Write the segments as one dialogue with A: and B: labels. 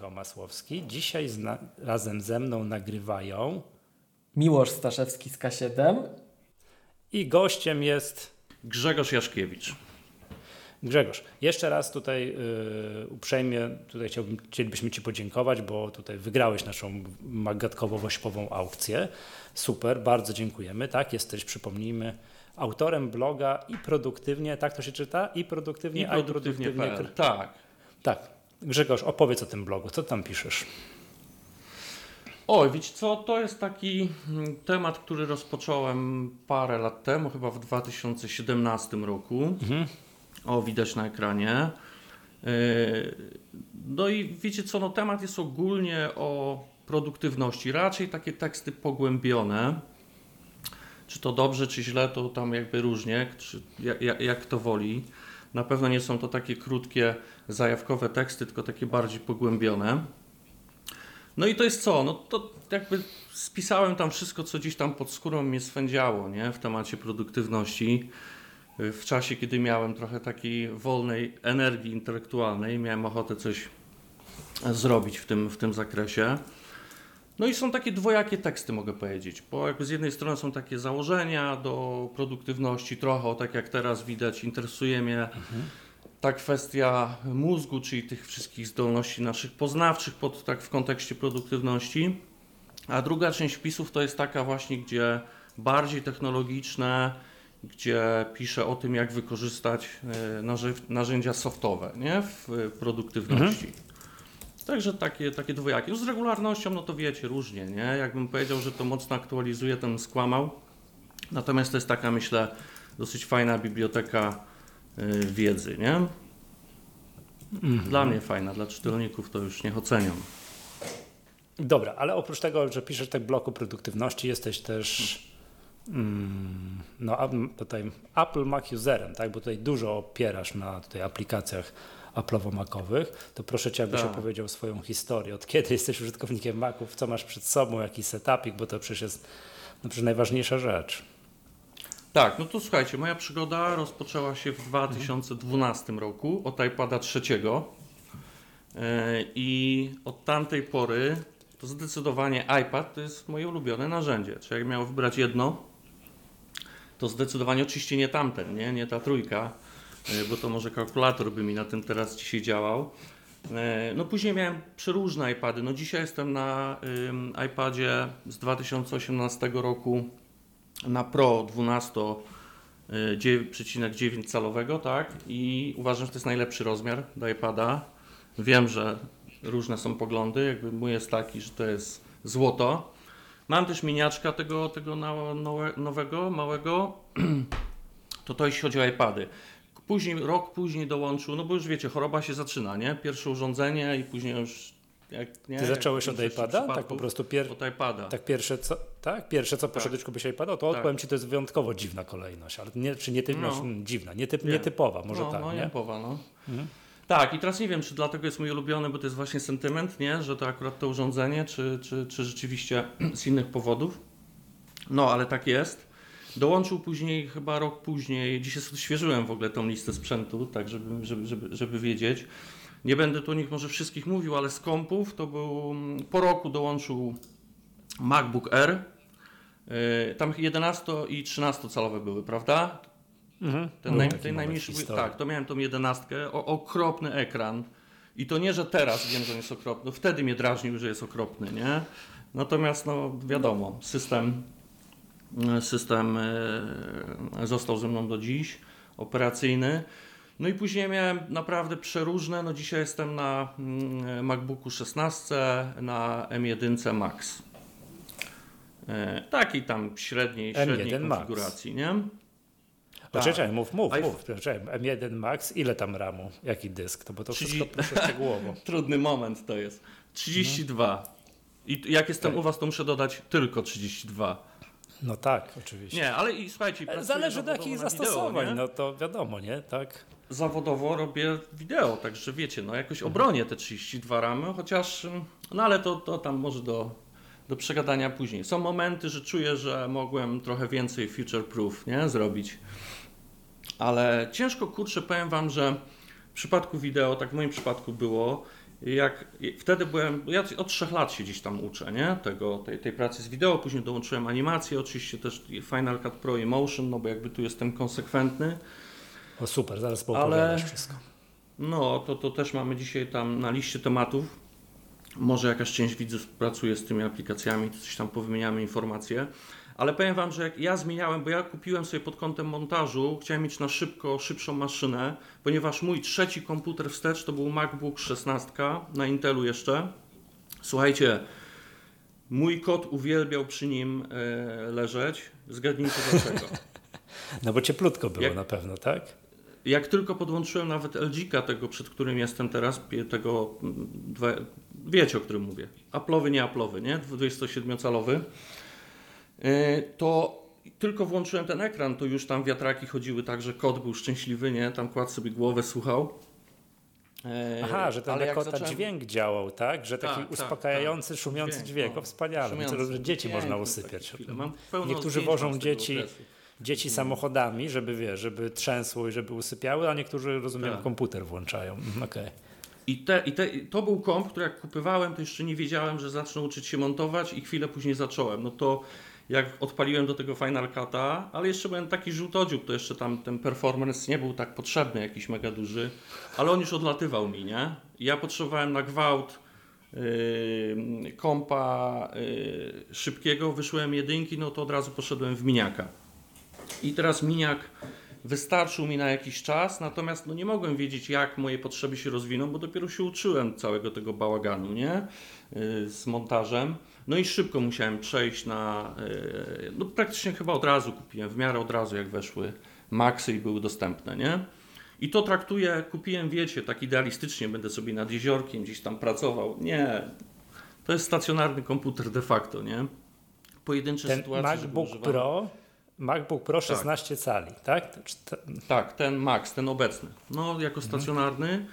A: Michał Masłowski. Dzisiaj zna- razem ze mną nagrywają
B: Miłosz Staszewski z K7
A: i gościem jest
C: Grzegorz Jaszkiewicz.
A: Grzegorz. Jeszcze raz tutaj yy, uprzejmie tutaj chciałbym, chcielibyśmy Ci podziękować, bo tutaj wygrałeś naszą magatkowo-wośpową aukcję. Super, bardzo dziękujemy. Tak, jesteś, przypomnijmy, autorem bloga i produktywnie, tak to się czyta? I produktywnie,
C: I
A: a i
C: produktywnie.pl. Tak.
A: Tak. Grzegorz, opowiedz o tym blogu. Co tam piszesz?
C: Oj, wiecie co, to jest taki mm, temat, który rozpocząłem parę lat temu, chyba w 2017 roku. O, widać na ekranie. Yy, No i wiecie co, no temat jest ogólnie o produktywności, raczej takie teksty pogłębione. Czy to dobrze, czy źle, to tam jakby różnie, czy jak, jak, jak to woli. Na pewno nie są to takie krótkie, zajawkowe teksty, tylko takie bardziej pogłębione. No i to jest co? No to jakby spisałem tam wszystko, co gdzieś tam pod skórą mnie swędziało, nie? W temacie produktywności. W czasie, kiedy miałem trochę takiej wolnej energii intelektualnej, miałem ochotę coś zrobić w tym, w tym zakresie. No i są takie dwojakie teksty, mogę powiedzieć, bo jakby z jednej strony są takie założenia do produktywności, trochę, tak jak teraz widać, interesuje mnie ta kwestia mózgu, czyli tych wszystkich zdolności naszych poznawczych pod, tak w kontekście produktywności. A druga część wpisów to jest taka właśnie, gdzie bardziej technologiczne, gdzie piszę o tym, jak wykorzystać e, narzędzia softowe nie? w e, produktywności. Także takie, takie dwojakie. No z regularnością, no to wiecie, różnie, nie? Jakbym powiedział, że to mocno aktualizuje, bym skłamał. Natomiast to jest taka, myślę, dosyć fajna biblioteka y, wiedzy, nie? Dla mnie fajna, dla czytelników to już niech ocenią.
A: Dobra, ale oprócz tego, że piszesz tak bloku produktywności, jesteś też mm, no, tutaj Apple Mac userem, tak? bo tutaj dużo opierasz na tutaj aplikacjach Apple'owo-Macowych, to proszę Cię, abyś
C: Tak.
A: opowiedział swoją historię. Od kiedy jesteś użytkownikiem Maców, co masz przed sobą, jaki setupik, bo to przecież jest no, przecież najważniejsza rzecz.
C: Tak, no to słuchajcie, moja przygoda rozpoczęła się w 2012 roku od iPada trzeciego Yy, i od tamtej pory to zdecydowanie iPad to jest moje ulubione narzędzie. Czy jak miał wybrać jedno, to zdecydowanie oczywiście nie tamten, nie, nie ta trójka, bo to może kalkulator by mi na tym teraz dzisiaj działał. Yy, No później miałem przeróżne iPady. No dzisiaj jestem na iPadzie z 2018 roku na Pro 12,9 calowego, tak? I uważam, że to jest najlepszy rozmiar do iPada. Wiem, że różne są poglądy, jakby mój jest taki, że to jest złoto. Mam też miniaczka tego, tego nowego, małego. To to jeśli chodzi o iPady. Później, rok później dołączył, no bo już wiecie, choroba się zaczyna, nie? Pierwsze urządzenie i później już jak nie.
A: Ty zacząłeś od iPada? Tak po prostu pier...
C: Od iPada.
A: tak pierwsze co, tak? Pierwsze co poszedłeś kupić iPada, to
C: Tak.
A: odpowiem Ci, to jest wyjątkowo dziwna kolejność, ale nie, czy nie, ty,
C: No.
A: znaczy, dziwna, nietyp,
C: Nie.
A: nietypowa, może
C: no,
A: tak,
C: no,
A: nie?
C: nietypowa, no. Tak, i teraz nie wiem, czy dlatego jest mój ulubiony, bo to jest właśnie sentyment, nie? Że to akurat to urządzenie, czy, czy, czy rzeczywiście z innych powodów. No, ale tak jest. Dołączył później, chyba rok później, dzisiaj odświeżyłem w ogóle tą listę sprzętu, tak żeby, żeby, żeby, żeby wiedzieć. Nie będę tu o nich może wszystkich mówił, ale z kompów to był, po roku dołączył MacBook Air. Yy, Tam 11 i 13 calowe były, prawda?
A: Mhm.
C: Ten,
A: Był
C: naj, ten najmniejszy,
A: historii.
C: tak, to miałem tą jedenastkę, o, okropny ekran. I to nie, że teraz wiem, że on jest okropny, no wtedy mnie drażnił, że jest okropny, nie? Natomiast, no wiadomo, system, e, system e, został ze mną do dziś, operacyjny. No i później miałem naprawdę przeróżne, no dzisiaj jestem na mm, MacBooku 16, na M1 Max. E, takiej tam średniej,
A: M1
C: średniej
A: Max.
C: konfiguracji, nie?
A: Poczekaj, mów, mów, mów. Poczekaj, M1 Max, ile tam ramu? Jaki dysk? To bo to wszystko
C: 30
A: proszę szczegółowo.
C: Trudny moment to jest. 32. I jak jestem u Was, to muszę dodać tylko 32.
A: No tak, oczywiście.
C: Nie, ale i słuchajcie, pracuję
A: Zależy do jakich zastosowań,
C: Wideo,
A: no to wiadomo, nie? Tak.
C: Zawodowo robię wideo, także wiecie, no jakoś obronię te 32 ramy, chociaż, no ale to, to tam może do, do przegadania później. Są momenty, że czuję, że mogłem trochę więcej future proof, nie, zrobić. Ale ciężko, kurczę, powiem Wam, że w przypadku wideo, tak w moim przypadku było, jak wtedy byłem, ja od trzech lat się gdzieś tam uczę, nie? Tego, tej, tej pracy z wideo, później dołączyłem animację, oczywiście też Final Cut Pro i Motion, no bo jakby tu jestem konsekwentny.
A: O super, zaraz poopowiadasz Ale... wszystko.
C: No, to, to też mamy dzisiaj tam na liście tematów. Może jakaś część widzów pracuje z tymi aplikacjami, coś tam powymieniamy informacje. Ale powiem Wam, że jak ja zmieniałem, bo ja kupiłem sobie pod kątem montażu, chciałem mieć na szybko, szybszą maszynę, ponieważ mój trzeci komputer wstecz to był MacBook 16 na Intelu jeszcze. Słuchajcie, mój kot uwielbiał przy nim e, leżeć. Zgadnijcie dlaczego.
A: No bo cieplutko było jak, na pewno, tak?
C: Jak tylko podłączyłem nawet LG tego, przed którym jestem teraz, tego, mm, wiecie o którym mówię, Apple'owy, nie Apple'owy, nie? 27-calowy E, to tylko włączyłem ten ekran, to już tam wiatraki chodziły tak, że kot był szczęśliwy, nie? Tam kładł sobie głowę, słuchał.
A: E, Aha, że ten Ale kota zacząłem... dźwięk działał, tak? Że taki tak, tak uspokajający, tak, szumiący dźwięk. dźwięk. O, wspaniale. Szumiący. Myślę, że dzieci można usypiać. Niektórzy wożą dzieci, dzieci mm. samochodami, żeby wiesz, żeby trzęsło i żeby usypiały, a niektórzy, rozumiem, tak. komputer włączają. Okej. Okay.
C: I, te, i te, to był komp, który jak kupywałem, to jeszcze nie wiedziałem, że zacznę uczyć się montować i chwilę później zacząłem. No to jak odpaliłem do tego Final Cut'a, ale jeszcze byłem taki żółtodziób, to jeszcze tam ten performance nie był tak potrzebny, jakiś mega duży, ale on już odlatywał mi, nie? Ja potrzebowałem na gwałt yy, kompa yy, szybkiego, wyszłem jedynki, no to od razu poszedłem w miniaka. I teraz miniak wystarczył mi na jakiś czas, natomiast no nie mogłem wiedzieć, jak moje potrzeby się rozwiną, bo dopiero się uczyłem całego tego bałaganu, nie? Yy, z montażem. No i szybko musiałem przejść na, e, no praktycznie chyba od razu kupiłem, w miarę od razu jak weszły Maxy i były dostępne, nie? I to traktuję, kupiłem, wiecie, tak idealistycznie, będę sobie nad jeziorkiem gdzieś tam pracował. Nie, to jest stacjonarny komputer de facto, nie?
A: Pojedyncze ten sytuacje. MacBook Pro, MacBook Pro 16 tak. cali, tak?
C: Tak, ten Max, ten obecny. No, jako stacjonarny. Mhm.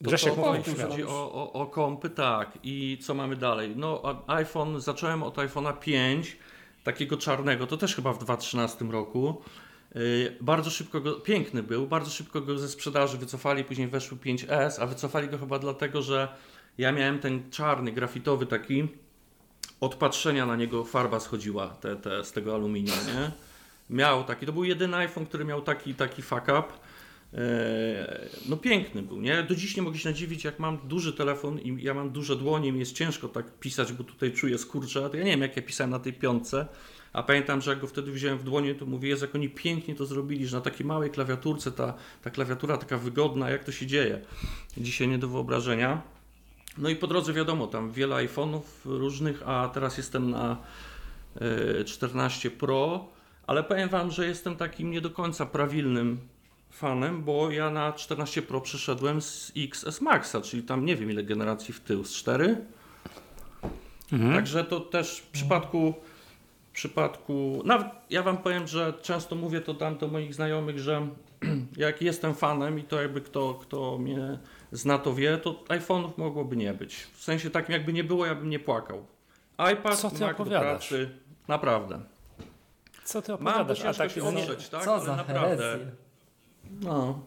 A: Grzesiek
C: to, to, jeśli chodzi o, o, o kompy, tak. I co mamy dalej? No, iPhone, zacząłem od iPhone'a 5, takiego czarnego, to też chyba w 2013 roku. Yy, bardzo szybko go, piękny był, bardzo szybko go ze sprzedaży wycofali, później weszły 5S, a wycofali go chyba dlatego, że ja miałem ten czarny, grafitowy taki, od patrzenia na niego farba schodziła te, te, z tego aluminium, nie? Miał taki, to był jedyny iPhone, który miał taki, taki fuck up. E, no piękny był, nie? Do dziś nie mogę się nadziwić, jak mam duży telefon i ja mam duże dłonie, mi jest ciężko tak pisać, bo tutaj czuję skurcze, ja nie wiem, jak ja pisałem na tej piątce, a pamiętam, że jak go wtedy wziąłem w dłonie, to mówię, jest jak oni pięknie to zrobili, że na takiej małej klawiaturce ta, ta klawiatura taka wygodna, jak to się dzieje. Dzisiaj nie do wyobrażenia. No i po drodze wiadomo, tam wiele iPhone'ów różnych, a teraz jestem na 14 e, Pro, ale powiem Wam, że jestem takim nie do końca prawilnym fanem, bo ja na 14 Pro przeszedłem z XS Maxa, czyli tam nie wiem ile generacji w tył, z 4. Mhm. Także to też w przypadku, w przypadku, nawet ja wam powiem, że często mówię to tam do moich znajomych, że jak jestem fanem i to jakby kto, kto mnie zna to wie, to iPhone'ów mogłoby nie być. W sensie takim jakby nie było, ja bym nie płakał. iPad,
A: Co ty Mac opowiadasz? do pracy,
C: naprawdę.
A: Co ty opowiadasz?
C: Mam, bo tak się oprzeć, tak?
B: Co Ale za naprawdę. Herezję.
C: No.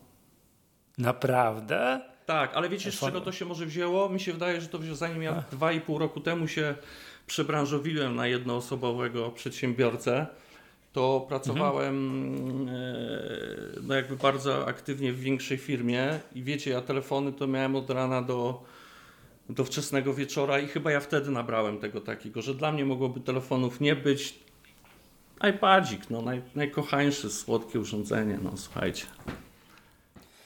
A: Naprawdę?
C: Tak, ale wiecie z czego to się może wzięło? Mi się wydaje, że to wzięło zanim ja dwa i pół roku temu się przebranżowiłem na jednoosobowego przedsiębiorcę, to pracowałem mhm. no jakby bardzo aktywnie w większej firmie i wiecie, ja telefony to miałem od rana do, do wczesnego wieczora i chyba ja wtedy nabrałem tego takiego, że dla mnie mogłoby telefonów nie być, iPadzik, no naj, najkochańsze, słodkie urządzenie, no słuchajcie.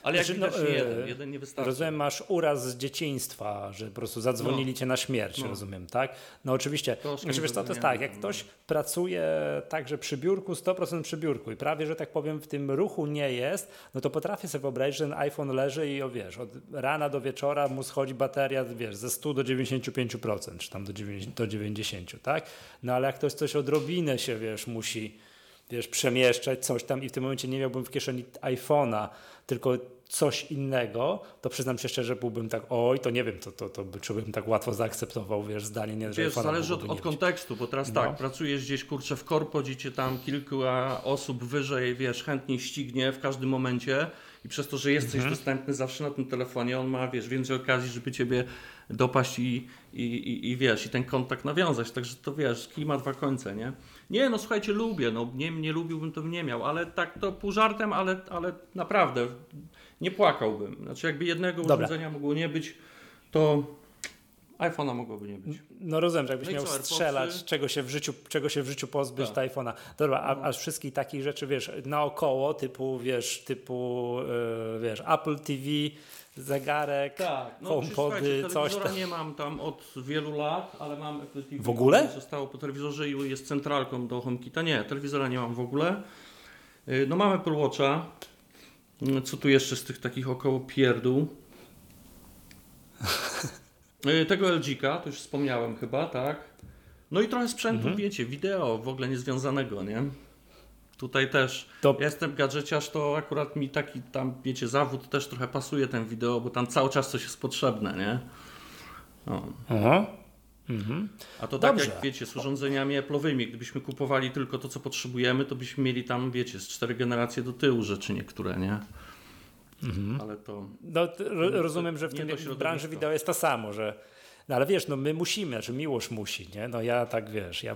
C: Ale jak znaczy, no, nie jeden, e, jeden nie wystarczy.
A: Rozumiem, masz uraz z dzieciństwa, że po prostu zadzwonili no. cię na śmierć, no. rozumiem, tak? No oczywiście, to znaczy, wiesz co, to jest tak, jak ktoś pracuje także przy biurku, 100% przy biurku i prawie, że tak powiem, w tym ruchu nie jest, no to potrafię sobie wyobrazić, że ten iPhone leży i o, wiesz, od rana do wieczora mu schodzi bateria, wiesz, ze 100 do 95%, czy tam do 90, do 90 tak? No ale jak ktoś coś odrobinę się, wiesz, musi wiesz, przemieszczać coś tam i w tym momencie nie miałbym w kieszeni iPhone'a, tylko coś innego, to przyznam się szczerze, byłbym tak, oj, to nie wiem, to, to, to by, czy bym tak łatwo zaakceptował, wiesz, zdanie, nie,
C: Wiesz, zależy od, od kontekstu, bo teraz no. tak, pracujesz gdzieś, kurczę, w korpo, gdzie tam kilku osób wyżej, wiesz, chętnie ścignie w każdym momencie i przez to, że jesteś
A: Mhm.
C: dostępny zawsze na tym telefonie, on ma, wiesz, więcej okazji, żeby ciebie dopaść i, i, i, i wiesz, i ten kontakt nawiązać. Także to wiesz, kij ma dwa końce, nie? Nie, no słuchajcie, lubię, no nie, nie lubiłbym, to bym nie miał, ale tak to pół żartem, ale, ale naprawdę nie płakałbym. Znaczy jakby jednego
A: Dobra.
C: urządzenia mogło nie być, to iPhone'a mogłoby nie być.
A: No rozumiem, że jakbyś
C: No
A: miał
C: co,
A: strzelać, czego się w życiu, czego się w życiu pozbyć,
C: Tak.
A: iPhone'a. Dobra, a, a wszystkich takich rzeczy, wiesz, naokoło, typu, wiesz, typu, yy, wiesz, Apple TV, zegarek,
C: Tak, no
A: HomePody, coś tam.
C: nie mam tam od wielu lat, ale mam Apple TV.
A: W ogóle?
C: Zostało po telewizorze i jest centralką do HomeKita. Nie, telewizora nie mam w ogóle. Y, No mamy Apple Watcha. Y, Co tu jeszcze z tych takich około pierdół? Y, Tego LG-ka, to już wspomniałem chyba, tak? No i trochę sprzętu,
A: Mhm.
C: wiecie, wideo w ogóle niezwiązanego, nie? Tutaj też.
A: To-
C: Ja jestem gadżeciarz, to akurat mi taki tam, wiecie, zawód też trochę pasuje ten wideo, bo tam cały czas coś jest potrzebne, nie? No.
A: Aha. Mhm.
C: A to tak
A: Dobrze.
C: jak wiecie, z urządzeniami Apple'owymi, gdybyśmy kupowali tylko to, co potrzebujemy, to byśmy mieli tam, wiecie, z cztery generacje do tyłu rzeczy niektóre, nie? Ale to...
A: No, t- ro, rozumiem, że w
C: środowiska.
A: branży wideo jest to samo, że no ale wiesz, no my musimy, znaczy Miłosz musi, nie? No ja tak wiesz, ja,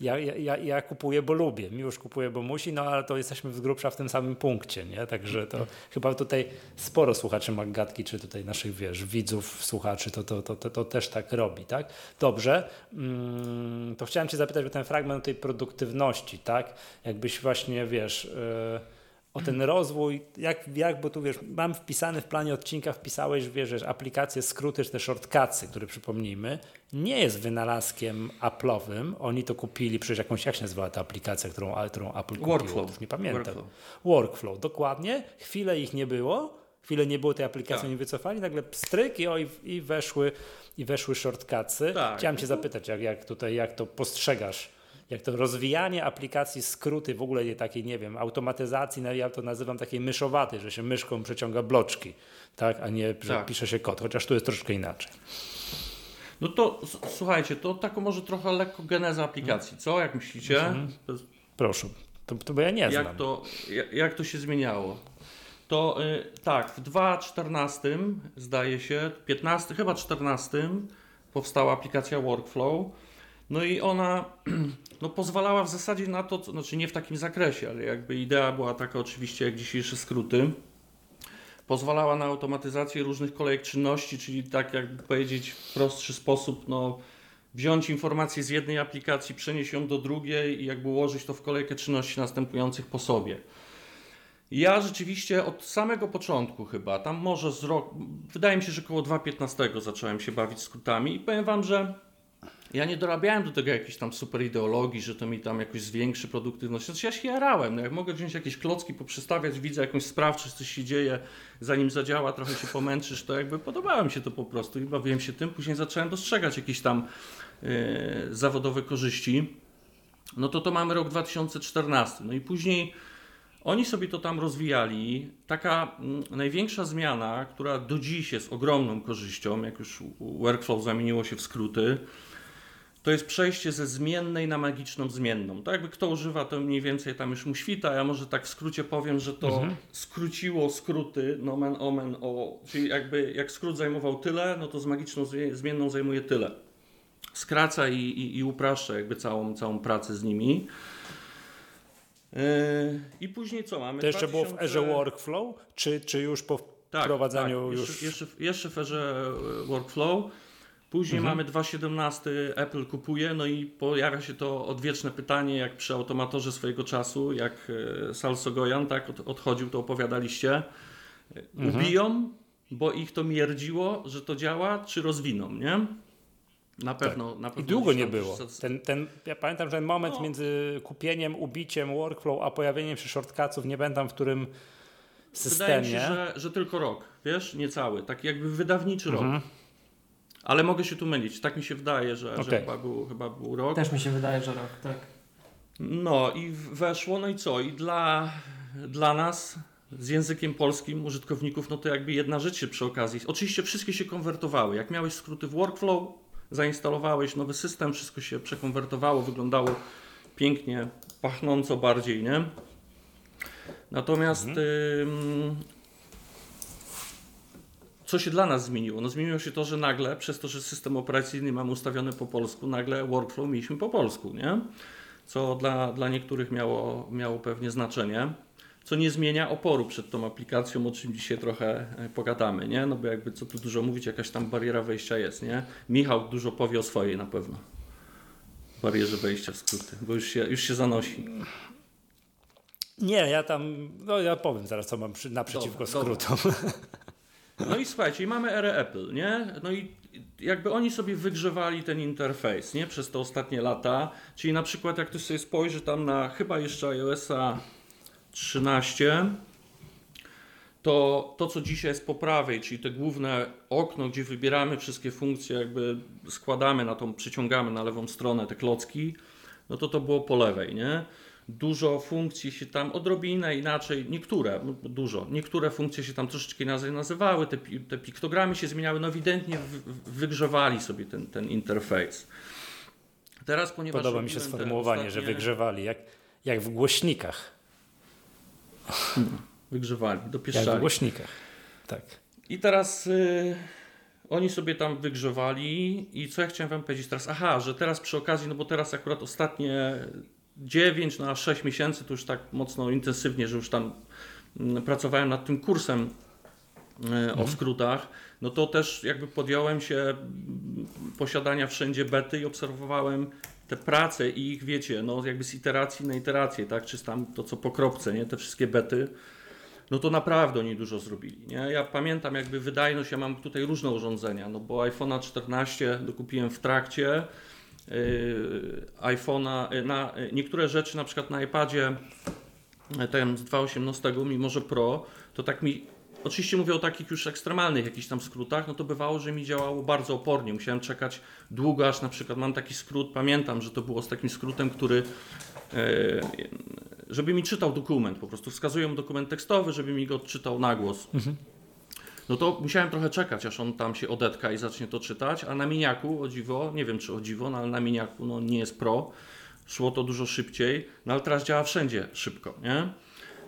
A: ja, ja, ja, kupuję, bo lubię, Miłosz kupuje, bo musi, no ale to jesteśmy z grubsza w tym samym punkcie, nie? Także to chyba tutaj sporo słuchaczy Maggatki, czy tutaj naszych, wiesz, widzów, słuchaczy, to, to, to, to, to też tak robi, tak? Dobrze, mm, to chciałem cię zapytać o ten fragment tej produktywności, tak? Jakbyś właśnie, wiesz... Yy, o ten rozwój, jak, jak, bo tu wiesz, mam wpisany w planie odcinka, wpisałeś, wiesz, że aplikacje, skróty, czy te shortcutsy, które przypomnijmy, nie jest wynalazkiem Apple'owym. Oni to kupili, przecież jakąś, jak się nazywała ta aplikacja, którą, którą Apple kupiło?
C: Workflow.
A: Już nie pamiętam.
C: Workflow.
A: Workflow, dokładnie. Chwilę ich nie było, chwilę nie było tej aplikacji,
C: Tak.
A: oni wycofali, nagle pstryk i, o, i, i weszły i weszły shortcutsy.
C: Tak.
A: Chciałem cię zapytać, jak, jak tutaj, jak to postrzegasz? Jak to rozwijanie aplikacji, skróty, w ogóle je takiej, nie wiem, automatyzacji, no ja to nazywam takiej myszowatej, że się myszką przeciąga bloczki, tak, a nie, że
C: Tak.
A: pisze się kod, chociaż tu jest troszeczkę inaczej.
C: No to słuchajcie, to taką może trochę lekko geneza aplikacji, co? Jak myślicie? To jest-
A: Proszę, to, to bo ja nie znam.
C: jak, to, jak, jak to się zmieniało? To y, tak, w 2014 zdaje się, 15, chyba 14 powstała aplikacja Workflow. No i ona no, pozwalała w zasadzie na to, co- znaczy nie w takim zakresie, ale jakby idea była taka oczywiście jak dzisiejsze skróty. Pozwalała na automatyzację różnych kolejek czynności, czyli tak jakby powiedzieć w prostszy sposób, no, wziąć informację z jednej aplikacji, przenieść ją do drugiej i jakby ułożyć to w kolejkę czynności następujących po sobie. Ja rzeczywiście od samego początku chyba, tam może z rok, wydaje mi się, że około 2015 zacząłem się bawić skrótami i powiem Wam, że ja nie dorabiałem do tego jakiejś tam super ideologii, że to mi tam jakoś zwiększy produktywność. Znaczy ja się jarałem, no jak mogę wziąć jakieś klocki, poprzestawiać, widzę jakąś sprawczość, coś się dzieje, zanim zadziała, trochę się pomęczysz, to jakby podobało mi się to po prostu i bawiłem się tym. Później zacząłem dostrzegać jakieś tam yy, zawodowe korzyści. No to to mamy rok 2014. No i później oni sobie to tam rozwijali. Taka mm, największa zmiana, która do dziś jest ogromną korzyścią, jak już workflow zamieniło się w skróty, to jest przejście ze zmiennej na magiczną zmienną. Tak jakby kto używa, to mniej więcej tam już mu świta. Ja może tak w skrócie powiem, że to skróciło skróty, nomen omen, o, czyli jakby jak skrót zajmował tyle, no to z magiczną zmie- zmienną zajmuje tyle. Skraca i, i, i upraszcza jakby całą, całą pracę z nimi. Yy, I później co mamy?
A: To jeszcze było w
C: 2000
A: erze Workflow, czy, czy już po
C: tak,
A: wprowadzaniu
C: tak.
A: już...
C: Jeszcze, jeszcze, jeszcze w erze e, workflow. Później
A: Mhm.
C: mamy 2.17, Apple kupuje, no i pojawia się to odwieczne pytanie, jak przy automatorze swojego czasu, jak e, Sal Sogoyan tak, od, odchodził, to opowiadaliście. E,
A: Mhm.
C: Ubiją, bo ich to mierdziło, że to działa, czy rozwiną, nie? Na pewno. Na pewno
A: Tak. I długo nie było. Ten, ten, ja pamiętam, że ten moment
C: No.
A: między kupieniem, ubiciem workflow, a pojawieniem się shortcutsów, nie pamiętam w którym
C: Wydaje
A: systemie.
C: mi się, że, że tylko rok, wiesz, niecały, taki jakby wydawniczy
A: Mhm.
C: rok. Ale mogę się tu mylić, tak mi się wydaje, że, że
A: Okej.
C: chyba, był, chyba był rok.
B: Też mi się wydaje, że rok, tak.
C: No i weszło, no i co? I dla, dla nas z językiem polskim użytkowników, no to jakby jedna rzecz się przy okazji. Oczywiście wszystkie się konwertowały. Jak miałeś skróty w workflow, zainstalowałeś nowy system, wszystko się przekonwertowało, wyglądało pięknie, pachnąco bardziej, nie? Natomiast ym, co się dla nas zmieniło? No zmieniło się to, że nagle, przez to, że system operacyjny mamy ustawiony po polsku, nagle workflow mieliśmy po polsku, nie? Co dla, dla niektórych miało, miało pewnie znaczenie co nie zmienia oporu przed tą aplikacją, o czym dzisiaj trochę e, pogadamy, nie? No bo jakby co tu dużo mówić, jakaś tam bariera wejścia jest, nie? Michał dużo powie o swojej na pewno. Barierze wejścia w skróty, bo już się, już się zanosi.
A: Nie, ja tam, no ja powiem zaraz, co mam przy, naprzeciwko dobra, skrótom. Dobra.
C: No i słuchajcie, i mamy erę Apple, nie? No i jakby oni sobie wygrzewali ten interfejs, nie? Przez te ostatnie lata. Czyli na przykład jak ktoś sobie spojrzy tam na chyba jeszcze iOSa 13, to to, co dzisiaj jest po prawej, czyli te główne okno, gdzie wybieramy wszystkie funkcje, jakby składamy na tą, przyciągamy na lewą stronę te klocki, no to to było po lewej, nie? Dużo funkcji się tam, odrobinę inaczej, niektóre, no, dużo, niektóre funkcje się tam troszeczkę inaczej nazywały, te, te piktogramy się zmieniały, no ewidentnie wygrzewali sobie ten, ten interfejs.
A: Teraz, ponieważ Podoba mi się sformułowanie, ostatnie... że wygrzewali, jak, jak w głośnikach.
C: Wygrzewali, dopieszczali. Jak
A: w głośnikach, tak.
C: I teraz y, oni sobie tam wygrzewali i co ja chciałem wam powiedzieć teraz? Aha, że teraz przy okazji, no bo teraz akurat ostatnie 9 na 6 miesięcy to już tak mocno intensywnie, że już tam mm, pracowałem nad tym kursem mhm. o skrótach, no to też jakby podjąłem się mm, posiadania wszędzie bety i obserwowałem te prace i ich, wiecie, no jakby z iteracji na iterację, tak, czy tam to co po kropce, nie, te wszystkie bety, no to naprawdę oni dużo zrobili, nie. Ja pamiętam jakby wydajność, ja mam tutaj różne urządzenia, no bo iPhone'a 14 dokupiłem w trakcie, iPhone'a, yy, na yy, niektóre rzeczy na przykład na iPadzie ten z 2.18, mimo że Pro, to tak mi Oczywiście mówię o takich już ekstremalnych jakichś tam skrótach, no to bywało, że mi działało bardzo opornie. Musiałem czekać długo, aż na przykład mam taki skrót, pamiętam, że to było z takim skrótem, który żeby mi czytał dokument, po prostu wskazuję mu dokument tekstowy, żeby mi go odczytał na głos. Mhm. No to musiałem trochę czekać, aż on tam się odetka i zacznie to czytać, a na miniaku, o dziwo, nie wiem czy o dziwo, no ale na miniaku no nie jest pro, szło to dużo szybciej, no ale teraz działa wszędzie szybko, nie?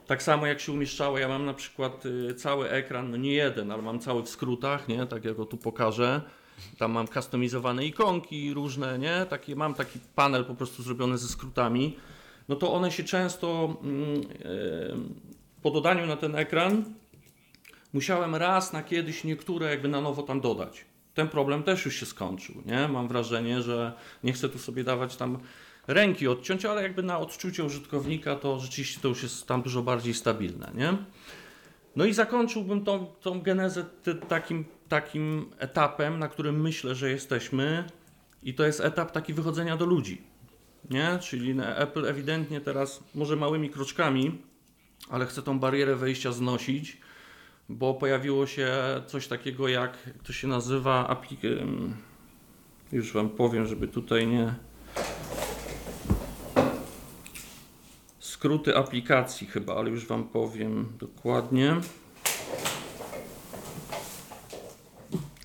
C: Tak samo jak się umieszczało, ja mam na przykład y, cały ekran, no nie jeden, ale mam cały w skrótach, nie? Tak jak go tu pokażę. Tam mam kustomizowane ikonki różne, nie? Taki, mam taki panel po prostu zrobiony ze skrótami. No to one się często yy, po dodaniu na ten ekran musiałem raz na kiedyś niektóre jakby na nowo tam dodać. Ten problem też już się skończył, nie? Mam wrażenie, że nie chcę tu sobie dawać tam ręki odciąć, ale jakby na odczucie użytkownika to rzeczywiście to już jest tam dużo bardziej stabilne, nie? No i zakończyłbym tą, tą genezę takim, takim etapem, na którym myślę, że jesteśmy i to jest etap taki wychodzenia do ludzi, nie? Czyli Apple ewidentnie teraz, może małymi kroczkami, ale chce tą barierę wejścia znosić, bo pojawiło się coś takiego jak, to się nazywa, już Wam powiem, żeby tutaj nie skróty aplikacji chyba, ale już Wam powiem dokładnie.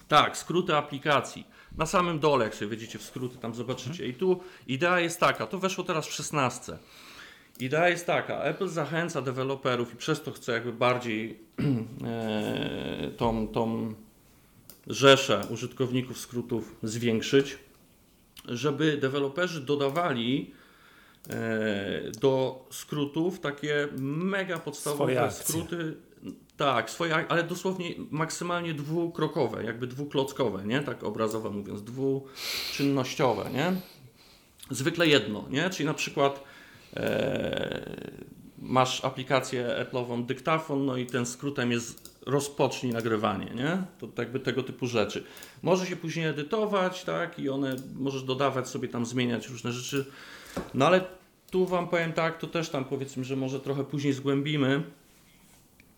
C: Tak, skróty aplikacji. Na samym dole, jak sobie wejdziecie w skróty, tam zobaczycie. I tu idea jest taka, to weszło teraz w 16. Idea jest taka, Apple zachęca deweloperów i przez to chce jakby bardziej e, tą, tą rzeszę użytkowników skrótów zwiększyć, żeby deweloperzy dodawali E, do skrótów, takie mega podstawowe skróty. Tak, swoje, ale dosłownie maksymalnie dwukrokowe, jakby dwuklockowe, nie? Tak obrazowo mówiąc, dwuczynnościowe, nie? Zwykle jedno, nie? Czyli na przykład masz aplikację Apple'ową dyktafon, no i ten skrótem jest rozpocznij nagrywanie, nie? To jakby tego typu rzeczy. Może się później edytować, tak? I one, możesz dodawać sobie tam, zmieniać różne rzeczy no ale tu Wam powiem tak, to też tam powiedzmy, że może trochę później zgłębimy.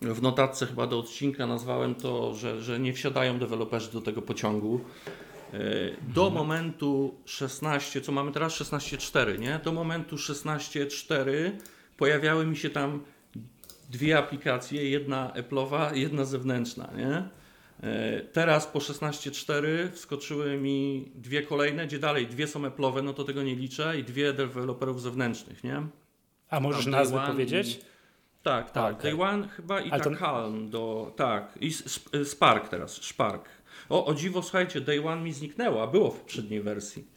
C: W notatce chyba do odcinka nazwałem to, że, że nie wsiadają deweloperzy do tego pociągu. E, do mhm. momentu 16, co mamy teraz 16.4, nie? Do momentu 16.4 pojawiały mi się tam dwie aplikacje, jedna Apple'owa, jedna zewnętrzna, nie? E, teraz po 16.4 wskoczyły mi dwie kolejne, gdzie dalej dwie są Apple'owe, no to tego nie liczę, i dwie deweloperów zewnętrznych, nie?
A: A możesz nazwy powiedzieć?
C: Tak, tak.
A: Okay.
C: Day One chyba i
A: Ale
C: tak
A: to-
C: Calm do. Tak. I Sp- Spark teraz. Spark. O, o dziwo, słuchajcie, Day One mi zniknęło, a było w poprzedniej wersji.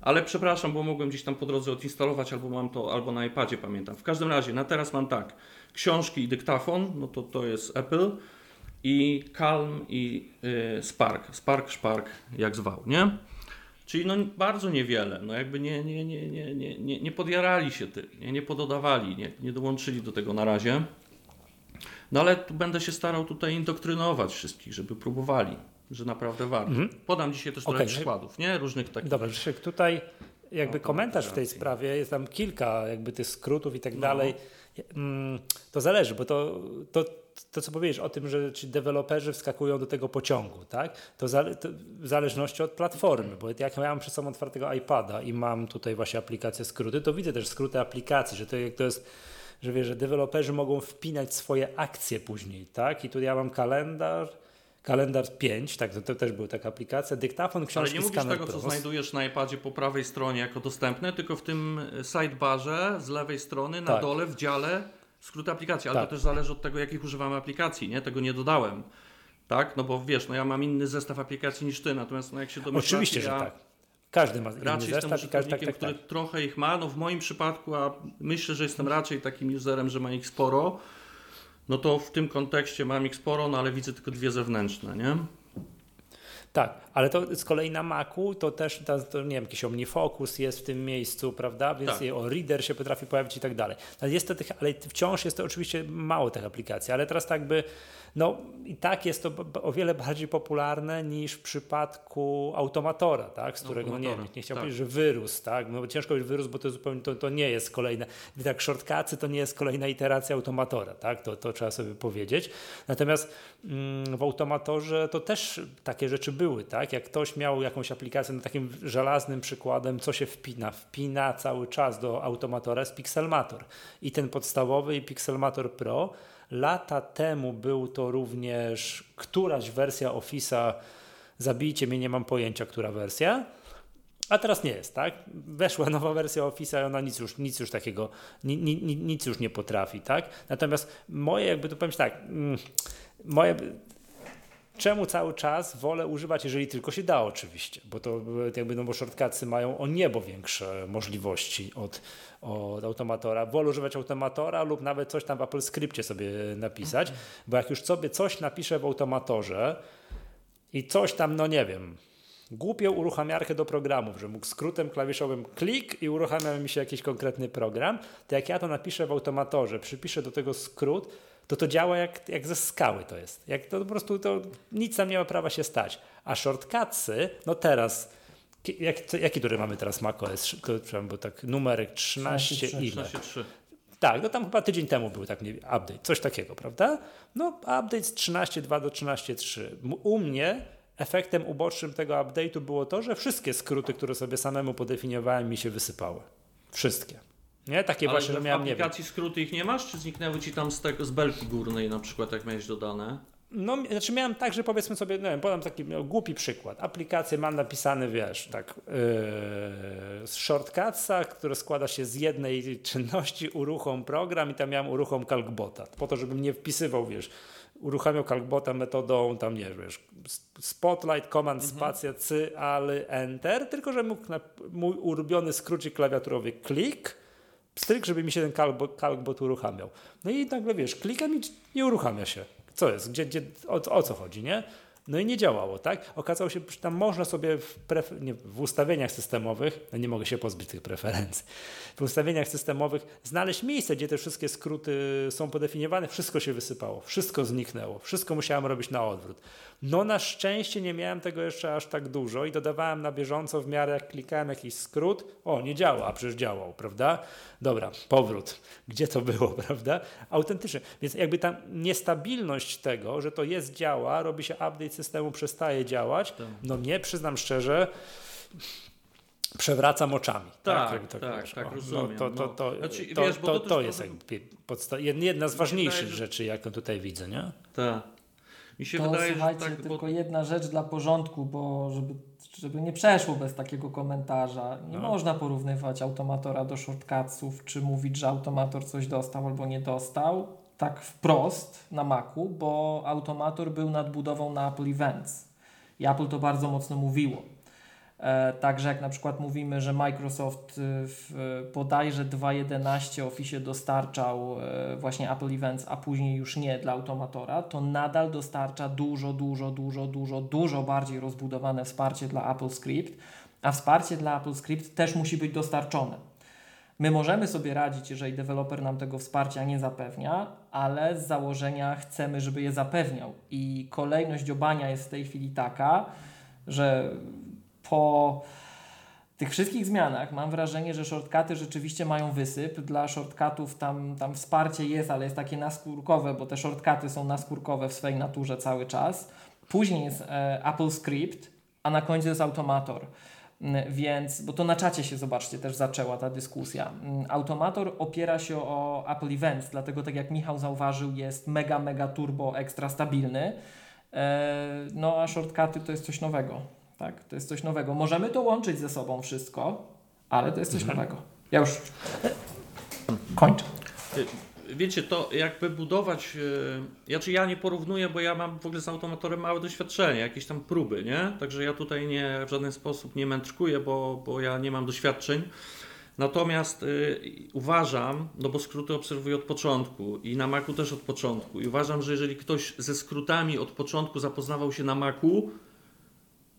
C: Ale przepraszam, bo mogłem gdzieś tam po drodze odinstalować, albo mam to, albo na iPadzie pamiętam. W każdym razie, na teraz mam tak. Książki i dyktafon, no to to jest Apple. I Calm i y, Spark. Spark, Spark, jak zwał, nie? Czyli no bardzo niewiele, no jakby nie, nie, nie, nie, nie, nie, nie podjarali się tym, nie, nie pododawali, nie, nie dołączyli do tego na razie. No ale tu będę się starał tutaj indoktrynować wszystkich, żeby próbowali, że naprawdę warto. Podam dzisiaj też trochę
A: Mhm. Okej.
C: przykładów, nie? Różnych takich.
A: Dobra, Krzysiek, tutaj jakby komentarz w tej sprawie, jest tam kilka jakby tych skrótów i tak
C: No.
A: dalej. Mm, To zależy, bo to, to, to co powiedziesz o tym, że ci deweloperzy wskakują do tego pociągu, tak? To, zale, to w zależności od platformy, bo jak ja mam przed sobą otwartego iPada i mam tutaj właśnie aplikację skróty, to widzę też skróty aplikacji, że to, to jest że wiesz, że deweloperzy mogą wpinać swoje akcje później, tak? I tu ja mam kalendarz, kalendarz 5, tak, to, to też była taka aplikacja, dyktafon,
C: Ale
A: książki,
C: nie mówisz tego, co
A: Pro.
C: znajdujesz na iPadzie po prawej stronie jako dostępne, tylko w tym sidebarze z lewej strony na
A: Tak.
C: dole w dziale skrót aplikacji. Ale
A: Tak.
C: to też zależy od tego, jakich używamy aplikacji, nie? Tego nie dodałem. Tak? No bo wiesz, no ja mam inny zestaw aplikacji niż ty, natomiast no jak się domyślasz,
A: Oczywiście, że
C: ja
A: tak. Każdy ma inny
C: raczej jestem
A: zestaw i każdy tak,
C: użytkownikiem,
A: tak,
C: który
A: tak.
C: trochę ich ma. No w moim przypadku, a myślę, że jestem raczej takim userem, że ma ich sporo, no to w tym kontekście mam ich sporo, no ale widzę tylko dwie zewnętrzne, nie?
A: Tak, ale to z kolei na Macu to też, to, to, nie wiem, jakiś OmniFocus jest w tym miejscu, prawda? Więc
C: Tak.
A: o Reader się potrafi pojawić i tak dalej. Ale, jest to tych, ale wciąż jest to oczywiście mało tych aplikacji, ale teraz tak by, no i tak jest to o wiele bardziej popularne niż w przypadku Automatora, tak? Z którego, no nie wiem, nie chciałbym
C: tak.
A: powiedzieć, że wyrósł, tak? No bo ciężko powiedzieć wyrósł, bo to zupełnie, to, to nie jest kolejne, tak, shortcutsy to nie jest kolejna iteracja Automatora, tak? To, to trzeba sobie powiedzieć. Natomiast mm, w Automatorze to też takie rzeczy były, tak? Jak ktoś miał jakąś aplikację, no takim żelaznym przykładem, co się wpina? Wpina cały czas do Automatora jest Pixelmator. I ten podstawowy i Pixelmator Pro. Lata temu był to również któraś wersja Office'a, zabijcie mnie, nie mam pojęcia, która wersja. A teraz nie jest, tak? Weszła nowa wersja Office'a i ona nic już, nic już takiego, ni, ni, ni- nic już nie potrafi, tak? Natomiast moje, jakby tu powiem tak, mm, moje, czemu cały czas wolę używać, jeżeli tylko się da oczywiście, bo to jakby, no bo shortcutsy mają o niebo większe możliwości od, od automatora. Wolę używać automatora lub nawet coś tam w Apple Scriptie sobie napisać, bo jak już sobie coś napiszę w automatorze i coś tam, no nie wiem, głupią uruchamiarkę do programów, że mógł skrótem klawiszowym klik i uruchamia mi się jakiś konkretny program, to jak ja to napiszę w automatorze, przypiszę do tego skrót, to to działa jak, jak ze skały to jest. Jak to po prostu to nic tam nie ma prawa się stać. A shortcutsy, no teraz, jak, co, jaki który mamy teraz macOS? To, bo tak numerek 13
B: 13,
A: ile?
C: 13.3.
A: Tak, no tam chyba tydzień temu był tak update, coś takiego, prawda? No update z 13.2 do 13.3. M- U mnie efektem ubocznym tego update'u było to, że wszystkie skróty, które sobie samemu podefiniowałem, mi się wysypały. Wszystkie. Nie? Takie
C: Ale
A: właśnie,
C: że w
A: miałem, nie wiem.
C: aplikacji skróty ich nie masz, czy zniknęły ci tam z, tego, z belki górnej na przykład, jak miałeś dodane?
A: No, znaczy miałem tak, że powiedzmy sobie, nie wiem, podam taki no, głupi przykład. Aplikację mam napisany, wiesz, tak, yy, z shortcutsa, które składa się z jednej czynności, uruchom program i tam miałem uruchom calcbota, po to, żebym nie wpisywał, wiesz, uruchamiał calcbota metodą tam, nie wiesz, spotlight, command, spacja, cy, ale enter, tylko, że mógł na, mój ulubiony skrócik klawiaturowy klik, stryk, żeby mi się ten calcbot, calcbot uruchamiał. No i nagle, wiesz, klikam i nie uruchamia się. Co jest? Gdzie, gdzie, o, o co chodzi, nie? No i nie działało, tak? Okazało się, że tam można sobie w, nie, w ustawieniach systemowych, no nie mogę się pozbyć tych preferencji, w ustawieniach systemowych znaleźć miejsce, gdzie te wszystkie skróty są podefiniowane, wszystko się wysypało, wszystko zniknęło, wszystko musiałem robić na odwrót. No na szczęście nie miałem tego jeszcze aż tak dużo i dodawałem na bieżąco w miarę jak klikałem jakiś skrót, o nie działa, a przecież działał, prawda? Dobra, powrót. Gdzie to było, prawda? Autentycznie. Więc jakby ta niestabilność tego, że to jest, działa, robi się update systemu, przestaje działać, no mnie, przyznam szczerze, przewracam oczami.
C: Tak,
A: Jakby
C: tak,
A: wiesz,
C: tak,
A: o,
C: rozumiem,
A: No, to, to,
C: no.
A: to,
C: Znaczy,
A: to,
C: wiesz, bo
A: to,
C: to
A: to,
C: też
A: jest podsta- jedna z ważniejszych
C: wydaje,
A: rzeczy, jaką tutaj widzę, nie?
C: Tak. Mi się
B: To
C: wydaje,
B: słuchajcie,
C: że tak,
B: tylko
C: bo...
B: jedna rzecz dla porządku, bo żeby żeby nie przeszło bez takiego komentarza. Nie
A: No.
B: można porównywać automatora do shortcutsów, czy mówić, że automator coś dostał albo nie dostał, tak wprost na Macu, bo automator był nadbudową na Apple Events. I Apple to bardzo mocno mówiło. E, Także jak na przykład mówimy, że Microsoft y, w bodajże 2.11 Office dostarczał e, właśnie Apple Events, a później już nie dla automatora, to nadal dostarcza dużo, dużo, dużo, dużo, dużo bardziej rozbudowane wsparcie dla Apple Script, a wsparcie dla Apple Script też musi być dostarczone. My możemy sobie radzić, jeżeli deweloper nam tego wsparcia nie zapewnia, ale z założenia chcemy, żeby je zapewniał. I kolejność dziobania jest w tej chwili taka, że po tych wszystkich zmianach mam wrażenie, że shortcuty rzeczywiście mają wysyp. Dla shortcutów tam, tam wsparcie jest, ale jest takie naskórkowe, bo te shortcuty są naskórkowe w swej naturze cały czas. Później jest e, Apple Script, a na końcu jest Automator. Mm, Więc, bo to na czacie się, zobaczcie, też zaczęła ta dyskusja. Mm, Automator opiera się o Apple Events, dlatego tak jak Michał zauważył, jest mega, mega turbo ekstra stabilny. E, No a shortcuty to jest coś nowego. Tak, to jest coś nowego. Możemy to łączyć ze sobą wszystko, ale to jest coś nowego. Ja już kończę.
C: Wiecie, to jakby budować. Yy, znaczy ja nie porównuję, bo ja mam w ogóle z automatorem małe doświadczenie, jakieś tam próby, nie? Także ja tutaj nie w żaden sposób nie mędrkuję, bo, bo ja nie mam doświadczeń. Natomiast y, uważam, no bo skróty obserwuję od początku i na Macu też od początku. I uważam, że jeżeli ktoś ze skrótami od początku zapoznawał się na Macu,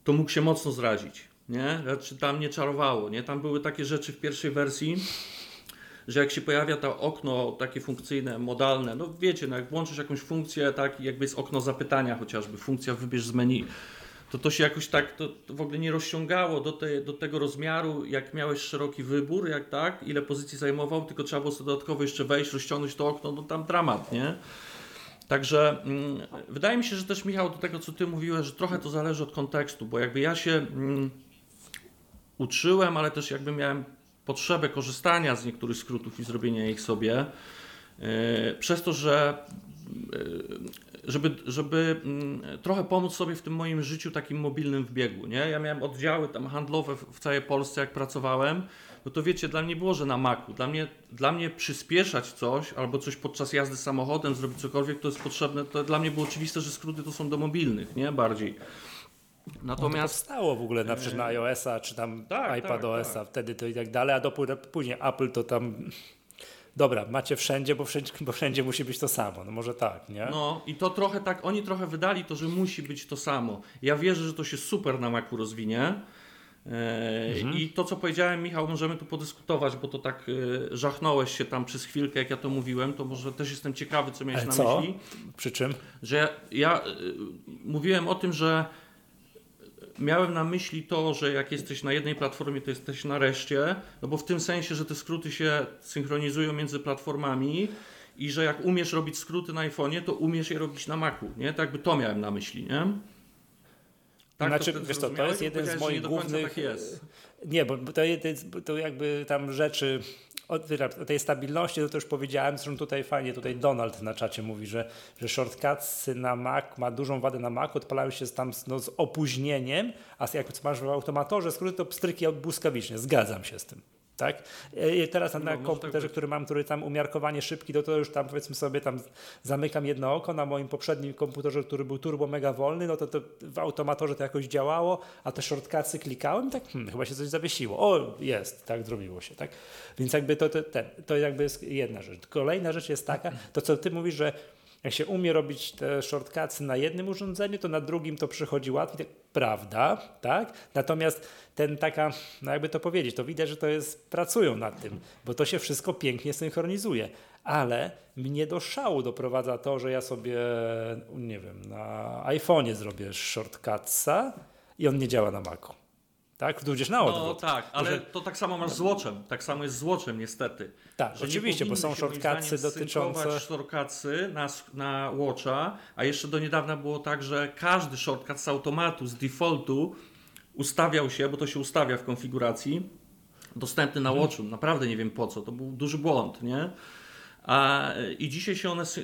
C: to mógł się mocno zrazić. Nie? Znaczy tam nie czarowało. Nie? Tam były takie rzeczy w pierwszej wersji, że jak się pojawia to okno takie funkcyjne, modalne, no wiecie, no jak włączysz jakąś funkcję, tak jakby jest okno zapytania chociażby, funkcja wybierz z menu, to to się jakoś tak to, to w ogóle nie rozciągało do, te, do tego rozmiaru, jak miałeś szeroki wybór, jak tak, ile pozycji zajmował, tylko trzeba było sobie dodatkowo jeszcze wejść, rozciągnąć to okno, no tam dramat, nie? Także mm, wydaje mi się, że też Michał, do tego co ty mówiłeś, że trochę to zależy od kontekstu, bo jakby ja się mm, uczyłem, ale też jakby miałem potrzebę korzystania z niektórych skrótów i zrobienia ich sobie, yy, przez to, że yy, żeby, żeby mm, trochę pomóc sobie w tym moim życiu takim mobilnym w biegu, nie? Ja miałem oddziały tam handlowe w, całej Polsce, jak pracowałem, no to wiecie, dla mnie było, że na Macu. Dla mnie, dla mnie przyspieszać coś, albo coś podczas jazdy samochodem, zrobić cokolwiek, to jest potrzebne, to dla mnie było oczywiste, że skróty to są do mobilnych, nie? Bardziej.
A: To
C: Natomiast
A: powstało w ogóle na przykład na iOS-a czy tam
C: tak,
A: iPadOS-a,
C: tak,
A: wtedy to i tak dalej, a dopiero później Apple to tam. Dobra, macie wszędzie, bo wszędzie, bo wszędzie musi być to samo. No może tak, nie?
C: No i to trochę tak, oni trochę wydali to, że musi być to samo. Ja wierzę, że to się super na Macu rozwinie. E, I to, co powiedziałem, Michał, możemy tu podyskutować, bo to tak e, żachnąłeś się tam przez chwilkę, jak ja to mówiłem, to może też jestem ciekawy, co miałeś
A: Ale
C: na
A: co?
C: myśli.
A: Przy czym?
C: Że ja e, mówiłem o tym, że miałem na myśli to, że jak jesteś na jednej platformie, to jesteś na reszcie, no bo w tym sensie, że te skróty się synchronizują między platformami i że jak umiesz robić skróty na iPhone'ie, to umiesz je robić na Macu, nie? Tak by to miałem na myśli, nie? Tak
A: Znaczy,
C: wtedy
A: wiesz co, to jest jeden z moich głównych-
C: Tak jest.
A: Nie, bo bo to, jest, to jakby tam rzeczy. O, tej stabilności to, to już powiedziałem, zresztą tutaj fajnie, tutaj Donald na czacie mówi, że, że shortcutsy na Mac ma dużą wadę na Mac, odpalają się tam z- no, z opóźnieniem, a jak masz w automatorze skróty, to pstryki błyskawicznie, zgadzam się z tym. Tak? I teraz na,
C: No,
A: na
C: może tak
A: komputerze,
C: być.
A: który mam, który tam umiarkowanie szybki, to, to już tam powiedzmy sobie tam zamykam jedno oko. Na moim poprzednim komputerze, który był turbo mega wolny, no to, to w automatorze to jakoś działało, a te shortcutsy klikałem i tak hmm, chyba się coś zawiesiło. O, jest, tak zrobiło się, tak? Więc jakby to, to, ten, to jakby jest jedna rzecz. Kolejna rzecz jest taka, to co ty mówisz, że jak się umie robić te shortcutsy na jednym urządzeniu, to na drugim to przychodzi łatwiej. Prawda, tak? Natomiast ten taka, no jakby to powiedzieć, to widać, że to jest, pracują nad tym, bo to się wszystko pięknie synchronizuje. Ale mnie do szału doprowadza to, że ja sobie, nie wiem, na iPhone'ie zrobię shortcutsa i on nie działa na Macu. Tak? Tudzież na
C: No
A: odwrót.
C: tak, ale
A: Że-
C: to tak samo masz z Watchem. Tak samo jest z Watchem niestety.
A: Tak, oczywiście, bo są shortcutsy dotyczące...
C: shortcutsy na, na Watcha, a jeszcze do niedawna było tak, że każdy shortcut z automatu, z defaultu ustawiał się, bo to się ustawia w konfiguracji, dostępny na Watchu. Naprawdę nie wiem po co, to był duży błąd, nie? A, I dzisiaj się one, sy-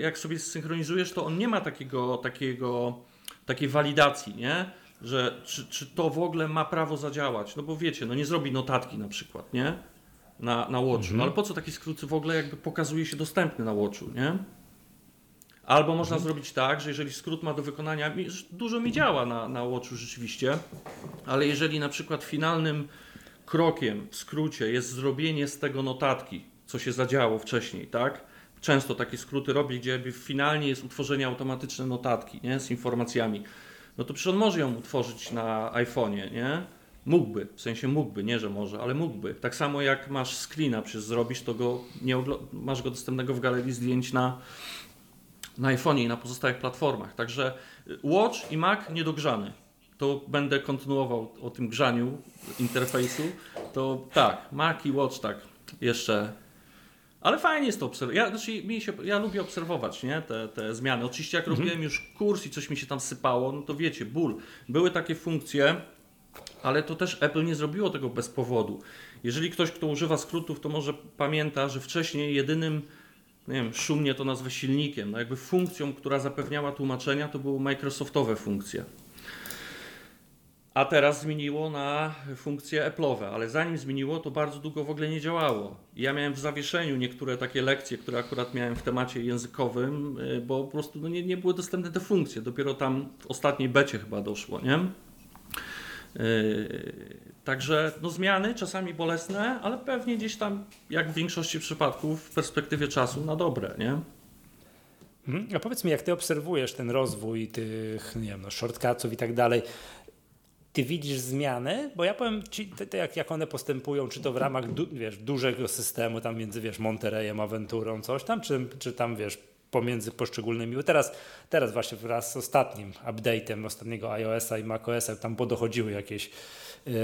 C: jak sobie zsynchronizujesz, to on nie ma takiego, takiego, takiej walidacji, nie? Że czy, czy to w ogóle ma prawo zadziałać. No bo wiecie, no nie zrobi notatki na przykład, nie? Na, na Watchu.
A: Mhm.
C: No ale po co taki skrót w ogóle jakby pokazuje się dostępny na Watchu, nie? Albo można
A: Mhm.
C: zrobić tak, że jeżeli skrót ma do wykonania, dużo mi działa na, na Watchu rzeczywiście, ale jeżeli na przykład finalnym krokiem w skrócie jest zrobienie z tego notatki, co się zadziało wcześniej, tak? Często takie skróty robię, gdzie finalnie jest utworzenie automatyczne notatki, nie? Z informacjami. No to przecież on może ją utworzyć na iPhone'ie, nie? Mógłby, w sensie mógłby, nie że może, ale mógłby. Tak samo jak masz screena, przecież zrobisz, to go nie masz go dostępnego w galerii zdjęć na, na iPhone'ie i na pozostałych platformach. Także y, Watch i Mac niedogrzany. To będę kontynuował o tym grzaniu interfejsu. To tak, Mac i Watch tak jeszcze. Ale fajnie jest to obserwować. Ja, znaczy, mi się, ja lubię obserwować nie? Te, te zmiany. Oczywiście jak robiłem już kurs i coś mi się tam sypało, no to wiecie, ból. Były takie funkcje, ale to też Apple nie zrobiło tego bez powodu. Jeżeli ktoś, kto używa skrótów, to może pamięta, że wcześniej jedynym, nie wiem, szumnie to nazwę silnikiem, no jakby funkcją, która zapewniała tłumaczenia, to były Microsoftowe funkcje. A teraz zmieniło na funkcje Apple'owe, ale zanim zmieniło, to bardzo długo w ogóle nie działało. Ja miałem w zawieszeniu niektóre takie lekcje, które akurat miałem w temacie językowym, y, bo po prostu no nie, nie były dostępne te funkcje. Dopiero tam w ostatniej becie chyba doszło, nie? Yy, Także no, zmiany czasami bolesne, ale pewnie gdzieś tam, jak w większości przypadków, w perspektywie czasu na dobre, nie?
A: Mhm. A powiedz mi, jak ty obserwujesz ten rozwój tych, nie wiem, no, shortcutsów i tak dalej, ty widzisz zmiany? Bo ja powiem te, te jak, jak one postępują, czy to w ramach du, wiesz, dużego systemu, tam między wiesz, Montereyem, Aventurą, coś tam, czy, czy tam wiesz, pomiędzy poszczególnymi. Teraz, teraz właśnie wraz z ostatnim update'em ostatniego iOS-a i macOS-a tam podochodziły jakieś, yy,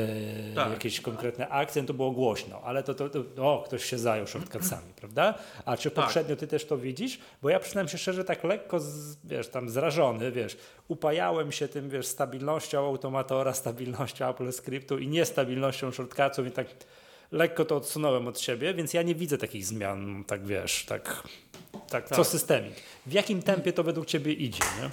C: Tak.
A: jakieś konkretne akcje, to było głośno, ale to, to, to o, ktoś się zajął shortcutsami, prawda? A czy
C: Tak.
A: poprzednio ty też to widzisz? Bo ja przyznam się szczerze, tak lekko, z, wiesz, tam zrażony, wiesz, upajałem się tym, wiesz, stabilnością automatora, stabilnością Apple Scriptu i niestabilnością shortcutsów i tak lekko to odsunąłem od siebie, więc ja nie widzę takich zmian, tak wiesz, tak, tak, co
C: Tak.
A: systemik. W jakim tempie to według ciebie idzie, nie?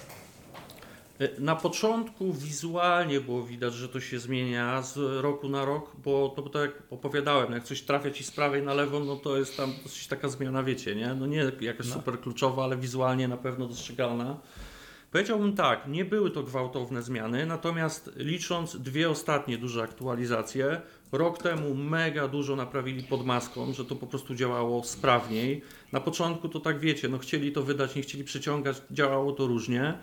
C: Na początku wizualnie było widać, że to się zmienia z roku na rok, bo to, to jak opowiadałem, jak coś trafia ci z prawej na lewą, no to jest tam dosyć taka zmiana, wiecie, nie? No nie jakaś super kluczowa, ale wizualnie na pewno dostrzegalna. Powiedziałbym tak, nie były to gwałtowne zmiany, natomiast licząc dwie ostatnie duże aktualizacje, rok temu mega dużo naprawili pod maską, że to po prostu działało sprawniej. Na początku to tak wiecie, no chcieli to wydać, nie chcieli przyciągać, działało to różnie.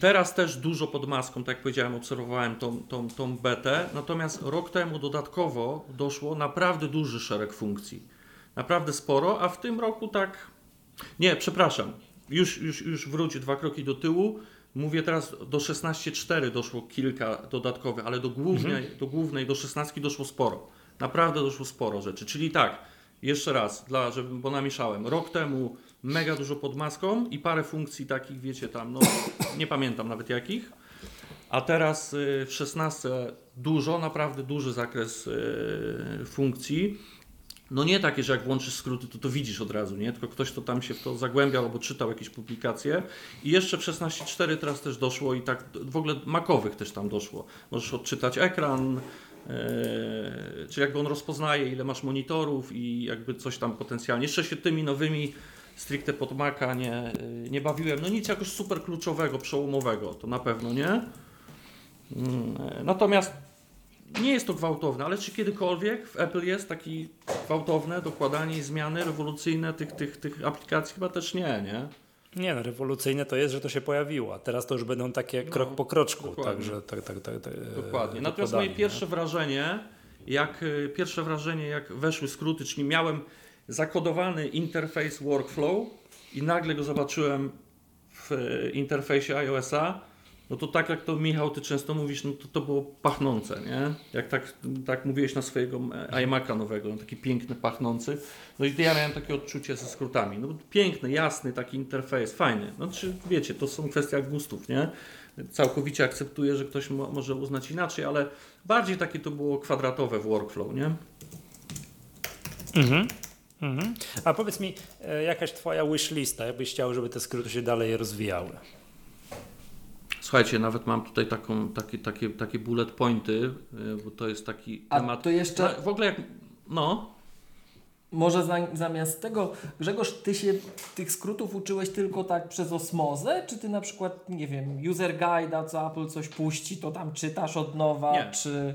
C: Teraz też dużo pod maską, tak jak powiedziałem, obserwowałem tą, tą, tą betę, natomiast rok temu dodatkowo doszło naprawdę duży szereg funkcji. Naprawdę sporo, a w tym roku tak. Nie, przepraszam, już, już, już wróć dwa kroki do tyłu. Mówię teraz do 16.4 doszło kilka dodatkowych, ale do głównej, do głównej, do 16 doszło sporo. Naprawdę doszło sporo rzeczy. Czyli tak, jeszcze raz, dla, żeby, bo namieszałem. Rok temu mega dużo pod maską i parę funkcji takich, wiecie, tam, no nie pamiętam nawet jakich. A teraz y, w 16 dużo, naprawdę duży zakres y, funkcji. No nie takie, że jak włączysz skróty, to to widzisz od razu, nie? Tylko ktoś, kto tam się w to zagłębiał albo czytał jakieś publikacje. I jeszcze w 16.4 teraz też doszło i tak w ogóle makowych też tam doszło. Możesz odczytać ekran, Eee, czy jakby on rozpoznaje, ile masz monitorów i jakby coś tam potencjalnie. Jeszcze się tymi nowymi stricte pod Maca nie, nie bawiłem. No nic jakoś super kluczowego, przełomowego, to na pewno nie. Mm, e, Natomiast nie jest to gwałtowne, ale czy kiedykolwiek w Apple jest taki gwałtowne dokładanie i zmiany rewolucyjne tych, tych, tych aplikacji? Chyba też nie, nie?
A: Nie no, rewolucyjne to jest, że to się pojawiło, a teraz to już będą takie krok po kroczku,
C: No, dokładnie.
A: także tak, tak, tak, tak, e,
C: Dokładnie. Natomiast
A: dokładanie,
C: moje pierwsze wrażenie, jak y, pierwsze wrażenie, jak weszły skróty, czyli miałem zakodowany interfejs workflow i nagle go zobaczyłem w y, interfejsie iOS-a, no to tak jak to Michał, ty często mówisz, no to to było pachnące, nie? Jak tak, tak mówiłeś na swojego e, iMac'a nowego, no taki piękny, pachnący. No i ja miałem takie odczucie ze skrótami. No piękny, jasny taki interfejs, fajny. No czy wiecie, to są kwestia gustów, nie? Całkowicie akceptuję, że ktoś mo może uznać inaczej, ale bardziej takie to było kwadratowe w workflow, nie?
A: Mhm. Mhm. A powiedz mi, e, jakaś twoja wishlista, jakbyś chciał, żeby te skróty się dalej rozwijały?
C: Słuchajcie, nawet mam tutaj taką, takie, takie, takie bullet pointy, y, bo to jest taki
B: A
C: temat.
B: to jeszcze-
C: No, W ogóle jak. No,
B: Może za, zamiast tego, Grzegorz, ty się tych skrótów uczyłeś tylko tak przez osmozę? Czy ty na przykład, nie wiem, user guide'a, co Apple coś puści, to tam czytasz od nowa?
C: Nie.
B: Czy...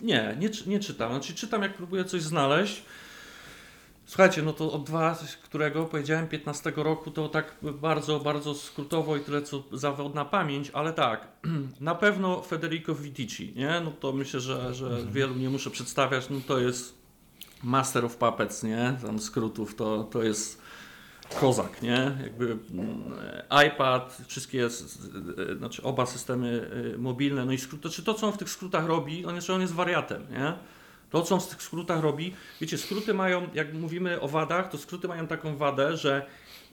C: nie, nie, nie czytam. Znaczy czytam, jak próbuję coś znaleźć. Słuchajcie, no to od dwa, którego powiedziałem 15 roku, to tak bardzo, bardzo skrótowo i tyle co zawodna pamięć, ale tak, na pewno Federico Vitici, nie? No to myślę, że, że wielu nie muszę przedstawiać, no to jest Master of Puppets, nie? Tam skrótów, to, to jest kozak, nie? Jakby mm, iPad, wszystkie, e, znaczy oba systemy e, mobilne, no i skrót, znaczy to co on w tych skrótach robi, on jest, on jest wariatem, nie? To, co on w tych skrótach robi, wiecie, skróty mają, jak mówimy o wadach, to skróty mają taką wadę, że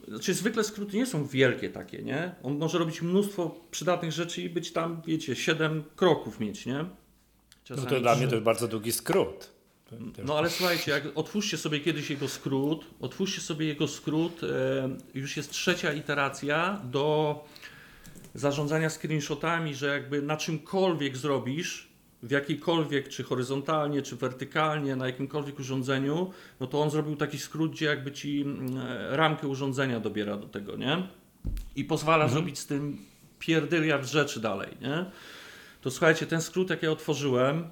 C: znaczy zwykle skróty nie są wielkie takie, nie? On może robić mnóstwo przydatnych rzeczy i być tam, wiecie, 7 kroków mieć, nie?
A: No
C: Czasami
A: to dla mnie to jest bardzo długi skrót.
C: No ale słuchajcie, jak otwórzcie sobie kiedyś jego skrót, otwórzcie sobie jego skrót, e, już jest trzecia iteracja do zarządzania screenshotami, że jakby na czymkolwiek zrobisz, w jakiejkolwiek, czy horyzontalnie, czy wertykalnie, na jakimkolwiek urządzeniu, no to on zrobił taki skrót, gdzie jakby ci mm, e, ramkę urządzenia dobiera do tego, nie? I pozwala zrobić z tym pierdyliard rzeczy dalej, nie? To słuchajcie, ten skrót jak ja otworzyłem,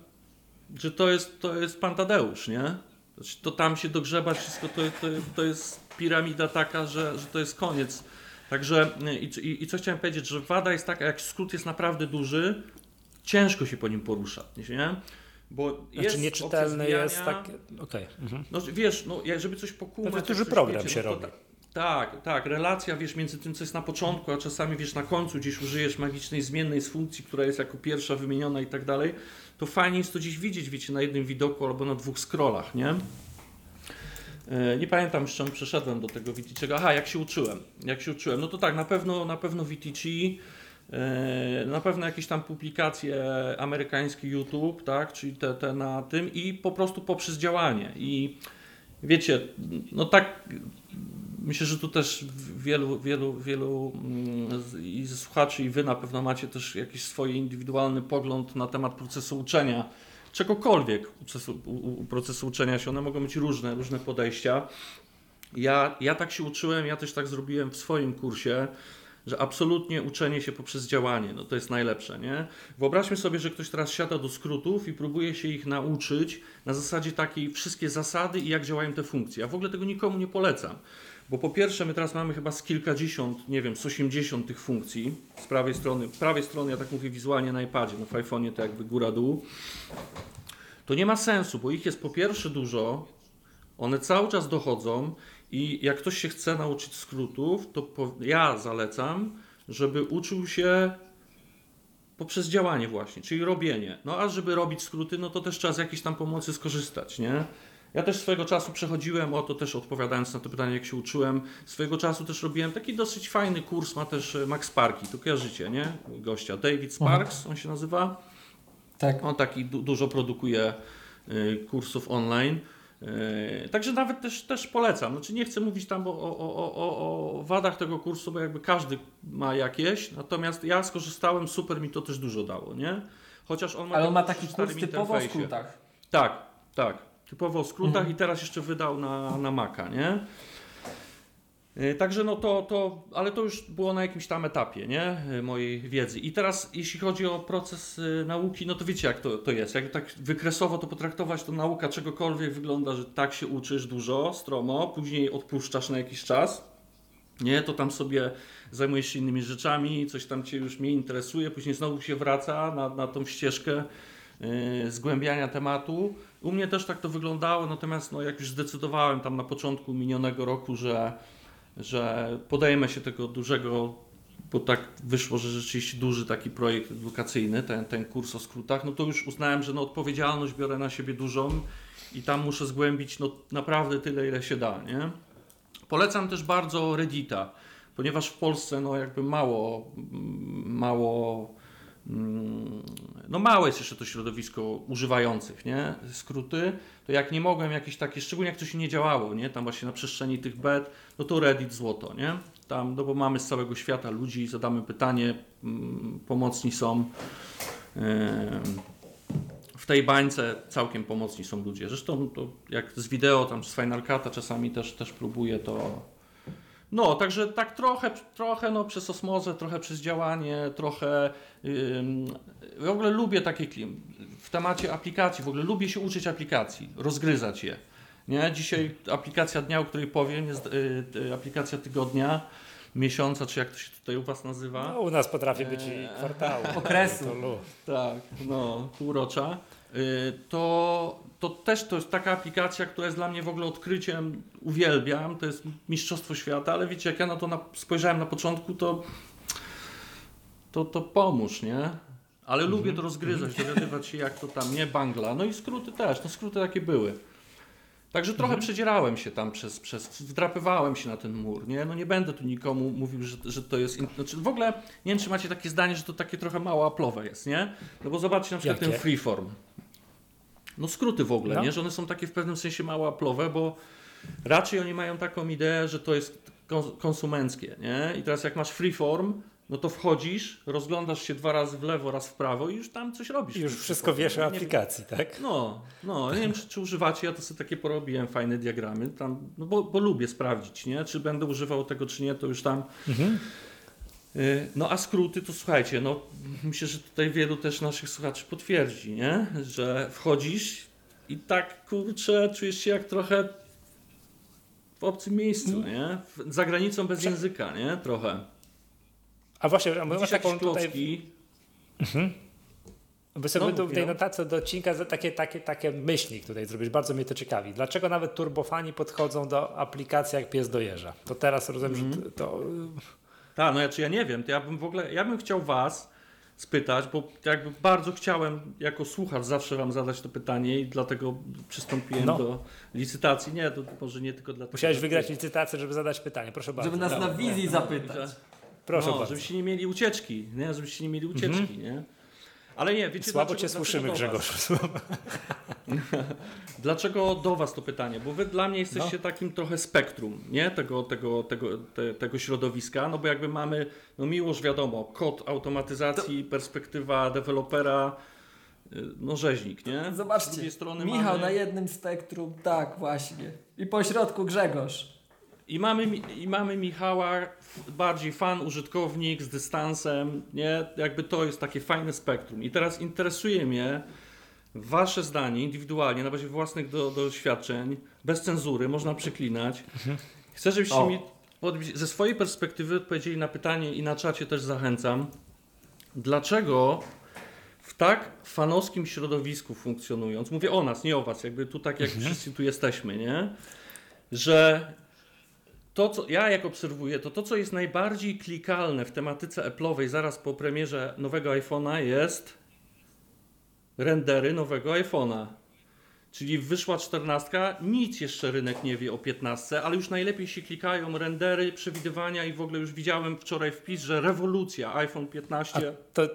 C: że to jest, to jest pan Tadeusz, nie? Znaczy, To tam się dogrzebać wszystko, to, to, to jest piramida taka, że, że to jest koniec. Także y, i, i, i co chciałem powiedzieć, że wada jest taka, jak skrót jest naprawdę duży, ciężko się po nim porusza, nie? Bo jest
A: Znaczy nieczytelny jest tak. Okej. Mhm.
C: No wiesz, no, żeby coś pokumać...
A: To jest
C: jak
A: duży program
C: wiecie,
A: się
C: no to
A: robi.
C: Tak, tak, relacja, wiesz, między tym, co jest na początku, a czasami, wiesz, na końcu gdzieś użyjesz magicznej zmiennej z funkcji, która jest jako pierwsza wymieniona i tak dalej, to fajnie jest to gdzieś widzieć, wiecie, na jednym widoku albo na dwóch scrollach, nie? E, Nie pamiętam już czemu przeszedłem do tego VTC'ego. Aha, jak się uczyłem. Jak się uczyłem. No to tak, na pewno, na pewno VTC, e, na pewno jakieś tam publikacje amerykańskie YouTube, tak, czyli te, te na tym i po prostu poprzez działanie. I wiecie, no tak myślę, że tu też wielu, wielu, wielu mm, i słuchaczy i wy na pewno macie też jakiś swój indywidualny pogląd na temat procesu uczenia, czegokolwiek procesu, u, procesu uczenia się, one mogą mieć różne, różne podejścia. Ja, ja tak się uczyłem, ja też tak zrobiłem w swoim kursie, że absolutnie uczenie się poprzez działanie, no to jest najlepsze, nie? Wyobraźmy sobie, że ktoś teraz siada do skrótów i próbuje się ich nauczyć na zasadzie takiej wszystkie zasady i jak działają te funkcje. Ja w ogóle tego nikomu nie polecam. Bo po pierwsze, my teraz mamy chyba z kilkadziesiąt, nie wiem, z 80 tych funkcji z prawej strony. Prawej strony, ja tak mówię wizualnie na iPadzie, no w iPhone'ie to jakby góra-dół. To nie ma sensu, bo ich jest po pierwsze dużo, one cały czas dochodzą i jak ktoś się chce nauczyć skrótów, to po, ja zalecam, żeby uczył się poprzez działanie właśnie, czyli robienie. No a żeby robić skróty, no to też trzeba z jakiejś tam pomocy skorzystać, nie? Ja też swojego czasu przechodziłem, o to też odpowiadając na to pytanie, jak się uczyłem, swojego czasu też robiłem taki dosyć fajny kurs, ma też e, Max Sparki, to kojarzycie, nie? Gościa, David Sparks, on się nazywa.
B: Tak.
C: On taki du- dużo produkuje y, kursów online. Y, Także nawet też, też polecam. Znaczy nie chcę mówić tam o, o, o, o, wadach tego kursu, bo jakby każdy ma jakieś. Natomiast ja skorzystałem, super mi to też dużo dało, nie? Chociaż on ma
B: Ale on ma taki
C: w
B: kurs typowo
C: interfejsie.
B: skrótach.
C: Tak, tak. Typowo o skrótach
B: Mhm.
C: i teraz jeszcze wydał na, na Maca, nie? Yy, Także no to, to, ale to już było na jakimś tam etapie, nie? Yy, Mojej wiedzy. I teraz jeśli chodzi o proces yy, nauki, no to wiecie jak to, to jest. Jak tak wykresowo to potraktować, to nauka czegokolwiek wygląda, że tak się uczysz dużo, stromo, później odpuszczasz na jakiś czas. Nie, to tam sobie zajmujesz się innymi rzeczami, coś tam cię już mniej interesuje, później znowu się wraca na, na tą ścieżkę yy, zgłębiania tematu. U mnie też tak to wyglądało, natomiast no, jak już zdecydowałem tam na początku minionego roku, że, że podejmę się tego dużego, bo tak wyszło, że rzeczywiście duży taki projekt edukacyjny, ten, ten kurs o skrótach, no to już uznałem, że no, odpowiedzialność biorę na siebie dużą i tam muszę zgłębić no, naprawdę tyle, ile się da, nie? Polecam też bardzo Reddita, ponieważ w Polsce no jakby mało, mało mm, no małe jest jeszcze to środowisko używających, nie? Skróty, to jak nie mogłem jakieś takie, szczególnie jak coś nie działało, nie? Tam właśnie na przestrzeni tych bet, no to Reddit złoto, nie? Tam, no bo mamy z całego świata ludzi, zadamy pytanie, mm, pomocni są. W tej bańce całkiem pomocni są ludzie. Zresztą to jak z wideo, tam z Final Cut'a czasami też, też próbuję to no, także tak trochę, trochę no, przez osmozę, trochę przez działanie, trochę. Yy, w ogóle lubię takie klim. W temacie aplikacji, w ogóle lubię się uczyć aplikacji, rozgryzać je. Nie? Dzisiaj aplikacja dnia, o której powiem, jest yy, aplikacja tygodnia, miesiąca, czy jak to się tutaj u Was nazywa?
A: No, u nas potrafi być i kwartału.
B: Okresu.
C: Tak, no, półrocza. Yy, to, to też to jest taka aplikacja, która jest dla mnie w ogóle odkryciem, uwielbiam, to jest Mistrzostwo Świata, ale wiecie, jak ja na to na, spojrzałem na początku, to, to, to pomóż, nie? Ale -hmm. lubię to rozgryzać, dowiadywać się jak to tam, nie? Bangla, no i skróty też, no skróty takie były. Także trochę mhm. przedzierałem się tam przez, przez, wdrapywałem się na ten mur, nie? No nie będę tu nikomu mówił, że, że to jest, znaczy w ogóle nie wiem, czy macie takie zdanie, że to takie trochę mało aplowe jest, nie? No bo zobaczcie na przykład Jakie? ten freeform. No skróty w ogóle, no. nie? Że one są takie w pewnym sensie mało aplowe, bo raczej oni mają taką ideę, że to jest konsumenckie, nie? I teraz jak masz freeform, no to wchodzisz, rozglądasz się dwa razy w lewo, raz w prawo i już tam coś robisz.
A: I już wszystko wiesz o aplikacji, tak?
C: No, no, nie wiem czy, czy, używacie, ja to sobie takie porobiłem fajne diagramy, tam, no bo, bo lubię sprawdzić, nie? Czy będę używał tego, czy nie, to już tam... Mhm. Y, no a skróty to słuchajcie, no myślę, że tutaj wielu też naszych słuchaczy potwierdzi, nie? Że wchodzisz i tak kurczę, czujesz się jak trochę w obcym miejscu, nie? Za granicą bez języka, nie? Trochę.
A: A właśnie, a masz taką tutaj... Mhm. By sobie no, w tej notacji do odcinka takie, takie, takie myśli tutaj zrobić. Bardzo mnie to ciekawi. Dlaczego nawet turbofani podchodzą do aplikacji jak pies do jeża? To teraz rozumiem, mm. że mhm. to... to...
C: Tak, no ja, czy ja nie wiem. To ja bym w ogóle, ja bym chciał was spytać, bo jakby bardzo chciałem jako słuchacz zawsze wam zadać to pytanie i dlatego przystąpiłem no. do licytacji. Nie, to może nie tylko dlatego.
A: Musiałeś wygrać licytację, żeby zadać pytanie. Proszę bardzo.
B: Żeby nas na wizji zapytać.
C: Proszę no, bardzo. Żebyście nie mieli ucieczki, nie? Żebyście nie mieli ucieczki, mhm. nie? Ale nie, wiecie
A: Słabo dlaczego, cię słyszymy, Grzegorz.
C: dlaczego do was to pytanie? Bo wy dla mnie jesteście no. takim trochę spektrum, nie? Tego, tego, tego, te, tego środowiska, no bo jakby mamy, no miłość wiadomo, kod automatyzacji, to... perspektywa dewelopera, y, no rzeźnik, nie?
B: Zobaczcie, strony Michał mamy... na jednym spektrum, tak właśnie. I po środku Grzegorz.
C: I mamy, I mamy Michała, bardziej fan, użytkownik z dystansem, nie? Jakby to jest takie fajne spektrum. I teraz interesuje mnie Wasze zdanie indywidualnie, na bazie własnych do, doświadczeń, bez cenzury, można przeklinać. Chcę, żebyście o. mi ze swojej perspektywy odpowiedzieli na pytanie i na czacie też zachęcam. Dlaczego w tak fanowskim środowisku funkcjonując, mówię o nas, nie o was, jakby tu tak jak mhm. wszyscy tu jesteśmy, nie? Że to, co ja jak obserwuję, to to, co jest najbardziej klikalne w tematyce Apple'owej zaraz po premierze nowego iPhone'a jest rendery nowego iPhone'a. Czyli wyszła 14, nic jeszcze rynek nie wie o 15, ale już najlepiej się klikają rendery, przewidywania i w ogóle już widziałem wczoraj wpis, że rewolucja iPhone 15.
A: A to,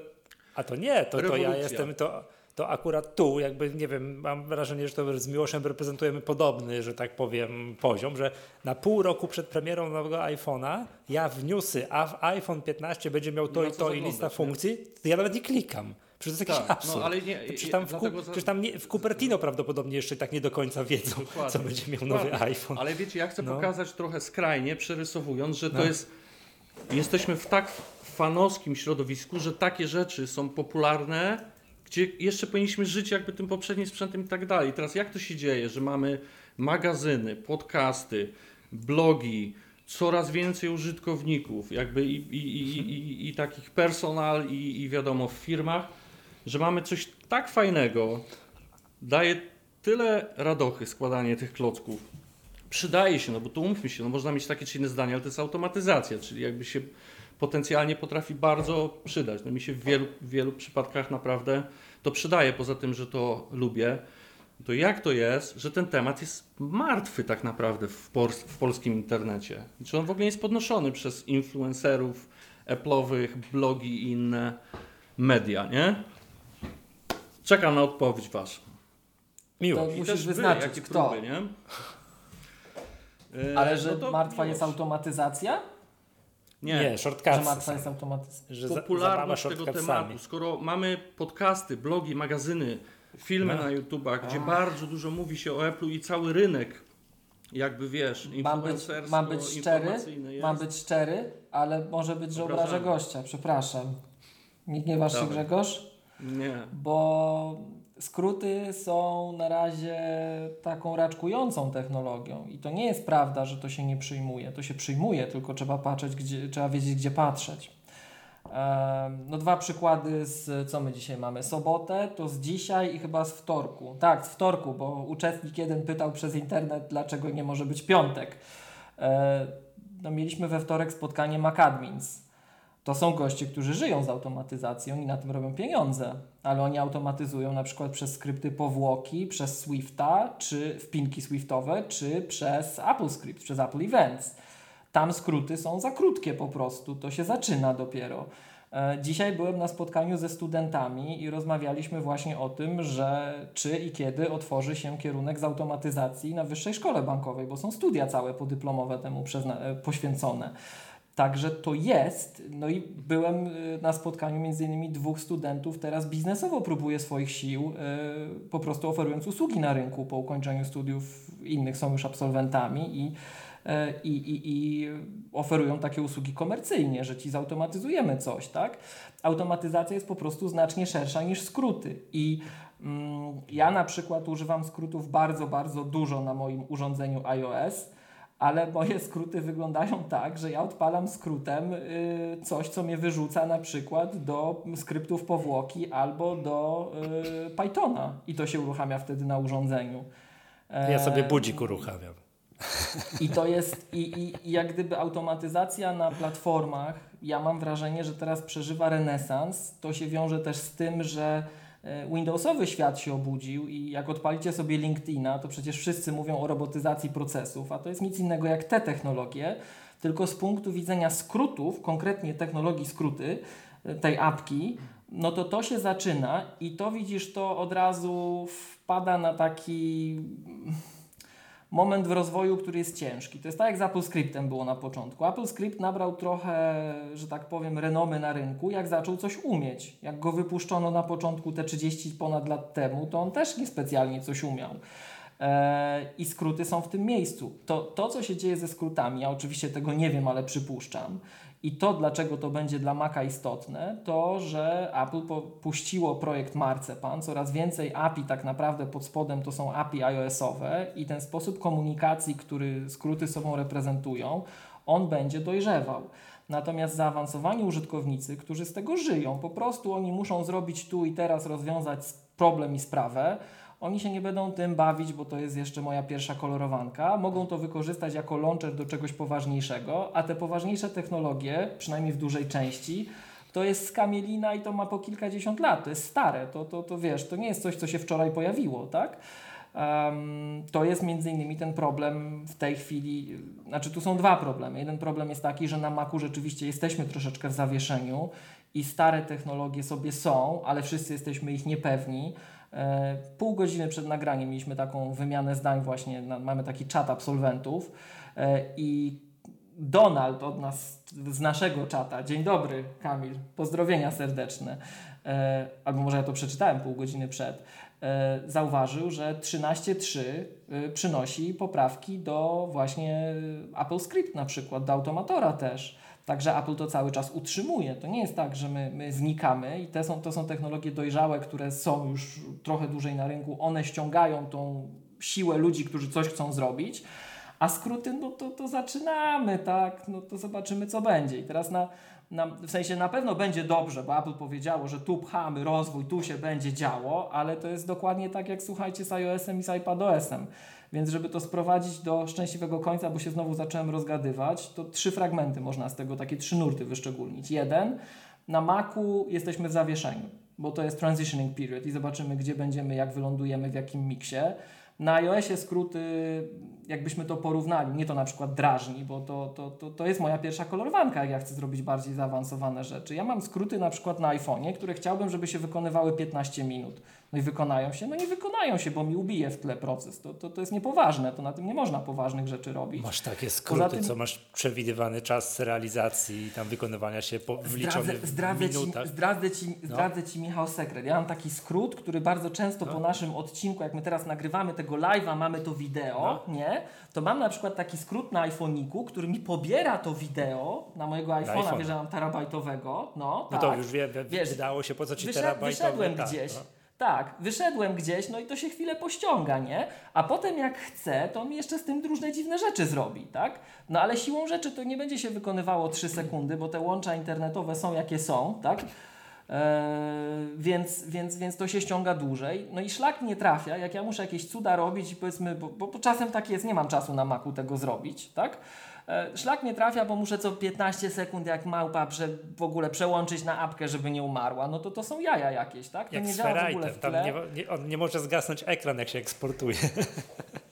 A: a to nie, to, to ja jestem to to akurat tu, jakby nie wiem, mam wrażenie, że to z Miłoszem reprezentujemy podobny, że tak powiem, poziom, że na pół roku przed premierą nowego iPhone'a ja w newsy, a w iPhone 15 będzie miał to i to i lista funkcji, to ja nawet nie klikam. Przecież to jest jakiś tak, absurd. No, ale nie, przecież tam, w, ku, przecież tam nie, w Cupertino prawdopodobnie jeszcze tak nie do końca wiedzą, Dokładnie. co będzie miał nowy iPhone.
C: Ale wiecie, ja chcę no. pokazać trochę skrajnie, przerysowując, że to no. jest, jesteśmy w tak fanowskim środowisku, że takie rzeczy są popularne, gdzie jeszcze powinniśmy żyć jakby tym poprzednim sprzętem i tak dalej. Teraz jak to się dzieje, że mamy magazyny, podcasty, blogi, coraz więcej użytkowników, jakby i, i, i, i, takich personal i, wiadomo w firmach, że mamy coś tak fajnego, daje tyle radochy składanie tych klocków. Przydaje się, no bo to umówmy się, no można mieć takie czy inne zdanie, ale to jest automatyzacja, czyli jakby się potencjalnie potrafi bardzo przydać. No mi się w wielu, w wielu przypadkach naprawdę to przydaje, poza tym, że to lubię. To jak to jest, że ten temat jest martwy tak naprawdę w, w polskim internecie? Czy on w ogóle jest podnoszony przez influencerów, Apple'owych, blogi i inne media, nie? Czekam na odpowiedź waszą.
A: Miło.
B: To
C: I
B: musisz
C: wy,
B: wyznaczyć,
C: jakie
B: kto.
C: próby, nie? E,
B: Ale że
C: no
B: martwa jest
C: miłość.
B: automatyzacja?
C: Nie,
A: Nie,
B: Że jest automatyzacja.
A: Że
C: popularność tego tematu, skoro mamy podcasty, blogi, magazyny, filmy
A: No.
C: na YouTubach, gdzie bardzo dużo mówi się o Apple'u i cały rynek, jakby wiesz,
B: Mam być, mam być szczery, mam być szczery, ale może być, że obrażę gościa, przepraszam. Nie gniewasz się
C: Dawaj.
B: Grzegorz?
C: Nie.
B: Bo skróty są na razie taką raczkującą technologią i to nie jest prawda, że to się nie przyjmuje. To się przyjmuje, tylko trzeba patrzeć, gdzie, trzeba wiedzieć, gdzie patrzeć. No dwa przykłady z co my dzisiaj mamy. Sobotę to z dzisiaj i chyba z wtorku. Tak, z wtorku, bo uczestnik jeden pytał przez internet, dlaczego nie może być piątek. E, No mieliśmy we wtorek spotkanie MacAdmins. To są goście, którzy żyją z automatyzacją i na tym robią pieniądze, ale oni automatyzują na przykład przez skrypty powłoki, przez Swifta, czy wpinki Swiftowe, czy przez AppleScript, przez Apple Events. Tam skróty są za krótkie po prostu, to się zaczyna dopiero. E, Dzisiaj byłem na spotkaniu ze studentami i rozmawialiśmy właśnie o tym, że czy i kiedy otworzy się kierunek z automatyzacji na Wyższej Szkole Bankowej, bo są studia całe podyplomowe temu e, poświęcone. Także to jest. No i byłem y, na spotkaniu między innymi dwóch studentów, teraz biznesowo próbuje swoich sił, y, po prostu oferując usługi na rynku po ukończeniu studiów, innych są już absolwentami i, y, i, i, i oferują takie usługi komercyjnie, że ci zautomatyzujemy coś, tak? Automatyzacja jest po prostu znacznie szersza niż skróty i mm, ja na przykład używam skrótów bardzo, bardzo dużo na moim urządzeniu iOS ale moje skróty wyglądają tak, że ja odpalam skrótem y, coś, co mnie wyrzuca na przykład do skryptów powłoki albo do y, Pythona i to się uruchamia wtedy na urządzeniu.
A: Ja sobie
B: E,
A: budzik uruchamiam.
B: I to jest, i, i, i jak gdyby automatyzacja na platformach, ja mam wrażenie, że teraz przeżywa renesans. To się wiąże też z tym, że Windowsowy świat się obudził i jak odpalicie sobie LinkedIna, to przecież wszyscy mówią o robotyzacji procesów, a to jest nic innego jak te technologie, tylko z punktu widzenia skrótów, konkretnie technologii skróty, e, tej apki, no to to się zaczyna i to widzisz, to od razu wpada na taki moment w rozwoju, który jest ciężki. To jest tak jak z AppleScriptem było na początku. AppleScript nabrał trochę, że tak powiem, renomy na rynku, jak zaczął coś umieć. Jak go wypuszczono na początku te 30 ponad lat temu, to on też niespecjalnie coś umiał. E, I skróty są w tym miejscu. To, to, co się dzieje ze skrótami, ja oczywiście tego nie wiem, ale przypuszczam. I to, dlaczego to będzie dla Maca istotne, to, że Apple puściło projekt Marcepan, coraz więcej API tak naprawdę pod spodem to są API iOS-owe i ten sposób komunikacji, który skróty sobą reprezentują, on będzie dojrzewał. Natomiast zaawansowani użytkownicy, którzy z tego żyją, po prostu oni muszą zrobić tu i teraz rozwiązać problem i sprawę, oni się nie będą tym bawić, bo to jest jeszcze moja pierwsza kolorowanka. Mogą to wykorzystać jako launcher do czegoś poważniejszego, a te poważniejsze technologie, przynajmniej w dużej części, to jest skamielina i to ma po kilkadziesiąt lat. To jest stare. To, to, to wiesz, to nie jest coś, co się wczoraj pojawiło, tak? Em, to jest między innymi ten problem w tej chwili, znaczy tu są dwa problemy. Jeden problem jest taki, że na Macu rzeczywiście jesteśmy troszeczkę w zawieszeniu i stare technologie sobie są, ale wszyscy jesteśmy ich niepewni. E, Pół godziny przed nagraniem mieliśmy taką wymianę zdań właśnie, mamy taki czat absolwentów e, i Donald od nas, z naszego czata, dzień dobry Kamil, pozdrowienia serdeczne, e, albo może ja to przeczytałem pół godziny przed, zauważył, że 13.3 e, przynosi poprawki do właśnie Apple Script na przykład, do Automatora też. Także Apple to cały czas utrzymuje. To nie jest tak, że my, my znikamy i te są, to są technologie dojrzałe, które są już trochę dłużej na rynku. One ściągają tą siłę ludzi, którzy coś chcą zrobić, a skróty, no to, to zaczynamy, tak? No to zobaczymy, co będzie. I teraz na, na, w sensie na pewno będzie dobrze, bo Apple powiedziało, że tu pchamy rozwój, tu się będzie działo, ale to jest dokładnie tak, jak słuchajcie z iOS-em i z iPadOS-em. Więc żeby to sprowadzić do szczęśliwego końca, bo się znowu zacząłem rozgadywać, to trzy fragmenty można z tego, takie trzy nurty wyszczególnić. Jeden, na Macu jesteśmy w zawieszeniu, bo to jest transitioning period i zobaczymy, gdzie będziemy, jak wylądujemy, w jakim miksie. Na iOSie skróty, jakbyśmy to porównali, mnie to na przykład drażni, bo to, to, to, to jest moja pierwsza kolorowanka, jak ja chcę zrobić bardziej zaawansowane rzeczy. Ja mam skróty na przykład na iPhone'ie, które chciałbym, żeby się wykonywały 15 minut. No i wykonają się? No nie wykonają się, bo mi ubije w tle proces. To, to, to jest niepoważne, to na tym nie można poważnych rzeczy robić.
A: Masz takie skróty, tym, co masz przewidywany czas realizacji i tam wykonywania się po wliczony zdradzę,
B: w minutach. Ci, zdradzę, ci, no. zdradzę Ci, Michał, sekret. Ja mam taki skrót, który bardzo często no. po naszym odcinku, jak my teraz nagrywamy tego live'a, mamy to wideo, no. nie? To mam na przykład taki skrót na iPhoniku, który mi pobiera to wideo na mojego iPhone'a, wie, że mam terabajtowego. No,
A: no tak. to już wie, wie, Wiesz, wydało się po co Ci wyszedł, terabajtowe.
B: Wyszedłem tak, gdzieś. No. Tak, wyszedłem gdzieś, no i to się chwilę pościąga, nie? A potem jak chce, to mi jeszcze z tym różne dziwne rzeczy zrobi, tak? No ale siłą rzeczy to nie będzie się wykonywało 3 sekundy, bo te łącza internetowe są jakie są, tak? Eee, więc, więc, więc to się ściąga dłużej. No i szlak nie trafia, jak ja muszę jakieś cuda robić i powiedzmy, bo, bo, bo czasem tak jest, nie mam czasu na maku tego zrobić, tak? E, szlak nie trafia, bo muszę co 15 sekund jak małpa prze, w ogóle przełączyć na apkę, żeby nie umarła. No to to są jaja jakieś, tak? To
A: jak nie działa w ogóle w tle. Nie, nie, on nie może zgasnąć ekran, jak się eksportuje.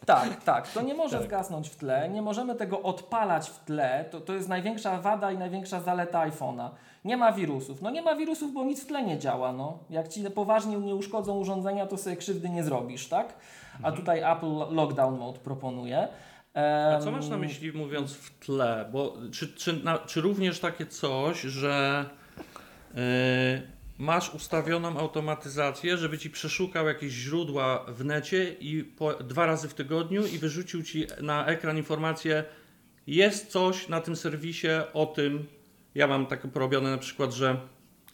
B: Tak, tak. To nie może tak. zgasnąć w tle. Nie możemy tego odpalać w tle. To, to jest największa wada i największa zaleta iPhone'a. Nie ma wirusów. No nie ma wirusów, bo nic w tle nie działa. No. Jak ci poważnie nie uszkodzą urządzenia, to sobie krzywdy nie zrobisz, tak? A mhm. tutaj Apple Lockdown Mode proponuje.
C: A co masz na myśli mówiąc w tle? Bo czy, czy, na, czy również takie coś, że yy, masz ustawioną automatyzację, żeby ci przeszukał jakieś źródła w necie i po, dwa razy w tygodniu i wyrzucił ci na ekran informację, jest coś na tym serwisie o tym. Ja mam tak porobione na przykład, że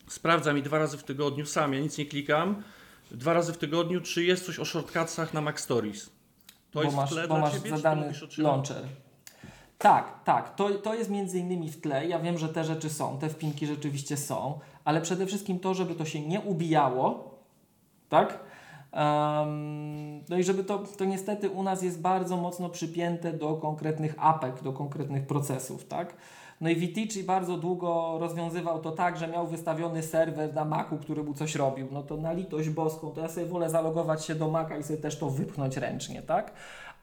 C: sprawdza mi dwa razy w tygodniu, sam ja nic nie klikam, dwa razy w tygodniu, czy jest coś o shortcutsach na Mac Stories.
B: To bo masz, bo masz ciebie, zadany launcher. Tak, tak. To, to jest między innymi w tle. Ja wiem, że te rzeczy są, te wpinki rzeczywiście są, ale przede wszystkim to, żeby to się nie ubijało, tak? Um, no i żeby to, to niestety u nas jest bardzo mocno przypięte do konkretnych apek, do konkretnych procesów, tak? No i Vitici bardzo długo rozwiązywał to tak, że miał wystawiony serwer na Macu, który mu coś robił. No to na litość boską, to ja sobie wolę zalogować się do Maca i sobie też to wypchnąć ręcznie, tak?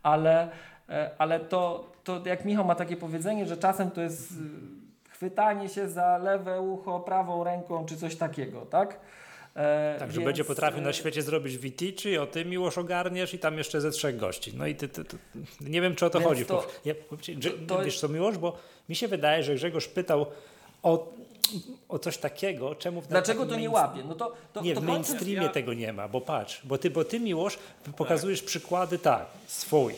B: Ale, e, ale to, to jak Michał ma takie powiedzenie, że czasem to jest y, chwytanie się za lewe ucho prawą ręką, czy coś takiego, tak?
A: E, tak, że więc... będzie potrafił na świecie zrobić Vitici, o ty miłość ogarniesz i tam jeszcze ze trzech gości. No i ty, ty, ty nie wiem, czy o to chodzi. To, ja, to, to, wiesz co, miłość, bo mi się wydaje, że Grzegorz pytał o, o coś takiego, czemu w
B: Dlaczego to nie łapie? No to, to,
A: nie,
B: to
A: w mainstreamie ja... tego nie ma, bo patrz, bo ty, bo ty Miłosz, pokazujesz tak. przykłady tak, swój.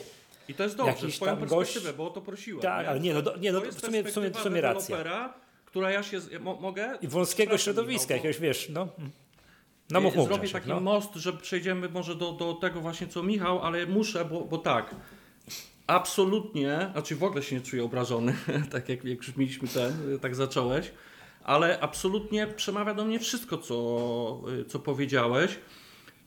C: I to jest dobrze, Jakiś twoją perspektywę, gość... bo o to prosiłem.
A: Tak, nie? ale nie, no, nie, no w sumie, w sumie, w sumie racja.
C: która ja się, mo, mogę?
A: I wąskiego środowiska, no, jakiegoś, wiesz, no.
C: No mów, mów, Zrobię taki no. most, że przejdziemy może do, do tego właśnie co Michał, ale muszę, bo, bo tak. Absolutnie, znaczy w ogóle się nie czuję obrażony, tak jak, jak już mieliśmy ten, tak zacząłeś, ale absolutnie przemawia do mnie wszystko, co, co powiedziałeś,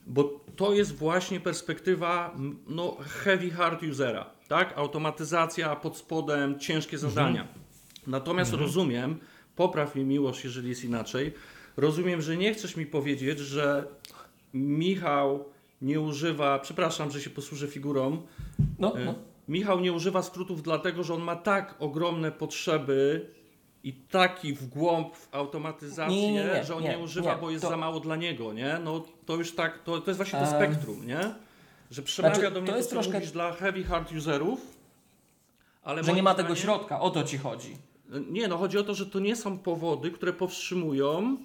C: bo to jest właśnie perspektywa no, heavy hard usera, tak? Automatyzacja pod spodem, ciężkie mhm. zadania. Mhm. Natomiast mhm. rozumiem, popraw mi miłość, jeżeli jest inaczej, Rozumiem, że nie chcesz mi powiedzieć, że Michał nie używa, przepraszam, że się posłużę figurą. No, e, no. Michał nie używa skrótów dlatego, że on ma tak ogromne potrzeby i taki w głąb w automatyzację, nie, nie, nie, że on nie, używa, bo jest to... za mało dla niego, nie? No to już tak, to, to jest właśnie to spektrum, nie? Że przemawia znaczy, do mnie to, jest to troszkę... dla heavy hard userów,
B: ale że nie ma tego środka, o to ci chodzi.
C: Nie, no chodzi o to, że to nie są powody, które powstrzymują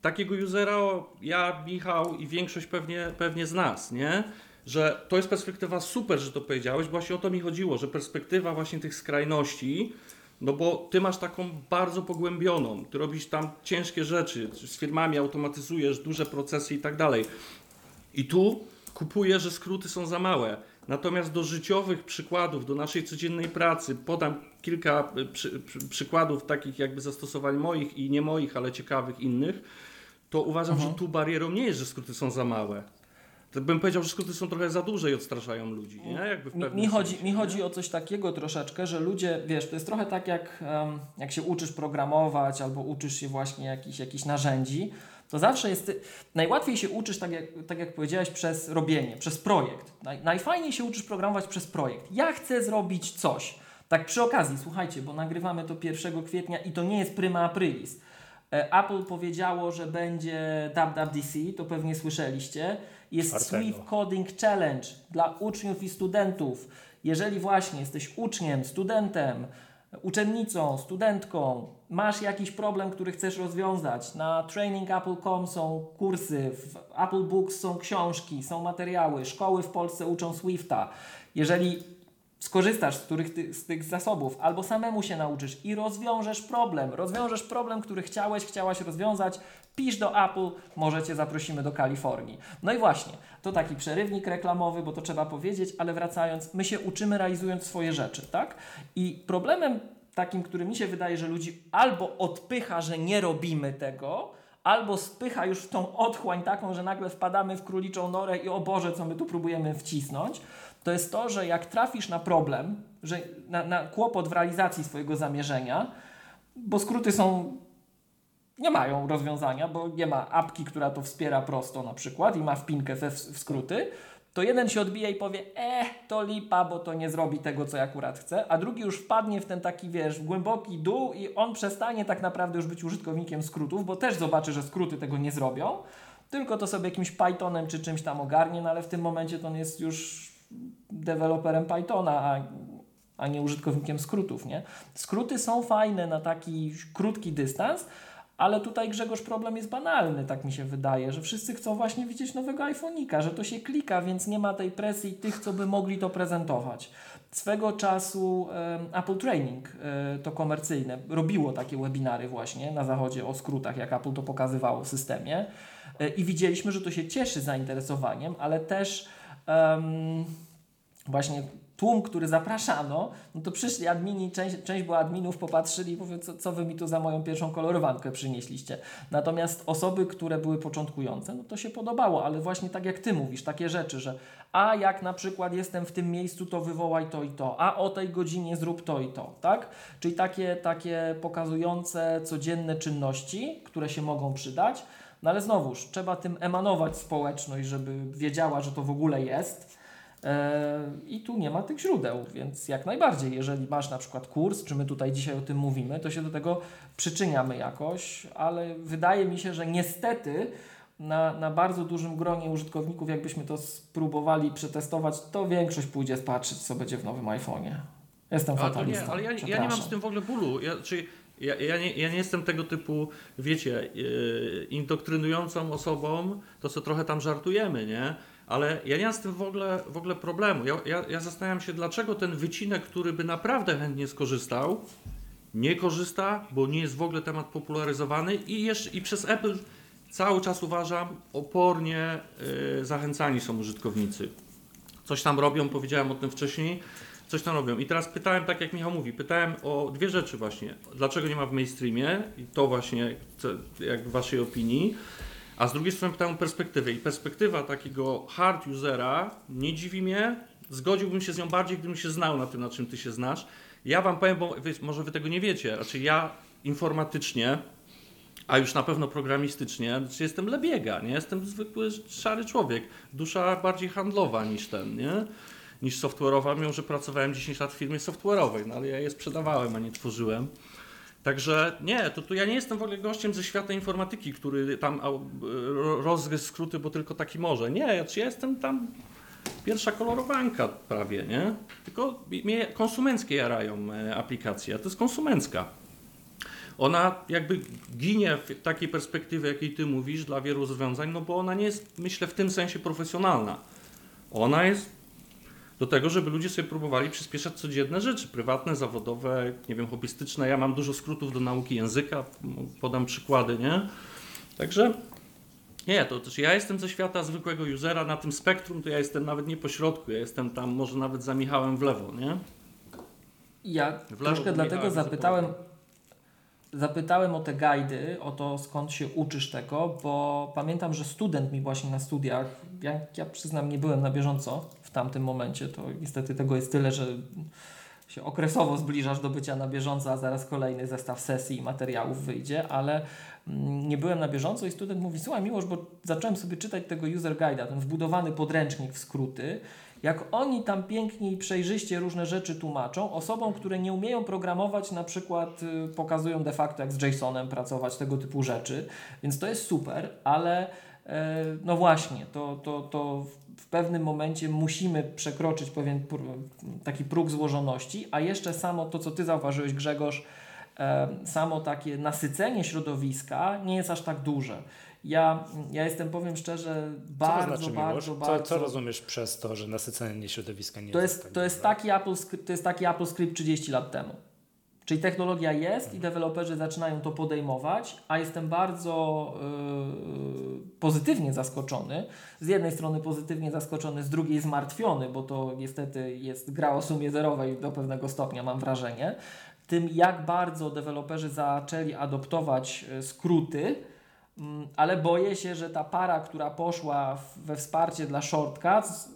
C: takiego usera ja, Michał i większość pewnie, pewnie z nas, nie? Że to jest perspektywa super, że to powiedziałeś, bo właśnie o to mi chodziło, że perspektywa właśnie tych skrajności, no bo ty masz taką bardzo pogłębioną, ty robisz tam ciężkie rzeczy, z firmami automatyzujesz duże procesy i tak dalej. I tu kupuję, że skróty są za małe. Natomiast do życiowych przykładów, do naszej codziennej pracy, podam kilka y, przy, przy, przykładów takich jakby zastosowań moich i nie moich, ale ciekawych innych to uważam, że mhm. tu barierą nie jest, że skróty są za małe. To bym powiedział, że skróty są trochę za duże i odstraszają ludzi. Nie? Jakby w
B: mi, mi chodzi, sensie, mi chodzi o coś takiego troszeczkę, że ludzie, wiesz, to jest trochę tak jak, um, jak się uczysz programować albo uczysz się właśnie jakichś jakich narzędzi, to zawsze jest, najłatwiej się uczysz, tak jak, tak jak powiedziałeś, przez robienie, przez projekt. Naj, najfajniej się uczysz programować przez projekt. Ja chcę zrobić coś. Tak przy okazji, słuchajcie, bo nagrywamy to 1 kwietnia i to nie jest prima aprilis. E, Apple powiedziało, że będzie WWDC, to pewnie słyszeliście. Jest
A: Czwartego.
B: Swift Coding Challenge dla uczniów i studentów. Jeżeli właśnie jesteś uczniem, studentem, uczennicą, studentką, masz jakiś problem, który chcesz rozwiązać, na trainingapple.com są kursy, w Apple Books są książki, są materiały, szkoły w Polsce uczą Swifta. Jeżeli skorzystasz z, których ty, z tych zasobów, albo samemu się nauczysz i rozwiążesz problem, rozwiążesz problem, który chciałeś, chciałaś rozwiązać, pisz do Apple, może Cię zaprosimy do Kalifornii. No i właśnie, to taki przerywnik reklamowy, bo to trzeba powiedzieć, ale wracając, my się uczymy realizując swoje rzeczy, tak? I problemem takim, który mi się wydaje, że ludzi albo odpycha, że nie robimy tego, albo spycha już w tą otchłań taką, że nagle wpadamy w króliczą norę i o Boże, co my tu próbujemy wcisnąć, to jest to, że jak trafisz na problem, że na, na kłopot w realizacji swojego zamierzenia, bo skróty są nie mają rozwiązania, bo nie ma apki, która to wspiera prosto na przykład i ma wpinkę we, w skróty, to jeden się odbije i powie, e, to lipa, bo to nie zrobi tego, co ja akurat chcę, a drugi już wpadnie w ten taki, wiesz, głęboki dół i on przestanie tak naprawdę już być użytkownikiem skrótów, bo też zobaczy, że skróty tego nie zrobią, tylko to sobie jakimś Pythonem czy czymś tam ogarnie, no ale w tym momencie to on jest już deweloperem Pythona, a, a nie użytkownikiem skrótów, nie? Skróty są fajne na taki krótki dystans, ale tutaj Grzegorz problem jest banalny, tak mi się wydaje, że wszyscy chcą właśnie widzieć nowego iPhone'ika, że to się klika, więc nie ma tej presji tych, co by mogli to prezentować. Swego czasu Apple Training, e, to komercyjne, robiło takie webinary właśnie na zachodzie o skrótach, jak Apple to pokazywało w systemie e, i widzieliśmy, że to się cieszy zainteresowaniem, ale też właśnie tłum, który zapraszano, no to przyszli admini, część, część była adminów, popatrzyli i mówią, co, co wy mi tu za moją pierwszą kolorowankę przynieśliście. Natomiast osoby, które były początkujące, no to się podobało, ale właśnie tak jak ty mówisz, takie rzeczy, że a jak na przykład jestem w tym miejscu, to wywołaj to i to, a o tej godzinie zrób to i to, tak? Czyli takie, takie pokazujące codzienne czynności, które się mogą przydać, no ale znowuż, trzeba tym emanować społeczność, żeby wiedziała, że to w ogóle jest, E, I tu nie ma tych źródeł, więc jak najbardziej, jeżeli masz na przykład kurs, czy my tutaj dzisiaj o tym mówimy, to się do tego przyczyniamy jakoś, ale wydaje mi się, że niestety na, na bardzo dużym gronie użytkowników, jakbyśmy to spróbowali przetestować, to większość pójdzie patrzeć, co będzie w nowym iPhone'ie. Jestem fatalistą.
C: Nie, ale ja, ja, nie mam z tym w ogóle bólu. Ja, czyli ja, ja, nie, ja nie jestem tego typu, wiecie, yy, indoktrynującą osobą, to co trochę tam żartujemy, nie? ale ja nie mam z tym w ogóle, w ogóle problemu. Ja, ja, ja zastanawiam się, dlaczego ten wycinek, który by naprawdę chętnie skorzystał, nie korzysta, bo nie jest w ogóle temat popularyzowany i, jeszcze, i przez Apple cały czas uważam opornie yy, zachęcani są użytkownicy. Coś tam robią, powiedziałem o tym wcześniej, coś tam robią. I teraz pytałem, tak jak Michał mówi, pytałem o dwie rzeczy właśnie. Dlaczego nie ma w mainstreamie i to właśnie, jak w Waszej opinii. A z drugiej strony pytałem o perspektywę i perspektywa takiego hard usera nie dziwi mnie, zgodziłbym się z nią bardziej, gdybym się znał na tym, na czym ty się znasz. Ja wam powiem, bo wy, może wy tego nie wiecie, znaczy ja informatycznie, a już na pewno programistycznie, znaczy jestem lebiega, nie? Jestem zwykły szary człowiek, dusza bardziej handlowa niż ten, nie? Niż software'owa, mimo że pracowałem 10 lat w firmie software'owej, no ale ja je sprzedawałem, a nie tworzyłem. Także nie, to, to ja nie jestem w ogóle gościem ze świata informatyki, który tam rozgryzł skróty, bo tylko taki może. Nie, ja, ja jestem tam pierwsza kolorowanka prawie, nie? Tylko mnie konsumenckie jarają e, aplikacje, a to jest konsumencka. Ona jakby ginie w takiej perspektywie, jakiej ty mówisz, dla wielu rozwiązań, no bo ona nie jest, myślę, w tym sensie profesjonalna. Ona jest do tego, żeby ludzie sobie próbowali przyspieszać codzienne rzeczy, prywatne, zawodowe, nie wiem, hobbystyczne. Ja mam dużo skrótów do nauki języka, podam przykłady, nie? Także nie, to też ja jestem ze świata zwykłego usera, na tym spektrum to ja jestem nawet nie po środku, ja jestem tam może nawet za Michałem w lewo, nie?
B: Ja w troszkę dlatego zapytałem, zapytałem o te guidy, o to skąd się uczysz tego, bo pamiętam, że student mi właśnie na studiach, ja, ja przyznam nie byłem na bieżąco w tamtym momencie, to niestety tego jest tyle, że się okresowo zbliżasz do bycia na bieżąco, a zaraz kolejny zestaw sesji i materiałów wyjdzie, ale mm, nie byłem na bieżąco i student mówi, słuchaj Miłosz, bo zacząłem sobie czytać tego user guide'a, ten wbudowany podręcznik w skróty jak oni tam pięknie i przejrzyście różne rzeczy tłumaczą, osobom, które nie umieją programować, na przykład y, pokazują de facto jak z JSON-em pracować, tego typu rzeczy, więc to jest super, ale e, no właśnie, to, to, to w pewnym momencie musimy przekroczyć pewien taki próg złożoności, a jeszcze samo to, co Ty zauważyłeś, Grzegorz, samo takie nasycenie środowiska nie jest aż tak duże. Ja, ja jestem, powiem szczerze, bardzo,
A: co to znaczy,
B: bardzo,
A: co,
B: bardzo...
A: Co rozumiesz przez to, że nasycenie środowiska nie
B: to
A: jest,
B: jest
A: tak
B: to jest, taki Apple, to jest taki Apple Script 30 lat temu. Czyli technologia jest mhm. i deweloperzy zaczynają to podejmować, a jestem bardzo yy, pozytywnie zaskoczony. Z jednej strony pozytywnie zaskoczony, z drugiej zmartwiony, bo to niestety jest gra o sumie zerowej do pewnego stopnia, mam wrażenie. Tym, jak bardzo deweloperzy zaczęli adoptować e, skróty, ale boję się, że ta para, która poszła we wsparcie dla shortcuts,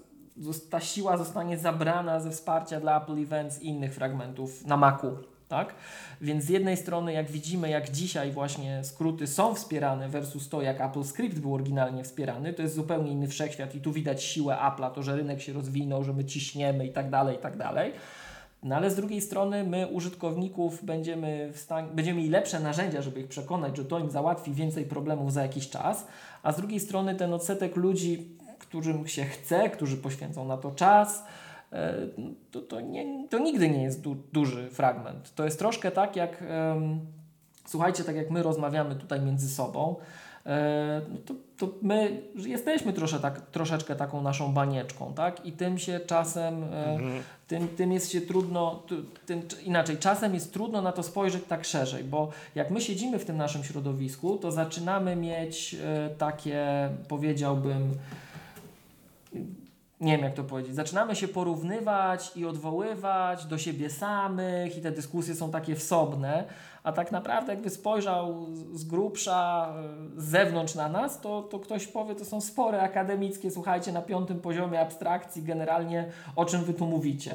B: ta siła zostanie zabrana ze wsparcia dla Apple Events i innych fragmentów na Macu. Tak? Więc z jednej strony, jak widzimy, jak dzisiaj właśnie skróty są wspierane versus to, jak Apple Script był oryginalnie wspierany, to jest zupełnie inny wszechświat i tu widać siłę Apple'a, to, że rynek się rozwinął, że my ciśniemy i tak dalej, i tak dalej. No ale z drugiej strony my użytkowników będziemy w stanie, będziemy mieli lepsze narzędzia, żeby ich przekonać, że to im załatwi więcej problemów za jakiś czas, a z drugiej strony ten odsetek ludzi, którym się chce, którzy poświęcą na to czas, e, to, to, nie, to nigdy nie jest du duży fragment. To jest troszkę tak jak, um, słuchajcie, tak jak my rozmawiamy tutaj między sobą, E, no to, to my jesteśmy trosze, tak, troszeczkę taką naszą banieczką, tak? I tym się czasem, e, mhm. Tym, tym jest się trudno, tym, inaczej, czasem jest trudno na to spojrzeć tak szerzej, bo jak my siedzimy w tym naszym środowisku, to zaczynamy mieć e, takie, powiedziałbym, nie wiem jak to powiedzieć, zaczynamy się porównywać i odwoływać do siebie samych i te dyskusje są takie wsobne, a tak naprawdę jakby spojrzał z grubsza, z zewnątrz na nas, to, to ktoś powie, to są spory akademickie, słuchajcie, na piątym poziomie abstrakcji generalnie o czym wy tu mówicie.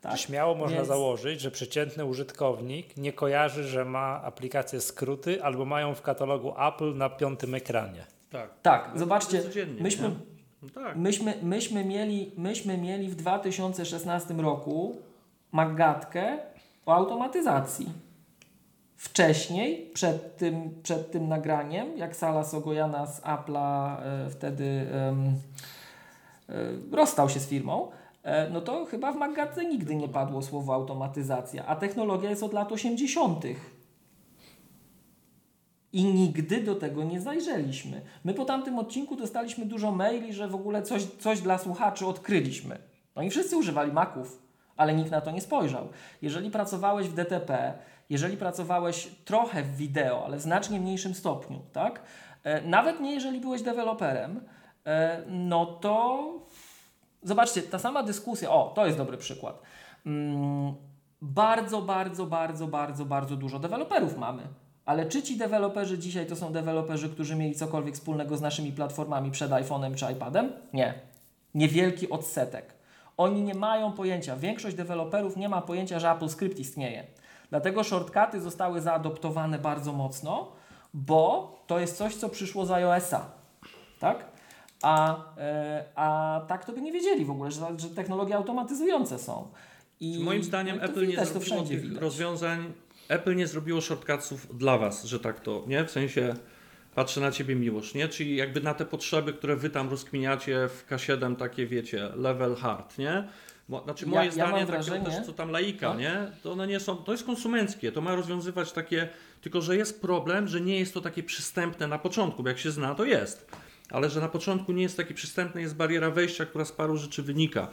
A: Tak? Śmiało można Więc... założyć, że przeciętny użytkownik nie kojarzy, że ma aplikację skróty albo mają w katalogu Apple na piątym ekranie.
B: Tak, tak. zobaczcie, myśmy, no tak. myśmy, myśmy, mieli, myśmy mieli w 2016 roku magatkę o automatyzacji. Wcześniej, przed tym, przed tym nagraniem, jak Sala Sogojana z Apple'a e, wtedy e, rozstał się z firmą, e, no to chyba w Maggatce nigdy nie padło słowo automatyzacja, a technologia jest od lat 80. I nigdy do tego nie zajrzeliśmy. My po tamtym odcinku dostaliśmy dużo maili, że w ogóle coś, coś dla słuchaczy odkryliśmy. No i wszyscy używali Maców, ale nikt na to nie spojrzał. Jeżeli pracowałeś w DTP, jeżeli pracowałeś trochę w wideo, ale w znacznie mniejszym stopniu, tak? E, nawet nie jeżeli byłeś deweloperem, e, no to zobaczcie, ta sama dyskusja, o, to jest dobry przykład. Mm, bardzo, bardzo, bardzo, bardzo, bardzo dużo deweloperów mamy. Ale czy ci deweloperzy dzisiaj to są deweloperzy, którzy mieli cokolwiek wspólnego z naszymi platformami przed iPhone'em czy iPadem? Nie. Niewielki odsetek. Oni nie mają pojęcia, większość deweloperów nie ma pojęcia, że Apple Script istnieje. Dlatego shortcuty zostały zaadoptowane bardzo mocno, bo to jest coś, co przyszło z iOS-a. Tak? A, e, a tak to by nie wiedzieli w ogóle, że, że technologie automatyzujące są.
C: I moim zdaniem Apple nie zrobiło tych widać. rozwiązań, Apple nie zrobiło shortcutsów dla Was, że tak to, nie? W sensie patrzę na Ciebie miłość, nie? Czyli jakby na te potrzeby, które Wy tam rozkminiacie w K7, takie wiecie, level hard, nie? Mo, znaczy moje ja, zdanie, ja wrażenie, takie też co tam laika, no? nie? To one nie są, to jest konsumenckie, to ma rozwiązywać takie, tylko że jest problem, że nie jest to takie przystępne na początku, bo jak się zna, to jest. Ale że na początku nie jest takie przystępne, jest bariera wejścia, która z paru rzeczy wynika.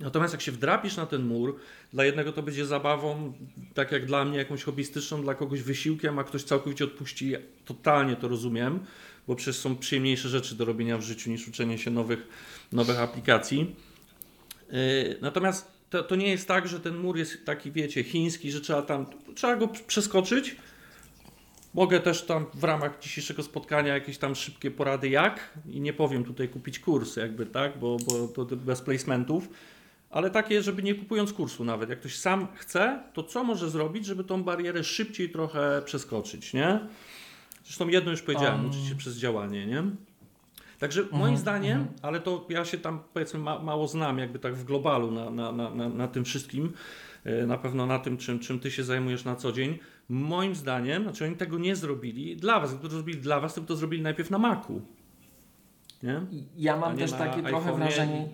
C: Natomiast jak się wdrapisz na ten mur, dla jednego to będzie zabawą, tak jak dla mnie jakąś hobbystyczną, dla kogoś wysiłkiem, a ktoś całkowicie odpuści, totalnie to rozumiem, bo przecież są przyjemniejsze rzeczy do robienia w życiu niż uczenie się nowych, nowych aplikacji. Yy, natomiast to, to nie jest tak, że ten mur jest taki, wiecie, chiński, że trzeba tam, trzeba go przeskoczyć. Mogę też tam w ramach dzisiejszego spotkania jakieś tam szybkie porady jak i nie powiem tutaj kupić kursy jakby tak, bo, bo to bez placementów, ale takie, żeby nie kupując kursu nawet, jak ktoś sam chce, to co może zrobić, żeby tą barierę szybciej trochę przeskoczyć, nie? Zresztą jedno już powiedziałem, um. uczyć się przez działanie, nie? Także mhm, moim zdaniem, mhm. ale to ja się tam powiedzmy ma, mało znam jakby tak w globalu na, na, na, na tym wszystkim, e, na pewno na tym, czym, czym ty się zajmujesz na co dzień. Moim zdaniem, znaczy oni tego nie zrobili dla was, gdyby to zrobili dla was, to by to zrobili najpierw na Macu. Nie?
B: Ja mam
C: nie
B: też takie trochę wrażenie,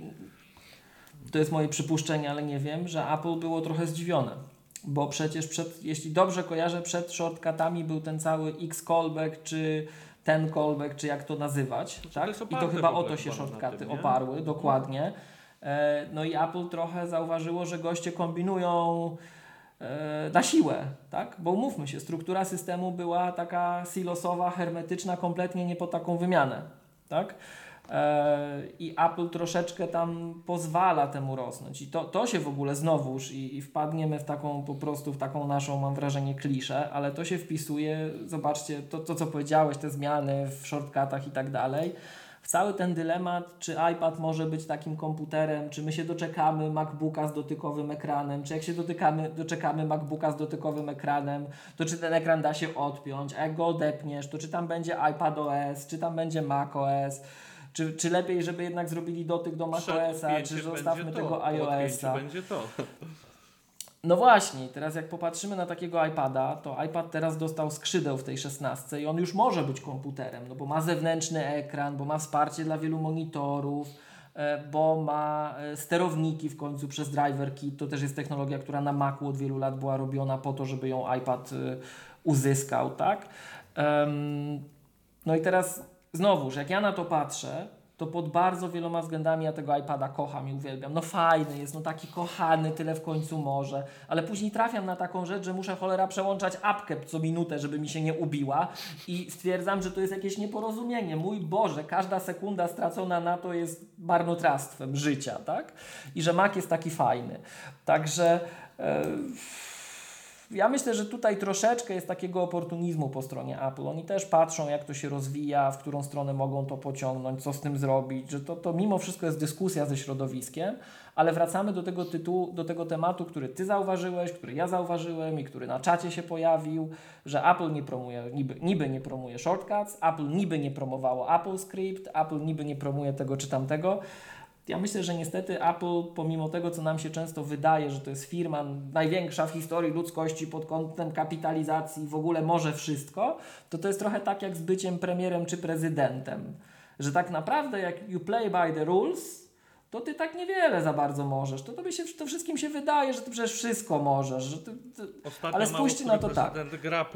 B: to jest moje przypuszczenie, ale nie wiem, że Apple było trochę zdziwione. Bo przecież przed, jeśli dobrze kojarzę, przed shortcutami był ten cały X-callback, czy ten callback, czy jak to nazywać.
C: to
B: tak?
C: jest
B: I to chyba o to się shortcuty
C: tym, nie?
B: oparły, dokładnie. E, No i Apple trochę zauważyło, że goście kombinują e, na siłę, tak? Bo umówmy się, struktura systemu była taka silosowa, hermetyczna, kompletnie nie po taką wymianę, tak? E, I Apple troszeczkę tam pozwala temu rosnąć. I to, to się w ogóle znowuż i, i wpadniemy w taką po prostu, w taką naszą, mam wrażenie, kliszę, ale to się wpisuje, zobaczcie, to, to co powiedziałeś, te zmiany w shortcutach i tak dalej. W cały ten dylemat, czy iPad może być takim komputerem, czy my się doczekamy MacBooka z dotykowym ekranem, czy jak się dotykamy, doczekamy MacBooka z dotykowym ekranem, to czy ten ekran da się odpiąć, a jak go odepniesz, to czy tam będzie iPad OS, czy tam będzie macOS, czy, czy lepiej, żeby jednak zrobili dotyk do macOSa, czy zostawmy tego
C: to, odpięciu
B: iOSa.
C: będzie to.
B: No właśnie, teraz jak popatrzymy na takiego iPada, to iPad teraz dostał skrzydeł w tej 16 i on już może być komputerem, no bo ma zewnętrzny ekran, bo ma wsparcie dla wielu monitorów, e, bo ma e, sterowniki w końcu przez driver kit. To też jest technologia, która na Macu od wielu lat była robiona po to, żeby ją iPad e, uzyskał, tak? No i teraz znowuż, jak ja na to patrzę, to pod bardzo wieloma względami ja tego iPada kocham i uwielbiam. No fajny jest, no taki kochany, tyle w końcu może, ale później trafiam na taką rzecz, że muszę cholera przełączać apkę co minutę, żeby mi się nie ubiła i stwierdzam, że to jest jakieś nieporozumienie. Mój Boże, każda sekunda stracona na to jest marnotrawstwem życia, tak? I że Mac jest taki fajny. Także... e, ja myślę, że tutaj troszeczkę jest takiego oportunizmu po stronie Apple. Oni też patrzą, jak to się rozwija, w którą stronę mogą to pociągnąć, co z tym zrobić, że to, to mimo wszystko jest dyskusja ze środowiskiem, ale wracamy do tego tytułu, do tego tematu, który Ty zauważyłeś, który ja zauważyłem i który na czacie się pojawił, że Apple nie promuje, niby, niby nie promuje shortcuts, Apple niby nie promowało Apple Script, Apple niby nie promuje tego czy tamtego. Ja myślę, że niestety Apple, pomimo tego, co nam się często wydaje, że to jest firma największa w historii ludzkości pod kątem kapitalizacji, w ogóle może wszystko, to to jest trochę tak jak z byciem premierem czy prezydentem. Że tak naprawdę, jak you play by the rules, to ty tak niewiele za bardzo możesz. To, tobie się, to wszystkim się wydaje, że ty przecież wszystko możesz. Że ty, ty... Ale spójrzcie na to tak.
C: prezydent gra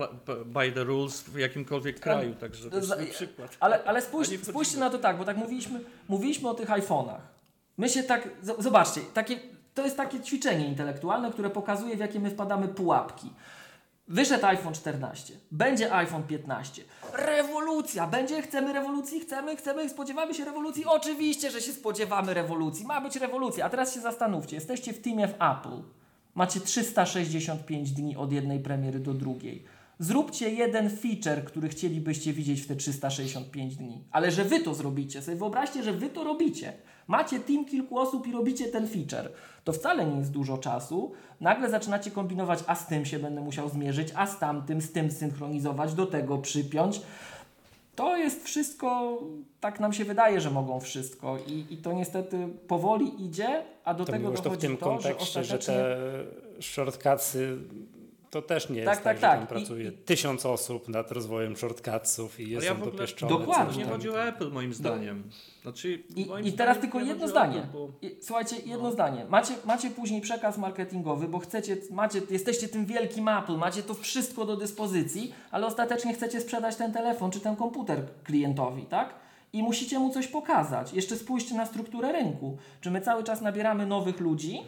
C: by the rules w jakimkolwiek kraju, także to jest
B: za-
C: przykład.
B: Ale, ale spójrz, spójrzcie na to tak, bo tak mówiliśmy, mówiliśmy o tych iPhone'ach. My się tak, zobaczcie, takie, to jest takie ćwiczenie intelektualne, które pokazuje, w jakie my wpadamy pułapki. Wyszedł iPhone 14, będzie iPhone 15. Rewolucja! Będzie, chcemy rewolucji, chcemy, chcemy, spodziewamy się rewolucji. Oczywiście, że się spodziewamy rewolucji. Ma być rewolucja. A teraz się zastanówcie, jesteście w teamie w Apple. Macie 365 dni od jednej premiery do drugiej. Zróbcie jeden feature, który chcielibyście widzieć w te 365 dni. Ale że wy to zrobicie, sobie wyobraźcie, że wy to robicie. Macie team kilku osób i robicie ten feature. To wcale nie jest dużo czasu. Nagle zaczynacie kombinować, a z tym się będę musiał zmierzyć, a z tamtym, z tym synchronizować, do tego przypiąć. To jest wszystko, tak nam się wydaje, że mogą wszystko i, i to niestety powoli idzie, a do
A: To
B: tego
A: miłość to w
B: dochodzi
A: tym
B: to,
A: kontekście,
B: że
A: że
B: ostatecznie...
A: te shortcutsy to też nie jest
B: Tak,
A: tak,
B: tak,
A: że
B: tak.
A: tam pracuje
B: I-
A: tysiąc osób nad rozwojem shortcutsów i jest
C: ja
A: on dopieszczony.
B: Dokładnie.
C: Nie chodzi o Apple moim zdaniem. Znaczy,
B: I,
C: moim
B: I teraz tylko jedno zdanie.
C: Apple, bo-
B: Słuchajcie, jedno zdanie. Macie, macie później przekaz marketingowy, bo chcecie, macie, jesteście tym wielkim Apple, macie to wszystko do dyspozycji, ale ostatecznie chcecie sprzedać ten telefon czy ten komputer klientowi, tak? I musicie mu coś pokazać. Jeszcze spójrzcie na strukturę rynku. Czy my cały czas nabieramy nowych ludzi,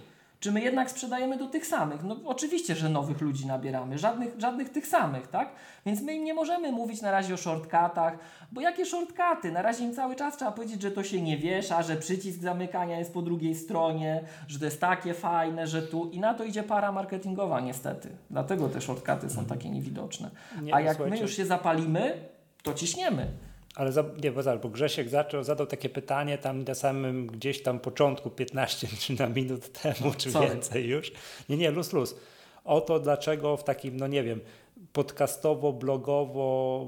B: czy my jednak sprzedajemy do tych samych? No oczywiście, że nowych ludzi nabieramy, żadnych, żadnych tych samych, tak? Więc my im nie możemy mówić na razie o shortcutach, bo jakie shortcuty? Na razie im cały czas trzeba powiedzieć, że to się nie wiesza, że przycisk zamykania jest po drugiej stronie, że to jest takie fajne, że tu i na to idzie para marketingowa niestety. Dlatego te shortcuty są takie niewidoczne.
A: Nie,
B: A jak my
A: słuchajcie-
B: już się zapalimy, to ciśniemy.
A: Ale za, nie, bo, zaraz, bo Grzesiek zaczął, zadał takie pytanie tam na samym gdzieś tam początku, 15 czy na minut temu, czy
B: Sorry.
A: więcej już. Nie, nie, luz, luz. O to, dlaczego w takim, no nie wiem, podcastowo-blogowo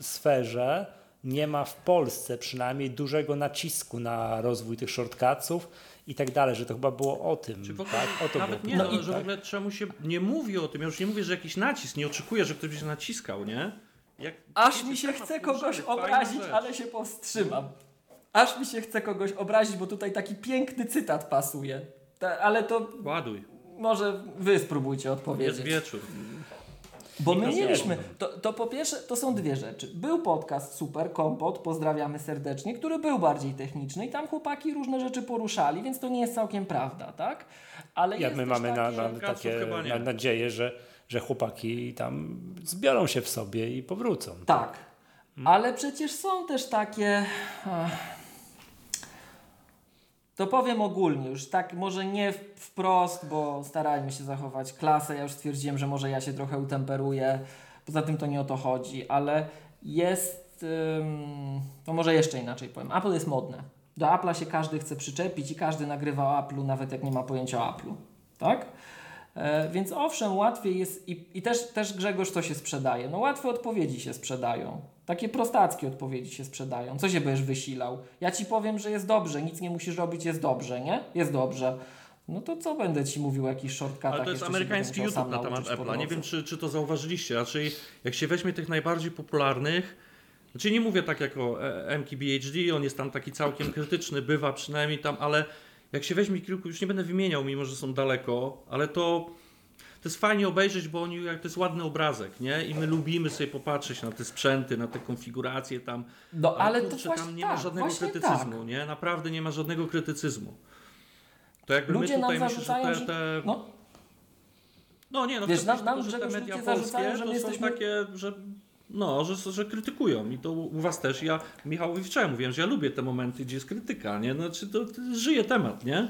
A: sferze nie ma w Polsce przynajmniej dużego nacisku na rozwój tych shortcutsów i tak dalej, że to chyba było o tym.
C: Czy w ogóle,
A: tak? O to
C: nawet
A: było
C: nie, no,
A: pytanie,
C: że w
A: tak?
C: ogóle czemu się nie mówi o tym, ja już nie mówię, że jakiś nacisk, nie oczekuję, że ktoś by się naciskał, nie? Jak,
B: Aż mi się chce kogoś obrazić,
C: rzecz.
B: ale się powstrzymam. Aż mi się chce kogoś obrazić, bo tutaj taki piękny cytat pasuje. Ta, ale to
C: Ładuj.
B: może wy spróbujcie
C: Jest
B: odpowiedzieć.
C: wieczór.
B: Bo my mieliśmy,
A: nie
B: to, to po pierwsze, to są dwie rzeczy. Był podcast Super Kompot, pozdrawiamy serdecznie, który był bardziej techniczny i tam chłopaki różne rzeczy poruszali, więc to nie jest całkiem prawda, tak? Ale
A: Jak
B: jest
A: my mamy na,
B: takie-
A: na,
C: Szortkaców
A: takie na, nadzieję, że, że chłopaki tam zbiorą się w sobie i powrócą.
B: Tak. Ale przecież są też takie. ach, To powiem ogólnie, już tak może nie wprost, bo starajmy się zachować klasę. Ja już stwierdziłem, że może ja się trochę utemperuję. Poza tym to nie o to chodzi, ale jest. ym, to może jeszcze inaczej powiem. Apple jest modne. Do Apple'a się każdy chce przyczepić i każdy nagrywa o Apple'u, nawet jak nie ma pojęcia o Apple'u. Tak? E, więc owszem, łatwiej jest i, i też, też Grzegorz to się sprzedaje. No łatwe odpowiedzi się sprzedają. Takie prostackie odpowiedzi się sprzedają. Co się będziesz wysilał? Ja ci powiem, że jest dobrze, nic nie musisz robić, jest dobrze, nie? Jest dobrze. No to co będę ci mówił o jakichś shortcutach?
C: Ale to jest amerykański YouTube na temat Apple'a. Nie wiem, czy, czy to zauważyliście. Raczej jak się weźmie tych najbardziej popularnych, znaczy nie mówię tak jak o e, MKBHD, on jest tam taki całkiem krytyczny, bywa przynajmniej tam, ale jak się weźmie kilku, już nie będę wymieniał, mimo że są daleko, ale to to jest fajnie obejrzeć, bo oni, jak to jest ładny obrazek, nie? I my lubimy sobie popatrzeć na te sprzęty, na te konfiguracje tam.
B: No ale to
C: kurczę,
B: właśnie
C: tam nie
B: tak,
C: ma żadnego
B: właśnie
C: krytycyzmu,
B: tak.
C: nie? Naprawdę nie ma żadnego krytycyzmu. To jakby
B: Ludzie
C: my tutaj myślę, że te, te
B: No,
C: no nie, no
B: Wiesz, nam- nam,
C: że te media polskie
B: że
C: to
B: my
C: są
B: jesteśmy-
C: takie, że no, że, że krytykują i to u was też. Ja Michałowi wczoraj mówiłem, że ja lubię te momenty, gdzie jest krytyka, nie? Znaczy to, to żyje temat, nie?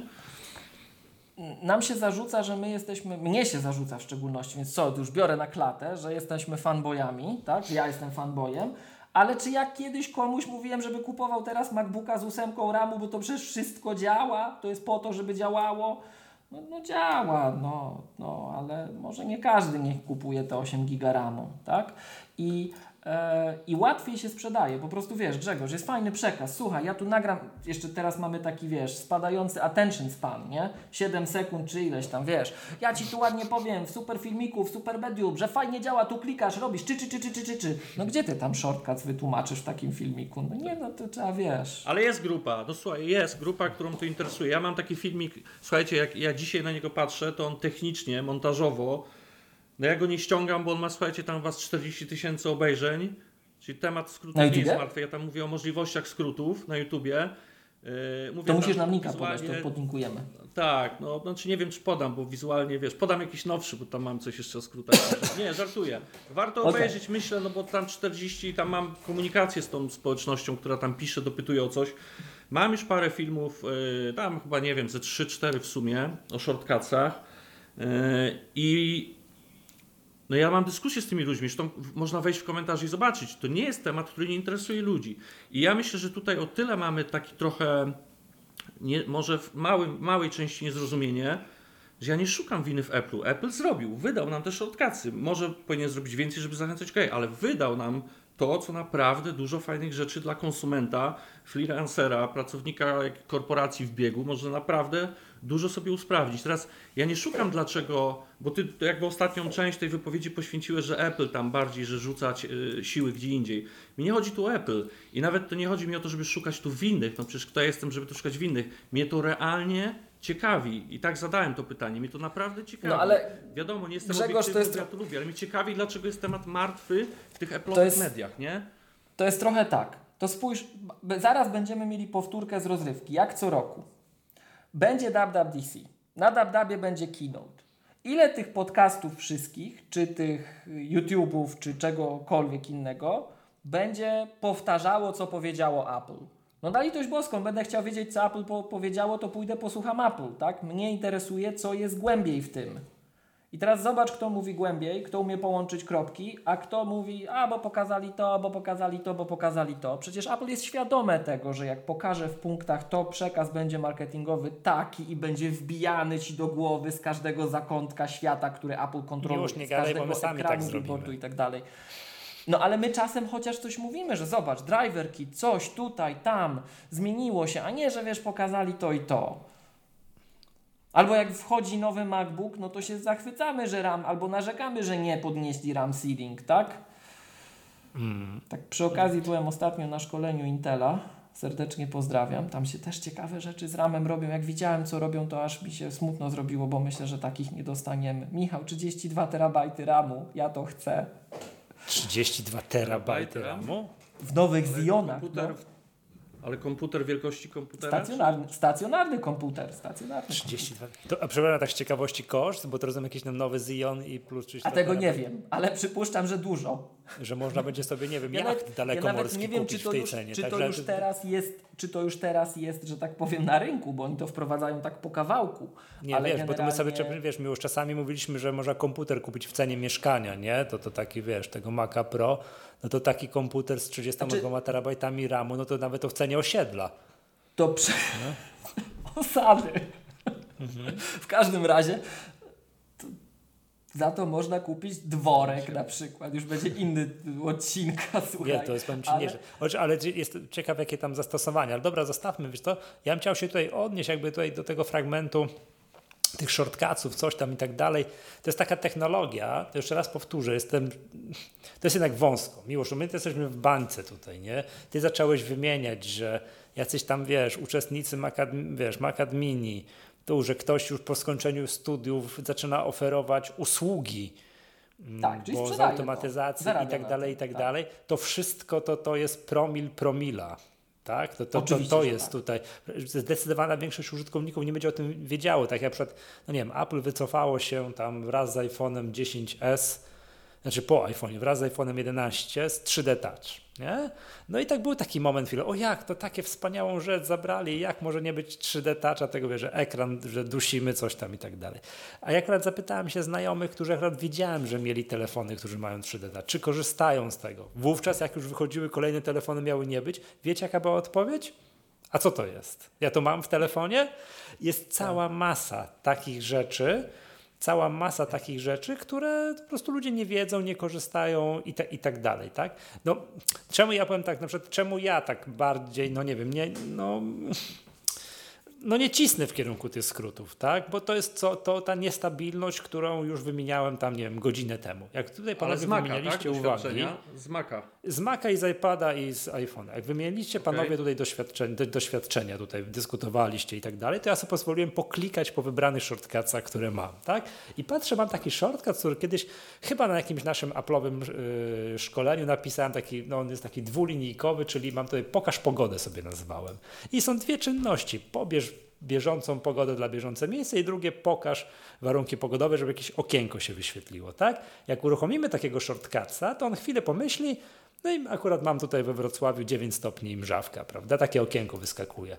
B: nam się zarzuca, że my jesteśmy, mnie się zarzuca w szczególności, więc co, już biorę na klatę, że jesteśmy fanboyami, tak? Ja jestem fanboyem, ale czy ja kiedyś komuś mówiłem, żeby kupował teraz MacBooka z ósemką RAMu, bo to przecież wszystko działa, to jest po to, żeby działało? No, no działa, no, no, ale może nie każdy niech kupuje te 8 giga RAMu, tak? I, I łatwiej się sprzedaje, po prostu wiesz, Grzegorz, jest fajny przekaz, słuchaj, ja tu nagram, jeszcze teraz mamy taki, wiesz, spadający attention span, nie? 7 sekund czy ileś tam, wiesz, ja Ci tu ładnie powiem, w super filmiku, w super medium, że fajnie działa, tu klikasz, robisz, czy, czy, czy, czy, czy, czy, czy. No gdzie Ty tam shortcuts wytłumaczysz w takim filmiku? No nie, no to trzeba, wiesz.
C: Ale jest grupa, no słuchaj, jest grupa, którą to interesuje. Ja mam taki filmik, słuchajcie, jak ja dzisiaj na niego patrzę, to on technicznie, montażowo, no ja go nie ściągam, bo on ma, słuchajcie, tam was 40 tysięcy obejrzeń, czyli temat skrótów nie jest martwy. Ja tam mówię o możliwościach skrótów na YouTubie. Yy, mówię
B: To musisz nam linka podać, to podlinkujemy.
C: Tak, no znaczy nie wiem czy podam, bo wizualnie wiesz, podam jakiś nowszy, bo tam mam coś jeszcze o skrótach. Nie, żartuję. Warto
B: Okej.
C: obejrzeć, myślę, no bo tam 40, tam mam komunikację z tą społecznością, która tam pisze, dopytuje o coś. Mam już parę filmów, yy, tam chyba nie wiem, ze 3-4 w sumie o shortcutsach. Yy, I no ja mam dyskusję z tymi ludźmi, zresztą można wejść w komentarze i zobaczyć. To nie jest temat, który nie interesuje ludzi. I ja myślę, że tutaj o tyle mamy taki trochę, nie, może w małym, małej części niezrozumienie, że ja nie szukam winy w Apple'u. Apple zrobił, wydał nam te shortcutsy. Może powinien zrobić więcej, żeby zachęcać kraj, ale wydał nam to, co naprawdę dużo fajnych rzeczy dla konsumenta, freelancera, pracownika korporacji w biegu może naprawdę dużo sobie usprawnić. Teraz ja nie szukam dlaczego, bo ty jakby ostatnią część tej wypowiedzi poświęciłeś, że Apple tam bardziej, że rzucać y, siły gdzie indziej. Mi nie chodzi tu o Apple i nawet to nie chodzi mi o to, żeby szukać tu winnych, no przecież kto ja jestem, żeby tu szukać winnych. Mnie to realnie ciekawi i tak zadałem to pytanie, mnie to naprawdę ciekawi.
B: No ale
C: Wiadomo, nie jestem
B: Grzegorz, to jest
C: ja to lubię, ale mnie ciekawi, dlaczego jest temat martwy w tych
B: jest-
C: mediach, nie?
B: To jest trochę tak. To spójrz, zaraz będziemy mieli powtórkę z rozrywki, jak co roku. Będzie WWDC. Na WWDC będzie keynote. Ile tych podcastów wszystkich, czy tych YouTube'ów, czy czegokolwiek innego, będzie powtarzało, co powiedziało Apple? No na litość boską, będę chciał wiedzieć, co Apple po powiedziało, to pójdę posłucham Apple, tak? Mnie interesuje, co jest głębiej w tym. I teraz zobacz, kto mówi głębiej, kto umie połączyć kropki, a kto mówi, a bo pokazali to, bo pokazali to, bo pokazali to. Przecież Apple jest świadome tego, że jak pokaże w punktach to, przekaz będzie marketingowy taki i będzie wbijany ci do głowy z każdego zakątka świata, który Apple kontroluje,
A: Już nie
B: z
A: gadaj,
B: każdego
A: bo my sami tak zrobimy.
B: i tak dalej. No ale my czasem chociaż coś mówimy, że zobacz, driver kit, coś tutaj, tam, zmieniło się, a nie, że wiesz, pokazali to i to. Albo jak wchodzi nowy MacBook, no to się zachwycamy, że RAM, albo narzekamy, że nie podnieśli RAM ceiling, tak? Tak przy okazji byłem ostatnio na szkoleniu Intela serdecznie pozdrawiam. Tam się też ciekawe rzeczy z ramem robią. Jak widziałem, co robią, to aż mi się smutno zrobiło, bo myślę, że takich nie dostaniemy. Michał, 32 terabajty ramu, ja to chcę.
A: 32 terabajty
C: RAM?
A: RAMu?
B: W nowych Zionach.
C: komputer,
B: No.
C: Ale komputer wielkości komputera?
B: Stacjonarny, stacjonarny komputer, stacjonarny.
A: 32. To, a przepraszam, tak z ciekawości koszt, bo to rozumiem jakiś tam nowy Zion i plus 32
B: A tego nie wiem, ale przypuszczam, że dużo.
A: Że można będzie sobie, nie wiem,
B: Ja
A: jacht
B: nawet, ja
A: dalekomorski
B: nawet nie wiem,
A: kupić
B: czy to,
A: w tej
B: już,
A: cenie.
B: czy to już teraz jest, czy to już teraz jest, że tak powiem, na rynku, bo oni to wprowadzają tak po kawałku.
A: Nie,
B: ale
A: wiesz, bo to my sobie,
B: generalnie-
A: wiesz, my już czasami mówiliśmy, że można komputer kupić w cenie mieszkania, nie? To, to taki, wiesz, tego Maca Pro, no to taki komputer z 32
B: Znaczy-
A: terabajtami RAMu, no to nawet to w cenie osiedla.
B: To prze... osady.
A: Mhm.
B: W każdym razie to za to można kupić dworek na przykład. Już będzie inny odcinka, słuchaj.
A: Nie, to jest powiem ci
B: ale-
A: nie, ale jest ciekaw, jakie tam zastosowania. Ale dobra, zostawmy, wiesz to. Ja bym chciał się tutaj odnieść jakby tutaj do tego fragmentu tych shortcutsów, coś tam i tak dalej. To jest taka technologia, to jeszcze raz powtórzę, jestem, to jest jednak wąsko. Miłosz, my jesteśmy w bańce tutaj, nie? Ty zacząłeś wymieniać, że jacyś tam, wiesz, uczestnicy Macad, wiesz, Macadmini, tu, że ktoś już po skończeniu studiów zaczyna oferować usługi,
B: Tak, czyli
A: bo z
B: sprzedaje
A: automatyzacji
B: to.
A: i tak dalej, i tak
B: tak.
A: dalej, to wszystko to, to jest promil promila. Tak? To, to, to, to jest
B: tak.
A: tutaj. Zdecydowana większość użytkowników nie będzie o tym wiedziało. Tak jak na przykład, no nie wiem, Apple wycofało się tam wraz z iPhone'em 10s, znaczy po iPhone'ie, wraz z iPhone'em 11 z 3D Touch. Nie? No i tak był taki moment chwilę, o jak, to takie wspaniałą rzecz zabrali, jak może nie być 3D Touch, a tego wie, że ekran, że dusimy coś tam i tak dalej. A ja akurat zapytałem się znajomych, którzy akurat wiedziałem, że mieli telefony, którzy mają 3D Touch, czy korzystają z tego. Wówczas, jak już wychodziły kolejne telefony, miały nie być. Wiecie, jaka była odpowiedź? A co to jest? Ja to mam w telefonie? Jest cała masa takich rzeczy, cała masa takich rzeczy, które po prostu ludzie nie wiedzą, nie korzystają i, te, i tak dalej, tak? No, czemu ja powiem tak, na przykład, czemu ja tak bardziej, no nie wiem, nie, no, no nie cisnę w kierunku tych skrótów, tak? Bo to jest co, to ta niestabilność, którą już wymieniałem tam, nie wiem, godzinę temu. Jak tutaj panowie
C: Maca,
A: wymienialiście
C: tak?
A: uwagi,
C: Z Maca.
A: z Maca i z iPada i z iPhone'a. Jak wymieniliście panowie tutaj doświadczenia, do, doświadczenia, tutaj dyskutowaliście i tak dalej, to ja sobie pozwoliłem poklikać po wybranych shortcutsach, które mam, tak? I patrzę, mam taki shortcut, który kiedyś chyba na jakimś naszym Apple'owym yy, szkoleniu napisałem taki, no on jest taki dwulinijkowy, czyli mam tutaj pokaż pogodę sobie nazwałem. I są dwie czynności. Pobierz bieżącą pogodę dla bieżące miejsce i drugie pokaż warunki pogodowe, żeby jakieś okienko się wyświetliło, tak? Jak uruchomimy takiego shortcutsa, to on chwilę pomyśli, no i akurat mam tutaj we Wrocławiu 9 stopni i mrzawka, prawda? Takie okienko wyskakuje.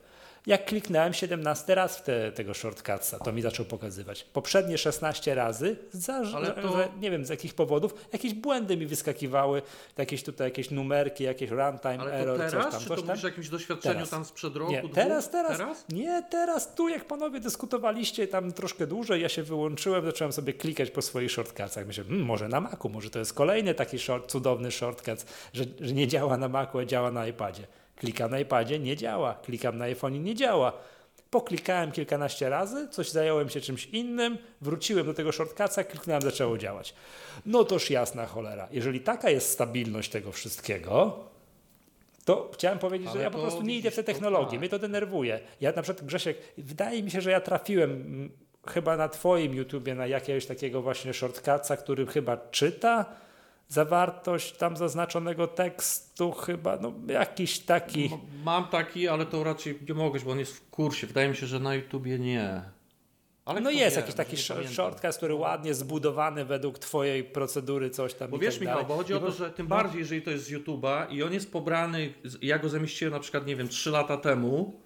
A: Jak kliknąłem 17 raz w te, tego shortcutsa, to mi zaczął pokazywać. Poprzednie 16 razy, za,
C: to-
A: za, nie wiem z jakich powodów, jakieś błędy mi wyskakiwały, jakieś tutaj jakieś numerki, jakieś runtime
C: Ale to
A: error, coś
C: teraz,
A: tam,
C: czy
A: coś
C: to
A: tam.
C: mówisz o jakimś doświadczeniu
A: Teraz.
C: tam sprzed roku,
A: Nie, teraz, teraz,
C: Teraz?
A: Nie, teraz tu, jak panowie dyskutowaliście tam troszkę dłużej, ja się wyłączyłem, zacząłem sobie klikać po swoich shortcutsach. Myślę, hmm, może na Macu, może to jest kolejny taki short, cudowny shortcut, że, że nie działa na Macu, a działa na iPadzie. Klikam na iPadzie, nie działa. Klikam na iPhone, nie działa. Poklikałem kilkanaście razy, coś zająłem się czymś innym, wróciłem do tego shortcutsa, kliknąłem, zaczęło działać. No toż jasna cholera. Jeżeli taka jest stabilność tego wszystkiego, to chciałem powiedzieć, że
C: Ale
A: ja po prostu nie idę w te technologie.
C: tak.
A: Mnie to denerwuje. Ja na przykład, Grzesiek, wydaje mi się, że ja trafiłem mm, chyba na Twoim YouTubie na jakiegoś takiego właśnie shortcutsa, który chyba czyta zawartość tam zaznaczonego tekstu, chyba, no jakiś taki.
C: M- Mam taki, ale to raczej nie mogę, bo on jest w kursie. Wydaje mi się, że na YouTubie nie. Ale
A: No jest
C: wie,
A: jakiś taki
C: nie
A: sh-
C: pamiętam.
A: shortcut, który ładnie zbudowany według Twojej procedury, coś tam
C: Bo wiesz,
A: tak
C: Michał, bo chodzi o to, że tym
A: no.
C: bardziej, jeżeli to jest z YouTube'a i on jest pobrany, ja go zamieściłem na przykład, nie wiem, 3 lata temu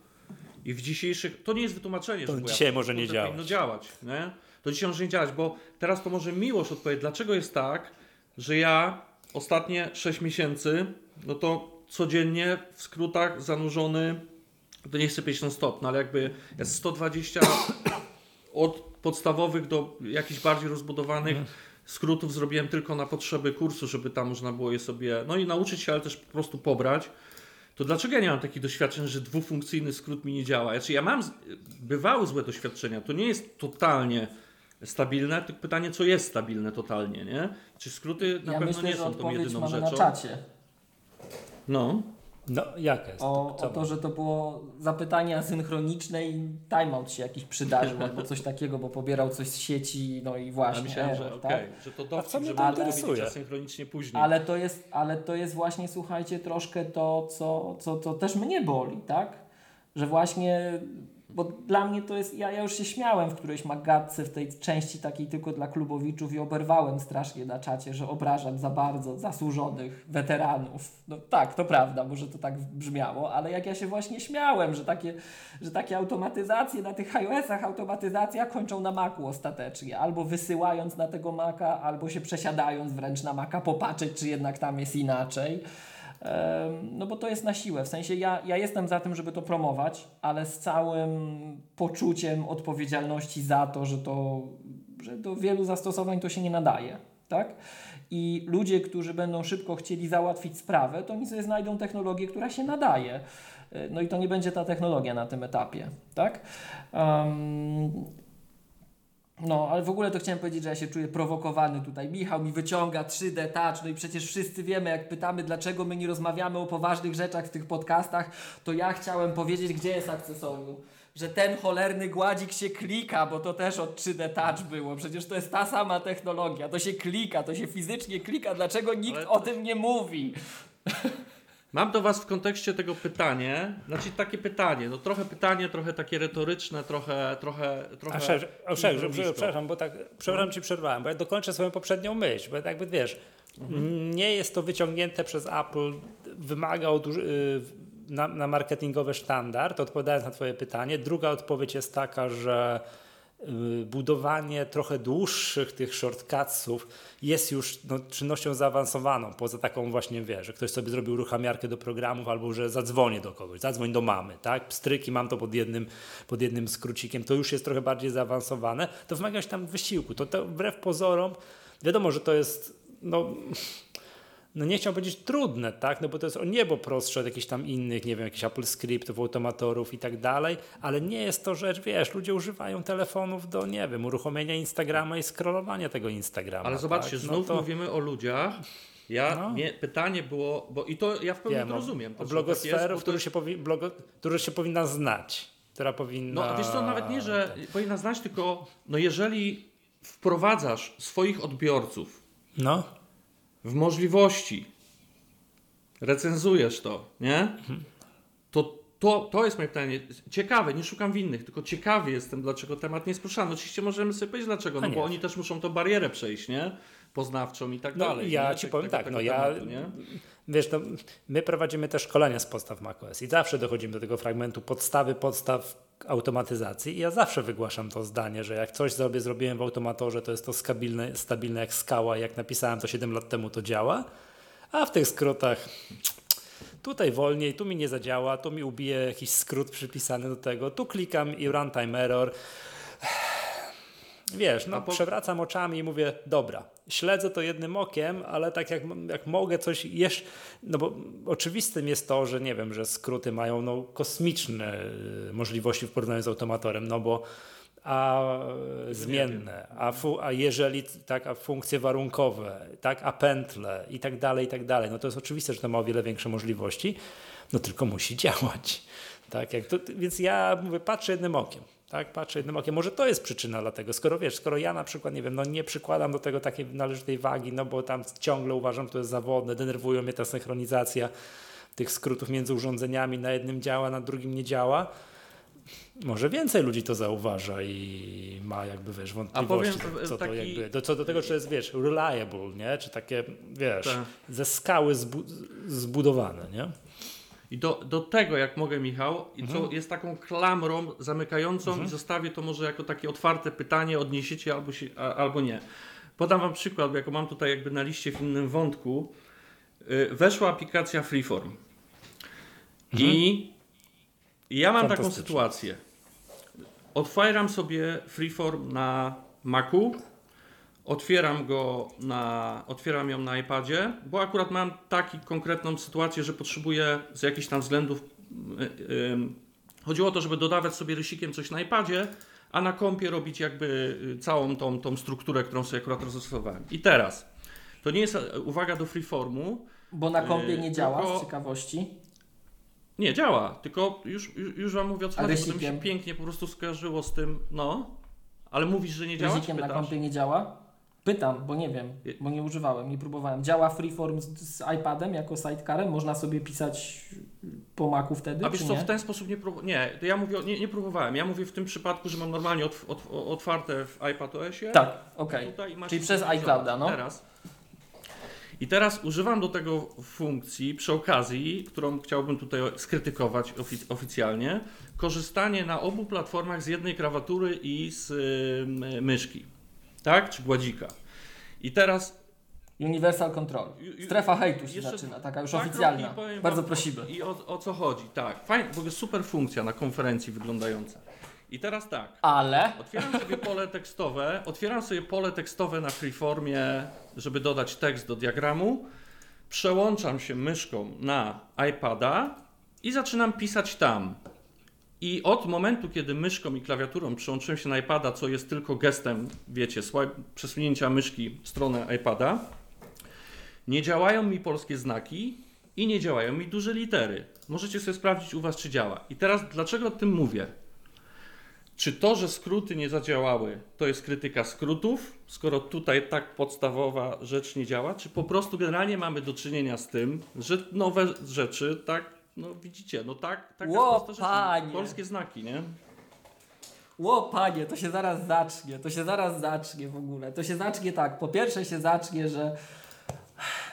C: i w dzisiejszych, to nie jest wytłumaczenie,
A: To
C: że
A: dzisiaj
C: ja,
A: może nie działać.
C: działać, nie? To dzisiaj może nie działać, bo teraz to może Miłosz odpowie, dlaczego jest tak, że ja ostatnie 6 miesięcy, no to codziennie w skrótach zanurzony, to nie chcę powiedzieć non stop, no ale jakby jest 120 od podstawowych do jakichś bardziej rozbudowanych skrótów zrobiłem tylko na potrzeby kursu, żeby tam można było je sobie, no i nauczyć się, ale też po prostu pobrać. To dlaczego ja nie mam takich doświadczeń, że dwufunkcyjny skrót mi nie działa? Znaczy ja mam, bywały złe doświadczenia, to nie jest totalnie stabilne, tylko pytanie, co jest stabilne totalnie, nie? Czy skróty na
B: ja
C: pewno
B: myślę,
C: nie
B: że
C: są tą jedyną
B: mamy
C: rzeczą?
B: na czacie.
C: No,
A: No, jak jest?
B: O,
A: Co
B: o to, że to było zapytanie asynchroniczne i timeout się jakiś przydarzył albo coś takiego, bo pobierał coś z sieci, no i
C: Ja
B: właśnie.
C: myślałem, że
B: error,
C: okej,
B: tak?
C: że to
A: A co
C: dowcip,
A: mnie to interesuje?
C: asynchronicznie później.
B: Ale to jest, ale to jest właśnie, słuchajcie, troszkę to, co, co to też mnie boli, tak? Że właśnie, bo dla mnie to jest, ja, ja już się śmiałem w którejś magatce, w tej części takiej tylko dla klubowiczów i oberwałem strasznie na czacie, że obrażam za bardzo zasłużonych weteranów. No tak, to prawda, może to tak brzmiało, ale jak ja się właśnie śmiałem, że takie, że takie automatyzacje na tych iOS-ach, automatyzacja kończą na Macu ostatecznie, albo wysyłając na tego Maca, albo się przesiadając wręcz na Maca, popatrzeć, czy jednak tam jest inaczej. No bo to jest na siłę. W sensie ja, ja jestem za tym, żeby to promować, ale z całym poczuciem odpowiedzialności za to, że to, że do wielu zastosowań to się nie nadaje. Tak? I ludzie, którzy będą szybko chcieli załatwić sprawę, to oni sobie znajdą technologię, która się nadaje. E, No i to nie będzie ta technologia na tym etapie. Tak? Em, no, ale w ogóle to chciałem powiedzieć, że ja się czuję prowokowany tutaj. Michał mi wyciąga 3D touch, no i przecież wszyscy wiemy, jak pytamy, dlaczego my nie rozmawiamy o poważnych rzeczach w tych podcastach, to ja chciałem powiedzieć, gdzie jest akcesorium. Że ten cholerny gładzik się klika, bo to też od 3D touch było. Przecież to jest ta sama technologia. To się klika, to się fizycznie klika. Dlaczego nikt
C: Ale
B: o tym nie mówi?
C: Mam do Was w kontekście tego pytanie, znaczy takie pytanie, no trochę pytanie, trochę takie retoryczne, trochę, trochę, trochę
A: A
C: improwisto.
A: przepraszam, bo tak, przepraszam Ci przerwałem, bo ja dokończę swoją poprzednią myśl, bo jakby wiesz, nie jest to wyciągnięte przez Apple, wymagał duży, y, na, na marketingowy standard, odpowiadając na Twoje pytanie. Druga odpowiedź jest taka, że budowanie trochę dłuższych tych shortcutsów jest już no, czynnością zaawansowaną, poza taką właśnie, wiesz, że ktoś sobie zrobił uruchamiarkę do programów albo że zadzwonię do kogoś, zadzwoń do mamy, tak, pstryki mam to pod jednym, pod jednym skrócikiem, to już jest trochę bardziej zaawansowane, to wymaga się tam wysiłku, to, to wbrew pozorom, wiadomo, że to jest, no no nie chciałbym powiedzieć trudne, tak? No bo to jest o niebo prostsze od jakichś tam innych, nie wiem, jakichś Apple Scriptów, automatorów i tak dalej, ale nie jest to rzecz, wiesz, ludzie używają telefonów do, nie wiem, uruchomienia Instagrama i scrollowania tego Instagrama.
C: Ale zobaczcie,
A: tak?
C: znów
A: to,
C: mówimy o ludziach. Ja,
A: No.
C: nie, pytanie było, bo i to ja w pełni
A: wiem,
C: to rozumiem.
A: O
C: To, że tak jest,
A: się, powi- blogo, którą się powinna znać, która powinna...
C: No a wiesz co, nawet nie, że powinna znać, tylko no jeżeli wprowadzasz swoich odbiorców
A: No,
C: w możliwości, recenzujesz to, nie? To, to, to jest moje pytanie. Ciekawe, nie szukam winnych, tylko ciekawy jestem, dlaczego temat nie jest poruszany. Oczywiście możemy sobie powiedzieć dlaczego, no bo oni też muszą tą barierę przejść, nie? Poznawczą i tak
A: No,
C: dalej.
A: ja
C: nie?
A: ci powiem
C: tego-
A: tak,
C: tego
A: no ja-
C: tematu, nie?
A: Wiesz, no, my prowadzimy też szkolenia z podstaw macOS i zawsze dochodzimy do tego fragmentu podstawy podstaw automatyzacji i ja zawsze wygłaszam to zdanie, że jak coś sobie zrobiłem w automatorze, to jest to stabilne, stabilne jak skała, jak napisałem to 7 lat temu, to działa, a w tych skrótach tutaj wolniej, tu mi nie zadziała, tu mi ubije jakiś skrót przypisany do tego, tu klikam i runtime error. Wiesz, no
C: po-
A: przewracam oczami i mówię, dobra, śledzę to jednym okiem, ale tak jak, jak mogę coś jeszcze, no bo oczywistym jest to, że nie wiem, że skróty mają no, kosmiczne y, możliwości w porównaniu z automatorem, no bo a zmienne, a, fu, a jeżeli tak, a funkcje warunkowe, tak, a pętle i tak dalej, i tak dalej, no to jest oczywiste, że to ma o wiele większe możliwości, no tylko musi działać. Tak, jak to, więc ja mówię, patrzę jednym okiem. Tak, patrzę jednym okiem. Może to jest przyczyna dlatego, skoro wiesz, skoro ja na przykład, nie wiem, no nie przykładam do tego takiej należytej wagi, no bo tam ciągle uważam, że to jest zawodne, denerwują mnie ta synchronizacja tych skrótów między urządzeniami, na jednym działa, na drugim nie działa. Może więcej ludzi to zauważa i ma jakby, wiesz, wątpliwości,
C: powiem,
A: co to
C: taki-
A: jakby, do, co do tego, czy jest, wiesz, reliable, nie? Czy takie, wiesz,
C: Tak.
A: ze skały zbu zbudowane, nie?
C: I do, do tego, jak mogę, Michał, i
A: Mhm.
C: co jest taką klamrą zamykającą i zostawię to może jako takie otwarte pytanie, odniesiecie albo, się, a, albo nie. Podam Wam przykład, bo jako mam tutaj jakby na liście w innym wątku. Y, weszła aplikacja Freeform. I ja mam taką
A: Mhm. Fantastycznie.
C: sytuację. Otwieram sobie Freeform na Macu, otwieram go na, otwieram ją na iPadzie, bo akurat mam taką konkretną sytuację, że potrzebuję z jakichś tam względów. y, y, chodziło o to, żeby dodawać sobie rysikiem coś na iPadzie, a na kompie robić jakby y, całą tą, tą strukturę, którą sobie akurat rozstosowałem. I teraz, to nie jest e, uwaga do freeformu,
B: Bo na kompie
C: Yy,
B: nie działa,
C: tylko-
B: z ciekawości.
C: Nie, działa, tylko już, już, już wam mówię o co
B: A
C: chodzi, bo to mi się
B: rysikiem?
C: pięknie po prostu skojarzyło z tym, no. Ale mówisz, że nie działa, czy
B: Guzikiem na kompie nie działa? Pytam, bo nie wiem, bo nie używałem, nie próbowałem. Działa Freeform z, z iPadem jako sidecarem? Można sobie pisać po Macu wtedy,
C: A wiesz co, w ten sposób nie próbowałem. Nie, to ja mówię, nie, nie próbowałem. Ja mówię w tym przypadku, że mam normalnie otw otw otwarte w iPadOSie.
B: Tak, okej.
C: Macie
B: Czyli przez iClouda, no.
C: Teraz. I teraz używam do tego funkcji przy okazji, którą chciałbym tutaj skrytykować ofic oficjalnie, korzystanie na obu platformach z jednej krawatury i z y, myszki, tak? Czy gładzika. I teraz
B: Universal Control. Strefa hejtu się zaczyna, taka już
C: dwa
B: oficjalna.
C: powiem
B: Bardzo prosimy.
C: I o, o co chodzi? Tak, fajnie, w ogóle super funkcja na konferencji wyglądająca. I teraz tak.
B: Ale
C: Otwieram sobie pole tekstowe, otwieram sobie pole tekstowe na freeformie, żeby dodać tekst do diagramu. Przełączam się myszką na iPada i zaczynam pisać tam. I od momentu, kiedy myszką i klawiaturą przełączyłem się na iPada, co jest tylko gestem, wiecie, przesunięcia myszki w stronę iPada, nie działają mi polskie znaki i nie działają mi duże litery. Możecie sobie sprawdzić u Was, czy działa. I teraz dlaczego o tym mówię? Czy to, że skróty nie zadziałały, to jest krytyka skrótów, skoro tutaj tak podstawowa rzecz nie działa? Czy po prostu generalnie mamy do czynienia z tym, że nowe rzeczy, tak, no widzicie, no tak, tak
B: Ło,
C: prosta rzecz,
B: panie.
C: polskie znaki, nie?
B: Ło, panie, to się zaraz zacznie, to się zaraz zacznie w ogóle. To się zacznie tak, po pierwsze się zacznie, że...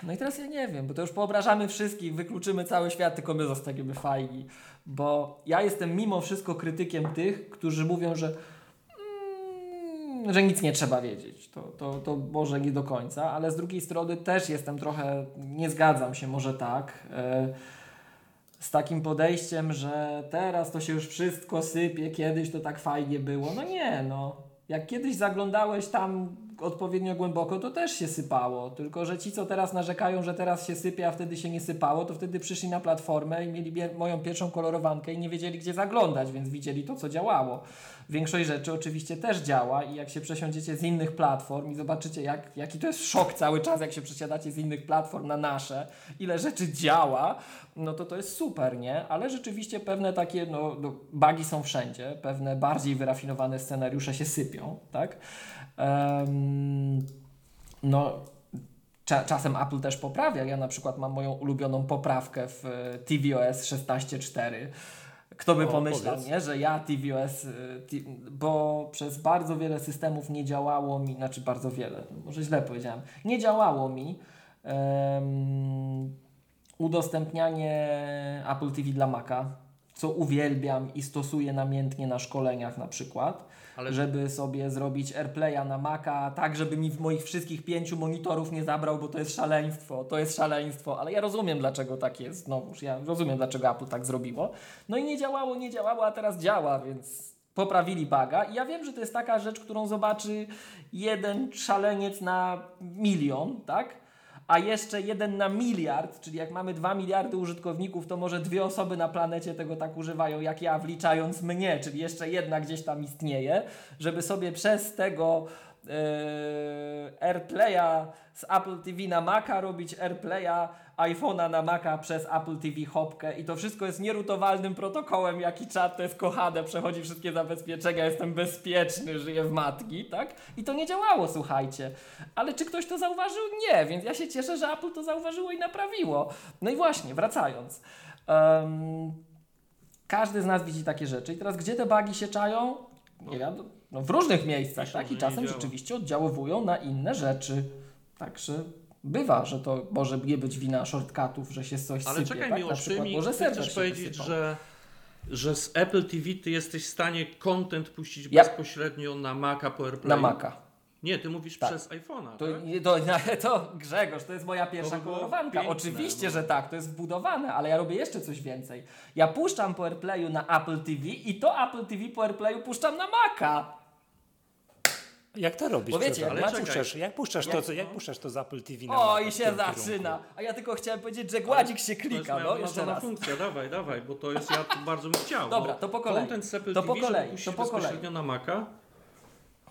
B: No i teraz ja nie wiem, bo to już poobrażamy wszystkich, wykluczymy cały świat, tylko my zostaniemy fajni. Bo ja jestem mimo wszystko krytykiem tych, którzy mówią, że mm, że nic nie trzeba wiedzieć. To, to, to może nie do końca, ale z drugiej strony też jestem trochę, nie zgadzam się może tak, e, z takim podejściem, że teraz to się już wszystko sypie, kiedyś to tak fajnie było. No nie, no. Jak kiedyś zaglądałeś tam odpowiednio głęboko, to też się sypało. Tylko, że ci, co teraz narzekają, że teraz się sypie, a wtedy się nie sypało, to wtedy przyszli na platformę i mieli moją pierwszą kolorowankę i nie wiedzieli, gdzie zaglądać, więc widzieli to, co działało. Większość rzeczy oczywiście też działa i jak się przesiądziecie z innych platform i zobaczycie, jak, jaki to jest szok cały czas, jak się przesiadacie z innych platform na nasze, ile rzeczy działa, no to to jest super, nie? Ale rzeczywiście pewne takie, no, no bugi są wszędzie, pewne bardziej wyrafinowane scenariusze się sypią, tak? No, cza, czasem Apple też poprawia. Ja na przykład mam moją ulubioną poprawkę w e, tvOS 16.4. Kto by
A: O,
B: pomyślał,
A: powiedz.
B: nie, że ja tvOS, T- bo przez bardzo wiele systemów nie działało mi, znaczy bardzo wiele, może źle powiedziałem, nie działało mi em, udostępnianie Apple TV dla Maca, co uwielbiam i stosuję namiętnie na szkoleniach na przykład
C: Ale
B: żeby sobie zrobić AirPlaya na Maca, tak żeby mi w moich wszystkich pięciu monitorów nie zabrał, bo to jest szaleństwo, to jest szaleństwo, ale ja rozumiem dlaczego tak jest, znowuż, ja rozumiem dlaczego Apple tak zrobiło. No i nie działało, nie działało, a teraz działa, więc poprawili baga i ja wiem, że to jest taka rzecz, którą zobaczy jeden szaleniec na milion, tak? A jeszcze jeden na miliard, czyli jak mamy 2 miliardy użytkowników, to może dwie osoby na planecie tego tak używają jak ja, wliczając mnie, czyli jeszcze jedna gdzieś tam istnieje, żeby sobie przez tego yy, AirPlaya z Apple TV na Maca robić AirPlaya iPhone'a na Maca przez Apple TV hopkę i to wszystko jest nierutowalnym protokołem, jaki czat, to jest kochane, przechodzi wszystkie zabezpieczenia, jestem bezpieczny, żyję w matki, tak? I to nie działało, słuchajcie. Ale czy ktoś to zauważył? Nie, więc ja się cieszę, że Apple to zauważyło i naprawiło. No i właśnie, wracając. Em, każdy z nas widzi takie rzeczy i teraz gdzie te bugi się czają? Nie wiadomo. No w różnych miejscach, tak? I czasem rzeczywiście oddziaływują na inne rzeczy. Także bywa, że to może nie być wina shortcutów, że się coś
C: Ale
B: sypie,
C: czekaj
B: tak?
C: mi,
B: Na przykład
C: mi
B: może
C: chcesz powiedzieć, że, że z Apple TV ty jesteś w stanie content puścić
B: Ja-
C: bezpośrednio na Maca po
B: Na? Maca.
C: Nie, ty mówisz
B: Tak.
C: przez iPhone'a,
B: To,
C: tak?
B: to, to Grzegorz, to jest moja pierwsza kolorowanka.
C: piękne,
B: Oczywiście,
C: no.
B: że tak, to jest wbudowane, ale ja robię jeszcze coś więcej. Ja puszczam po AirPlayu na Apple TV i to Apple TV po AirPlayu puszczam na Maca.
A: Jak to robisz?
B: Bo wiecie,
A: Piotr?
B: jak
A: puszczasz, jak puszczasz to, co, jak puszczasz to z Apple TV na
B: O, i się zaczyna. A ja tylko chciałem powiedzieć, że gładzik się klika. No, jeszcze raz.
C: funkcja, dawaj, dawaj, bo to jest, ja bardzo bym chciał.
B: Dobra, to po kolei.
C: Content z Apple
B: To
C: TV,
B: po kolei, to po kolei.
C: bezpośrednio na Maca.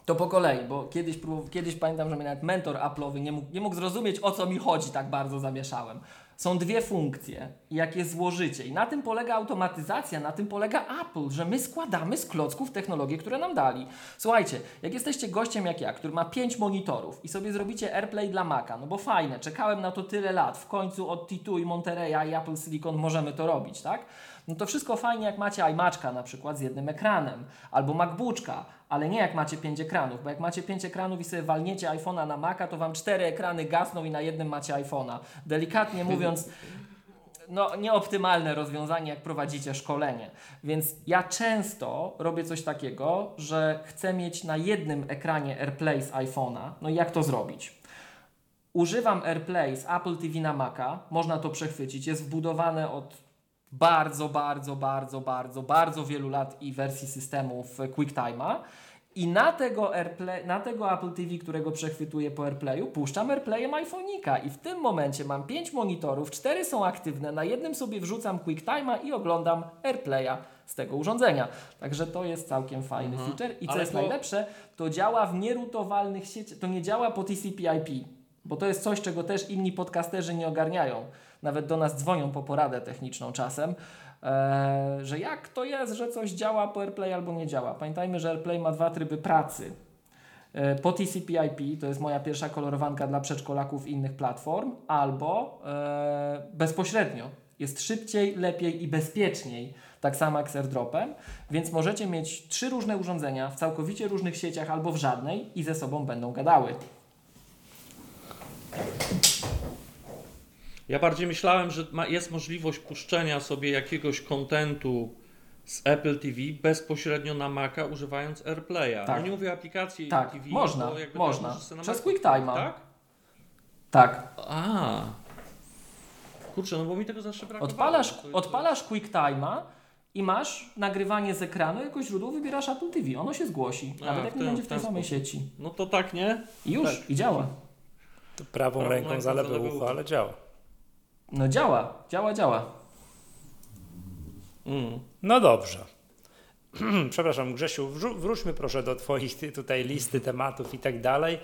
B: To po kolei, bo kiedyś, prób- kiedyś pamiętam, że mnie nawet mentor Apple'owy nie mógł, nie mógł zrozumieć, o co mi chodzi, tak bardzo zamieszałem. Są dwie funkcje, jak je złożycie. I na tym polega automatyzacja, na tym polega Apple, że my składamy z klocków technologie, które nam dali. Słuchajcie, jak jesteście gościem jak ja, który ma pięć monitorów i sobie zrobicie AirPlay dla Maca, no bo fajne, czekałem na to tyle lat, w końcu od T2 i Monterey i Apple Silicon możemy to robić, tak? No to wszystko fajnie, jak macie iMaczka na przykład z jednym ekranem, albo MacBooka, ale nie jak macie pięć ekranów, bo jak macie pięć ekranów i sobie walniecie iPhone'a na Maca, to wam cztery ekrany gasną i na jednym macie iPhone'a. Delikatnie mówiąc, no, nieoptymalne rozwiązanie, jak prowadzicie szkolenie. Więc ja często robię coś takiego, że chcę mieć na jednym ekranie AirPlay z iPhone'a. No i jak to zrobić? Używam AirPlay z Apple TV na Maca, można to przechwycić, jest wbudowane od bardzo, bardzo, bardzo, bardzo, bardzo wielu lat i wersji systemów QuickTime'a. I na tego, AirPlay, na tego Apple TV, którego przechwytuję po AirPlayu, puszczam AirPlayem iPhone'ika i w tym momencie mam 5 monitorów, 4 są aktywne, na jednym sobie wrzucam QuickTime'a i oglądam AirPlaya z tego urządzenia. Także to jest całkiem fajny mhm. feature i co Ale jest to... najlepsze, to działa w nierutowalnych sieciach, to nie działa po TCP/IP, bo to jest coś, czego też inni podcasterzy nie ogarniają nawet do nas dzwonią po poradę techniczną czasem, e, że jak to jest, że coś działa po AirPlay albo nie działa. Pamiętajmy, że AirPlay ma dwa tryby pracy. E, po TCP/IP to jest moja pierwsza kolorowanka dla przedszkolaków innych platform, albo e, bezpośrednio. Jest szybciej, lepiej i bezpieczniej, tak samo jak z AirDropem, więc możecie mieć trzy różne urządzenia w całkowicie różnych sieciach albo w żadnej i ze sobą będą gadały.
C: Ja bardziej myślałem, że ma, jest możliwość puszczenia sobie jakiegoś kontentu z Apple TV bezpośrednio na Maca używając AirPlaya. Tak. No nie mówię aplikacji
B: tak.
C: TV.
B: Można, można. Przez QuickTime.
C: Tak?
B: Tak.
C: A. Kurczę, no bo mi tego zawsze brakowało.
B: Odpalasz, to, odpalasz QuickTime'a i masz nagrywanie z ekranu, jako źródło wybierasz Apple TV. Ono się zgłosi, A, nawet jak nie będzie w tej samej sieci.
C: No to tak, nie?
B: I już,
C: tak.
B: i działa.
A: To prawą, prawą ręką, ręką ucho, ale działa.
B: No działa, działa, działa.
A: Mm. No dobrze. Przepraszam, Grzesiu, wróćmy proszę do Twoich tutaj listy tematów i tak dalej.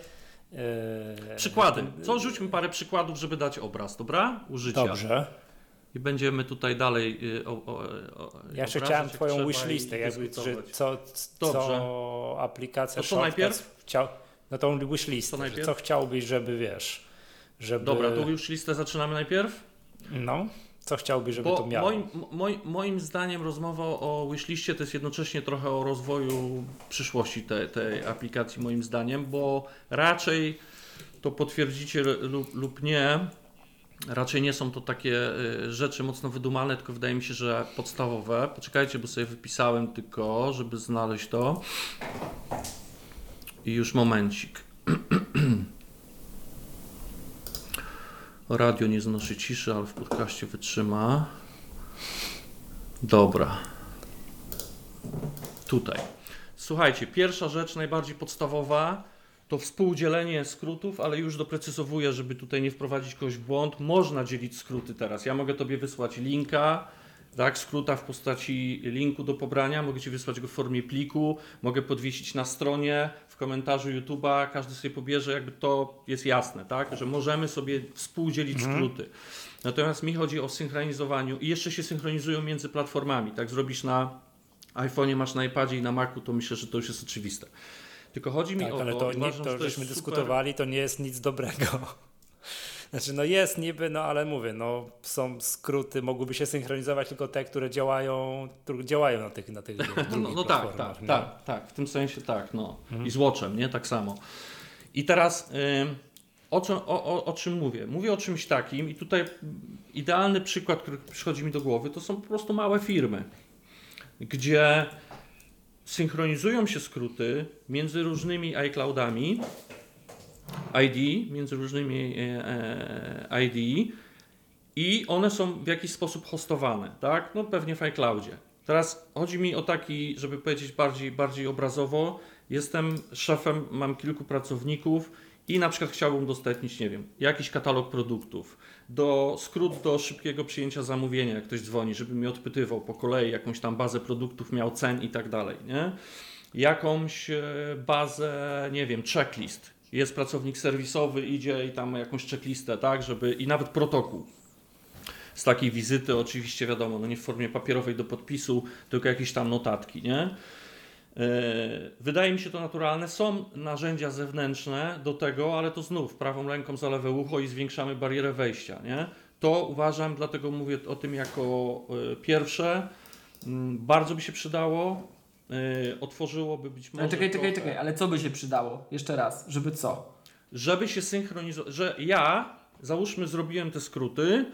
C: Eee, Przykłady. Co rzućmy parę przykładów, żeby dać obraz, dobra? Użycia.
A: Dobrze.
C: I będziemy tutaj dalej.
A: Y, o, o, o, ja jeszcze chciałem Twoją wishlistę, jakby, że co, co aplikacja
C: to co najpierw?
A: Chciał, no tą wishlistę, co, co chciałbyś, żeby wiesz. Żeby...
C: Dobra, to już listę zaczynamy najpierw?
A: No, co chciałbyś, żeby Bo to miało?
C: Moim, moim, moim zdaniem rozmowa o wishliście to jest jednocześnie trochę o rozwoju przyszłości tej, tej aplikacji, moim zdaniem, bo raczej to potwierdzicie lub, lub nie, raczej nie są to takie y, rzeczy mocno wydumane, tylko wydaje mi się, że podstawowe. Poczekajcie, bo sobie wypisałem tylko, żeby znaleźć to. I już momencik. Radio nie znosi ciszy, ale w podcaście wytrzyma. Dobra. Tutaj. Słuchajcie, pierwsza rzecz, najbardziej podstawowa, to współdzielenie skrótów, ale już doprecyzowuję, żeby tutaj nie wprowadzić kogoś w błąd. Można dzielić skróty teraz. Ja mogę Tobie wysłać linka, tak, skróta w postaci linku do pobrania, mogę Ci wysłać go w formie pliku, mogę podwiesić na stronie, w komentarzu YouTube'a, każdy sobie pobierze, jakby to jest jasne, tak, że możemy sobie współdzielić mhm. skróty. Natomiast mi chodzi o synchronizowaniu i jeszcze się synchronizują między platformami, tak, zrobisz na iPhone'ie, masz na iPadzie i na Macu, to myślę, że to już jest oczywiste. Tylko chodzi mi
A: tak,
C: o
A: ale to, to, nie, to żeśmy dyskutowali, to nie jest nic dobrego. Znaczy, no jest niby, no ale mówię, no są skróty, mogłyby się synchronizować tylko te, które działają, które działają na tych, na tych
C: No, no tak, tak, nie? tak, tak, w tym sensie tak, no. Mhm. I z Watchem, nie? Tak samo. I teraz y, o, czym, o, o, o czym mówię? Mówię o czymś takim i tutaj idealny przykład, który przychodzi mi do głowy, to są po prostu małe firmy, gdzie synchronizują się skróty między różnymi iCloudami ID, między różnymi e, e, ID i one są w jakiś sposób hostowane, tak? No pewnie w iCloudzie. Teraz chodzi mi o taki, żeby powiedzieć bardziej, bardziej obrazowo, jestem szefem, mam kilku pracowników i na przykład chciałbym udostępnić, nie wiem, jakiś katalog produktów, do skrót do szybkiego przyjęcia zamówienia, jak ktoś dzwoni, żeby mi odpytywał po kolei jakąś tam bazę produktów, miał cen i tak dalej, nie? Jakąś e, bazę, nie wiem, checklist, jest pracownik serwisowy, idzie i tam jakąś checklistę, tak, żeby i nawet protokół. z takiej wizyty, oczywiście wiadomo, no nie w formie papierowej do podpisu, tylko jakieś tam notatki, nie? E, wydaje mi się to naturalne. Są narzędzia zewnętrzne do tego, ale to znów prawą ręką za lewe ucho i zwiększamy barierę wejścia. Nie? To uważam, dlatego mówię o tym jako e, pierwsze. Mm, bardzo by się przydało. E, otworzyłoby być może.
B: Ale czekaj, czekaj, czekaj, ale co by się przydało? Jeszcze raz, żeby co?
C: żeby się synchronizować, że ja, załóżmy, zrobiłem te skróty,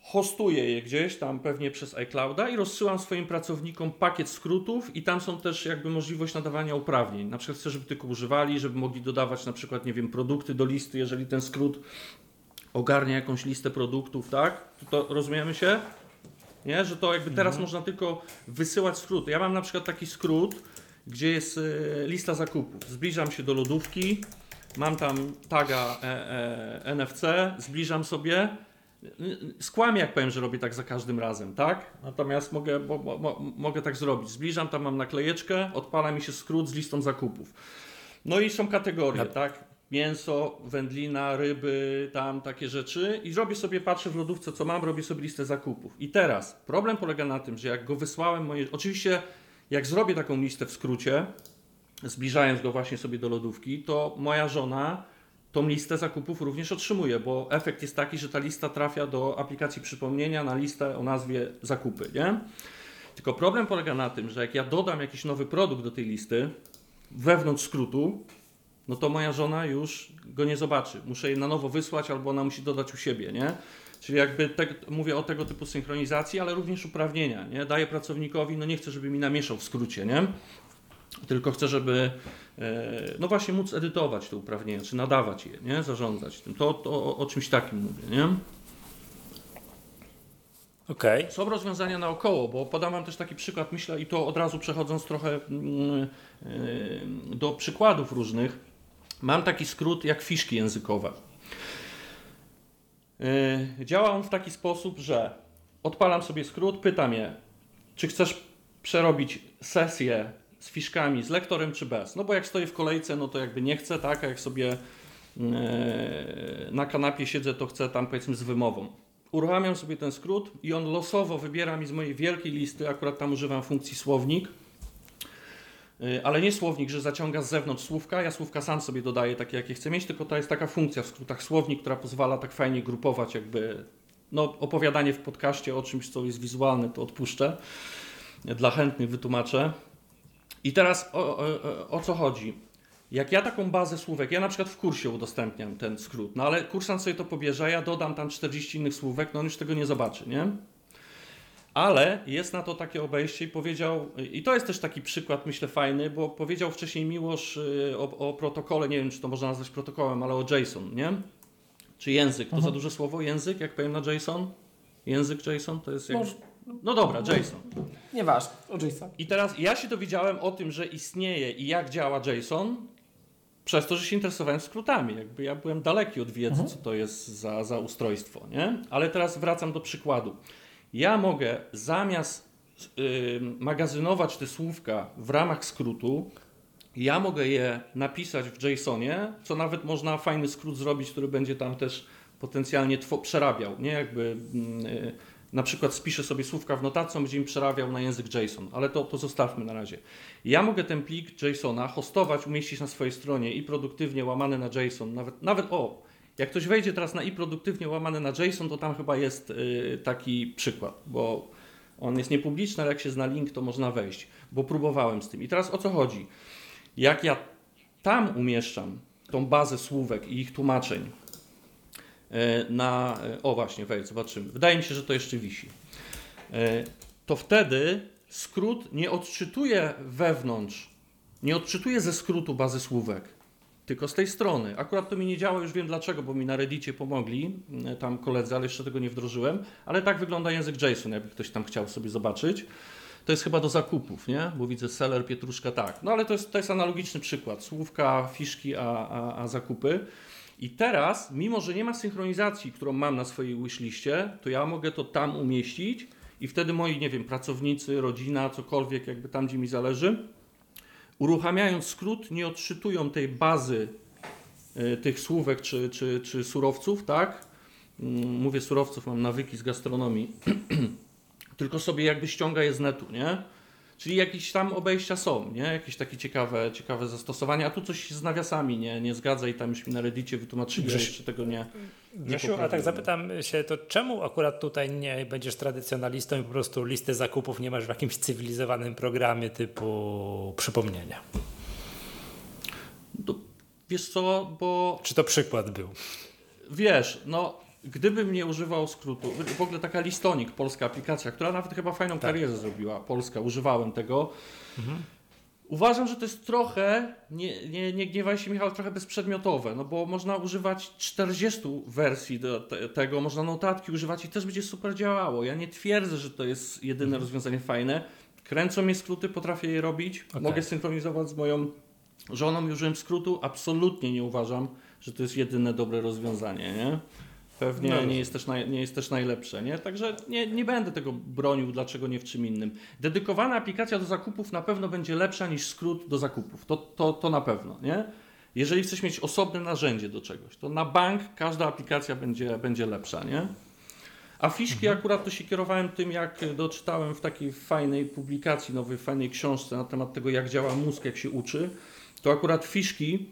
C: hostuję je gdzieś tam pewnie przez iClouda i rozsyłam swoim pracownikom pakiet skrótów i tam są też jakby możliwość nadawania uprawnień. Na przykład chcę, żeby tylko używali, żeby mogli dodawać na przykład, nie wiem, produkty do listy, jeżeli ten skrót ogarnia jakąś listę produktów, tak? To, to rozumiemy się? Nie? Że to jakby teraz można tylko wysyłać skróty. Ja mam na przykład taki skrót, gdzie jest e, lista zakupów. Zbliżam się do lodówki, mam tam taga e, e, NFC, zbliżam sobie. Skłamię, jak powiem, że robię tak za każdym razem, tak? Natomiast mogę, bo, bo, mo- mogę tak zrobić. Zbliżam, tam mam naklejeczkę, odpala mi się skrót z listą zakupów. No i są kategorie,
A: Na-
C: tak? Mięso, wędlina, ryby, tam takie rzeczy. I robię sobie, patrzę w lodówce, co mam, robię sobie listę zakupów. I teraz problem polega na tym, że jak go wysłałem, moje... oczywiście jak zrobię taką listę w skrócie, zbliżając go właśnie sobie do lodówki, to moja żona tą listę zakupów również otrzymuje, bo efekt jest taki, że ta lista trafia do aplikacji przypomnienia na listę o nazwie zakupy, nie? Tylko problem polega na tym, że jak ja dodam jakiś nowy produkt do tej listy wewnątrz skrótu, no to moja żona już go nie zobaczy. Muszę je na nowo wysłać albo ona musi dodać u siebie, nie? Czyli jakby te, mówię o tego typu synchronizacji, ale również uprawnienia, nie? Daję pracownikowi, no nie chcę, żeby mi namieszał w skrócie, nie? Tylko chcę, żeby e, no właśnie móc edytować te uprawnienia, czy nadawać je, nie? Zarządzać tym. To, to o, o czymś takim mówię, nie?
A: Okej.
C: Są rozwiązania naokoło, bo podam Wam też taki przykład, myślę, i to od razu przechodząc trochę mm, y, do przykładów różnych. Mam taki skrót jak fiszki językowe. Y, Działa on w taki sposób, że odpalam sobie skrót, pytam je, czy chcesz przerobić sesję z fiszkami, z lektorem, czy bez. No bo jak stoję w kolejce, no to jakby nie chcę, tak, a jak sobie y, na kanapie siedzę, to chcę tam powiedzmy z wymową uruchamiam sobie ten skrót i on losowo wybiera mi z mojej wielkiej listy, akurat tam używam funkcji słownik, ale nie słownik, że zaciąga z zewnątrz słówka, ja słówka sam sobie dodaję takie, jakie chcę mieć, tylko to jest taka funkcja w skrótach słownik, która pozwala tak fajnie grupować jakby no, opowiadanie w podcaście o czymś, co jest wizualne, to odpuszczę. Dla chętnych wytłumaczę. I teraz o, o, o- co chodzi? Jak ja taką bazę słówek, ja na przykład w kursie udostępniam ten skrót, no ale kursant sobie to pobierze, ja dodam tam 40 innych słówek, no on już tego nie zobaczy, nie? Ale jest na to takie obejście i powiedział, i to jest też taki przykład, myślę, fajny, bo powiedział wcześniej Miłosz y, o, o protokole, nie wiem, czy to można nazwać protokołem, ale o JSON, nie? Czy język, to za duże słowo, język, jak powiem na JSON? Język JSON to jest jak...
B: Może-
C: No dobra, JSON.
B: Nieważne, o JSON.
C: I teraz ja się dowiedziałem o tym, że istnieje i jak działa JSON, przez to, że się interesowałem skrótami. Jakby ja byłem daleki od wiedzy, co to jest za, za ustrojstwo, nie? Ale teraz wracam do przykładu. Ja mogę zamiast y, magazynować te słówka w ramach skrótu, ja mogę je napisać w JSONie, co nawet można fajny skrót zrobić, który będzie tam też potencjalnie przerabiał, nie? Jakby mm, y, na przykład spiszę sobie słówka w notatce, będzie mi przerabiał na język JSON, ale to, to zostawmy na razie. Ja mogę ten plik JSONa hostować, umieścić na swojej stronie i produktywnie łamany na JSON, nawet, nawet o, jak ktoś wejdzie teraz na i produktywnie łamane na JSON, to tam chyba jest y, taki przykład, bo on jest niepubliczny, ale jak się zna link, to można wejść, bo próbowałem z tym. I teraz o co chodzi? Jak ja tam umieszczam tą bazę słówek i ich tłumaczeń e, na. O, właśnie, wejdź, zobaczymy. Wydaje mi się, że to jeszcze wisi. E, To wtedy skrót nie odczytuje wewnątrz, nie odczytuje ze skrótu bazy słówek, tylko z tej strony. Akurat to mi nie działa, już wiem dlaczego, bo mi na Reddicie pomogli e, tam koledzy, ale jeszcze tego nie wdrożyłem. Ale tak wygląda język JSON, jakby ktoś tam chciał sobie zobaczyć. To jest chyba do zakupów, nie? Bo widzę seller, pietruszka, tak. No ale to jest, to jest analogiczny przykład. Słówka, fiszki, a, a, a zakupy. I teraz, mimo że nie ma synchronizacji, którą mam na swojej wishliście, to ja mogę to tam umieścić i wtedy moi, nie wiem, pracownicy, rodzina, cokolwiek, jakby tam, gdzie mi zależy, uruchamiając skrót, nie odczytują tej bazy y, tych słówek czy, czy, czy surowców, tak? mm, mówię surowców, mam nawyki z gastronomii, tylko sobie jakby ściąga je z netu, nie? Czyli jakieś tam obejścia są, nie? Jakieś takie ciekawe, ciekawe zastosowania, a tu coś z nawiasami nie, nie zgadza i tam już mi na reddicie wytłumaczyli, że
A: Grzesiu-
C: jeszcze tego nie...
A: Grzesiu, a tak zapytam się, to czemu akurat tutaj nie będziesz tradycjonalistą i po prostu listy zakupów nie masz w jakimś cywilizowanym programie typu przypomnienia?
C: To, wiesz co, bo
A: Czy to przykład był?
C: Wiesz, no gdybym nie używał skrótu, w ogóle taka Listonik, polska aplikacja, która nawet chyba fajną
A: Tak.
C: karierę zrobiła, polska, używałem tego. Uważam, że to jest trochę, nie, nie, nie gniewaj się Michał, trochę bezprzedmiotowe, no bo można używać 40 wersji do te, tego, można notatki używać i też będzie super działało. Ja nie twierdzę, że to jest jedyne rozwiązanie fajne. Kręcą mnie skróty, potrafię je robić,
A: Okej.
C: mogę synchronizować z moją żoną i użyłem skrótu. Absolutnie nie uważam, że to jest jedyne dobre rozwiązanie, nie? Pewnie
A: No.
C: nie, jest też naj, nie jest też najlepsze, nie? Także nie, nie będę tego bronił, dlaczego nie w czym innym. Dedykowana aplikacja do zakupów na pewno będzie lepsza niż skrót do zakupów. To, to, to na pewno, nie? Jeżeli chcesz mieć osobne narzędzie do czegoś, to na bank każda aplikacja będzie, będzie lepsza, nie? A fiszki akurat to się kierowałem tym, jak doczytałem w takiej fajnej publikacji, nowej fajnej książce na temat tego, jak działa mózg, jak się uczy. To akurat fiszki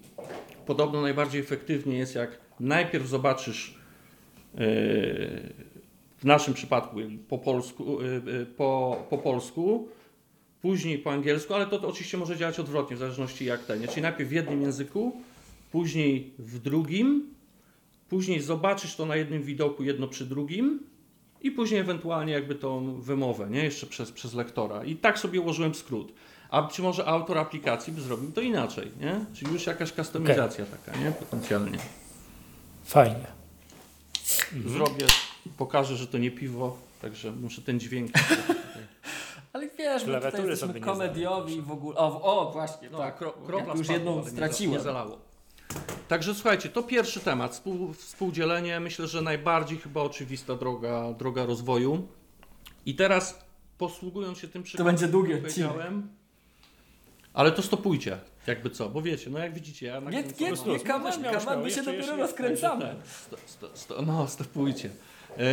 C: podobno najbardziej efektywnie jest, jak najpierw zobaczysz w naszym przypadku po polsku, yy, yy, po, po polsku, później po angielsku, ale to, to oczywiście może działać odwrotnie, w zależności jak ten. Czyli najpierw w jednym języku, później w drugim, później zobaczysz to na jednym widoku, jedno przy drugim i później ewentualnie jakby tą wymowę, nie? Jeszcze przez, przez lektora. I tak sobie ułożyłem skrót. A czy może autor aplikacji by zrobił to inaczej, nie? Czyli już jakaś kustomizacja taka, nie? Potencjalnie.
A: Fajnie.
C: Zrobię, pokażę, że to nie piwo, także muszę ten dźwięk.
B: Ale wiesz, my tutaj jesteśmy komediowi w ogóle. O, o właśnie,
C: No,
B: tak.
C: kro, kropla
B: już
C: spadła,
B: jedną straciłem.
C: Nie zalało. Także słuchajcie, to pierwszy temat, współ, współdzielenie. Myślę, że najbardziej chyba oczywista droga, droga rozwoju. I teraz posługując się tym przykładem,
B: będzie długi
C: który
B: odcinek.
C: ale to stopujcie, jakby co, bo wiecie, no jak widzicie, ja
B: Nie,
C: nagram
B: nie, nie,
A: śmiało,
B: kaman, kaman, my się dopiero rozkręcamy.
C: Sto, sto, sto, no, stopujcie.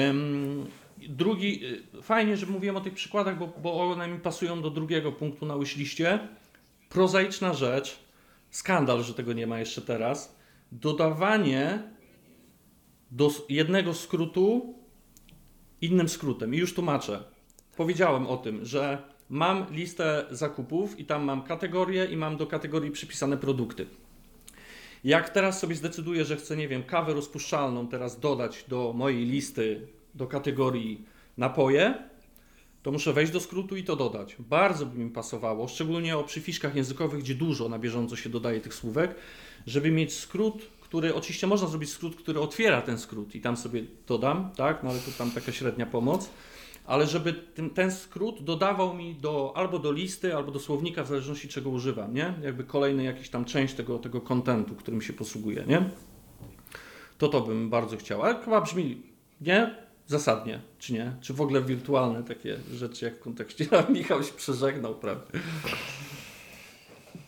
C: Ym, drugi, y, fajnie, że mówiłem o tych przykładach, bo, bo one mi pasują do drugiego punktu na łyśliście. Prozaiczna rzecz, skandal, że tego nie ma jeszcze teraz. Dodawanie do jednego skrótu innym skrótem. I już tłumaczę. Powiedziałem o tym, że mam listę zakupów i tam mam kategorie i mam do kategorii przypisane produkty. Jak teraz sobie zdecyduję, że chcę, nie wiem, kawę rozpuszczalną teraz dodać do mojej listy, do kategorii napoje, to muszę wejść do skrótu i to dodać. Bardzo by mi pasowało, szczególnie o przyfiszkach językowych, gdzie dużo na bieżąco się dodaje tych słówek, żeby mieć skrót, który, oczywiście można zrobić skrót, który otwiera ten skrót i tam sobie dodam, tak, no ale to tam taka średnia pomoc, ale żeby ten, ten skrót dodawał mi do, albo do listy, albo do słownika, w zależności czego używam, nie? Jakby kolejny jakiś tam część tego, tego kontentu, którym się posługuję, nie? To to bym bardzo chciał. Ale chyba brzmi, nie? Zasadnie, czy nie? Czy w ogóle wirtualne takie rzeczy jak w kontekście... A Michał się przeżegnał prawie.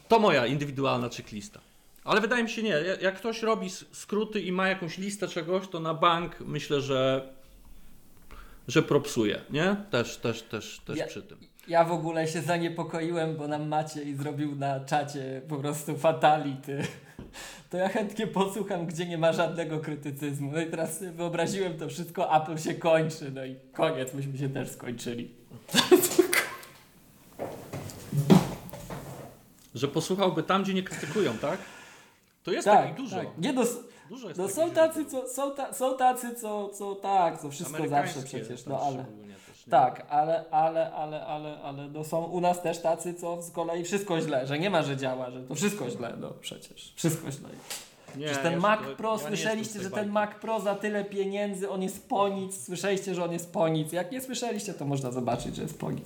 C: To moja indywidualna checklista. Ale wydaje mi się nie. Jak- ktoś robi skróty i ma jakąś listę czegoś, to na bank myślę, że że propsuje, nie? Też, też, też, też
B: Ja-
C: przy tym.
B: Ja w ogóle się zaniepokoiłem, bo nam Maciej zrobił na czacie po prostu fatality. To ja chętnie posłucham, gdzie nie ma żadnego krytycyzmu. No i teraz wyobraziłem to wszystko, Apple się kończy, no i koniec, myśmy się też skończyli.
C: Że posłuchałby tam, gdzie nie krytykują, tak? To jest
B: tak,
C: takich dużo.
B: tak. Nie, no, s-
C: Dużo jest
B: no są tacy, co, są, ta, są tacy, co, co tak, co wszystko zawsze przecież, no ale...
C: szczególnie też?
B: Tak, ale, ale, ale, ale, ale no są u nas też tacy, co z kolei wszystko źle, że nie ma, że działa, że to wszystko źle, no przecież, wszystko źle.
C: Nie,
B: Przecież ten
C: ja
B: Mac
C: to-
B: Pro,
C: ja
B: słyszeliście, że ten
C: bajki.
B: Mac Pro za tyle pieniędzy, on jest po nic, słyszeliście, że on jest po nic. Jak nie słyszeliście, to można zobaczyć, że jest po nic.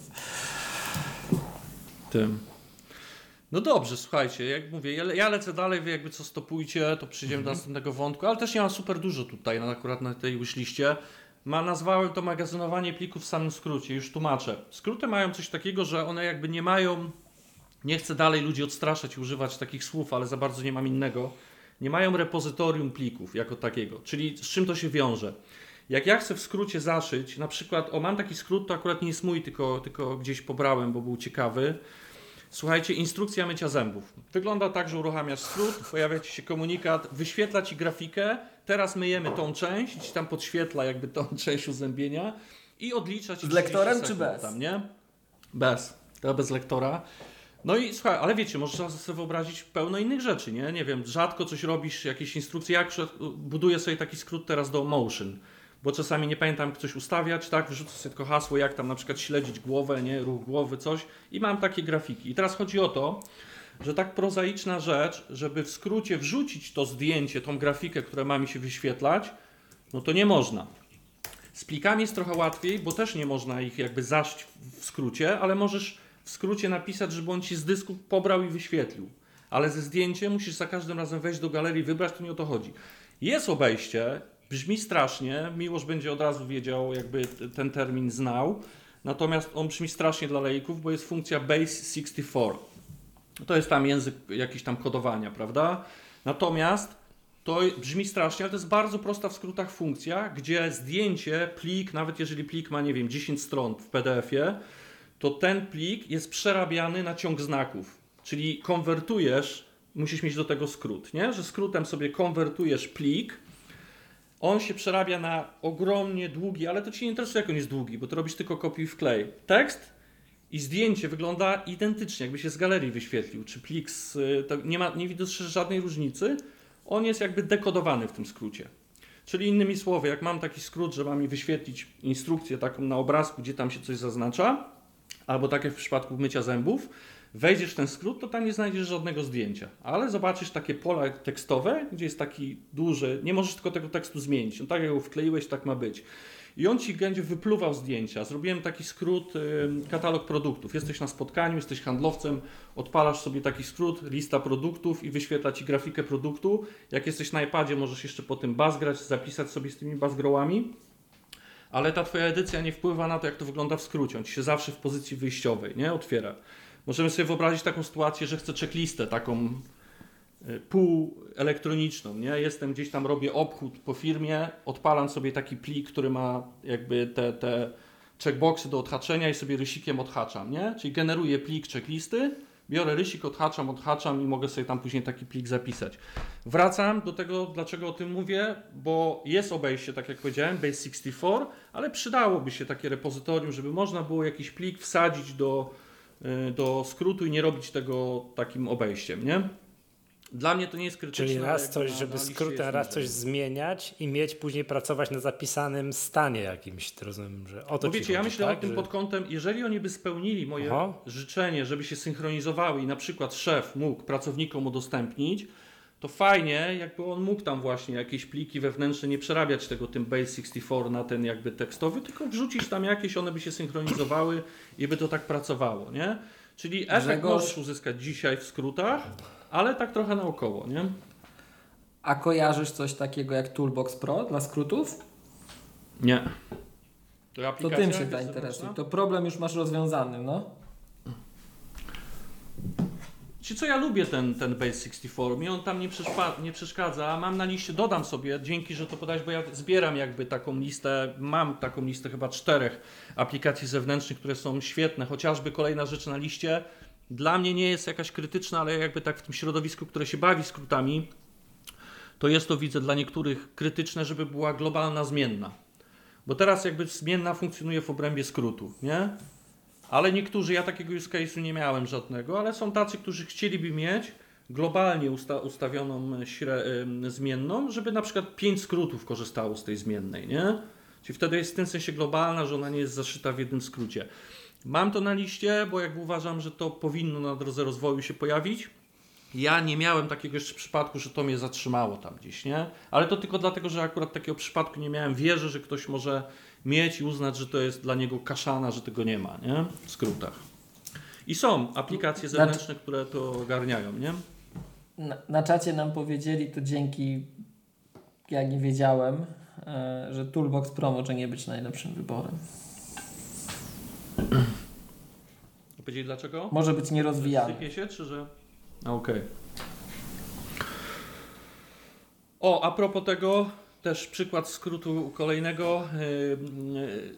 C: Tym. No dobrze, słuchajcie, jak mówię, ja, ja lecę dalej, wy jakby co stopujcie, to przejdziemy do następnego wątku, ale też nie ma super dużo tutaj, na, akurat na tej wishliste. Ma, nazwałem to magazynowanie plików w samym skrócie, już tłumaczę. Skróty mają coś takiego, że one jakby nie mają, nie chcę dalej ludzi odstraszać i używać takich słów, ale za bardzo nie mam innego, nie mają repozytorium plików jako takiego. Czyli z czym to się wiąże? Jak ja chcę w skrócie zaszyć, na przykład, o mam taki skrót, to akurat nie jest mój, tylko, tylko gdzieś pobrałem, bo był ciekawy. Słuchajcie, instrukcja mycia zębów. Wygląda tak, że uruchamiasz skrót, pojawia ci się komunikat, wyświetla ci grafikę, teraz myjemy tą część, tam podświetla jakby tą część uzębienia i odlicza ci
B: Z lektorem
C: 30
B: czy bez?
C: Tam, nie? Bez. To bez lektora. No i słuchaj, ale wiecie, można sobie wyobrazić pełno innych rzeczy, nie? Nie wiem, rzadko coś robisz, jakieś instrukcje, jak prze- buduję sobie taki skrót teraz do Motion, bo czasami nie pamiętam coś ustawiać, tak, wyrzucę sobie tylko hasło, jak tam na przykład śledzić głowę, nie, ruch głowy, coś i mam takie grafiki. I teraz chodzi o to, że tak prozaiczna rzecz, żeby w skrócie wrzucić to zdjęcie, tą grafikę, która ma mi się wyświetlać, no to nie można. Z plikami jest trochę łatwiej, bo też nie można ich jakby zaść w skrócie, ale możesz w skrócie napisać, żeby on ci z dysku pobrał i wyświetlił. Ale ze zdjęciem musisz za każdym razem wejść do galerii, wybrać, to nie o to chodzi. Jest obejście, brzmi strasznie, Miłosz będzie od razu wiedział, jakby ten termin znał, natomiast on brzmi strasznie dla laików, bo jest funkcja base64. To jest tam język jakiś tam kodowania, prawda? Natomiast to brzmi strasznie, ale to jest bardzo prosta w skrótach funkcja, gdzie zdjęcie, plik, nawet jeżeli plik ma, nie wiem, 10 stron w PDF-ie, to ten plik jest przerabiany na ciąg znaków. Czyli konwertujesz, musisz mieć do tego skrót, nie? Że skrótem sobie konwertujesz plik, on się przerabia na ogromnie długi, ale to ci nie interesuje, jak on jest długi, bo to robisz tylko kopiuj wklej. Tekst i zdjęcie wygląda identycznie, jakby się z galerii wyświetlił, czy plik z, to nie ma, nie widać żadnej różnicy. On jest jakby dekodowany w tym skrócie. Czyli innymi słowy, jak mam taki skrót, że mam mi wyświetlić instrukcję taką na obrazku, gdzie tam się coś zaznacza, albo tak jak w przypadku mycia zębów, wejdziesz w ten skrót, to tam nie znajdziesz żadnego zdjęcia. Ale zobaczysz takie pola tekstowe, gdzie jest taki duży, nie możesz tylko tego tekstu zmienić. No tak jak go wkleiłeś, tak ma być. I on ci będzie wypluwał zdjęcia. Zrobiłem taki skrót, katalog produktów. Jesteś na spotkaniu, jesteś handlowcem, odpalasz sobie taki skrót, lista produktów i wyświetla ci grafikę produktu. Jak jesteś na iPadzie, możesz jeszcze po tym bazgrać, zapisać sobie z tymi bazgrołami. Ale ta twoja edycja nie wpływa na to, jak to wygląda w skrócie. On ci się zawsze w pozycji wyjściowej nie otwiera. Możemy sobie wyobrazić taką sytuację, że chcę checklistę taką y, półelektroniczną, nie? Jestem gdzieś tam, robię obchód po firmie, odpalam sobie taki plik, który ma jakby te, te checkboxy do odhaczenia i sobie rysikiem odhaczam, nie? Czyli generuję plik checklisty, biorę rysik, odhaczam, odhaczam i mogę sobie tam później taki plik zapisać. Wracam do tego, dlaczego o tym mówię, bo jest obejście, tak jak powiedziałem, Base64, ale przydałoby się takie repozytorium, żeby można było jakiś plik wsadzić do, do skrótu i nie robić tego takim obejściem, nie? Dla mnie to nie jest krytyczne.
A: Czyli raz coś,
C: na-
A: żeby
C: na
A: skrótem,
C: jest
A: raz coś zmieniać i mieć później pracować na zapisanym stanie jakimś, to rozumiem, że o to
C: Bo
A: ci
C: wiecie, ja myślę
A: tak?
C: o tym
A: Że-
C: pod kątem, jeżeli oni by spełnili moje
A: Aha.
C: życzenie, żeby się synchronizowały i na przykład szef mógł pracownikom udostępnić, to fajnie, jakby on mógł tam właśnie jakieś pliki wewnętrzne, nie przerabiać tego tym Base64 na ten jakby tekstowy, tylko wrzucić tam jakieś, one by się synchronizowały i by to tak pracowało, nie? Czyli efekt
B: Grzegorz.
C: możesz uzyskać dzisiaj w skrótach, ale tak trochę naokoło, nie?
B: A kojarzysz coś takiego jak Toolbox Pro dla skrótów?
C: Nie. To,
B: To tym się zainteresuj. To problem już masz rozwiązany, no.
C: Czy co ja lubię ten, ten Base64, mi on tam nie, przeszpa- nie przeszkadza, mam na liście, dodam sobie, dzięki, że to podałeś, bo ja zbieram jakby taką listę, mam taką listę chyba czterech aplikacji zewnętrznych, które są świetne, chociażby kolejna rzecz na liście, dla mnie nie jest jakaś krytyczna, ale jakby tak w tym środowisku, które się bawi skrótami, to jest to widzę dla niektórych krytyczne, żeby była globalna zmienna. Bo teraz jakby zmienna funkcjonuje w obrębie skrótu, nie? Ale niektórzy, ja takiego use case'u nie miałem żadnego, ale są tacy, którzy chcieliby mieć globalnie usta ustawioną śre, ym, zmienną, żeby na przykład pięć skrótów korzystało z tej zmiennej, nie? Czyli wtedy jest w tym sensie globalna, że ona nie jest zaszyta w jednym skrócie. Mam to na liście, bo jakby uważam, że to powinno na drodze rozwoju się pojawić. Ja nie miałem takiego jeszcze przypadku, że to mnie zatrzymało tam gdzieś, nie? Ale to tylko dlatego, że akurat takiego przypadku nie miałem. Wierzę, że ktoś może mieć i uznać, że to jest dla niego kaszana, że tego nie ma, nie? W skrótach. I są aplikacje zewnętrzne, które to ogarniają, nie?
B: Na, na czacie nam powiedzieli, to dzięki, ja nie wiedziałem, e, że Toolbox Pro może nie być najlepszym wyborem.
C: Powiedzieli dlaczego?
B: Może być nierozwijany.
C: Sypie się, czy że... Okej. O, a propos tego, też przykład skrótu kolejnego. Yy, yy,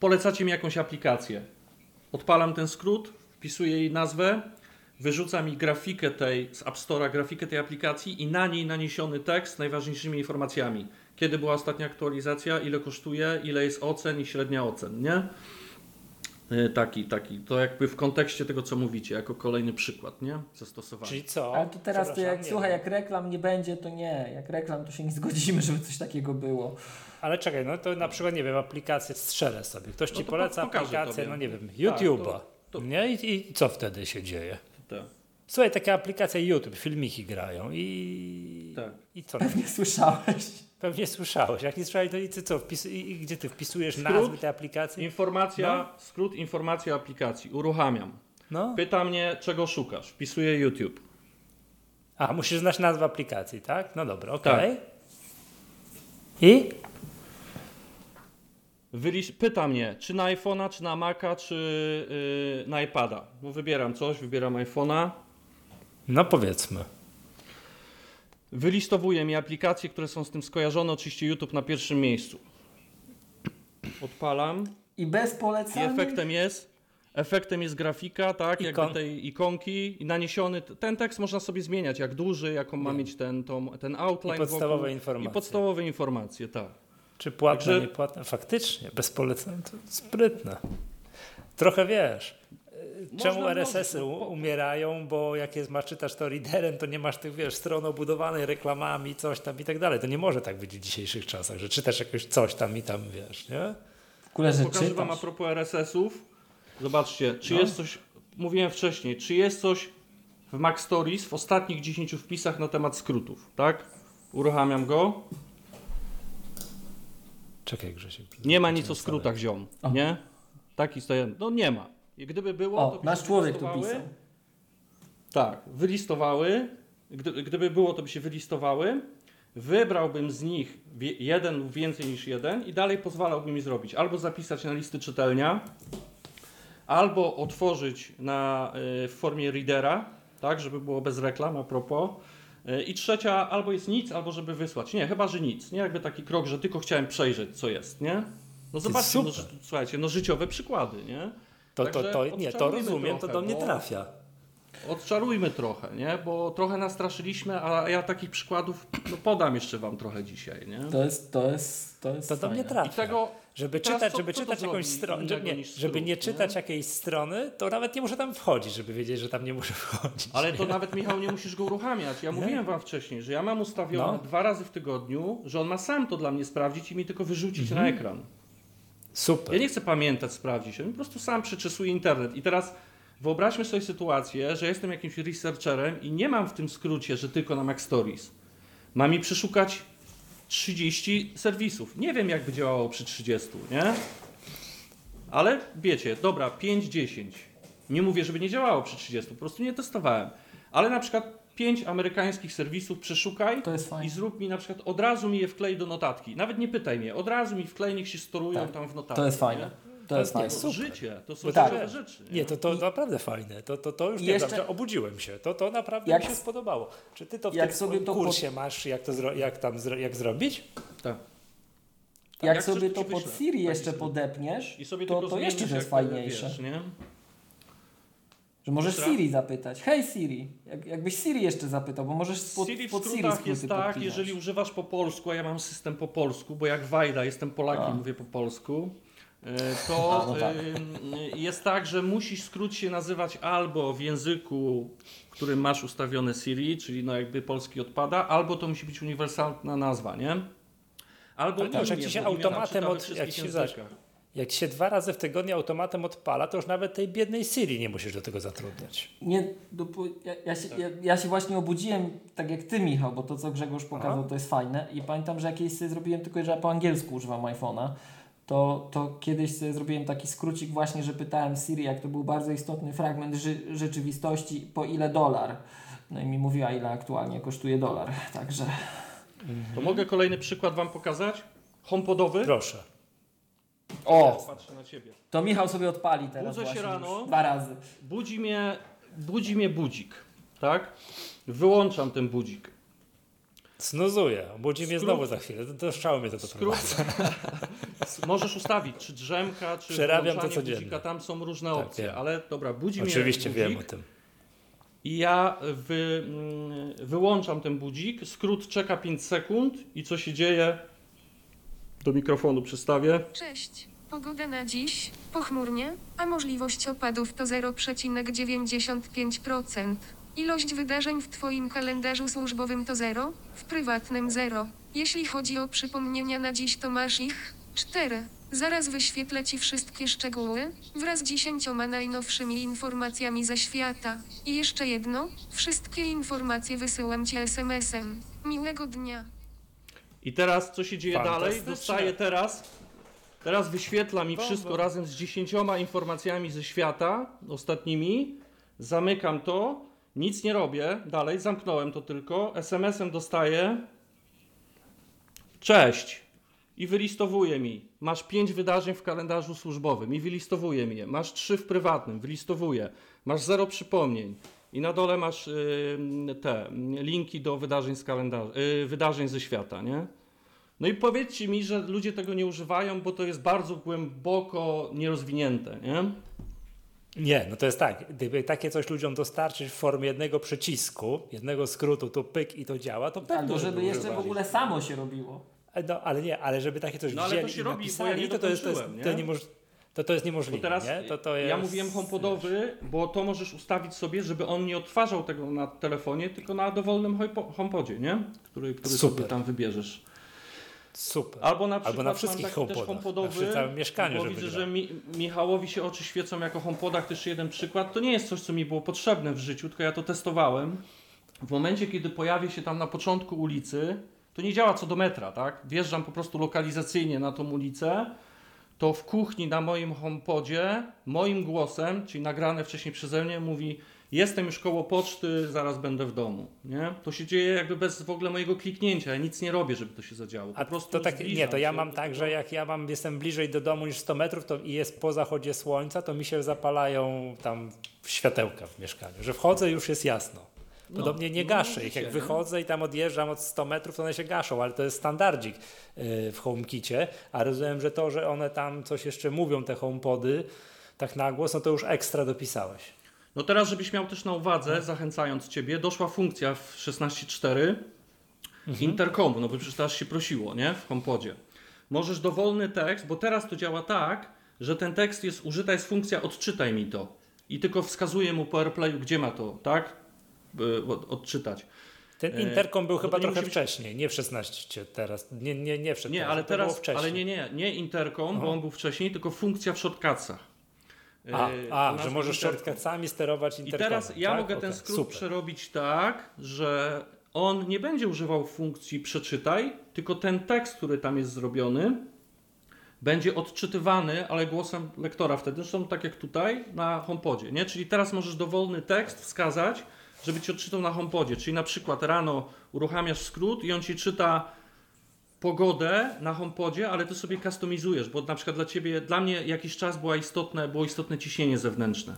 C: polecacie mi jakąś aplikację. Odpalam ten skrót, wpisuję jej nazwę, wyrzuca mi grafikę tej z App Store'a, grafikę tej aplikacji i na niej naniesiony tekst z najważniejszymi informacjami. Kiedy była ostatnia aktualizacja, ile kosztuje, ile jest ocen i średnia ocen, nie? Yy, Taki, taki. To jakby w kontekście tego, co mówicie, jako kolejny przykład, nie? Zastosowania.
A: Czyli co?
B: Ale to teraz to jak,
A: nie
B: słuchaj,
A: wiem.
B: jak reklam nie będzie, to nie. Jak reklam, to się nie zgodzimy, żeby coś takiego było.
A: Ale czekaj, no to na przykład, nie wiem, aplikację strzelę sobie. Ktoś
C: No
A: ci poleca aplikację,
C: tobie.
A: no nie wiem,
C: Tak,
A: YouTube'a.
C: to- to-
A: Nie? I, I co wtedy się dzieje?
C: Tak,
A: Słuchaj, taka aplikacja YouTube, filmiki grają i...
C: tak.
A: I co?
B: Nie słyszałeś.
A: Pewnie słyszałeś. Jak nie słyszałeś, to i ty co? Wpis... I, gdzie ty wpisujesz
C: Skrót?
A: nazwy tej aplikacji?
C: Informacja, skrót informacja aplikacji. Uruchamiam.
A: No.
C: Pyta mnie, czego szukasz. Wpisuję YouTube.
A: A, musisz znać nazwę aplikacji, tak? No dobra,
C: Tak.
A: okej. I?
C: Wyliś, pyta mnie, czy na iPhone'a, czy na Maca, czy yy, na iPada. No wybieram coś, wybieram iPhone'a.
A: No powiedzmy.
C: Wylistowuje mi aplikacje, które są z tym skojarzone. Oczywiście YouTube na pierwszym miejscu. Odpalam.
B: I bez
C: I
B: polecania.
C: efektem jest, efektem jest grafika, tak, jakby
A: Ikon.
C: tej ikonki i naniesiony. Ten tekst można sobie zmieniać, jak duży, jaką ma mieć ten, tą, ten outline.
A: I podstawowe
C: wokół.
A: informacje.
C: I podstawowe informacje, tak.
A: Czy płatne,
C: Także-
A: niepłatne? Faktycznie, bez polecenia to sprytne. Trochę wiesz. Czemu RSS-y umierają, bo jak jest, masz, czytasz to readerem, to nie masz tych, wiesz, stron obudowanej reklamami, coś tam i tak dalej. To nie może tak być w dzisiejszych czasach, że czytasz jakoś coś tam i tam, wiesz, nie?
B: W ogóle, że
C: Pokażę Wam a
B: czytasz.
C: propos RSS-ów. Zobaczcie, czy
A: No.
C: jest coś, mówiłem wcześniej, czy jest coś w Mac Stories w ostatnich 10 wpisach na temat skrótów, tak? Uruchamiam go.
A: Czekaj, Grzesiek.
C: Nie ma nic o skrótach, ziom,
B: O.
C: nie? Taki stoję, no nie ma. I gdyby było, to
B: O,
C: by
B: nasz człowiek tu pisał.
C: Tak, wylistowały. Gdy, gdyby było, to by się wylistowały. Wybrałbym z nich jeden lub więcej niż jeden i dalej pozwalałbym mi zrobić. Albo zapisać na listy czytelnia, albo otworzyć na, y, w formie readera, tak, żeby było bez reklam a propos. Y, I trzecia, albo jest nic, albo żeby wysłać. Nie, chyba, że nic. Nie jakby taki krok, że tylko chciałem przejrzeć, co jest, nie? No zobaczcie, no, słuchajcie, no życiowe przykłady, nie?
A: To, to, to, nie, to rozumiem, to
C: trochę,
A: do mnie
C: bo-
A: trafia.
C: Odczarujmy trochę, nie? Bo trochę nastraszyliśmy, a ja takich przykładów no, podam jeszcze wam trochę dzisiaj, nie?
B: To jest, to jest, to jest
A: To do mnie trafia.
C: I tego
A: Żeby czytać,
C: co-
A: żeby
C: co to
A: czytać jakąś stronę, żeby, nie, żeby nie czytać
C: nie?
A: jakiejś strony, to nawet nie muszę tam wchodzić, żeby wiedzieć, że tam nie muszę wchodzić.
C: Ale to nawet Michał nie musisz go uruchamiać. Ja mówiłem wam wcześniej, że ja mam ustawione
A: No.
C: dwa razy w tygodniu, że on ma sam to dla mnie sprawdzić i mi tylko wyrzucić
A: Mhm.
C: na ekran.
A: Super.
C: Ja nie chcę pamiętać, sprawdzić. On po prostu sam przeczesuje internet. I teraz wyobraźmy sobie sytuację, że jestem jakimś researcherem i nie mam w tym skrócie, że tylko na Mac Stories. Mam mi przeszukać 30 serwisów. Nie wiem, jak by działało przy 30, nie? Ale wiecie, dobra, 5-10. Nie mówię, żeby nie działało przy 30, po prostu nie testowałem. Ale na przykład 5 amerykańskich serwisów przeszukaj
B: To
C: i zrób mi na przykład, od razu mi je wklej do notatki. Nawet nie pytaj mnie, od razu mi wklej, niech się storują
B: Tak.
C: tam w notatkach.
B: To jest fajne.
C: nie?
B: To jest
A: nie.
C: To
A: Super.
C: życie, to są
B: tak.
C: rzeczy.
A: Nie, to, to naprawdę fajne. To, to, to już
B: I
A: nie
B: jeszcze-
A: jeszcze... obudziłem się. To, to naprawdę
B: Jak-
A: mi się spodobało. Czy ty to w
B: jak
A: tym
B: to
A: kursie masz, jak, to zro... jak tam zro... jak zrobić?
C: Tak.
B: Jak,
C: jak
B: sobie to
C: to
B: pod. Siri
C: Taki
B: jeszcze podepniesz,
C: I sobie
B: to, to jeszcze to jest fajniejsze.
C: Wiesz, nie?
B: Że możesz? Siri zapytać. Hej Siri, jak, jakbyś Siri jeszcze zapytał, bo możesz pod,
C: Siri w
B: pod Siri
C: jest tak,
B: podpinać.
C: jeżeli używasz po polsku, a ja mam system po polsku, bo jak Wajda, jestem Polakiem,
B: A.
C: mówię po polsku, y, to
B: A, no tak.
C: y, jest tak, że musisz skrót się nazywać albo w języku, w którym masz ustawione Siri, czyli no jakby polski odpada, albo to musi być uniwersalna nazwa, nie? Albo
A: Ale to już jak
C: imię,
A: ci się automatem od-
C: wszystkich
A: jak się. Jak się dwa razy w tygodniu automatem odpala, to już nawet tej biednej Siri nie musisz do tego zatrudniać.
B: Nie, ja, ja, się,
C: Tak.
B: ja, ja się właśnie obudziłem tak jak ty Michał, bo to co Grzegorz pokazał
A: Aha.
B: to jest fajne i pamiętam, że jakieś sobie zrobiłem tylko, że ja po angielsku używam iPhone'a, to, to kiedyś sobie zrobiłem taki skrócik właśnie, że pytałem Siri, jak to był bardzo istotny fragment ży- rzeczywistości, po ile dolar. No i mi mówiła, ile aktualnie kosztuje dolar, także...
C: To mogę kolejny przykład wam pokazać? HomePodowy?
A: Proszę.
B: O!
C: Patrzę na ciebie.
B: To Michał sobie odpali teraz
C: Budzę się rano.
B: dwa razy.
C: budzi mnie, budzi mnie budzik, tak? Wyłączam ten budzik.
A: Snuzuje, budzi mnie
C: Skrót-
A: znowu za chwilę, do, szału mnie to
C: Skrót.
A: doprowadza.
C: Możesz ustawić, czy drzemka, czy
A: Przerabiam to codziennie.
C: budzika, tam są różne
A: Tak,
C: opcje,
A: wiem.
C: ale dobra, budzi
A: Oczywiście
C: mnie budzik
A: wiem o tym.
C: i ja wy, mm, wyłączam ten budzik, skrót czeka 5 sekund i co się dzieje? Do mikrofonu przystawię.
D: Cześć. Pogoda na dziś pochmurnie, a możliwość opadów to 0,95%. Ilość wydarzeń w Twoim kalendarzu służbowym to 0, w prywatnym 0. Jeśli chodzi o przypomnienia na dziś, to masz ich 4. Zaraz wyświetlę Ci wszystkie szczegóły, wraz z dziesięcioma najnowszymi informacjami ze świata. I jeszcze jedno, wszystkie informacje wysyłam Ci SMS-em. Miłego dnia.
C: I teraz co się dzieje dalej? Dostaję teraz. Teraz wyświetla mi wszystko razem z dziesięcioma informacjami ze świata, ostatnimi. Zamykam to, nic nie robię dalej, zamknąłem to tylko. SMS-em dostaję. Cześć. I wylistowuje mi. Masz pięć wydarzeń w kalendarzu służbowym i wylistowuje mi je. Masz trzy w prywatnym, wylistowuje. Masz zero przypomnień. I na dole masz y, te linki do wydarzeń z kalendarza, y, wydarzeń ze świata, nie? No i powiedzcie mi, że ludzie tego nie używają, bo to jest bardzo głęboko nierozwinięte, nie?
A: Nie, no to jest tak. Gdyby takie coś ludziom dostarczyć w formie jednego przycisku, jednego skrótu, to pyk i to działa, to pewnie
B: Albo żeby jeszcze w ogóle samo się robiło.
A: No, ale nie, ale żeby takie coś
C: No, ale to się
A: i
C: robi, bo
A: napisali,
C: ja nie
A: to, to, jest, to, jest,
C: dokończyłem,
A: to,
C: nie?
A: niemoż, to, to jest niemożliwe,
C: Bo teraz
A: nie? To, to jest,
C: ja mówiłem homepodowy, bo to możesz ustawić sobie, żeby on nie odtwarzał tego na telefonie, tylko na dowolnym homepodzie, nie? Który, który
A: Super.
C: sobie tam wybierzesz.
A: Super.
C: Albo na przykład
A: Albo na wszystkich homepodach, na całym mieszkaniu,
C: bo widzę,
A: grał.
C: że mi, Michałowi się oczy świecą jako homepodach, też jeden przykład. To nie jest coś, co mi było potrzebne w życiu, tylko ja to testowałem. W momencie, kiedy pojawię się tam na początku ulicy, to nie działa co do metra, tak? Wjeżdżam po prostu lokalizacyjnie na tą ulicę, to w kuchni na moim homepodzie, moim głosem, czyli nagrane wcześniej przeze mnie, mówi jestem już koło poczty, zaraz będę w domu, nie? To się dzieje jakby bez w ogóle mojego kliknięcia, ja nic nie robię, żeby to się zadziało. Po
A: A
C: prostu
A: to tak, nie, to ja mam tak, że jak ja mam, jestem bliżej do domu niż 100 metrów to i jest po zachodzie słońca, to mi się zapalają tam światełka w mieszkaniu, że wchodzę już jest jasno.
C: No,
A: Podobnie nie
C: no
A: gaszę ich. Jak
C: nie?
A: wychodzę i tam odjeżdżam od 100 metrów, to one się gaszą, ale to jest standardzik yy, w HomeKicie. A rozumiem, że to, że one tam coś jeszcze mówią, te HomePody, tak na głos, no to już ekstra dopisałeś.
C: No teraz, żebyś miał też na uwadze, zachęcając Ciebie, doszła funkcja w 16.4 interkomu, no bo przecież teraz się prosiło, nie? W HomePodzie. Możesz dowolny tekst, bo teraz to działa tak, że ten tekst jest, użyta jest funkcja odczytaj mi to. I tylko wskazuje mu po AirPlayu, gdzie ma to, tak? Od- Odczytać.
A: Ten
C: E,
A: interkom był
C: no
A: chyba
C: nie
A: trochę
C: być-
A: wcześniej, nie w 16 teraz, nie, nie, nie przed
C: Nie,
A: teraz,
C: ale teraz,
A: wcześniej.
C: ale nie, nie, nie interkom, bo
A: Aha.
C: on był wcześniej, tylko funkcja w shortcutsach.
A: A,
C: Y,
A: a
C: nas
A: że możesz
C: interkom.
A: shortcutsami sterować
C: I
A: interkomem.
C: teraz ja
A: tak?
C: mogę ten
A: Okej,
C: skrót
A: super.
C: przerobić tak, że on nie będzie używał funkcji przeczytaj, tylko ten tekst, który tam jest zrobiony, będzie odczytywany, ale głosem lektora wtedy, zresztą tak jak tutaj na HomePodzie, nie? Czyli teraz możesz dowolny tekst wskazać, żeby ci odczytał na HomePodzie, czyli na przykład rano uruchamiasz skrót i on ci czyta pogodę na HomePodzie, ale ty sobie customizujesz, bo na przykład dla ciebie, dla mnie jakiś czas była istotne, było istotne ciśnienie zewnętrzne.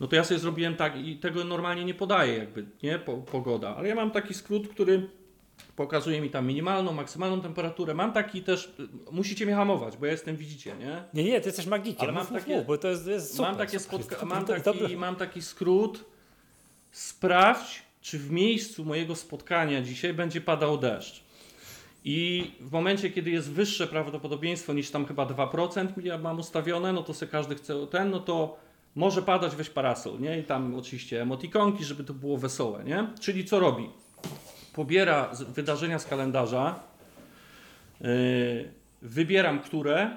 C: No to ja sobie zrobiłem tak i tego normalnie nie podaję jakby, nie, po, pogoda, ale ja mam taki skrót, który pokazuje mi tam minimalną, maksymalną temperaturę. Mam taki też, musicie mnie hamować, bo ja jestem, widzicie, nie?
A: Nie, nie, ty jesteś magikiem,
C: Ale mam
A: mów,
C: takie-
A: mów, bo to jest, jest super.
C: mam, takie spotka- mam, taki, mam taki skrót, sprawdź, czy w miejscu mojego spotkania dzisiaj będzie padał deszcz. I w momencie, kiedy jest wyższe prawdopodobieństwo niż tam chyba 2% ja mam ustawione, no to sobie każdy chce ten, no to może padać, weź parasol, nie? I tam oczywiście emotikonki, żeby to było wesołe, nie? Czyli co robi? Pobiera wydarzenia z kalendarza, yy, wybieram które,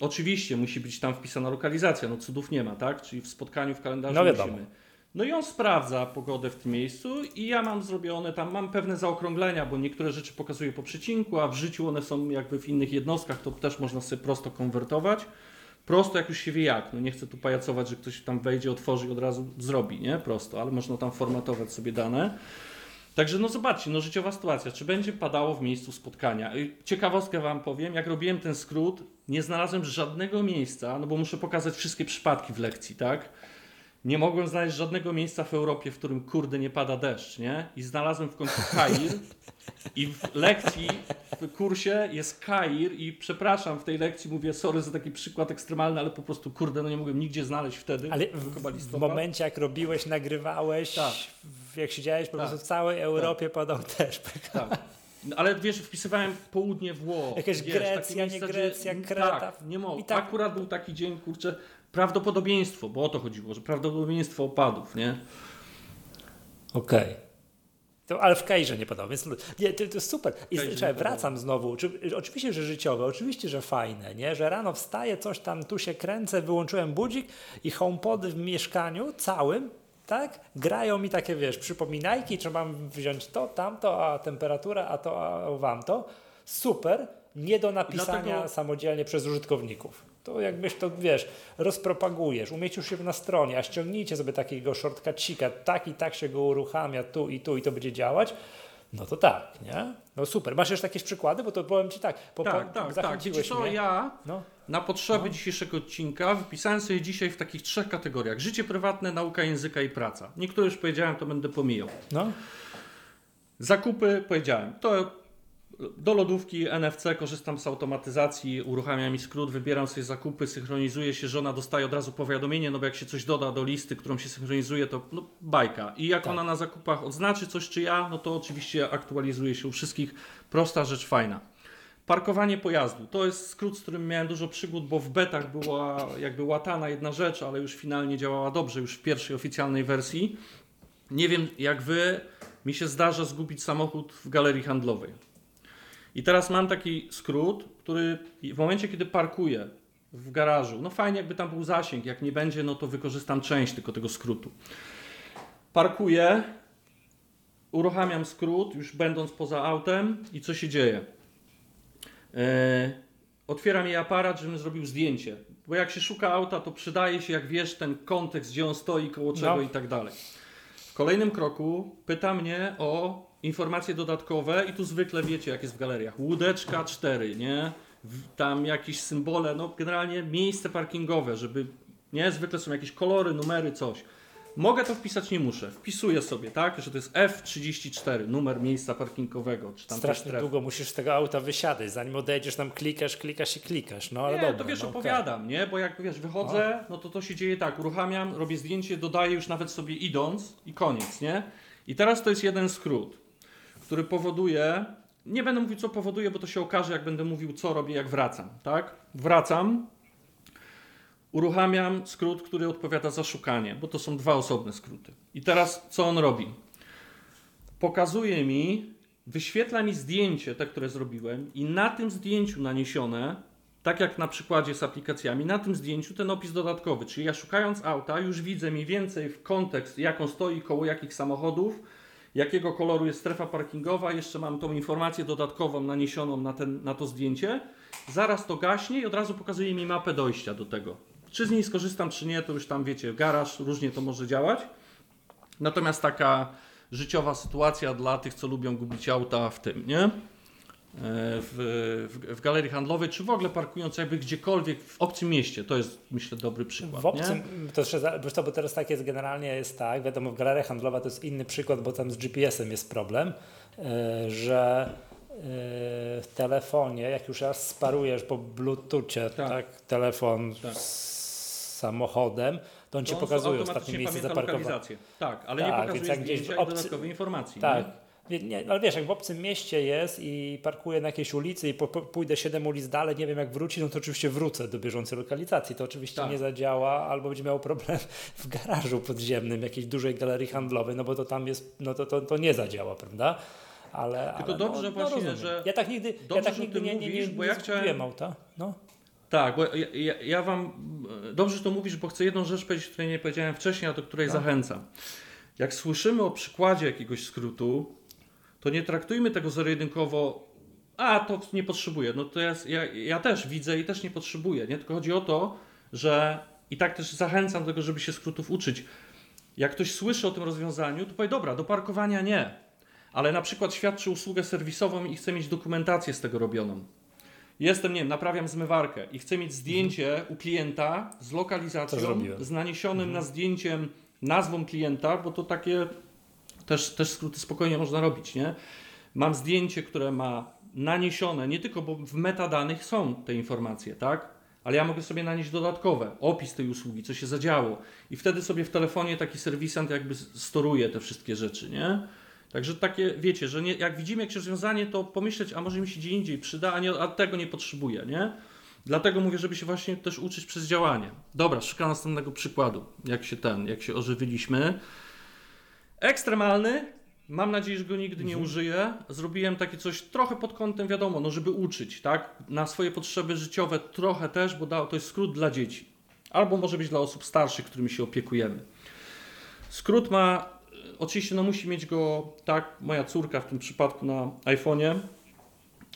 C: oczywiście musi być tam wpisana lokalizacja, no cudów nie ma, tak? Czyli w spotkaniu w kalendarzu
A: No
C: musimy. No i on sprawdza pogodę w tym miejscu i ja mam zrobione tam, mam pewne zaokrąglenia, bo niektóre rzeczy pokazuję po przecinku, a w życiu one są jakby w innych jednostkach, to też można sobie prosto konwertować. Prosto jak już się wie jak, no nie chcę tu pajacować, że ktoś tam wejdzie, otworzy i od razu zrobi, nie? Prosto, ale można tam formatować sobie dane. Także no zobaczcie, no życiowa sytuacja, czy będzie padało w miejscu spotkania. I Ciekawostkę Wam powiem, jak robiłem ten skrót, nie znalazłem żadnego miejsca, no bo muszę pokazać wszystkie przypadki w lekcji, tak? Nie mogłem znaleźć żadnego miejsca w Europie, w którym kurde nie pada deszcz, nie? I znalazłem w końcu Kair i w lekcji, w kursie jest Kair i przepraszam, w tej lekcji mówię sorry za taki przykład ekstremalny, ale po prostu kurde, no nie mogłem nigdzie znaleźć wtedy.
A: Ale w, w momencie, jak robiłeś, nagrywałeś,
C: Tak.
A: jak siedziałeś, po
C: Tak.
A: prostu w całej Europie padał deszcz.
C: Tak. No, Ale wiesz, wpisywałem południe Włoch.
A: Jakaś
C: wiesz,
A: Grecja,
C: takie
A: nie
C: miejsca,
A: Grecja, Kreta.
C: Tak, nie mogę.
A: Tak-
C: Akurat był taki dzień, kurczę, prawdopodobieństwo, bo o to chodziło, że prawdopodobieństwo opadów, nie?
A: Okej. To, ale w Kairze nie podoba, więc nie, to, to jest super. I czekaj, wracam znowu. Czy, oczywiście, że życiowe, oczywiście, że fajne, nie? że rano wstaję, coś tam, tu się kręcę, wyłączyłem budzik i homepody w mieszkaniu całym, tak, grają mi takie, wiesz, przypominajki, czy mam wziąć to, tamto, a temperatura, a to, a wam to. Super, nie do napisania
C: dlatego-
A: samodzielnie przez użytkowników. To jakbyś to, wiesz, rozpropagujesz, umieścisz się na stronie, a ściągnijcie sobie takiego shortcucika, tak i tak się go uruchamia, tu i tu i to będzie działać, no to tak, nie? No super. Masz jeszcze jakieś przykłady? Bo to powiem Ci tak, po,
C: Tak,
A: po,
C: tak, tak. Wiecie co,
A: mnie.
C: ja
A: No,
C: na potrzeby dzisiejszego odcinka wypisałem sobie dzisiaj w takich trzech kategoriach. Życie prywatne, nauka języka i praca. Niektóre już powiedziałem, to będę pomijał.
A: no,
C: Zakupy powiedziałem. To do lodówki NFC korzystam z automatyzacji, uruchamiam mi skrót, wybieram sobie zakupy, synchronizuje się, żona dostaje od razu powiadomienie, no bo jak się coś doda do listy, którą się synchronizuje, to no, bajka. I jak
A: Tak.
C: ona na zakupach odznaczy coś czy ja, no to oczywiście aktualizuje się u wszystkich. Prosta rzecz, fajna. Parkowanie pojazdu. To jest skrót, z którym miałem dużo przygód, bo w betach była jakby łatana jedna rzecz, ale już finalnie działała dobrze, już w pierwszej oficjalnej wersji. Nie wiem jak wy, mi się zdarza zgubić samochód w galerii handlowej. I teraz mam taki skrót, który w momencie, kiedy parkuję w garażu, no fajnie jakby tam był zasięg, jak nie będzie, no to wykorzystam część tylko tego skrótu. Parkuję, uruchamiam skrót, już będąc poza autem i co się dzieje? E, otwieram jej aparat, żebym zrobił zdjęcie, bo jak się szuka auta, to przydaje się, jak wiesz, ten kontekst, gdzie on stoi, koło czego
A: No.
C: i tak dalej. W kolejnym kroku pyta mnie o informacje dodatkowe i tu zwykle wiecie, jak jest w galeriach. Łódeczka 4, nie? Tam jakieś symbole, no generalnie miejsce parkingowe, żeby, nie? Zwykle są jakieś kolory, numery, coś. Mogę to wpisać, nie muszę. Wpisuję sobie, tak? Że to jest F34, numer miejsca parkingowego, czy tam
A: strasznie
C: też stref.
A: długo musisz z tego auta wysiadać, zanim odejdziesz tam klikasz, klikasz i klikasz, no ale
C: nie,
A: dobra.
C: to wiesz,
A: no,
C: opowiadam, nie? Bo jak wiesz, wychodzę, no to to się dzieje tak, uruchamiam, robię zdjęcie, dodaję już nawet sobie idąc i koniec, nie? I teraz to jest jeden skrót, który powoduje, nie będę mówił co powoduje, bo to się okaże, jak będę mówił co robię, jak wracam, tak? Wracam, uruchamiam skrót, który odpowiada za szukanie, bo to są dwa osobne skróty. I teraz co on robi? Pokazuje mi, wyświetla mi zdjęcie, te, które zrobiłem, i na tym zdjęciu naniesione, tak jak na przykładzie z aplikacjami, na tym zdjęciu ten opis dodatkowy. Czyli ja szukając auta, już widzę mniej więcej w kontekst, jak on stoi, koło jakich samochodów, jakiego koloru jest strefa parkingowa, jeszcze mam tą informację dodatkową naniesioną na, ten, na to zdjęcie. Zaraz to gaśnie i od razu pokazuje mi mapę dojścia do tego. Czy z niej skorzystam, czy nie, to już tam wiecie, garaż, różnie to może działać. Natomiast taka życiowa sytuacja dla tych, co lubią gubić auta w tym, nie? E, W, w, w galerii handlowej, czy w ogóle parkując jakby gdziekolwiek w obcym mieście. To jest, myślę, dobry przykład.
A: W obcym,
C: Nie?
A: to jeszcze, bo teraz tak jest generalnie jest tak, wiadomo, w galerii handlowa to jest inny przykład, bo tam z GPS-em jest problem, e, że e, w telefonie, jak już raz sparujesz po bluetoothie, tak,
C: Tak.
A: telefon
C: Tak.
A: z samochodem, to on ci
C: To
A: pokazuje
C: automatycznie
A: ostatnie miejsce zaparkowane.
C: Tak, ale
A: Tak,
C: nie
A: więc
C: pokazuje
A: jak gdzieś obcy-
C: dodatkowej informacji.
A: Tak.
C: Nie?
A: Nie, ale wiesz, jak w obcym mieście jest i parkuję na jakiejś ulicy i po, po, pójdę 7 ulic dalej, nie wiem jak wrócić, no to oczywiście wrócę do bieżącej lokalizacji. To oczywiście
C: Tak.
A: nie zadziała, albo będzie miał problem w garażu podziemnym jakiejś dużej galerii handlowej, no bo to tam jest, no to, to, to nie zadziała, prawda? Ale,
C: Tylko
A: ale
C: dobrze
A: no,
C: właśnie,
A: rozumiem.
C: że-
A: Ja tak nigdy, ja
C: dobrze,
A: tak
C: że o
A: nigdy nie, nie, nie, nie,
C: bo ja chciałem-
A: auta. No.
C: Tak, bo ja, ja, ja wam dobrze że to mówisz, bo chcę jedną rzecz powiedzieć, której nie powiedziałem wcześniej, a do której
A: No.
C: zachęcam. Jak słyszymy o przykładzie jakiegoś skrótu, to nie traktujmy tego zero-jedynkowo, a to nie potrzebuję. No to ja, ja, ja też widzę i też nie potrzebuję. Nie? Tylko chodzi o to, że i tak też zachęcam do tego, żeby się skrótów uczyć. Jak ktoś słyszy o tym rozwiązaniu, to powie, dobra, do parkowania nie, ale na przykład świadczy usługę serwisową i chce mieć dokumentację z tego robioną. jestem, nie wiem, naprawiam zmywarkę i chcę mieć zdjęcie u klienta z lokalizacją, z naniesionym na zdjęciem nazwą klienta, bo to takie też, też skróty spokojnie można robić, nie? Mam zdjęcie, które ma naniesione, nie tylko, bo w metadanych są te informacje, tak? Ale ja mogę sobie nanieść dodatkowe, opis tej usługi, co się zadziało. I wtedy sobie w telefonie taki serwisant jakby storuje te wszystkie rzeczy, nie? Także takie, wiecie, że nie, jak widzimy jakieś rozwiązanie, to pomyśleć, a może mi się gdzie indziej przyda, a, nie, a tego nie potrzebuję, nie? Dlatego mówię, żeby się właśnie też uczyć przez działanie. Dobra, szukam następnego przykładu, jak się ten, jak się ożywiliśmy. Ekstremalny, mam nadzieję, że go nigdy nie użyję. Zrobiłem takie coś trochę pod kątem, wiadomo, no żeby uczyć, tak? Na swoje potrzeby życiowe trochę też, bo to jest skrót dla dzieci. Albo może być dla osób starszych, którymi się opiekujemy. Skrót ma, e, oczywiście no musi mieć go, tak, moja córka w tym przypadku na iPhone'ie,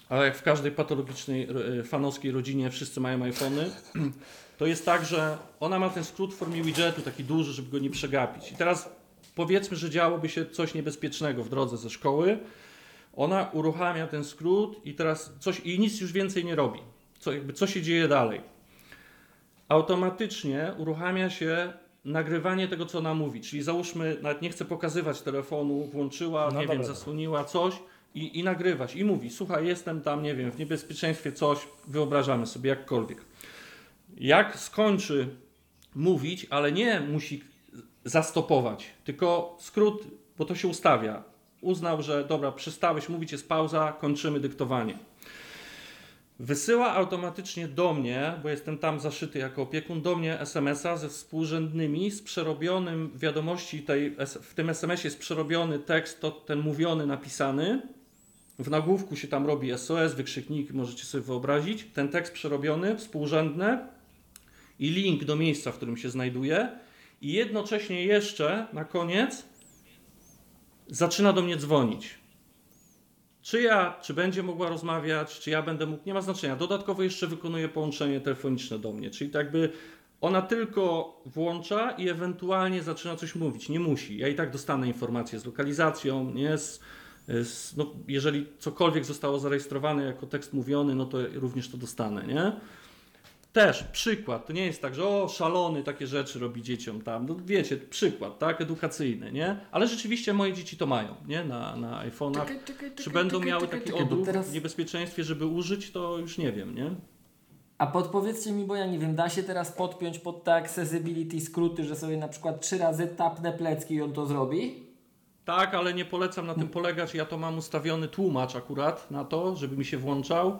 C: ale jak w każdej patologicznej, e, fanowskiej rodzinie wszyscy mają iPhony, to jest tak, że ona ma ten skrót w formie widgetu, taki duży, żeby go nie przegapić. I teraz powiedzmy, że działoby się coś niebezpiecznego w drodze ze szkoły, ona uruchamia ten skrót i teraz coś, i nic już więcej nie robi. Co, jakby, co się dzieje dalej? Automatycznie uruchamia się nagrywanie tego, co ona mówi. Czyli załóżmy, nawet nie chce pokazywać telefonu, włączyła,
A: No
C: nie
A: dobra,
C: wiem, zasłoniła coś i, i nagrywać. I mówi, słuchaj, jestem tam, nie wiem, w niebezpieczeństwie coś, wyobrażamy sobie jakkolwiek. Jak skończy mówić, ale nie musi zastopować, tylko skrót, bo to się ustawia. Uznał, że dobra, przestałeś mówić, jest pauza, kończymy dyktowanie. Wysyła automatycznie do mnie, bo jestem tam zaszyty jako opiekun, do mnie SMS-a ze współrzędnymi, z przerobionym wiadomości tej, w tym SMS-ie jest przerobiony tekst, to ten mówiony, napisany. W nagłówku się tam robi SOS, wykrzykniki, możecie sobie wyobrazić. Ten tekst przerobiony, współrzędne i link do miejsca, w którym się znajduje. I jednocześnie jeszcze na koniec zaczyna do mnie dzwonić. Czy ja, czy będzie mogła rozmawiać, czy ja będę mógł, nie ma znaczenia. Dodatkowo jeszcze wykonuje połączenie telefoniczne do mnie, czyli tak jakby ona tylko włącza i ewentualnie zaczyna coś mówić. Nie musi. Ja i tak dostanę informację z lokalizacją, nie? Z, z, no, jeżeli cokolwiek zostało zarejestrowane jako tekst mówiony, no to również to dostanę, nie? Też przykład, to nie jest tak, że o szalony takie rzeczy robi dzieciom tam, no wiecie, przykład, tak, edukacyjny, nie? Ale rzeczywiście moje dzieci to mają, nie? Na, na iPhone'ach.
B: Czekaj, czekaj,
C: Czy będą
B: czekaj,
C: miały taki odruch
B: teraz-
C: w niebezpieczeństwie, żeby użyć, to już nie wiem, nie?
B: A podpowiedzcie mi, bo ja nie wiem, da się teraz podpiąć pod te accessibility skróty, że sobie na przykład trzy razy tapnę plecki i on to zrobi?
C: Tak, ale nie polecam na tym polegać. Ja to mam ustawiony tłumacz akurat na to, żeby mi się włączał.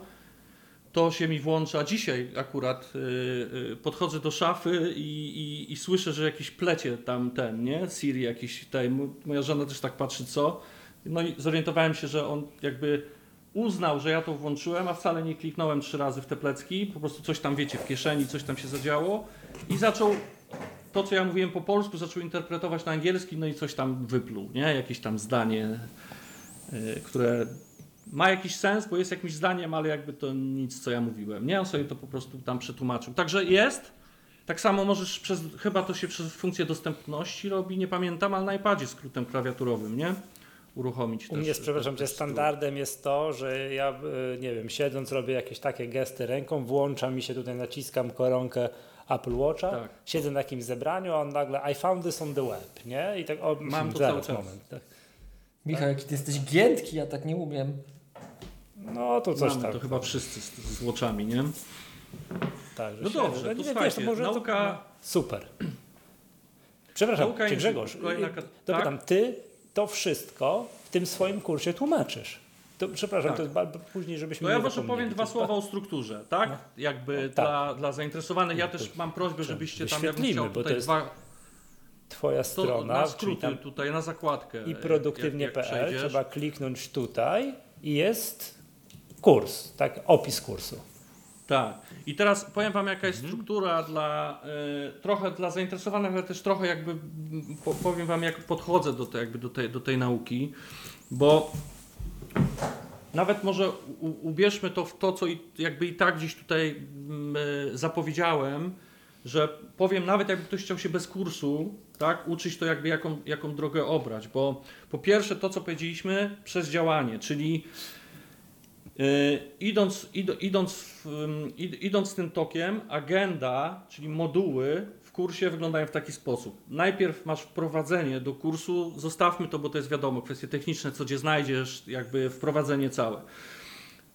C: To się mi włącza. Dzisiaj akurat yy, yy, podchodzę do szafy i, i, i słyszę, że jakiś plecie tam ten, nie? Siri jakiś tutaj. Moja żona też tak patrzy, co? No i zorientowałem się, że on jakby uznał, że ja to włączyłem, a wcale nie kliknąłem trzy razy w te plecki. Po prostu coś tam, wiecie, w kieszeni, coś tam się zadziało. I zaczął to, co ja mówiłem po polsku, zaczął interpretować na angielski, no i coś tam wypluł, nie? Jakieś tam zdanie, y, które ma jakiś sens, bo jest jakimś zdaniem, ale jakby to nic, co ja mówiłem. Nie, on sobie to po prostu tam przetłumaczył. Także jest. Tak samo możesz przez, chyba to się przez funkcję dostępności robi, nie pamiętam, ale na iPadzie skrótem klawiaturowym, nie? Uruchomić
A: U
C: też.
A: mnie, jest, przepraszam cię,
C: też
A: standardem jest to, że ja, y, nie wiem, siedząc robię jakieś takie gesty ręką, włącza mi się tutaj, naciskam koronkę Apple Watcha,
C: Tak.
A: siedzę na jakimś zebraniu, a on nagle I found this on the web, nie? I tak, o,
C: Mam to
A: zaraz,
C: cały czas.
A: moment. Tak.
B: Michał, jaki ty jesteś giętki, ja tak nie umiem.
A: No to coś
C: Mamy to chyba wszyscy z, z łoczami, nie?
A: Tak, że
C: No
A: siedzę.
C: dobrze, to
A: nie wiem,
C: słuchajcie,
A: może to-
C: nauka-
A: Super. Przepraszam,
C: Nauka języków,
A: Grzegorz,
C: kolejna
A: to
C: tak?
A: ty to wszystko w tym swoim kursie tłumaczysz. To, przepraszam,
C: Tak.
A: to jest później, żebyśmy
C: To ja może powiem dwa
A: To-
C: słowa o strukturze, tak? Jakby
A: tak.
C: Dla, dla zainteresowanych. Ja
A: No,
C: też
A: to-
C: mam prośbę, żebyście tam, ja bym
A: wyświetlimy,
C: chciał
A: bo to jest
C: dwa,
A: Twoja
C: to
A: strona,
C: na
A: czyli
C: skróty tutaj, na zakładkę.
A: i produktywnie.pl, trzeba kliknąć tutaj i jest kurs, tak, opis kursu.
C: Tak. I teraz powiem Wam, jaka jest struktura dla, y, trochę dla zainteresowanych, ale też trochę jakby po, powiem Wam, jak podchodzę do, tej, jakby do, tej, do tej nauki, bo nawet może u, ubierzmy to w to, co i, jakby i tak gdzieś tutaj y, zapowiedziałem, że powiem, nawet jakby ktoś chciał się bez kursu, tak, uczyć to jakby jaką, jaką drogę obrać, bo po pierwsze to, co powiedzieliśmy, przez działanie, czyli Yy, idąc, id, idąc, id, idąc tym tokiem, agenda, czyli moduły w kursie wyglądają w taki sposób. Najpierw masz wprowadzenie do kursu, zostawmy to, bo to jest wiadomo, kwestie techniczne, co gdzie znajdziesz, jakby wprowadzenie całe.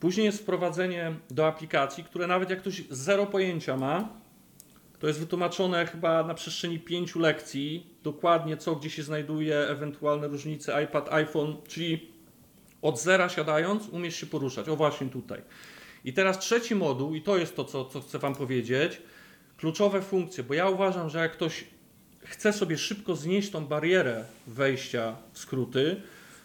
C: Później jest wprowadzenie do aplikacji, które nawet jak ktoś zero pojęcia ma, to jest wytłumaczone chyba na przestrzeni pięciu lekcji, dokładnie co gdzie się znajduje, ewentualne różnice iPad, iPhone, czyli od zera siadając umiesz się poruszać. O właśnie tutaj. I teraz trzeci moduł, i to jest to, co, co chcę Wam powiedzieć, kluczowe funkcje, bo ja uważam, że jak ktoś chce sobie szybko znieść tą barierę wejścia w skróty,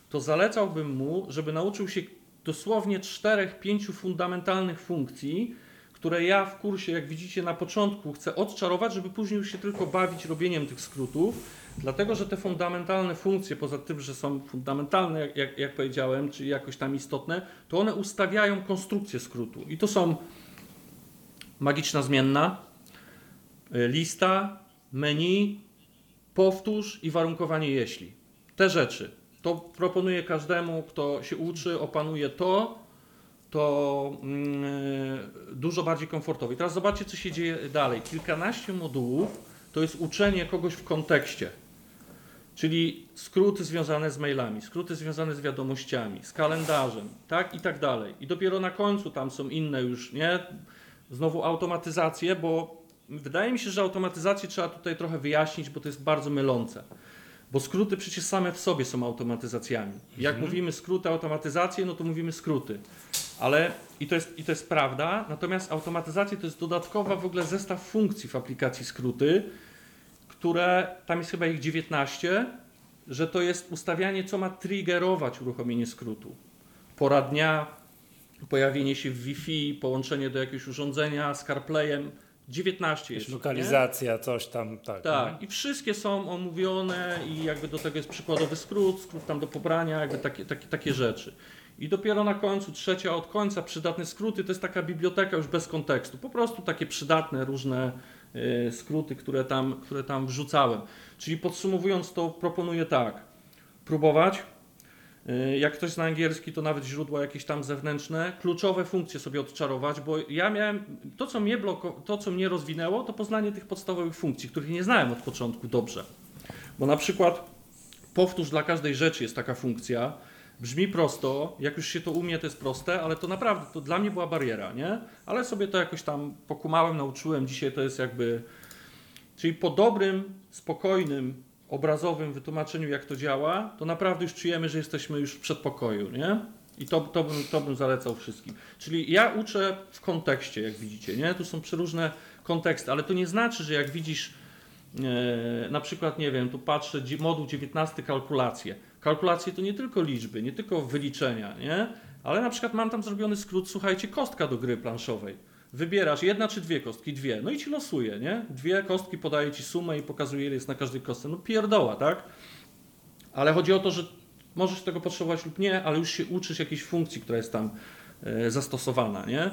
C: to zalecałbym mu, żeby nauczył się dosłownie czterech, pięciu fundamentalnych funkcji, które ja w kursie, jak widzicie na początku, chcę odczarować, żeby później już się tylko bawić robieniem tych skrótów, dlatego że te fundamentalne funkcje, poza tym, że są fundamentalne, jak, jak, jak powiedziałem, czyli jakoś tam istotne, to one ustawiają konstrukcję skrótu. I to są magiczna zmienna, y, lista, menu, powtórz i warunkowanie jeśli. Te rzeczy. To proponuję każdemu, kto się uczy, opanuje to, to mm, dużo bardziej komfortowo. I teraz zobaczcie, co się dzieje dalej. Kilkanaście modułów to jest uczenie kogoś w kontekście. Czyli skróty związane z mailami, skróty związane z wiadomościami, z kalendarzem, tak i tak dalej. I dopiero na końcu tam są inne już, nie? Znowu automatyzacje, bo wydaje mi się, że automatyzację trzeba tutaj trochę wyjaśnić, bo to jest bardzo mylące. Bo skróty przecież same w sobie są automatyzacjami. Jak
A: Mhm.
C: mówimy skróty, automatyzacje, no to mówimy skróty. Ale i to, jest, i to jest prawda, natomiast automatyzacja to jest dodatkowa w ogóle zestaw funkcji w aplikacji skróty, które tam jest chyba ich 19, że to jest ustawianie, co ma triggerować uruchomienie skrótu. Pora dnia, pojawienie się w Wi-Fi, połączenie do jakiegoś urządzenia z CarPlayem. 19 jest.
A: Jest
C: nie?
A: lokalizacja, coś tam, tak.
C: Tak, i wszystkie są omówione i jakby do tego jest przykładowy skrót, skrót tam do pobrania, jakby takie, takie, takie rzeczy. I dopiero na końcu, trzecia od końca, przydatne skróty, to jest taka biblioteka już bez kontekstu. Po prostu takie przydatne różne y, skróty, które tam, które tam wrzucałem. Czyli podsumowując to proponuję tak, próbować, Y, Jak ktoś zna angielski, to nawet źródła jakieś tam zewnętrzne, kluczowe funkcje sobie odczarować, bo ja miałem to, co mnie bloko, to, co mnie rozwinęło, to poznanie tych podstawowych funkcji, których nie znałem od początku dobrze. Bo na przykład powtórz dla każdej rzeczy jest taka funkcja. Brzmi prosto, jak już się to umie, to jest proste, ale to naprawdę, to dla mnie była bariera, nie? Ale sobie to jakoś tam pokumałem, nauczyłem, dzisiaj to jest jakby... Czyli po dobrym, spokojnym, obrazowym wytłumaczeniu, jak to działa, to naprawdę już czujemy, że jesteśmy już w przedpokoju, nie? I to, to, bym, to bym zalecał wszystkim. Czyli ja uczę w kontekście, jak widzicie, nie? Tu są przeróżne konteksty, ale to nie znaczy, że jak widzisz e, na przykład, nie wiem, tu patrzę, moduł 19 kalkulacje. Kalkulacje to nie tylko liczby, nie tylko wyliczenia, nie? Ale na przykład mam tam zrobiony skrót, słuchajcie, kostka do gry planszowej. Wybierasz jedna czy dwie kostki? Dwie. No i ci losuje, nie? Dwie kostki podaje ci sumę i pokazuje, ile jest na każdej kostce. No pierdoła, tak? Ale chodzi o to, że możesz tego potrzebować lub nie, ale już się uczysz jakiejś funkcji, która jest tam e, zastosowana, nie?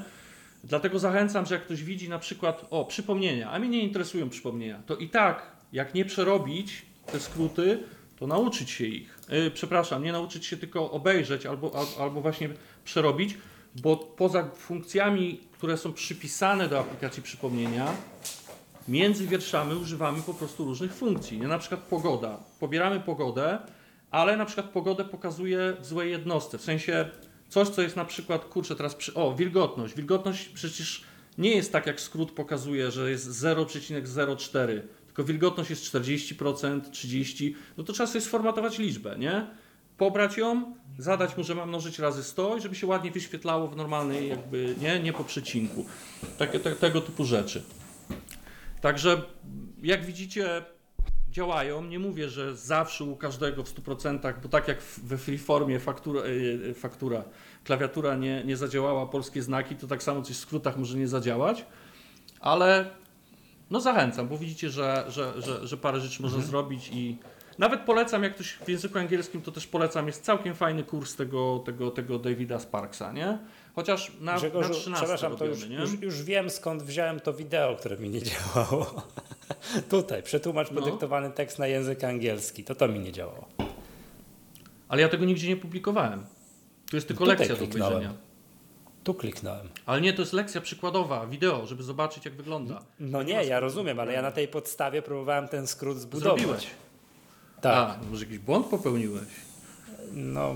C: Dlatego zachęcam, że jak ktoś widzi na przykład, o, przypomnienia, a mnie nie interesują przypomnienia, to i tak, jak nie przerobić te skróty, to nauczyć się ich. Yy, przepraszam, nie nauczyć się tylko obejrzeć albo, al, albo właśnie przerobić, bo poza funkcjami, które są przypisane do aplikacji przypomnienia, między wierszami używamy po prostu różnych funkcji. Nie? Na przykład pogoda. Pobieramy pogodę, ale na przykład pogodę pokazuje w złej jednostce. W sensie coś, co jest na przykład, kurczę, teraz przy... O, wilgotność. Wilgotność przecież nie jest tak, jak skrót pokazuje, że jest 0,04, tylko wilgotność jest 40%, 30%. No to trzeba sobie sformatować liczbę, nie? Pobrać ją, zadać mu, że ma mnożyć razy 100 i żeby się ładnie wyświetlało w normalnej jakby, nie, nie po przecinku. Takie, te, tego typu rzeczy. Także jak widzicie, działają. Nie mówię, że zawsze u każdego w 100%, bo tak jak we freeformie faktura, yy, faktura klawiatura nie, nie zadziałała, polskie znaki, to tak samo coś w skrótach może nie zadziałać, ale no zachęcam, bo widzicie, że, że, że, że parę rzeczy można zrobić i nawet polecam, jak ktoś w języku angielskim, to też polecam, jest całkiem fajny kurs tego, tego, tego Davida Sparksa, nie? Chociaż na, na
A: Grzegorzu,
C: 13
A: przepraszam, to już,
C: nie?
A: już, już wiem skąd wziąłem to wideo, które mi nie działało. Tutaj, przetłumacz
C: No.
A: podyktowany tekst na język angielski. To to mi nie działało.
C: Ale ja tego nigdzie nie publikowałem. Tu jest tylko
A: Tutaj
C: lekcja do obejrzenia.
A: Tu kliknąłem.
C: Ale nie, to jest lekcja przykładowa, wideo, żeby zobaczyć jak wygląda.
A: No nie, ja rozumiem, ale ja na tej podstawie próbowałem ten skrót zbudować.
C: Zrobić.
A: Tak.
C: A, może jakiś błąd popełniłeś?
A: No,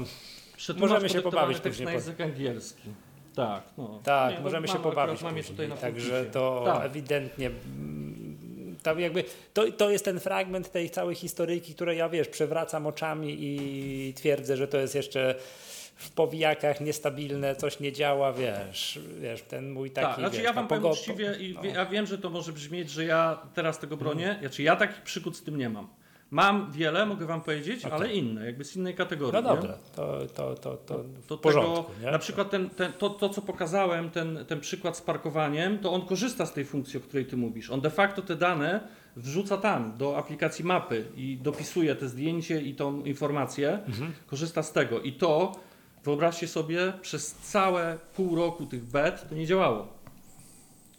C: Przetłumacz
A: Możemy się pobawić później
C: na język angielski. Tak, no.
A: tak,
C: Nie, no
A: możemy się pobawić później.
C: tutaj na
A: Także to
C: Tak.
A: ewidentnie mm, tam jakby, to, to jest ten fragment tej całej historyjki, której ja wiesz, przewracam oczami i twierdzę, że to jest jeszcze w powijakach niestabilne, coś nie działa, wiesz, wiesz ten mój taki,
C: tak, znaczy
A: wiesz,
C: ja wam powiem uczciwie i
A: no.
C: ja wiem, że to może brzmieć, że ja teraz tego bronię. Znaczy ja takich przygód z tym nie mam. Mam wiele, mogę wam powiedzieć, ale inne, jakby z innej kategorii.
A: No dobra, to, to, to, to
C: To
A: w porządku.
C: tego,
A: nie?
C: na przykład ten, ten, to, to, co pokazałem, ten, ten przykład z parkowaniem, to on korzysta z tej funkcji, o której ty mówisz. On de facto te dane wrzuca tam, do aplikacji mapy i dopisuje te zdjęcie i tą informację,
A: Mhm.
C: korzysta z tego. I to, wyobraźcie sobie, przez całe pół roku tych bet to nie działało.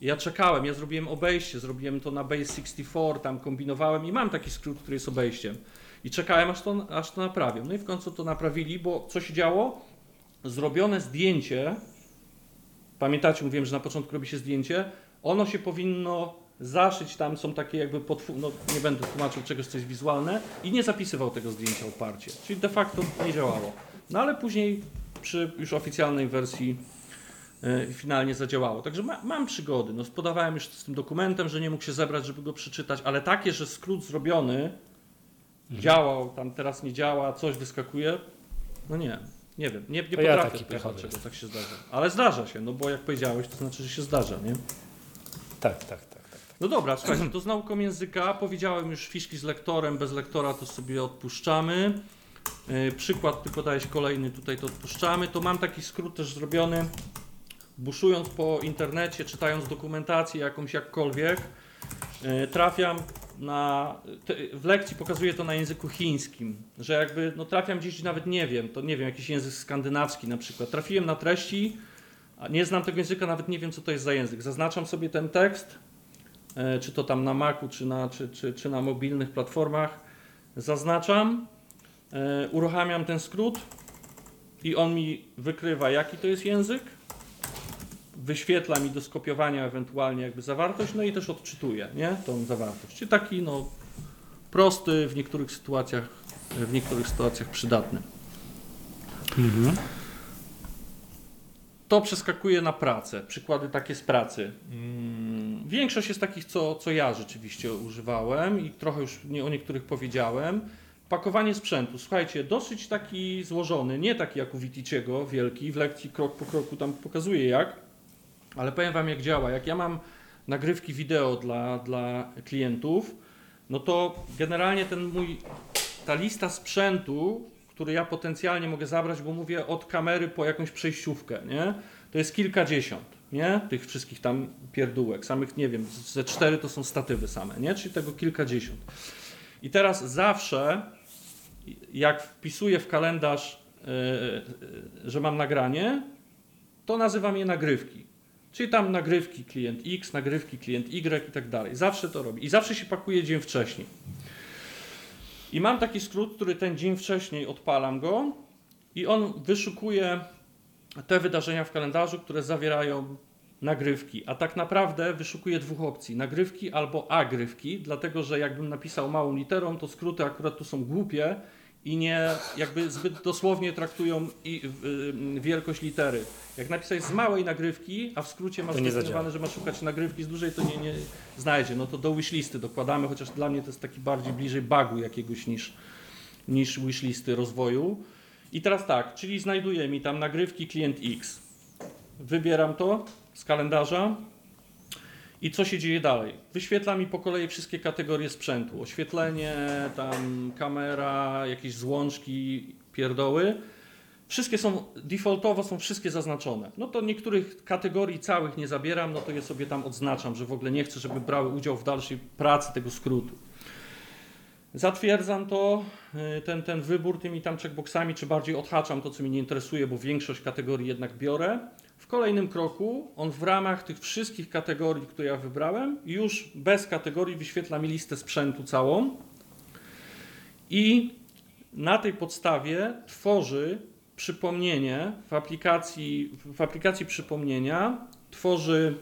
C: Ja czekałem, ja zrobiłem obejście, zrobiłem to na Base 64, tam kombinowałem i mam taki skrót, który jest obejściem. I czekałem, aż to, aż to naprawią. No i w końcu to naprawili, bo co się działo? Zrobione zdjęcie, pamiętacie, mówiłem, że na początku robi się zdjęcie, ono się powinno zaszyć, tam są takie jakby potwór, no nie będę tłumaczył czegoś, co jest wizualne i nie zapisywał tego zdjęcia oparcie. Czyli de facto nie działało. No ale później przy już oficjalnej wersji e, finalnie zadziałało. Także ma, mam przygody. No, spodawałem już z tym dokumentem, że nie mógł się zebrać, żeby go przeczytać, ale takie, że skrót zrobiony działał, tam teraz nie działa, coś wyskakuje, no nie. Nie wiem, nie, nie
A: To ja
C: potrafię odpowiedzieć,
A: pechowy
C: dlaczego tak się zdarza. Ale zdarza się, no bo jak powiedziałeś, to znaczy, że się zdarza, nie?
A: Tak, tak, tak. tak.
C: No dobra, słuchajcie, to z nauką języka powiedziałem już fiszki z lektorem, bez lektora to sobie odpuszczamy. Yy, przykład, ty podałeś kolejny, tutaj to odpuszczamy. To mam taki skrót też zrobiony, buszując po internecie, czytając dokumentację jakąś jakkolwiek, yy, trafiam na, w lekcji pokazuję to na języku chińskim, że jakby no trafiam gdzieś, nawet nie wiem, to nie wiem, jakiś język skandynawski na przykład. Trafiłem na treści, a nie znam tego języka, nawet nie wiem, co to jest za język. Zaznaczam sobie ten tekst, e, czy to tam na Macu, czy na, czy, czy, czy na mobilnych platformach. Zaznaczam, e, uruchamiam ten skrót i on mi wykrywa, jaki to jest język, wyświetla mi do skopiowania ewentualnie jakby zawartość, no i też odczytuje, nie, tą zawartość. Czyli taki, no, prosty, w niektórych sytuacjach, w niektórych sytuacjach przydatny. To przeskakuje na pracę. Przykłady takie z pracy. Mm, Większość jest takich, co, co ja rzeczywiście używałem i trochę już o niektórych powiedziałem. Pakowanie sprzętu. Słuchajcie, dosyć taki złożony, nie taki jak u Witiciego, wielki, w lekcji krok po kroku tam pokazuje jak, ale powiem Wam jak działa. Jak ja mam nagrywki wideo dla, dla klientów, no to generalnie ten mój, ta lista sprzętu, który ja potencjalnie mogę zabrać, bo mówię od kamery po jakąś przejściówkę, nie? To jest kilkadziesiąt, nie? Tych wszystkich tam pierdółek, samych nie wiem, ze cztery to są statywy same, nie? Czyli tego kilkadziesiąt. I teraz zawsze, jak wpisuję w kalendarz, yy, że mam nagranie, to nazywam je nagrywki. Czyli tam nagrywki klient X, nagrywki klient Y i tak dalej. Zawsze to robi. I zawsze się pakuje dzień wcześniej. I mam taki skrót, który ten dzień wcześniej odpalam go i on wyszukuje te wydarzenia w kalendarzu, które zawierają nagrywki. A tak naprawdę wyszukuje dwóch opcji: nagrywki albo agrywki, dlatego że jakbym napisał małą literą, to skróty akurat tu są głupie i nie jakby zbyt dosłownie traktują i, y, wielkość litery. Jak napisać z małej nagrywki, a w skrócie masz zdefiniowane, że masz szukać nagrywki z dużej, to nie, nie znajdzie. No to do wishlisty dokładamy, chociaż dla mnie to jest taki bardziej bliżej bugu jakiegoś niż, niż wishlisty rozwoju. I teraz tak, czyli znajduje mi tam nagrywki klient X. Wybieram to z kalendarza i co się dzieje dalej? Wyświetla mi po kolei wszystkie kategorie sprzętu. Oświetlenie, tam kamera, jakieś złączki, pierdoły. Wszystkie są, defaultowo są wszystkie zaznaczone. No to niektórych kategorii całych nie zabieram, no to je sobie tam odznaczam, że w ogóle nie chcę, żeby brały udział w dalszej pracy tego skrótu. Zatwierdzam to, y, ten, ten wybór tymi tam checkboxami, czy bardziej odhaczam to, co mnie nie interesuje, bo większość kategorii jednak biorę. Kolejnym kroku on w ramach tych wszystkich kategorii, które ja wybrałem, już bez kategorii wyświetla mi listę sprzętu całą i na tej podstawie tworzy przypomnienie w aplikacji, w aplikacji przypomnienia tworzy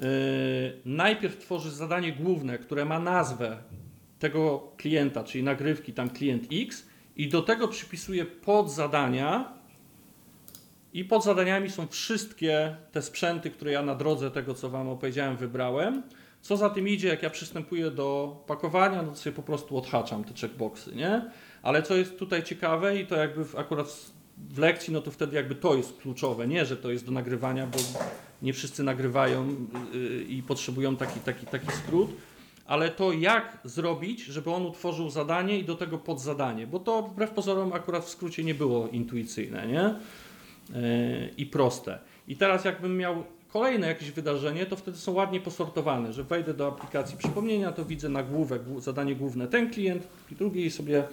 C: yy, najpierw tworzy zadanie główne, które ma nazwę tego klienta, czyli nagrywki tam klient X i do tego przypisuje podzadania i pod zadaniami są wszystkie te sprzęty, które ja na drodze tego, co Wam opowiedziałem, wybrałem. Co za tym idzie, jak ja przystępuję do pakowania, no to sobie po prostu odhaczam te checkboxy, nie? Ale co jest tutaj ciekawe i to jakby w, akurat w lekcji, no to wtedy jakby to jest kluczowe, nie, że to jest do nagrywania, bo nie wszyscy nagrywają yy, i potrzebują taki, taki, taki skrót, ale to jak zrobić, żeby on utworzył zadanie i do tego podzadanie, bo to wbrew pozorom akurat w skrócie nie było intuicyjne, nie? Yy, I proste. I teraz jakbym miał kolejne jakieś wydarzenie, to wtedy są ładnie posortowane, że wejdę do aplikacji przypomnienia, to widzę nagłówek, zadanie główne ten klient i drugi i sobie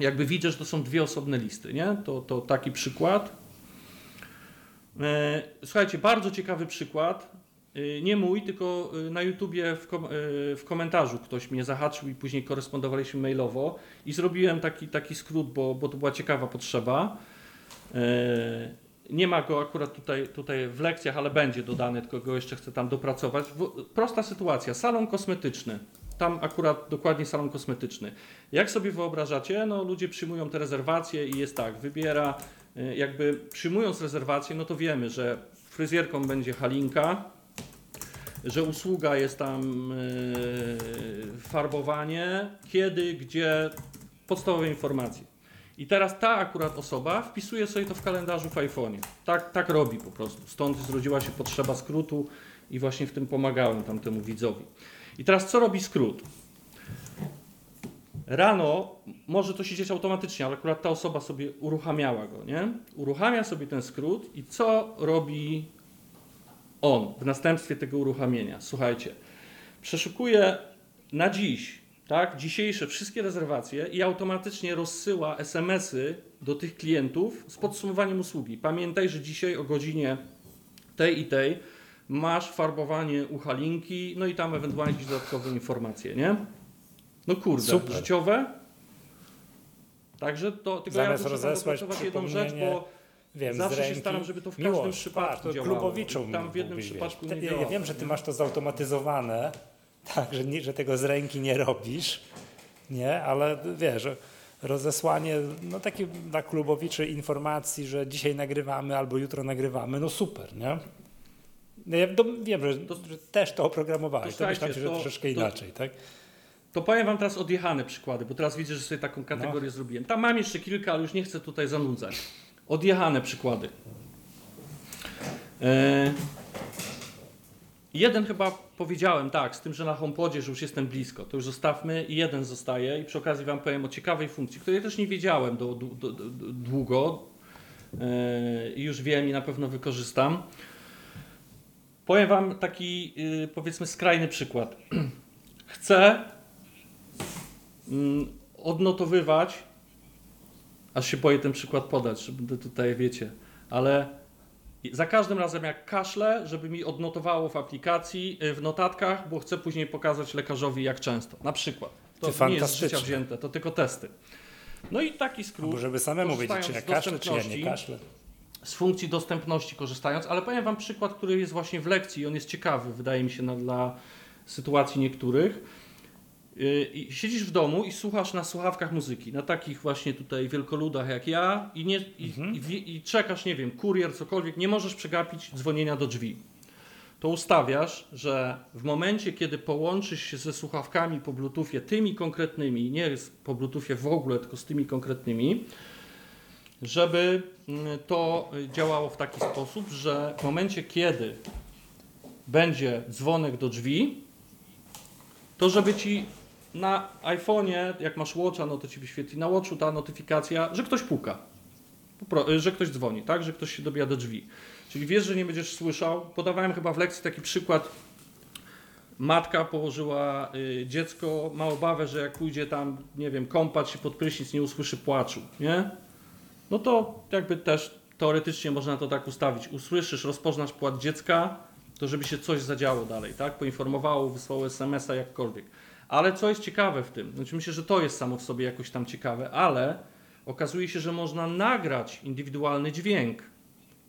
C: jakby widzę, że to są dwie osobne listy, nie? To, to taki przykład. E, słuchajcie, bardzo ciekawy przykład. E, nie mój, tylko na YouTubie w, kom w komentarzu ktoś mnie zahaczył i później korespondowaliśmy mailowo i zrobiłem taki, taki skrót, bo, bo to była ciekawa potrzeba. Nie ma go akurat tutaj, tutaj w lekcjach, ale będzie dodany, tylko go jeszcze chcę tam dopracować. Prosta sytuacja. Salon kosmetyczny. Tam akurat dokładnie salon kosmetyczny. Jak sobie wyobrażacie, no ludzie przyjmują te rezerwacje i jest tak, wybiera, y, jakby przyjmując rezerwację, no to wiemy, że fryzjerką będzie Halinka, że usługa jest tam yy, farbowanie, kiedy, gdzie, podstawowe informacje. I teraz ta akurat osoba wpisuje sobie to w kalendarzu w iPhone'ie. Tak, tak robi po prostu. Stąd zrodziła się potrzeba skrótu i właśnie w tym pomagałem tamtemu widzowi. I teraz co robi skrót? Rano może to się dziać automatycznie, ale akurat ta osoba sobie uruchamiała go, nie? Uruchamia sobie ten skrót i co robi on w następstwie tego uruchamienia? Słuchajcie, przeszukuje na dziś, tak, dzisiejsze wszystkie rezerwacje i automatycznie rozsyła SMS-y do tych klientów z podsumowaniem usługi. Pamiętaj, że dzisiaj o godzinie tej i tej masz farbowanie u Halinki, no i tam ewentualnie jakieś dodatkowe informacje, nie? No kurde, Super. życiowe. Także to tylko
A: Zamiast
C: ja
A: rozesłać
C: jedną rzecz, bo
A: wiem,
C: zawsze się staram, żeby to w każdym Miłość, przypadku
A: to
C: działało.
A: Klubowiczą
C: tam w jednym przypadku
A: nie ja, ja wiem, że ty masz to zautomatyzowane, tak, że, nie, że tego z ręki nie robisz, nie, ale wiesz, rozesłanie, no takie dla klubowiczy informacji, że dzisiaj nagrywamy albo jutro nagrywamy, no super, nie? No ja wiem, że, to, że, też to oprogramowałeś, to, to myślałem, że to, troszeczkę inaczej, tak?
C: To powiem Wam teraz odjechane przykłady, bo teraz widzę, że sobie taką kategorię no. zrobiłem. Tam mam jeszcze kilka, ale już nie chcę tutaj zanudzać. Odjechane przykłady. E... Jeden chyba powiedziałem, tak, z tym, że na HomePodzie, że już jestem blisko, to już zostawmy i jeden zostaje i przy okazji Wam powiem o ciekawej funkcji, której też nie wiedziałem do, do, do, długo e, i już wiem i na pewno wykorzystam. Powiem Wam taki, yy, powiedzmy, skrajny przykład. Chcę mm, odnotowywać, aż się boję ten przykład podać, żeby tutaj, wiecie, ale za każdym razem jak kaszlę, żeby mi odnotowało w aplikacji, y, w notatkach, bo chcę później pokazać lekarzowi jak często. Na przykład. To nie jest życia wzięte, to tylko testy. No i taki skrót. Bo
A: żeby samemu wiedzieć, czy ja kaszlę, czy ja nie kaszlę
C: z funkcji dostępności korzystając, ale powiem Wam przykład, który jest właśnie w lekcji i on jest ciekawy, wydaje mi się, na, dla sytuacji niektórych. Yy, siedzisz w domu i słuchasz na słuchawkach muzyki, na takich właśnie tutaj wielkoludach jak ja i, nie, i, mhm. i, i czekasz, nie wiem, kurier, cokolwiek, nie możesz przegapić dzwonienia do drzwi. To ustawiasz, że w momencie, kiedy połączysz się ze słuchawkami po Bluetoothie, tymi konkretnymi, nie po Bluetoothie w ogóle, tylko z tymi konkretnymi, żeby mm, to działało w taki sposób, że w momencie, kiedy będzie dzwonek do drzwi, to żeby ci na iPhone'ie, jak masz Watcha, no to ci wyświetli na Watchu ta notyfikacja, że ktoś puka, że ktoś dzwoni, tak, że ktoś się dobija do drzwi. Czyli wiesz, że nie będziesz słyszał. Podawałem chyba w lekcji taki przykład. Matka położyła y, dziecko, ma obawę, że jak pójdzie tam, nie wiem, kąpać się pod prysznic, nie usłyszy płaczu, nie? no to jakby też teoretycznie można to tak ustawić. Usłyszysz, rozpoznasz płat dziecka, to żeby się coś zadziało dalej, tak? Poinformowało, wysłało SMS-a, jakkolwiek. Ale co jest ciekawe w tym? Znaczy myślę, że to jest samo w sobie jakoś tam ciekawe, ale okazuje się, że można nagrać indywidualny dźwięk.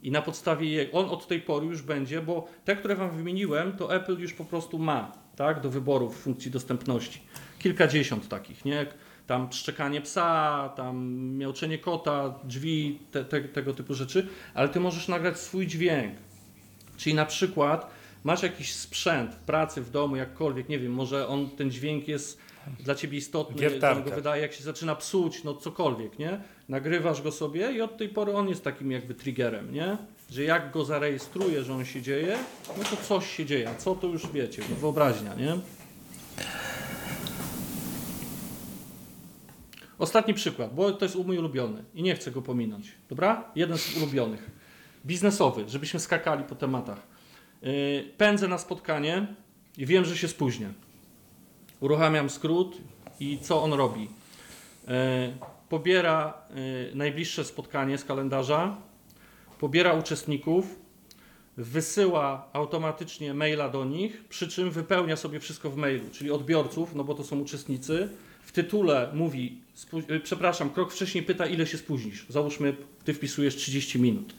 C: I na podstawie jej, on od tej pory już będzie, bo te, które Wam wymieniłem, to Apple już po prostu ma, tak, do w funkcji dostępności. Kilkadziesiąt takich, nie? Tam szczekanie psa, tam miauczenie kota, drzwi, te, te, tego typu rzeczy, ale Ty możesz nagrać swój dźwięk. Czyli na przykład masz jakiś sprzęt w pracy, w domu, jakkolwiek, nie wiem, może on, ten dźwięk jest dla Ciebie istotny,
A: Wiertarka.
C: go wydaje, jak się zaczyna psuć, no cokolwiek, nie? Nagrywasz go sobie i od tej pory on jest takim jakby triggerem, nie? Że jak go zarejestruje, że on się dzieje, no to coś się dzieje. A co to już wiecie, wyobraźnia, nie? Ostatni przykład, bo to jest mój ulubiony i nie chcę go pominąć. Dobra? Jeden z ulubionych. Biznesowy, żebyśmy skakali po tematach. Yy, pędzę na spotkanie i wiem, że się spóźnię. Uruchamiam skrót i co on robi? Yy, pobiera yy, najbliższe spotkanie z kalendarza, pobiera uczestników, wysyła automatycznie maila do nich, przy czym wypełnia sobie wszystko w mailu, czyli odbiorców, no bo to są uczestnicy. W tytule mówi, y, przepraszam, krok wcześniej pyta, ile się spóźnisz. Załóżmy, ty wpisujesz 30 minut.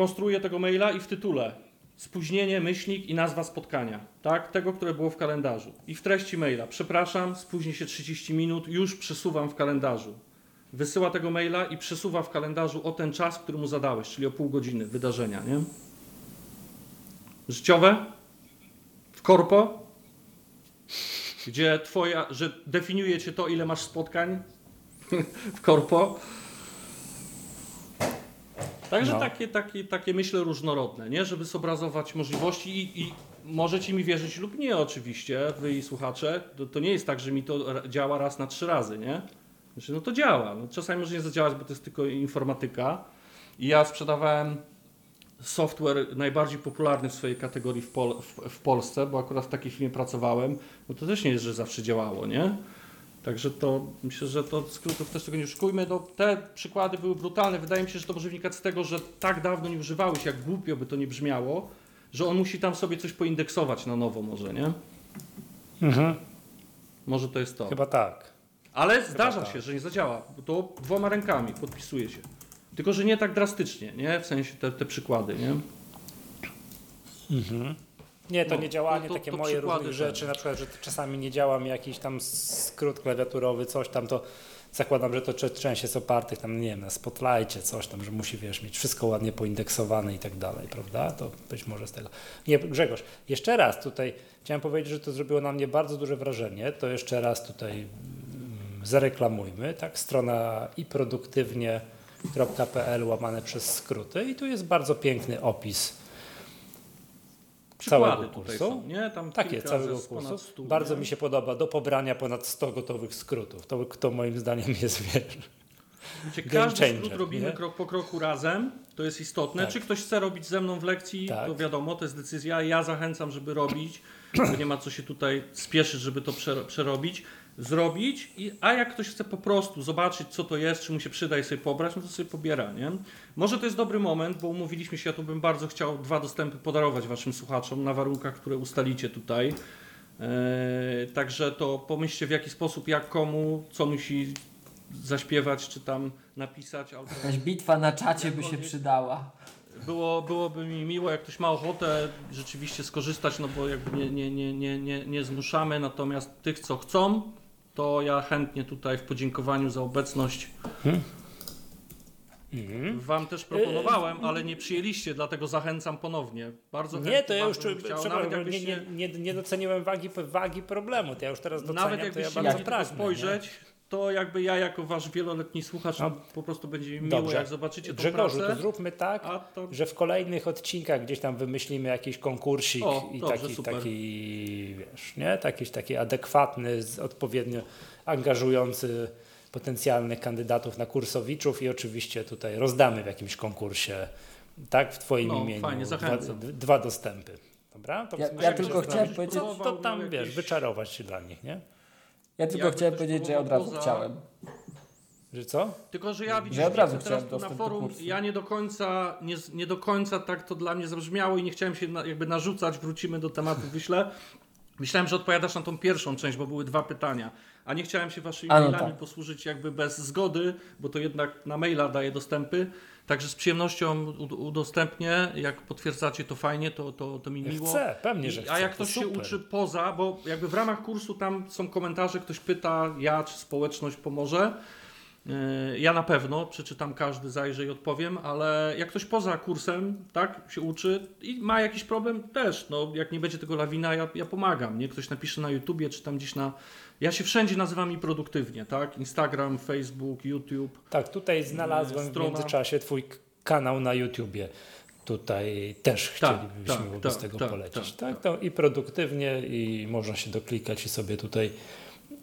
C: Konstruuje tego maila i w tytule spóźnienie, myślnik i nazwa spotkania, tak? Tego, które było w kalendarzu. I w treści maila, przepraszam, spóźni się 30 minut, już przesuwam w kalendarzu. Wysyła tego maila i przesuwa w kalendarzu o ten czas, który mu zadałeś, czyli o pół godziny wydarzenia, nie? Życiowe? W korpo? Gdzie twoja, że definiuje cię to, ile masz spotkań w korpo? Także
A: No.
C: takie, takie, takie myślę różnorodne, nie? żeby zobrazować możliwości i, i możecie mi wierzyć lub nie oczywiście, wy i słuchacze, to, to nie jest tak, że mi to działa raz na trzy razy, nie? Znaczy, no to działa. No, czasami może nie zadziałać, bo to jest tylko informatyka. I ja sprzedawałem software najbardziej popularny w swojej kategorii w, Pol w, w Polsce, bo akurat w takiej firmie pracowałem, no to też nie jest, że zawsze działało, nie? Także to myślę, że to skrótów też tego nie oszukujmy. No, te przykłady były brutalne. Wydaje mi się, że to może wynikać z tego, że tak dawno nie używały się, jak głupio by to nie brzmiało, że on musi tam sobie coś poindeksować na nowo może, nie?
A: Mhm.
C: Może to jest to.
A: Chyba tak.
C: Ale zdarza
A: tak.
C: się, że nie zadziała, bo to dwoma rękami podpisuje się. Tylko, że nie tak drastycznie, nie? W sensie te, te przykłady, nie?
A: Nie, to
C: No,
A: nie działanie,
C: to- to-
A: takie
C: to
A: moje różnych rzeczy, na przykład, że czasami nie działa mi jakiś tam skrót klawiaturowy, coś tam, to zakładam, że to część jest opartych tam, nie wiem, na Spotlightie, coś tam, że musi, wiesz, mieć wszystko ładnie poindeksowane i tak dalej, prawda? To być może z tego. Nie, Grzegorz, jeszcze raz tutaj chciałem powiedzieć, że to zrobiło na mnie bardzo duże wrażenie, to jeszcze raz tutaj mm, zareklamujmy, tak, strona i produktywnie.pl łamane przez skróty i tu jest bardzo piękny opis całego
C: tutaj
A: kursu.
C: są, nie? Tam
A: Takie,
C: kilka
A: całego kursu.
C: 100,
A: Bardzo
C: nie?
A: mi się podoba do pobrania ponad 100 gotowych skrótów. To, to moim zdaniem jest, wiesz, game
C: każdy
A: changer,
C: skrót robimy
A: nie?
C: krok po kroku razem, to jest istotne.
A: Tak.
C: Czy ktoś chce robić ze mną w lekcji,
A: Tak.
C: to wiadomo, to jest decyzja. Ja zachęcam, żeby robić, bo nie ma co się tutaj spieszyć, żeby to przero- przerobić, zrobić. I, a jak ktoś chce po prostu zobaczyć, co to jest, czy mu się przyda i sobie pobrać, no to sobie pobiera, nie? Może to jest dobry moment, bo umówiliśmy się, ja tu bym bardzo chciał dwa dostępy podarować waszym słuchaczom na warunkach, które ustalicie tutaj. Eee, także to pomyślcie w jaki sposób, jak komu, co musi zaśpiewać, czy tam napisać. Albo...
B: Jakaś bitwa na czacie by się przydała.
C: Było, byłoby mi miło, jak ktoś ma ochotę rzeczywiście skorzystać, no bo jakby nie, nie, nie, nie, nie, nie zmuszamy, natomiast tych, co chcą, to ja chętnie tutaj w podziękowaniu za obecność Wam też proponowałem, ale nie przyjęliście, dlatego zachęcam ponownie. Bardzo
A: Nie,
C: chętnie
A: to ja już przepraszam, nie,
C: jakbyście,
A: nie, nie, doceniłem wagi, wagi problemu. To ja już teraz doceniam,
C: nawet
A: to ja
C: jakbyście
A: bardzo pragnę.
C: spojrzeć, to jakby ja jako Wasz wieloletni słuchacz, no,
A: No.
C: po prostu będzie mi miło, jak zobaczycie tą
A: Grzegorzu,
C: pracę.
A: to zróbmy tak,
C: A to
A: że w kolejnych odcinkach gdzieś tam wymyślimy jakiś konkursik
C: O,
A: i
C: dobrze,
A: taki,
C: super.
A: taki, wiesz, nie? Taki, taki adekwatny, z- odpowiednio angażujący potencjalnych kandydatów na kursowiczów i oczywiście tutaj rozdamy w jakimś konkursie, tak, w Twoim
C: No,
A: imieniu
C: fajnie,
A: dwa, dwa dostępy. Dobra? To
B: Ja- ja tylko chciałem powiedzieć-
A: To, to tam,
C: Jakieś-
A: wiesz, wyczarować się dla nich, nie?
B: Ja tylko
C: Jakby
B: chciałem powiedzieć, że ja od razu
C: próbował
B: chciałem.
A: Że co?
C: Tylko, że ja widzicie,
B: od razu
C: teraz
B: chciałem
C: tu na
B: do
C: forum, ja nie do końca, nie, nie do końca tak to dla mnie zabrzmiało i nie chciałem się na, jakby narzucać, wrócimy do tematu, wyślę. Myślałem, że odpowiadasz na tą pierwszą część, bo były dwa pytania, a nie chciałem się waszymi
B: A, no
C: mailami
B: tak.
C: posłużyć jakby bez zgody, bo to jednak na maila daje dostępy. Także z przyjemnością ud- udostępnię, jak potwierdzacie to fajnie, to, to, to mi miło.
A: Chcę, pewnie, że chcę.
C: A jak
A: to
C: ktoś się uczy poza, bo jakby w ramach kursu tam są komentarze, ktoś pyta, ja czy społeczność pomoże. Yy, Ja na pewno przeczytam każdy, zajrzę i odpowiem, ale jak ktoś poza kursem, tak, się uczy i ma jakiś problem, też, no jak nie będzie tego lawina, ja, ja pomagam, nie? Ktoś napisze na YouTubie, czy tam gdzieś na... Ja się wszędzie nazywam i produktywnie, tak? Instagram, Facebook, YouTube.
A: Tak, tutaj znalazłem w
C: strona.
A: międzyczasie twój kanał na YouTubie. Tutaj też
C: Tak,
A: chcielibyśmy
C: tak,
A: wobec
C: tak,
A: tego
C: tak,
A: polecić.
C: tak,
A: Tak, to i produktywnie i można się doklikać i sobie tutaj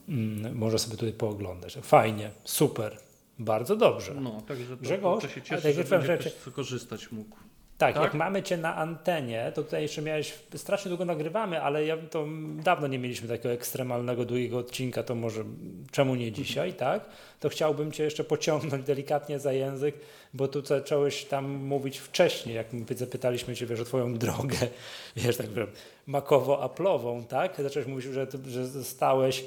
A: mm, można sobie tutaj pooglądać. Fajnie, super, bardzo dobrze.
C: No, także to,
A: Grzegorz,
C: to się cieszę,
A: tak
C: że
A: jak powiem,
C: będzie
A: że-
C: ktoś skorzystać mógł.
A: Tak,
C: Tak?
A: jak mamy Cię na antenie, to tutaj jeszcze miałeś, strasznie długo nagrywamy, ale ja, to dawno nie mieliśmy takiego ekstremalnego, długiego odcinka, to może czemu nie dzisiaj, tak? To chciałbym Cię jeszcze pociągnąć delikatnie za język, bo tu zacząłeś tam mówić wcześniej, jak my zapytaliśmy Cię, wiesz, o Twoją drogę, wiesz, tak makowo-aplową, tak? Zacząłeś mówić, że, że zostałeś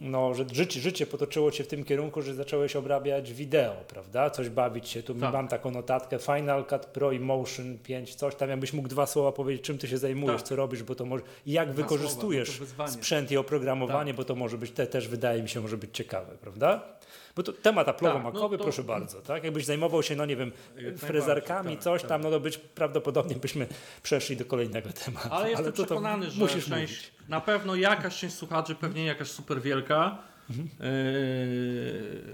A: no, że życie, życie potoczyło cię w tym kierunku, że zacząłeś obrabiać wideo, prawda? Coś bawić się. Tu
C: Tak.
A: mam taką notatkę Final Cut Pro i Motion 5, coś tam. Jakbyś mógł dwa słowa powiedzieć, czym ty się zajmujesz,
C: Tak.
A: co robisz, bo to może i jak
C: Dwa
A: wykorzystujesz
C: słowa, no to
A: sprzęt i oprogramowanie, bo to może być te, też wydaje mi się może być ciekawe, prawda? Bo to temat
C: Tak,
A: aplowo-makowy,
C: no to-
A: proszę bardzo, tak? Jakbyś zajmował się, no nie wiem, frezarkami,
C: tak,
A: coś
C: tak.
A: tam, no to być prawdopodobnie byśmy przeszli do kolejnego tematu.
C: Ale jestem
A: to, to
C: przekonany, że
A: musisz
C: część. Na pewno jakaś część słuchaczy, pewnie jakaś super wielka.
A: Mhm.
C: Yy,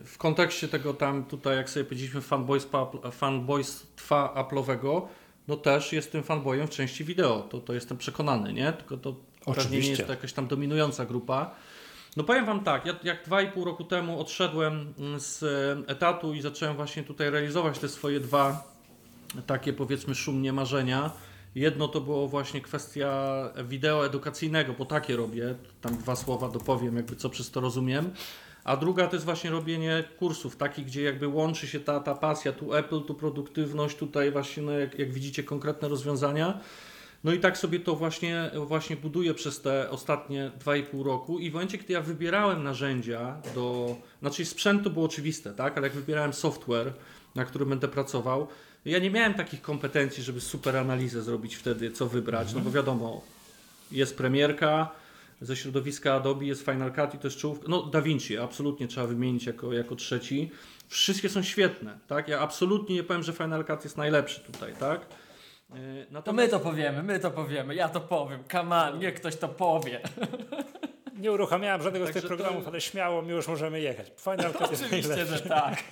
C: w kontekście tego tam tutaj, jak sobie powiedzieliśmy, fanboystwa, fanboystwa Apple'owego, no też jestem fanboyem w części wideo, to, to jestem przekonany, nie? Tylko to pewnie nie
A: Oczywiście.
C: jest to jakaś tam dominująca grupa. No powiem Wam tak, ja, jak dwa i pół roku temu odszedłem z e, etatu i zacząłem właśnie tutaj realizować te swoje dwa takie powiedzmy szumnie marzenia. Jedno to było właśnie kwestia wideo edukacyjnego, bo takie robię, tam dwa słowa dopowiem, jakby co przez to rozumiem. A druga to jest właśnie robienie kursów, takich, gdzie jakby łączy się ta, ta pasja, tu Apple, tu produktywność, tutaj właśnie, no jak, jak widzicie, konkretne rozwiązania. No i tak sobie to właśnie, właśnie buduję przez te ostatnie 2,5 roku i w momencie, kiedy ja wybierałem narzędzia do, znaczy sprzęt to było oczywiste, tak, ale jak wybierałem software, na którym będę pracował, ja nie miałem takich kompetencji, żeby super analizę zrobić wtedy, co wybrać, no bo wiadomo, jest premierka, ze środowiska Adobe jest Final Cut i to jest czołówka. No DaVinci absolutnie trzeba wymienić jako, jako trzeci. Wszystkie są świetne, tak? Ja absolutnie nie powiem, że Final Cut jest najlepszy tutaj, tak? Yy,
B: To
C: Natomiast
B: my to powiemy, my to powiemy, ja to powiem. On, niech ktoś to powie.
A: Nie uruchamiałem żadnego z
C: Także
A: tych
C: to-
A: programów, ale śmiało, my już możemy jechać. Cut jest
B: Oczywiście, że tak.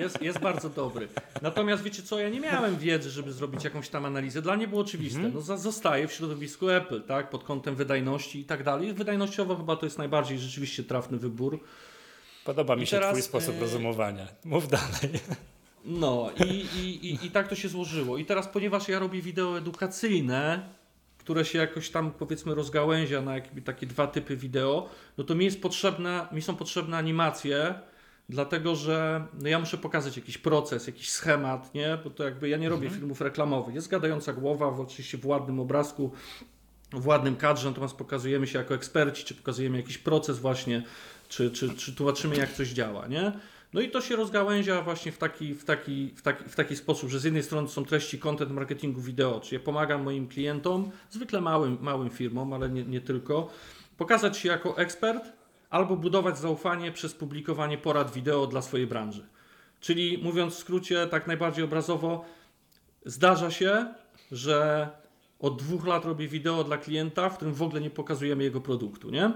C: jest, jest bardzo dobry. Natomiast wiecie co, ja nie miałem wiedzy, żeby zrobić jakąś tam analizę. Dla mnie było oczywiste. No, za- zostaję w środowisku Apple, tak? Pod kątem wydajności i tak dalej. Wydajnościowo chyba to jest najbardziej rzeczywiście trafny wybór.
A: Podoba mi
C: I
A: się
C: teraz,
A: twój sposób
C: e,
A: rozumowania. Mów dalej.
C: No i, i, i, i tak to się złożyło. I teraz, ponieważ ja robię wideo edukacyjne, które się jakoś tam powiedzmy rozgałęzia na jakby takie dwa typy wideo, no to mi jest potrzebna, mi są potrzebne animacje, dlatego że no ja muszę pokazać jakiś proces, jakiś schemat, nie? Bo to jakby ja nie robię filmów reklamowych. Jest gadająca głowa, w, oczywiście w ładnym obrazku, w ładnym kadrze, natomiast pokazujemy się jako eksperci, czy pokazujemy jakiś proces właśnie, czy, czy, czy tłumaczymy jak coś działa, nie? No i to się rozgałęzia właśnie w taki, w, taki, w, taki, w taki sposób, że z jednej strony są treści content marketingu wideo, czyli ja pomagam moim klientom, zwykle małym, małym firmom, ale nie, nie tylko, pokazać się jako ekspert albo budować zaufanie przez publikowanie porad wideo dla swojej branży. Czyli mówiąc w skrócie, tak najbardziej obrazowo, zdarza się, że od dwóch lat robię wideo dla klienta, w którym w ogóle nie pokazujemy jego produktu, nie?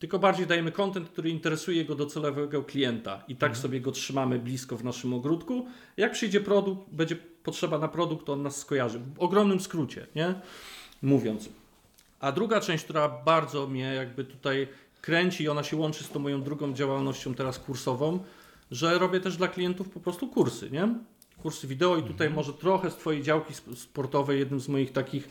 C: Tylko bardziej dajemy content, który interesuje jego docelowego klienta i tak sobie go trzymamy blisko w naszym ogródku. Jak przyjdzie produkt, będzie potrzeba na produkt, to on nas skojarzy. W ogromnym skrócie, nie? Mówiąc. A druga część, która bardzo mnie jakby tutaj kręci i ona się łączy z tą moją drugą działalnością teraz kursową, że robię też dla klientów po prostu kursy, nie? Kursy wideo i tutaj może trochę z Twojej działki sp- sportowej, jednym z moich takich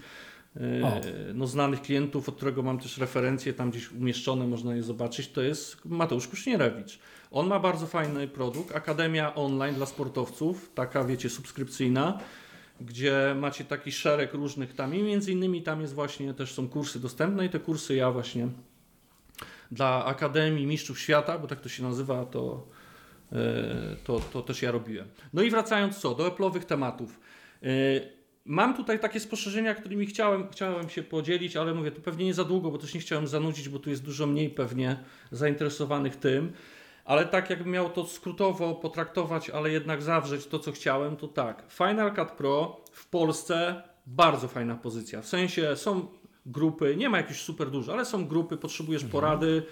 A: O.
C: no, znanych klientów, od którego mam też referencje tam gdzieś umieszczone, można je zobaczyć, to jest Mateusz Kusznierewicz. On ma bardzo fajny produkt, Akademia Online dla sportowców, taka wiecie, subskrypcyjna, gdzie macie taki szereg różnych tam i między innymi tam jest właśnie też są kursy dostępne i te kursy ja właśnie dla Akademii Mistrzów Świata, bo tak to się nazywa, to, e, to, to też ja robiłem. No i wracając co, do Apple'owych tematów. Mam tutaj takie spostrzeżenia, którymi chciałem, chciałem się podzielić, ale mówię, to pewnie nie za długo, bo też nie chciałem zanudzić, bo tu jest dużo mniej pewnie zainteresowanych tym. Ale tak jakbym miał to skrótowo potraktować, ale jednak zawrzeć to, co chciałem, to tak. Final Cut Pro w Polsce bardzo fajna pozycja. W sensie są grupy, nie ma jakichś super dużo, ale są grupy, potrzebujesz
A: Mhm.
C: porady,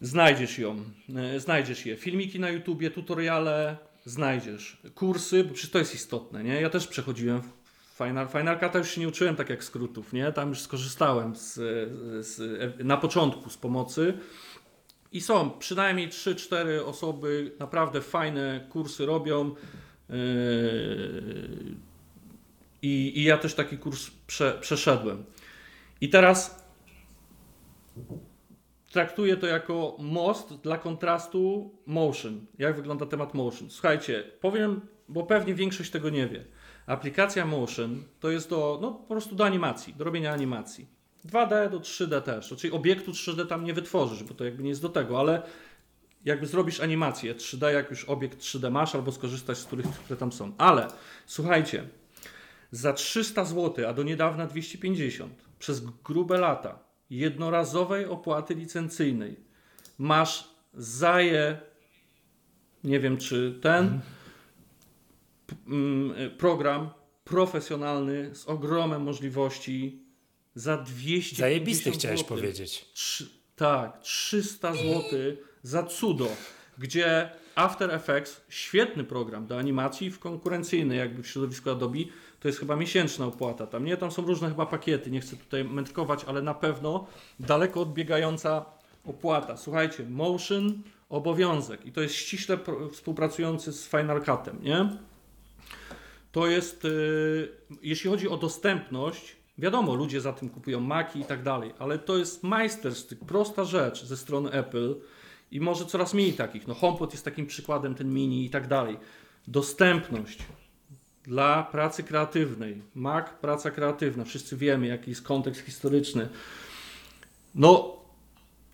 C: znajdziesz ją, e, znajdziesz je. Filmiki na YouTubie, tutoriale, znajdziesz. Kursy, bo przecież to jest istotne, nie? Ja też przechodziłem Final, Final Cut'a już się nie uczyłem tak jak skrótów, nie? Tam już skorzystałem z, z, na początku z pomocy. I są przynajmniej 3-4 osoby, naprawdę fajne kursy robią. Yy, I, I ja też taki kurs prze, przeszedłem. I teraz traktuję to jako most dla kontrastu motion. Jak wygląda temat motion? Słuchajcie, powiem, bo pewnie większość tego nie wie. Aplikacja motion to jest do, no, po prostu do animacji, do robienia animacji. 2D do 3D też. Czyli obiektu 3D tam nie wytworzysz, bo to jakby nie jest do tego, ale jakby zrobisz animację 3D, jak już obiekt 3D masz, albo skorzystasz z których, które tam są. Ale słuchajcie, za 300 zł, a do niedawna 250, przez grube lata jednorazowej opłaty licencyjnej. Masz zaje, nie wiem czy ten p- mm, program profesjonalny z ogromem możliwości za 250
A: Zajebisty chciałeś powiedzieć.
C: Trzy, tak, 300 zł za cudo, gdzie After Effects, świetny program do animacji w konkurencyjny jakby w środowisku Adobe, to jest chyba miesięczna opłata. Tam nie, tam są różne chyba pakiety, nie chcę tutaj mędrkować, ale na pewno daleko odbiegająca opłata. Słuchajcie, Motion obowiązek i to jest ściśle współpracujący z Final Cutem, nie? To jest, y, jeśli chodzi o dostępność, wiadomo, ludzie za tym kupują Maki i tak dalej, ale to jest majstersztyk, prosta rzecz ze strony Apple i może coraz mniej takich. No HomePod jest takim przykładem, ten mini i tak dalej. Dostępność dla pracy kreatywnej. Mac, praca kreatywna. Wszyscy wiemy, jaki jest kontekst historyczny. No,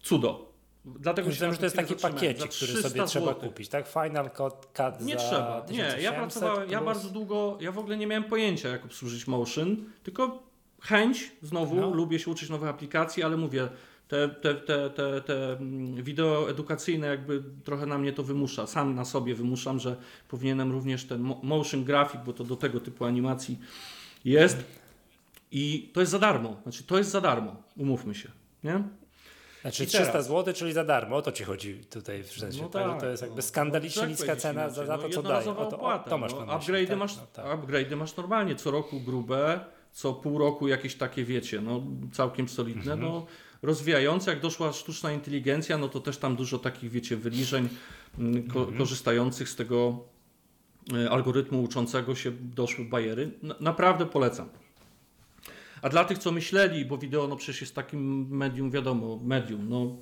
C: cudo. Dlatego
A: Myślałem, że to jest taki pakiecik, który
C: 300
A: sobie trzeba kupić, tak? Final Cut, cut
C: Nie trzeba. Nie, ja
A: 1800
C: pracowałem, ja
A: plus.
C: bardzo długo, ja w ogóle nie miałem pojęcia, jak obsłużyć Motion, tylko chęć, znowu,
A: No.
C: lubię się uczyć nowych aplikacji, ale mówię, te, te, te, te, te mm, wideo edukacyjne jakby trochę na mnie to wymusza. Sam na sobie wymuszam, że powinienem również ten mo- motion graphic, bo to do tego typu animacji jest. I to jest za darmo. Znaczy, to jest za darmo, umówmy się. Nie?
A: Znaczy
C: I
A: 300
C: teraz.
A: zł, czyli za darmo, o to ci chodzi tutaj w sensie.
C: No
A: tak,
C: tak,
A: To jest jakby
C: no.
A: skandalicznie
C: Jak
A: niska
C: powiedzieć
A: cena za, za
C: No,
A: to, co daje. O, to, o, to masz
C: no. Upgrade'y
A: tak?
C: masz,
A: No, tak.
C: upgrade'y masz normalnie, co roku grube, co pół roku jakieś takie, wiecie, no całkiem solidne,
A: Mhm.
C: no rozwijające, jak doszła sztuczna inteligencja, no to też tam dużo takich, wiecie, wyliczeń mm, ko-
A: Mhm.
C: korzystających z tego e, algorytmu uczącego się doszły bajery. Na, naprawdę polecam. A dla tych, co myśleli, bo wideo no przecież jest takim medium, wiadomo, medium, no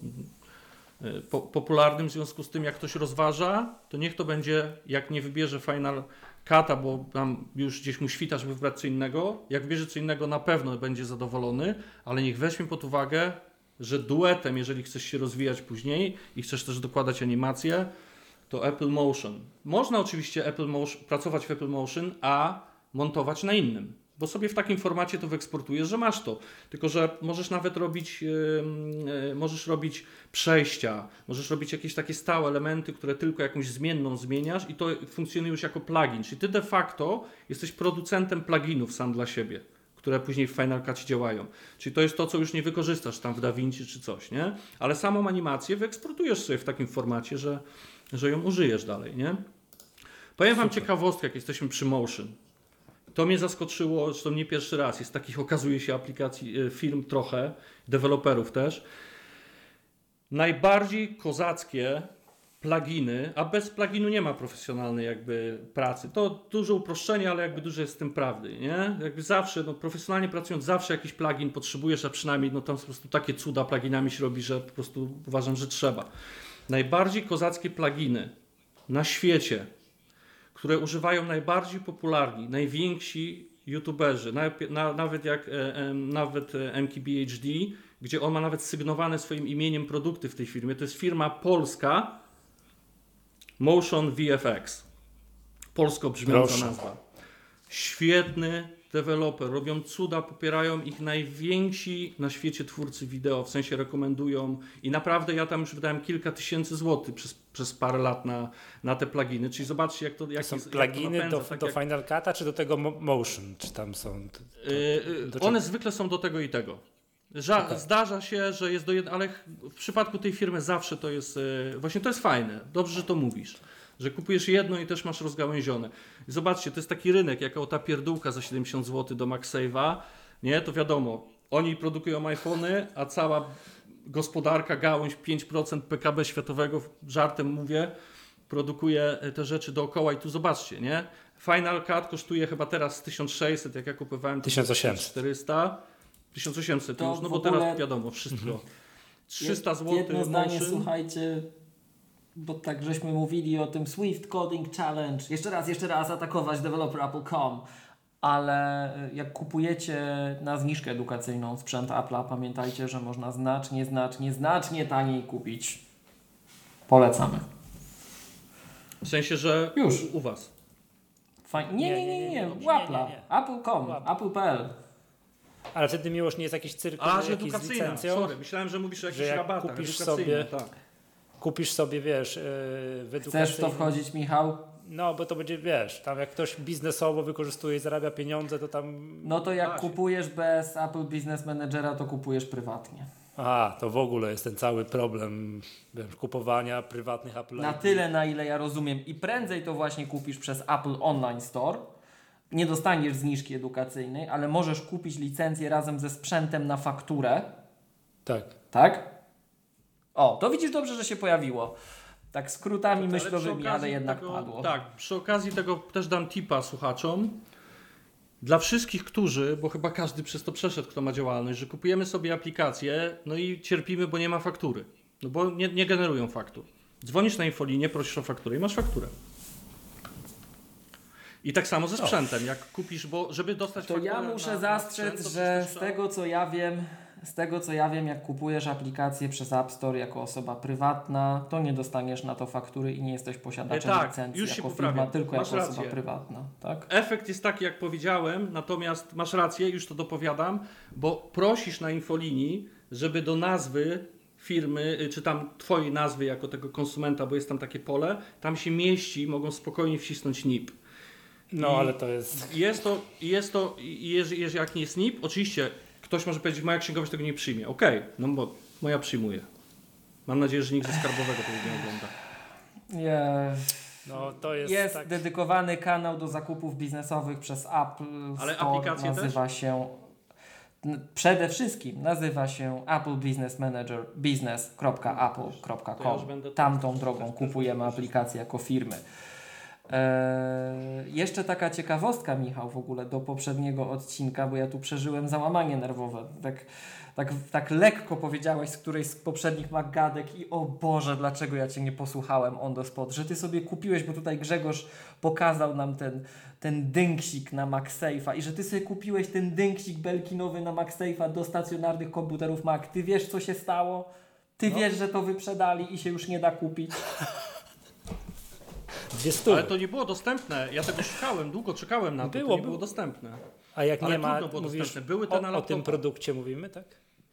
C: e, po, popularnym w związku z tym, jak ktoś rozważa, to niech to będzie, jak nie wybierze Final Cut'a, bo tam już gdzieś mu świta, żeby wybrać co innego. Jak wybierze co innego, na pewno będzie zadowolony, ale niech weźmie pod uwagę, że duetem, jeżeli chcesz się rozwijać później i chcesz też dokładać animację, to Apple Motion. Można oczywiście Apple Motion, pracować w Apple Motion, a montować na innym. Bo sobie w takim formacie to wyeksportujesz, że masz to. Tylko, że możesz nawet robić, yy, możesz robić przejścia, możesz robić jakieś takie stałe elementy, które tylko jakąś zmienną zmieniasz i to funkcjonuje już jako plugin. Czyli ty de facto jesteś producentem pluginów sam dla siebie, które później w Final Cutie działają. Czyli to jest to, co już nie wykorzystasz tam w DaVinci czy coś, nie? Ale samą animację wyeksportujesz sobie w takim formacie, że, że ją użyjesz dalej, nie? Powiem Wam ciekawostkę, jak jesteśmy przy Motion. To mnie zaskoczyło, zresztą nie pierwszy raz. Jest takich, okazuje się, aplikacji, e, firm trochę, deweloperów też. Najbardziej kozackie pluginy, a bez pluginu nie ma profesjonalnej jakby pracy. To duże uproszczenie, ale jakby dużo jest z tym prawdy, nie? Jakby zawsze, no profesjonalnie pracując, zawsze jakiś plugin potrzebujesz, a przynajmniej no tam po prostu takie cuda pluginami się robi, że po prostu uważam, że trzeba. Najbardziej kozackie pluginy na świecie, które używają najbardziej popularni, najwięksi youtuberzy, na, na, nawet jak e, e, nawet e, MKBHD, gdzie on ma nawet sygnowane swoim imieniem produkty w tej firmie. To jest firma polska Motion VFX. Polsko brzmiąca
A: Proszę.
C: nazwa. Świetny deweloper, robią cuda, popierają ich najwięksi na świecie twórcy wideo, w sensie rekomendują i naprawdę ja tam już wydałem kilka tysięcy złotych przez, przez parę lat na, na te pluginy, czyli zobaczcie jak to jak
A: Są
C: jest- jak to
A: pluginy
C: napędza,
A: do,
C: tak
A: do
C: jak-
A: Final Cut'a, czy do tego mo- Motion? Czy tam są...
C: Yy, yy,
A: Do
C: one
A: czego?
C: zwykle są do tego i tego. Ża-
A: Okej.
C: Zdarza się, że jest do jednego, ale w przypadku tej firmy zawsze to jest, yy, właśnie to jest fajne, dobrze, że to mówisz, że kupujesz jedno i też masz rozgałęzione. I zobaczcie, to jest taki rynek, jako ta pierdółka za 70 zł do MagSave'a, nie, to wiadomo, oni produkują iPhony, a cała gospodarka, gałąź 5% PKB światowego, żartem mówię, produkuje te rzeczy dookoła i tu zobaczcie, nie? Final Cut kosztuje chyba teraz 1600, jak ja kupowałem to
A: 1800.
C: 400, 1800
B: To
C: już, no bo
B: ogóle-
C: teraz wiadomo, wszystko. 300 zł
B: Jedno zdanie,
C: motion.
B: słuchajcie, bo tak żeśmy mówili o tym Swift Coding Challenge. Jeszcze raz, jeszcze raz atakować developer Apple.com. Ale y, jak kupujecie na zniżkę edukacyjną sprzęt Apple'a, pamiętajcie, że można znacznie, znacznie, znacznie taniej kupić. Polecamy.
C: W sensie, że
B: Już.
C: u, u was.
B: Fajnie. Nie, nie, nie, nie, nie.
A: nie.
B: Apple.com,
A: Apple.
B: Apple.pl.
A: Ale wtedy miłość nie jest jakiś cyrk,
C: A, że edukacyjna,
A: licencją.
C: sorry, myślałem, że mówisz o jakichś
A: jak
C: rabatach.
A: kupisz sobie-
C: tak.
A: Kupisz sobie, wiesz, yy, w
B: Chcesz w to wchodzić, Michał?
A: No, bo to będzie, wiesz, tam jak ktoś biznesowo wykorzystuje i zarabia pieniądze, to tam...
B: No to jak kupujesz bez Apple Business Managera, to kupujesz prywatnie.
A: Aha, to w ogóle jest ten cały problem wiesz, kupowania prywatnych Apple
B: Na tyle, na ile ja rozumiem. I prędzej to właśnie kupisz przez Apple Online Store. Nie dostaniesz zniżki edukacyjnej, ale możesz kupić licencję razem ze sprzętem na fakturę.
A: Tak.
B: Tak? O, to widzisz dobrze, że się pojawiło. Tak skrótami myślowymi, ale jednak
C: tego,
B: padło.
C: Tak, przy okazji tego też dam tipa słuchaczom. Dla wszystkich, którzy, bo chyba każdy przez to przeszedł, kto ma działalność, że kupujemy sobie aplikację, no i cierpimy, bo nie ma faktury. No bo nie, nie generują faktur. Dzwonisz na infolinię, prosisz o fakturę i masz fakturę. I tak samo ze sprzętem, jak kupisz, bo żeby dostać
B: To
C: fakturę
B: ja
C: na-
B: muszę
C: na
B: zastrzec,
C: sprzęt, to
B: że z tego co ja wiem, z tego co ja wiem, jak kupujesz aplikację przez App Store jako osoba prywatna, to nie dostaniesz na to faktury i nie jesteś posiadaczem
C: E, tak,
B: licencji
C: już się
B: jako firma, tylko
C: Masz
B: jako osoba
C: rację.
B: prywatna. Tak?
C: Efekt jest taki, jak powiedziałem, natomiast masz rację, już to dopowiadam, bo prosisz na infolinii, żeby do nazwy firmy, y, czy tam twojej nazwy jako tego konsumenta, bo jest tam takie pole, tam się mieści, mogą spokojnie wcisnąć NIP.
A: No,
C: I-
A: ale to jest...
C: Jest to, jest to, jeżeli jak nie jest NIP, oczywiście ktoś może powiedzieć, moja księgowość tego nie przyjmie. Okej, no bo moja przyjmuje. Mam nadzieję, że nikt ze skarbowego tego nie ogląda.
B: Jest,
A: No, to jest,
B: jest
A: tak...
B: dedykowany kanał do zakupów biznesowych przez Apple
C: Ale
B: Store.
C: aplikacje
B: nazywa się n- przede wszystkim nazywa się Apple Business Manager business.apple.com.
C: będę-
B: Tamtą drogą kupujemy aplikację jako firmy. Eee, jeszcze taka ciekawostka, Michał, w ogóle do poprzedniego odcinka, bo ja tu przeżyłem załamanie nerwowe. Tak, tak, tak lekko powiedziałeś z którejś z poprzednich magadek i o Boże, dlaczego ja Cię nie posłuchałem on the spot, że Ty sobie kupiłeś, bo tutaj Grzegorz pokazał nam ten, ten dynksik na MagSafe'a i że Ty sobie kupiłeś ten dynksik belkinowy na MagSafe'a do stacjonarnych komputerów Mac. Ty wiesz, co się stało? Ty
C: No.
B: wiesz, że to wyprzedali i się już nie da kupić?
A: Dwie stówy.
C: Ale to nie było dostępne. Ja tego szukałem, długo czekałem na to.
A: Było,
C: to nie
A: było.
C: dostępne.
A: A jak
C: Ale
A: nie ma,
C: było
A: mówisz
C: dostępne. Były te
A: o,
C: na
A: o tym
C: laptopach.
A: produkcie mówimy, tak?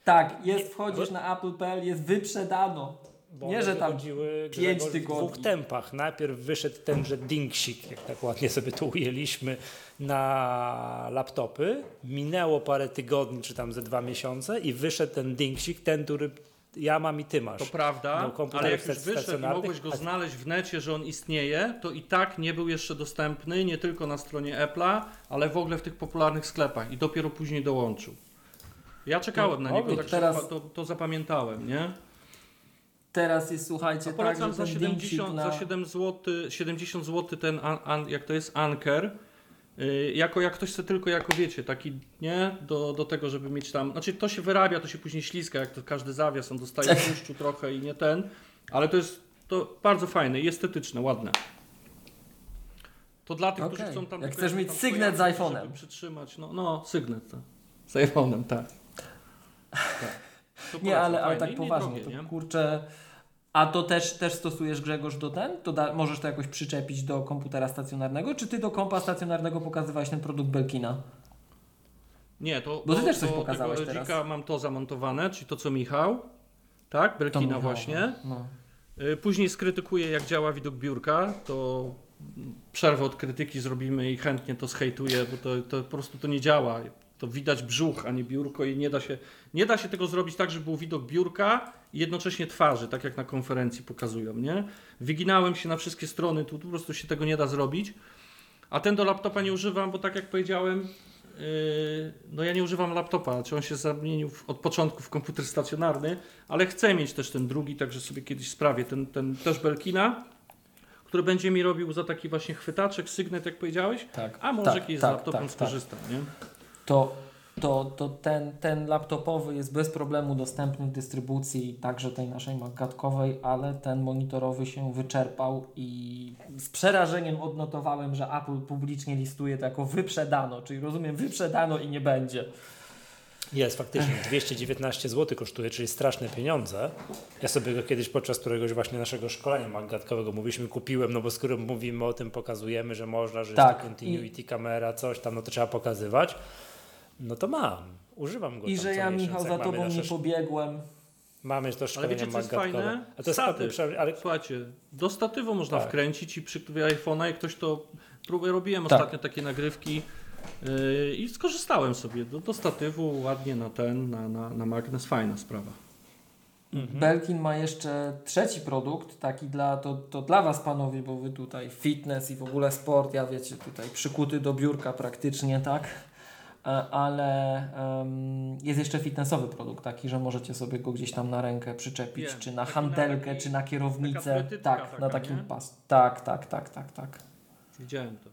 B: Tak, jest, wchodzisz na apple.pl, jest wyprzedano.
A: Bo
B: Nie, że tam pięć
A: Grzegorz, w
B: tygodni.
A: dwóch tempach. Najpierw wyszedł tenże dinksik, jak tak ładnie sobie to ujęliśmy, na laptopy. Minęło parę tygodni, czy tam ze dwa miesiące i wyszedł ten dinksik, ten, który ja mam i ty masz.
C: To prawda,
A: No,
C: ale jak już wyszedł i mogłeś go znaleźć w necie, że on istnieje, to i tak nie był jeszcze dostępny, nie tylko na stronie Apple'a, ale w ogóle w tych popularnych sklepach i dopiero później dołączył. Ja czekałem
A: No,
C: na niego, tak
B: Teraz-
C: to, to zapamiętałem, nie?
B: Teraz jest, słuchajcie,
C: A
B: tak,
C: polecam
B: że
C: za
B: ten
C: 70,
B: dinksik na...
C: za 7 zł, 70 zł ten, an, an, jak to jest, Anker, yy, jako jak ktoś chce tylko, jako wiecie, taki, nie, do, do tego, żeby mieć tam, znaczy to się wyrabia, to się później śliska, jak to każdy zawias, on dostaje tłuszczu trochę i nie ten, ale to jest to bardzo fajne i estetyczne, ładne. To dla tych,
B: Okej.
C: którzy chcą tam...
B: Jak chcesz mieć
C: tam
B: sygnet z iPhone'em.
C: żeby Przytrzymać, no, no sygnet, tak. Z iPhone'em, tak. tak.
B: Nie, ale, ale tak poważnie,
C: niedrogie,
B: to
C: nie?
B: kurczę... A to też, też stosujesz Grzegorz do ten? To da, możesz to jakoś przyczepić do komputera stacjonarnego? Czy ty do kompa stacjonarnego pokazywałeś ten produkt Belkina?
C: Nie, to.
B: Bo ty
C: to,
B: też coś
C: to
B: pokazałeś
C: tego
B: teraz.
C: Mam to zamontowane, czyli to co Michał. Tak, Belkina
B: Michała,
C: właśnie.
B: No.
C: Y, Później skrytykuję, jak działa widok biurka. To przerwę od krytyki zrobimy i chętnie to zhejtuję, bo to, to po prostu to nie działa. To widać brzuch, a nie biurko i nie da się, nie da się tego zrobić tak, żeby był widok biurka i jednocześnie twarzy, tak jak na konferencji pokazują, nie? Wyginałem się na wszystkie strony, tu po prostu się tego nie da zrobić. A ten do laptopa nie używam, bo tak jak powiedziałem, yy, no ja nie używam laptopa, czy on się zamienił od początku w komputer stacjonarny, ale chcę mieć też ten drugi, także sobie kiedyś sprawię, ten, ten też Belkina, który będzie mi robił za taki właśnie chwytaczek, sygnet, jak powiedziałeś,
B: Tak.
C: a może
B: tak,
C: kiedyś
B: tak,
C: z laptopem
B: tak, tak.
C: skorzystam, nie?
B: To, to, to ten, ten laptopowy jest bez problemu dostępny w dystrybucji także tej naszej magatkowej, ale ten monitorowy się wyczerpał i z przerażeniem odnotowałem, że Apple publicznie listuje to jako wyprzedano, czyli rozumiem wyprzedano i nie będzie.
A: Jest faktycznie 219 zł kosztuje, czyli straszne pieniądze. Ja sobie go kiedyś podczas któregoś właśnie naszego szkolenia magatkowego mówiliśmy, kupiłem, no bo skoro mówimy o tym, pokazujemy, że można, że
B: Tak,
A: jest to continuity kamera, coś tam, no to trzeba pokazywać. No to mam, używam go
B: I że ja
A: miesiąc,
B: Michał za tobą nie pobiegłem.
A: Mamy to
C: Ale
A: szkolenie
C: wiecie, co jest fajne?
A: A to
C: Statyw.
A: ale
C: Słuchajcie, do statywu można
A: Tak.
C: wkręcić i przykryć iPhone'a, jak ktoś to robiłem
B: Tak.
C: ostatnio takie nagrywki yy, i skorzystałem sobie do, do statywu ładnie na ten, na, na, na magnes, fajna sprawa.
A: Mhm.
B: Belkin ma jeszcze trzeci produkt, taki dla, to, to dla Was panowie, bo Wy tutaj fitness i w ogóle sport, ja wiecie, tutaj przykuty do biurka praktycznie, tak? E, Ale em, jest jeszcze fitnessowy produkt, taki, że możecie sobie go gdzieś tam na rękę przyczepić,
C: Wiem,
B: czy na handelkę,
C: taki-
B: czy na kierownicę. Tak,
C: taka,
B: na takim
C: nie?
B: pas. Tak, tak, tak, tak, tak.
C: Widziałem to.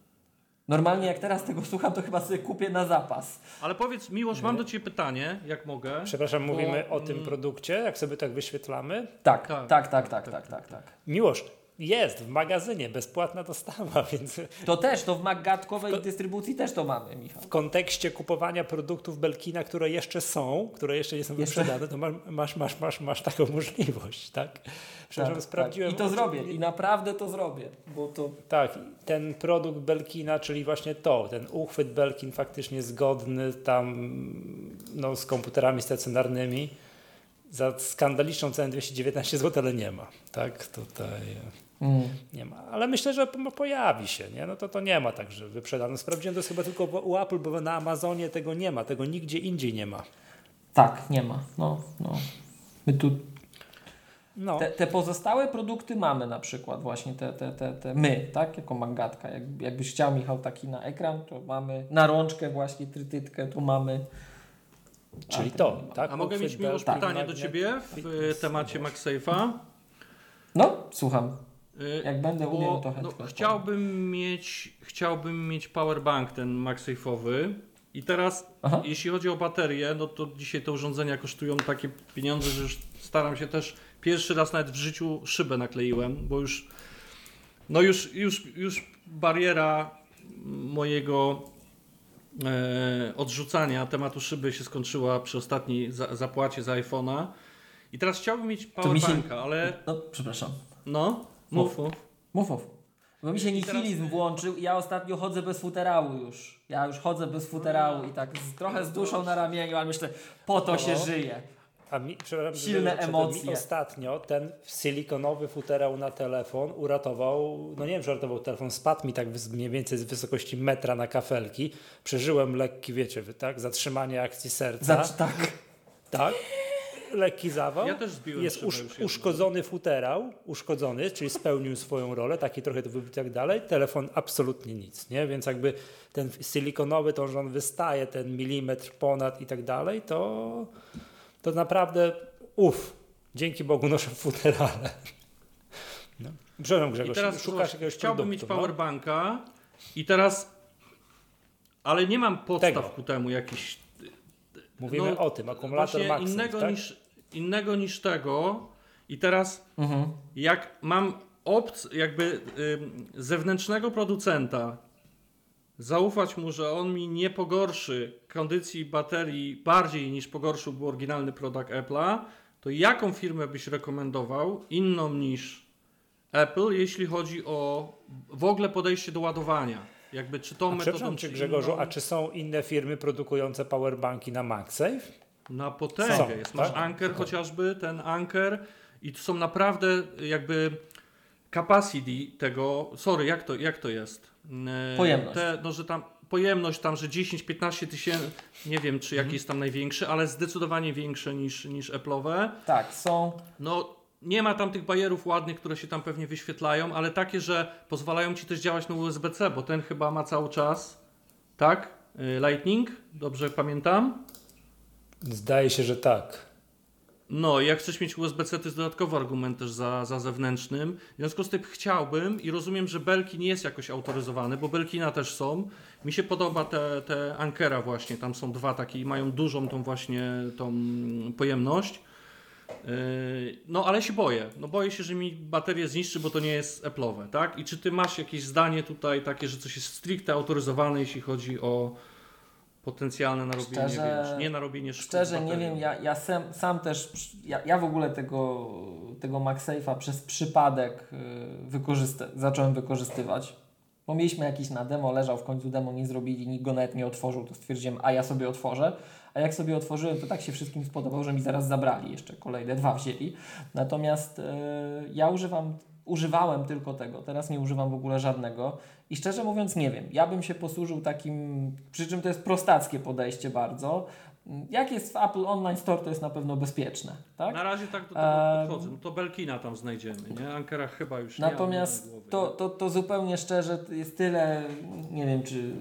B: Normalnie jak teraz tego słucham, to chyba sobie kupię na zapas.
C: Ale powiedz, Miłosz, mam do Ciebie pytanie, jak mogę.
A: przepraszam,
C: Bo,
A: mówimy o tym
C: mm,
A: produkcie, jak sobie tak wyświetlamy.
B: Tak,
C: Tak.
B: tak, tak, tak, tak, tak, tak.
A: Miłosz, jest w magazynie, bezpłatna dostawa, więc
B: To też, to w Maggatkowej dystrybucji też to mamy, Michał.
A: w kontekście kupowania produktów Belkina, które jeszcze są, które jeszcze nie są
B: Jeszcze-
A: wyprzedane, to masz, masz, masz, masz, masz taką możliwość, tak? Przepraszam,
B: Tak,
A: sprawdziłem.
B: Tak. I to zrobię, i naprawdę to zrobię, bo to
A: Tak, ten produkt Belkina, czyli właśnie to, ten uchwyt Belkin faktycznie zgodny tam no, z komputerami stacjonarnymi za skandaliczną cenę 219 zł, ale nie ma, tak? Tutaj
B: Mm.
A: nie ma, ale myślę, że po- pojawi się, nie? No to to nie ma tak, że wyprzedano. Sprawdziłem, to jest chyba tylko u Apple, bo na Amazonie tego nie ma, tego nigdzie indziej nie ma.
B: Tak, nie ma. No, no. My tu
A: No,
B: te, te pozostałe produkty mamy na przykład właśnie te, te, te, te my, tak, jako mangatka. Jak, jakbyś chciał Michał taki na ekran, to mamy na rączkę właśnie trytytkę, tu mamy.
A: czyli
B: A,
A: to, tak?
C: A mogę mieć
A: Belkin,
C: pytanie do Ciebie w e, temacie MagSafe'a?
B: No, słucham.
C: Y,
B: Jak będę
C: Bo,
B: umiał, to
C: no,
B: chętnie. odpowiem.
C: chciałbym mieć, chciałbym mieć powerbank ten MagSafe'owy i teraz
B: Aha.
C: jeśli chodzi o baterię, no to dzisiaj te urządzenia kosztują takie pieniądze, że już staram się też pierwszy raz nawet w życiu szybę nakleiłem, bo już no już, już, już bariera mojego e, odrzucania tematu szyby się skończyła przy ostatniej za, zapłacie za iPhone'a i teraz chciałbym mieć
B: mi się-
C: powerbanka, ale
B: No, przepraszam.
C: no, mów, mów.
B: Mów, mów. Bo mi się nihilizm włączył i ja ostatnio chodzę bez futerału już. Ja już chodzę bez futerału i tak z, trochę z duszą na ramieniu, ale myślę, po to się żyje.
A: A mi,
B: Silne emocje.
A: Mi ostatnio ten silikonowy futerał na telefon uratował, no nie wiem, że uratował telefon, spadł mi tak mniej więcej z wysokości metra na kafelki. Przeżyłem lekki, wiecie, wy, tak, zatrzymanie akcji serca.
B: Zacz, tak.
A: Tak. Lekki zawał.
C: Ja też zbiłem
A: Jest usz, uszkodzony futerał, uszkodzony, czyli spełnił swoją rolę, taki trochę to wybił i tak dalej. Telefon absolutnie nic, nie? Więc jakby ten silikonowy, to, że on wystaje ten milimetr ponad i tak dalej, to, to naprawdę uff, dzięki Bogu noszę futerale. No. Przepraszam
C: I
A: Grzegorz,
C: teraz
A: szukasz jakiegoś
C: chciałbym
A: produktu,
C: mieć
A: no?
C: powerbanka i teraz ale nie mam podstaw
A: Tego.
C: ku temu jakiś
A: Mówimy
C: no,
A: o tym, akumulator Maxim,
C: innego
A: tak?
C: niż innego niż tego i teraz
B: Mhm.
C: jak mam obc, jakby ym, zewnętrznego producenta, zaufać mu, że on mi nie pogorszy kondycji baterii bardziej niż pogorszyłby oryginalny produkt Apple'a, to jaką firmę byś rekomendował inną niż Apple, jeśli chodzi o w ogóle podejście do ładowania? Jakby czy tą
A: A
C: metodą,
A: przepraszam cię
C: czy
A: Grzegorzu,
C: inną?
A: a czy są inne firmy produkujące powerbanki na MagSafe?
C: Na potęgę
A: Są,
C: jest. Masz
A: tak?
C: Anker chociażby, ten Anker i to są naprawdę jakby capacity tego, sorry, jak to, jak to jest? E,
B: Pojemność.
C: Te, no, że tam pojemność tam, że 10-15 tysięcy, nie wiem czy jaki jest tam największy, ale zdecydowanie większe niż, niż Apple'owe.
B: Tak, są.
C: No nie ma tam tych bajerów ładnych, które się tam pewnie wyświetlają, ale takie, że pozwalają ci też działać na USB-C, bo ten chyba ma cały czas, tak? Y, Lightning, dobrze pamiętam?
A: Zdaje się, że tak.
C: No, jak chcesz mieć USB-C, to jest dodatkowy argument też za, za zewnętrznym. W związku z tym chciałbym i rozumiem, że Belki nie jest jakoś autoryzowany, bo Belkina też są. Mi się podoba te, te Ankera właśnie, tam są dwa takie i mają dużą tą właśnie tą pojemność. Yy, No, ale się boję. No boję się, że mi baterię zniszczy, bo to nie jest Apple'owe, tak? I czy ty masz jakieś zdanie tutaj takie, że coś jest stricte autoryzowane, jeśli chodzi o potencjalne narobienie,
B: Szczerze-
C: wiesz, nie narobienie szkód
B: Szczerze nie wiem, ja, ja sam, sam też, ja, ja w ogóle tego, tego MagSafe'a przez przypadek y, wykorzysta- zacząłem wykorzystywać. Bo mieliśmy jakiś na demo, leżał w końcu demo, nie zrobili, nikt go nawet nie otworzył, to stwierdziłem, a ja sobie otworzę. A jak sobie otworzyłem, to tak się wszystkim spodobał, że mi zaraz zabrali, jeszcze kolejne dwa wzięli. Natomiast y, ja używam, używałem tylko tego, teraz nie używam w ogóle żadnego. I szczerze mówiąc nie wiem, ja bym się posłużył takim, przy czym to jest prostackie podejście bardzo. Jak jest w Apple Online Store, to jest na pewno bezpieczne, tak?
C: Na razie tak do tego podchodzę. No to Belkina tam znajdziemy, nie? Ankara chyba już
B: Natomiast
C: nie głowy,
B: to, to, to zupełnie szczerze jest tyle, nie wiem czy,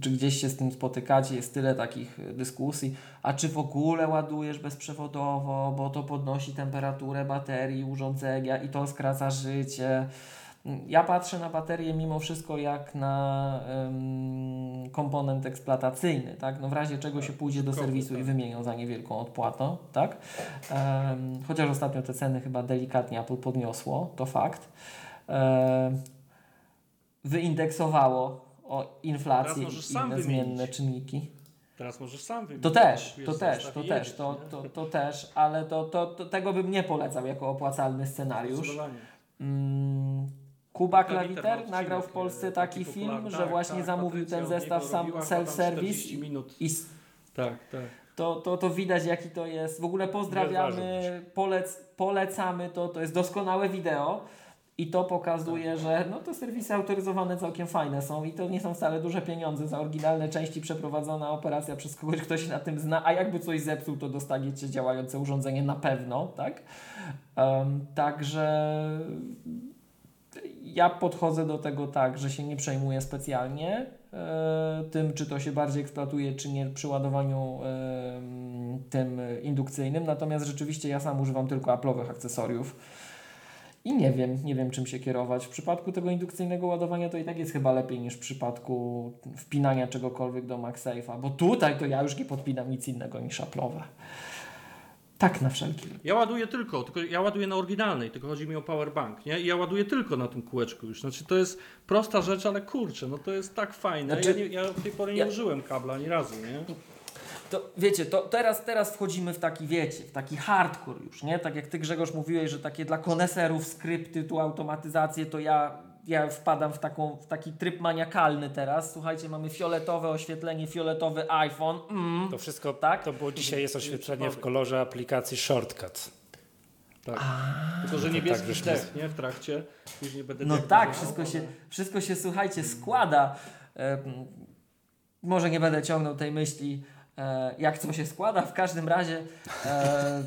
B: czy gdzieś się z tym spotykacie, jest tyle takich dyskusji, a czy w ogóle ładujesz bezprzewodowo, bo to podnosi temperaturę baterii, urządzenia i to skraca życie. Ja patrzę na baterię mimo wszystko jak na em, komponent eksploatacyjny, tak? No w razie czego się pójdzie do serwisu i
C: tak.
B: wymienią za niewielką odpłatą, tak? Em, chociaż ostatnio te ceny chyba delikatnie Apple podniosło, to fakt. Em, wyindeksowało o inflację i inne zmienne czynniki.
C: Teraz możesz sam wymienić.
B: To też, to też, to też, to, to, to też, ale to, to, to tego bym nie polecał jako opłacalny scenariusz. Mm, Kuba
C: Klawiter
B: nagrał w
C: odcinek,
B: Polsce
C: e,
B: taki film, że
C: Tak,
B: właśnie
C: tak,
B: zamówił ten zestaw sam self-service
C: 40 minut.
B: i
C: Tak, tak.
B: to, to, to widać jaki to jest. W ogóle pozdrawiamy, polec, polecamy to, to jest doskonałe wideo. I to pokazuje, że no to serwisy autoryzowane całkiem fajne są i to nie są wcale duże pieniądze za oryginalne części przeprowadzona operacja przez kogoś, kto się na tym zna, a jakby coś zepsuł, to dostaniecie działające urządzenie na pewno, tak? Em, także ja podchodzę do tego tak, że się nie przejmuję specjalnie e, tym, czy to się bardziej eksploatuje, czy nie przy ładowaniu tym indukcyjnym. Natomiast rzeczywiście ja sam używam tylko Apple'owych akcesoriów. I nie wiem, nie wiem czym się kierować. W przypadku tego indukcyjnego ładowania to i tak jest chyba lepiej niż w przypadku wpinania czegokolwiek do MagSafe'a, bo tutaj to ja już nie podpinam nic innego niż Apple'owe. Tak na wszelki.
C: Ja ładuję tylko, tylko ja ładuję na oryginalnej, tylko chodzi mi o powerbank, nie? I ja ładuję tylko na tym kółeczku już. Znaczy to jest prosta rzecz, ale kurczę, no to jest tak fajne.
B: Znaczy-
C: ja, nie, ja do tej pory nie
B: Ja-
C: użyłem kabla ani razu, nie?
B: To wiecie, to teraz, teraz wchodzimy w taki, wiecie, w taki hardcore już, nie? Tak jak ty Grzegorz mówiłeś, że takie dla koneserów skrypty, tu automatyzację, to ja, ja wpadam w, taką, w taki tryb maniakalny teraz. Słuchajcie, mamy fioletowe oświetlenie, fioletowy iPhone. Mm.
A: To wszystko,
B: Tak?
A: to było dzisiaj jest oświetlenie w kolorze aplikacji Shortcut.
C: Tak. Tylko, że niebieski
A: tak,
C: nie? W trakcie. Później będę
B: No
C: tak
B: wszystko się, wszystko się, słuchajcie, składa. Może nie będę ciągnął tej myśli, jak co się składa. W każdym razie e,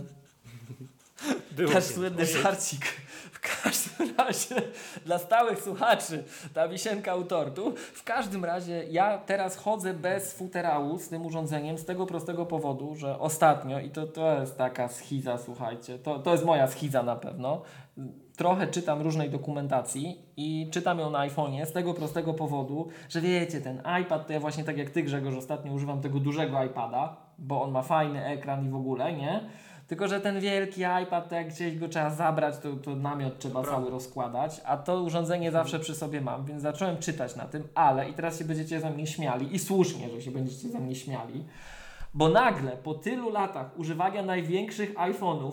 A: Było kiedyś.
B: słynny żarcik. W każdym razie, dla stałych słuchaczy, ta wisienka u tortu. W każdym razie, ja teraz chodzę bez futerału z tym urządzeniem z tego prostego powodu, że ostatnio, i to, to jest taka schiza, słuchajcie, to, to jest moja schiza na pewno, trochę czytam różnej dokumentacji i czytam ją na iPhone'ie z tego prostego powodu, że wiecie, ten iPad, to ja właśnie tak jak Ty Grzegorz ostatnio używam tego dużego iPada, bo on ma fajny ekran i w ogóle, nie? Tylko, że ten wielki iPad, to jak gdzieś go trzeba zabrać, to, to namiot trzeba cały rozkładać, a to urządzenie zawsze przy sobie mam, więc zacząłem czytać na tym, ale i teraz się będziecie ze mnie śmiali i słusznie, że się będziecie ze mnie śmiali, bo nagle po tylu latach używania największych iPhone'ów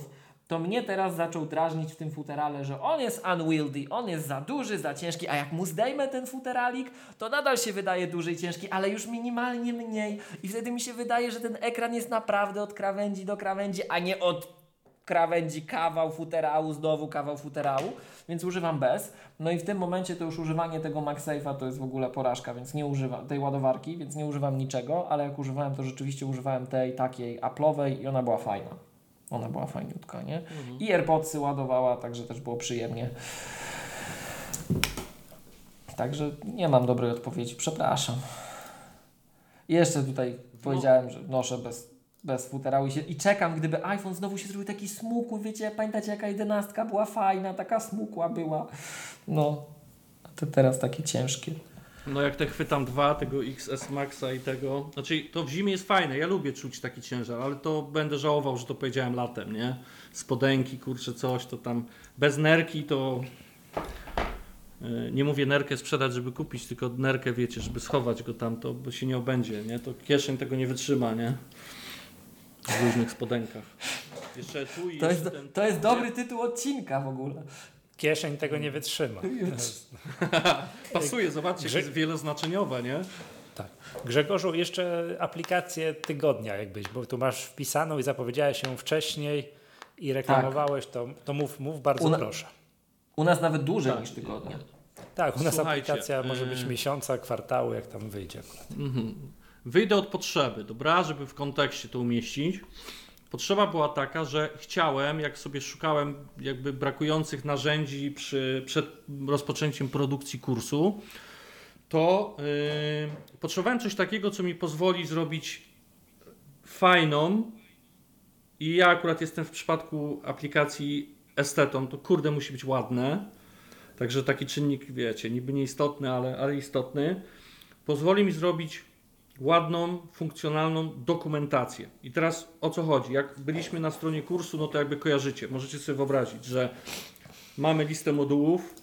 B: to mnie teraz zaczął drażnić w tym futerale, że on jest unwieldy, on jest za duży, za ciężki, a jak mu zdejmę ten futeralik, to nadal się wydaje duży i ciężki, ale już minimalnie mniej i wtedy mi się wydaje, że ten ekran jest naprawdę od krawędzi do krawędzi, a nie od krawędzi kawał futerału, znowu kawał futerału, więc używam bez. No i w tym momencie to już używanie tego MagSafe'a to jest w ogóle porażka, więc nie używam tej ładowarki, więc nie używam niczego, ale jak używałem, to rzeczywiście używałem tej takiej Apple'owej i ona była fajna. Ona była fajniutka, nie? I AirPodsy ładowała, także też było przyjemnie. Także nie mam dobrej odpowiedzi, przepraszam. I jeszcze tutaj powiedziałem, że noszę bez, bez futerału i, się, i czekam, gdyby iPhone znowu się zrobił taki smukły, wiecie, pamiętacie jaka jedenastka była fajna, taka smukła była. No, a to teraz takie ciężkie.
C: No jak te chwytam dwa, tego XS Maxa i tego, znaczy to w zimie jest fajne, ja lubię czuć taki ciężar, ale to będę żałował, że to powiedziałem latem, nie? Spodenki, kurczę, coś, to tam bez nerki to... yy, Nie mówię nerkę sprzedać, żeby kupić, tylko nerkę, wiecie, żeby schować go tam, to bo się nie obędzie, nie? To kieszeń tego nie wytrzyma, nie? W różnych spodenkach. Jeszcze tu i
B: To jest,
C: ten-
B: to jest dobry tytuł odcinka w ogóle.
A: Kieszeń tego nie wytrzyma.
C: Pasuje, zobaczcie,
A: Grze-
C: jest wieloznaczeniowa, nie?
A: Tak. Grzegorzu, jeszcze aplikację tygodnia jakbyś, bo tu masz wpisaną i zapowiedziałeś ją wcześniej i reklamowałeś, to, to mów, mów bardzo
B: Una-
A: proszę.
B: U nas nawet dłużej
C: Tak.
B: niż tygodnia.
A: Tak, u nas
C: Słuchajcie,
A: aplikacja może być
C: yy,
A: miesiąca, kwartału, jak tam wyjdzie. akurat.
C: Mhm. Wyjdę od potrzeby, dobra, żeby w kontekście to umieścić. Potrzeba była taka, że chciałem, jak sobie szukałem jakby brakujących narzędzi przy, przed rozpoczęciem produkcji kursu, to yy, potrzebowałem coś takiego, co mi pozwoli zrobić fajną i ja akurat jestem w przypadku aplikacji estetą, to kurde musi być ładne. Także taki czynnik, wiecie, niby nieistotny, ale, ale istotny. Pozwoli mi zrobić ładną, funkcjonalną dokumentację. I teraz o co chodzi? Jak byliśmy na stronie kursu, no to jakby kojarzycie, możecie sobie wyobrazić, że mamy listę modułów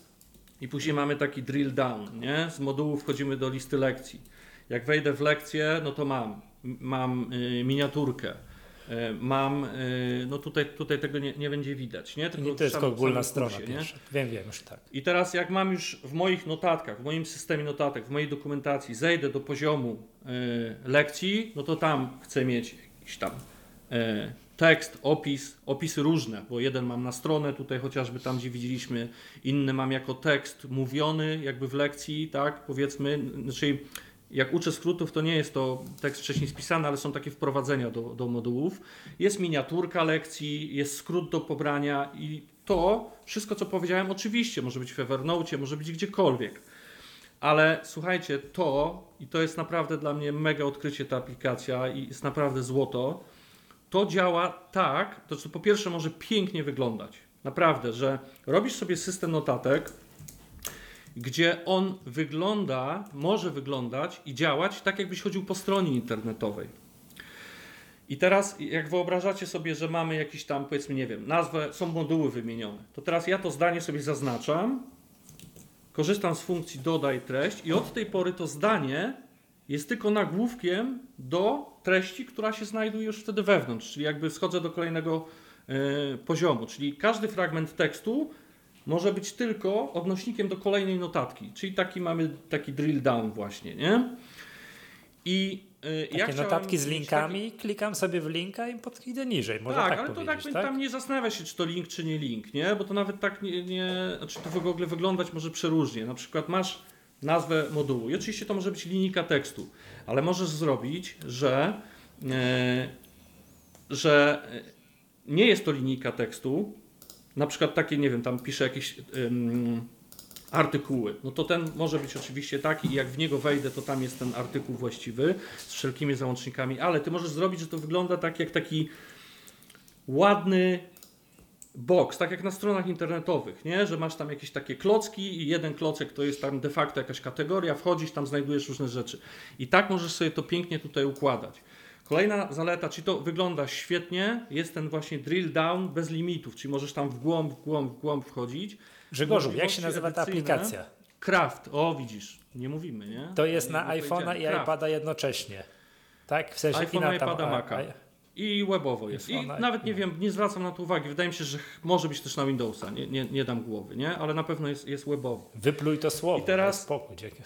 C: i później mamy taki drill down, nie? Z modułów wchodzimy do listy lekcji. Jak wejdę w lekcję, no to mam, mam y, miniaturkę, mam, y, no tutaj, tutaj tego nie, nie będzie widać, nie?
A: Nie, to jest
C: w samym-
A: ogólna strona
C: kursie, nie?
A: Wiem, wiem, już tak.
C: I teraz jak mam już w moich notatkach, w moim systemie notatek, w mojej dokumentacji, zejdę do poziomu y, lekcji, no to tam chcę mieć jakiś tam y, tekst, opis, opisy różne, bo jeden mam na stronę, tutaj chociażby tam, gdzie widzieliśmy, inny mam jako tekst mówiony, jakby w lekcji, tak, powiedzmy, znaczy jak uczę skrótów, to nie jest to tekst wcześniej spisany, ale są takie wprowadzenia do, do modułów. Jest miniaturka lekcji, jest skrót do pobrania i to wszystko, co powiedziałem, oczywiście może być w Evernote, może być gdziekolwiek. Ale słuchajcie, to, i to jest naprawdę dla mnie mega odkrycie ta aplikacja i jest naprawdę złoto, to działa tak, to co po pierwsze może pięknie wyglądać. Naprawdę, że robisz sobie system notatek, gdzie on wygląda, może wyglądać i działać tak, jakbyś chodził po stronie internetowej. I teraz, jak wyobrażacie sobie, że mamy jakiś tam, powiedzmy, nie wiem, nazwę, są moduły wymienione, to teraz ja to zdanie sobie zaznaczam, korzystam z funkcji dodaj treść i od tej pory to zdanie jest tylko nagłówkiem do treści, która się znajduje już wtedy wewnątrz, czyli jakby schodzę do kolejnego e, poziomu, czyli każdy fragment tekstu może być tylko odnośnikiem do kolejnej notatki, czyli taki mamy taki drill down właśnie, nie? I y,
A: Takie
C: ja
A: notatki z linkami, klikam sobie w linka i pod, idę niżej.
C: Taki...
A: Można
C: Tak,
A: tak,
C: ale to tak,
A: tak?
C: tam nie zastanawia się, czy to link, czy nie link, nie? Bo to nawet tak nie, nie znaczy to w ogóle wyglądać może przeróżnie. Na przykład masz nazwę modułu i oczywiście to może być linijka tekstu, ale możesz zrobić, że, e, że e, nie jest to linijka tekstu, na przykład takie, nie wiem, tam piszę jakieś artykuły, no to ten może być oczywiście taki i jak w niego wejdę, to tam jest ten artykuł właściwy z wszelkimi załącznikami, ale ty możesz zrobić, że to wygląda tak jak taki ładny box, tak jak na stronach internetowych, nie? że masz tam jakieś takie klocki i jeden klocek to jest tam de facto jakaś kategoria, wchodzisz, tam znajdujesz różne rzeczy. I tak możesz sobie to pięknie tutaj układać. Kolejna zaleta, czyli to wygląda świetnie, jest ten właśnie drill down bez limitów, czyli możesz tam w głąb, w głąb, w głąb wchodzić.
A: Grzegorzu, jak się nazywa ta aplikacja?
C: Craft, o widzisz, nie mówimy, nie?
A: To jest
C: Nie,
A: na iPhone'a i
C: Craft.
A: iPada jednocześnie. Tak? W sensie i
C: iPhone'a, iPada, Maca. I webowo jest. I nawet nie
A: no.
C: wiem, nie zwracam na to uwagi. Wydaje mi się, że może być też na Windowsa. Nie, nie, nie dam głowy, nie? Ale na pewno jest, jest webowo.
A: Wypluj to słowo.
C: I teraz-
A: Spokój. dzięki.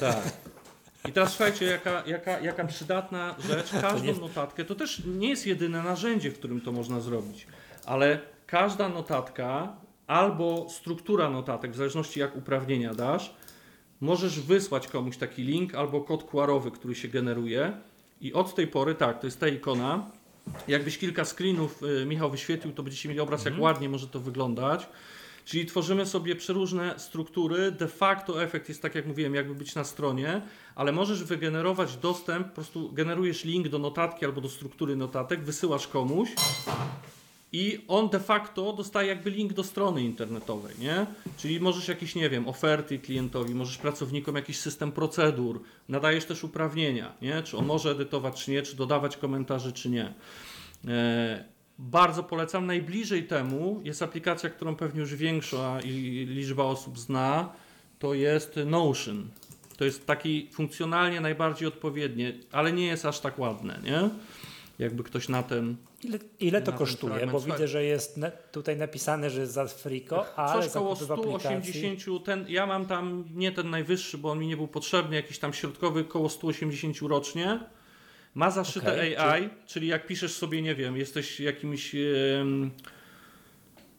C: Tak. I teraz słuchajcie, jaka, jaka, jaka przydatna rzecz. Każdą notatkę, to też nie jest jedyne narzędzie, w którym to można zrobić, ale każda notatka albo struktura notatek, w zależności jak uprawnienia dasz, możesz wysłać komuś taki link albo kod QR-owy, który się generuje. I od tej pory, tak, to jest ta ikona. Jakbyś kilka screenów y, Michał wyświetlił, to będziecie mieli obraz, jak ładnie może to wyglądać. Czyli tworzymy sobie przeróżne struktury. De facto efekt jest tak, jak mówiłem, jakby być na stronie, ale możesz wygenerować dostęp, po prostu generujesz link do notatki albo do struktury notatek, wysyłasz komuś i on de facto dostaje jakby link do strony internetowej, nie? Czyli możesz jakieś, nie wiem, oferty klientowi, możesz pracownikom jakiś system procedur, nadajesz też uprawnienia, nie? Czy on może edytować, czy nie, czy dodawać komentarzy, czy nie. Bardzo polecam. Najbliżej temu jest aplikacja, którą pewnie już większa i liczba osób zna, to jest Notion. To jest taki funkcjonalnie najbardziej odpowiednie, ale nie jest aż tak ładne, nie? Jakby ktoś na ten
A: Ile, ile to kosztuje?
C: fragment,
A: Bo widzę, że jest na, tutaj napisane, że jest za friko, ale
C: Coś koło
A: zakupy w aplikacji.
C: 180, ten, ja mam tam nie ten najwyższy, bo on mi nie był potrzebny, jakiś tam środkowy koło 180 rocznie. Ma zaszyte
A: Okej,
C: AI, czyli jak piszesz sobie, nie wiem, jesteś jakimś,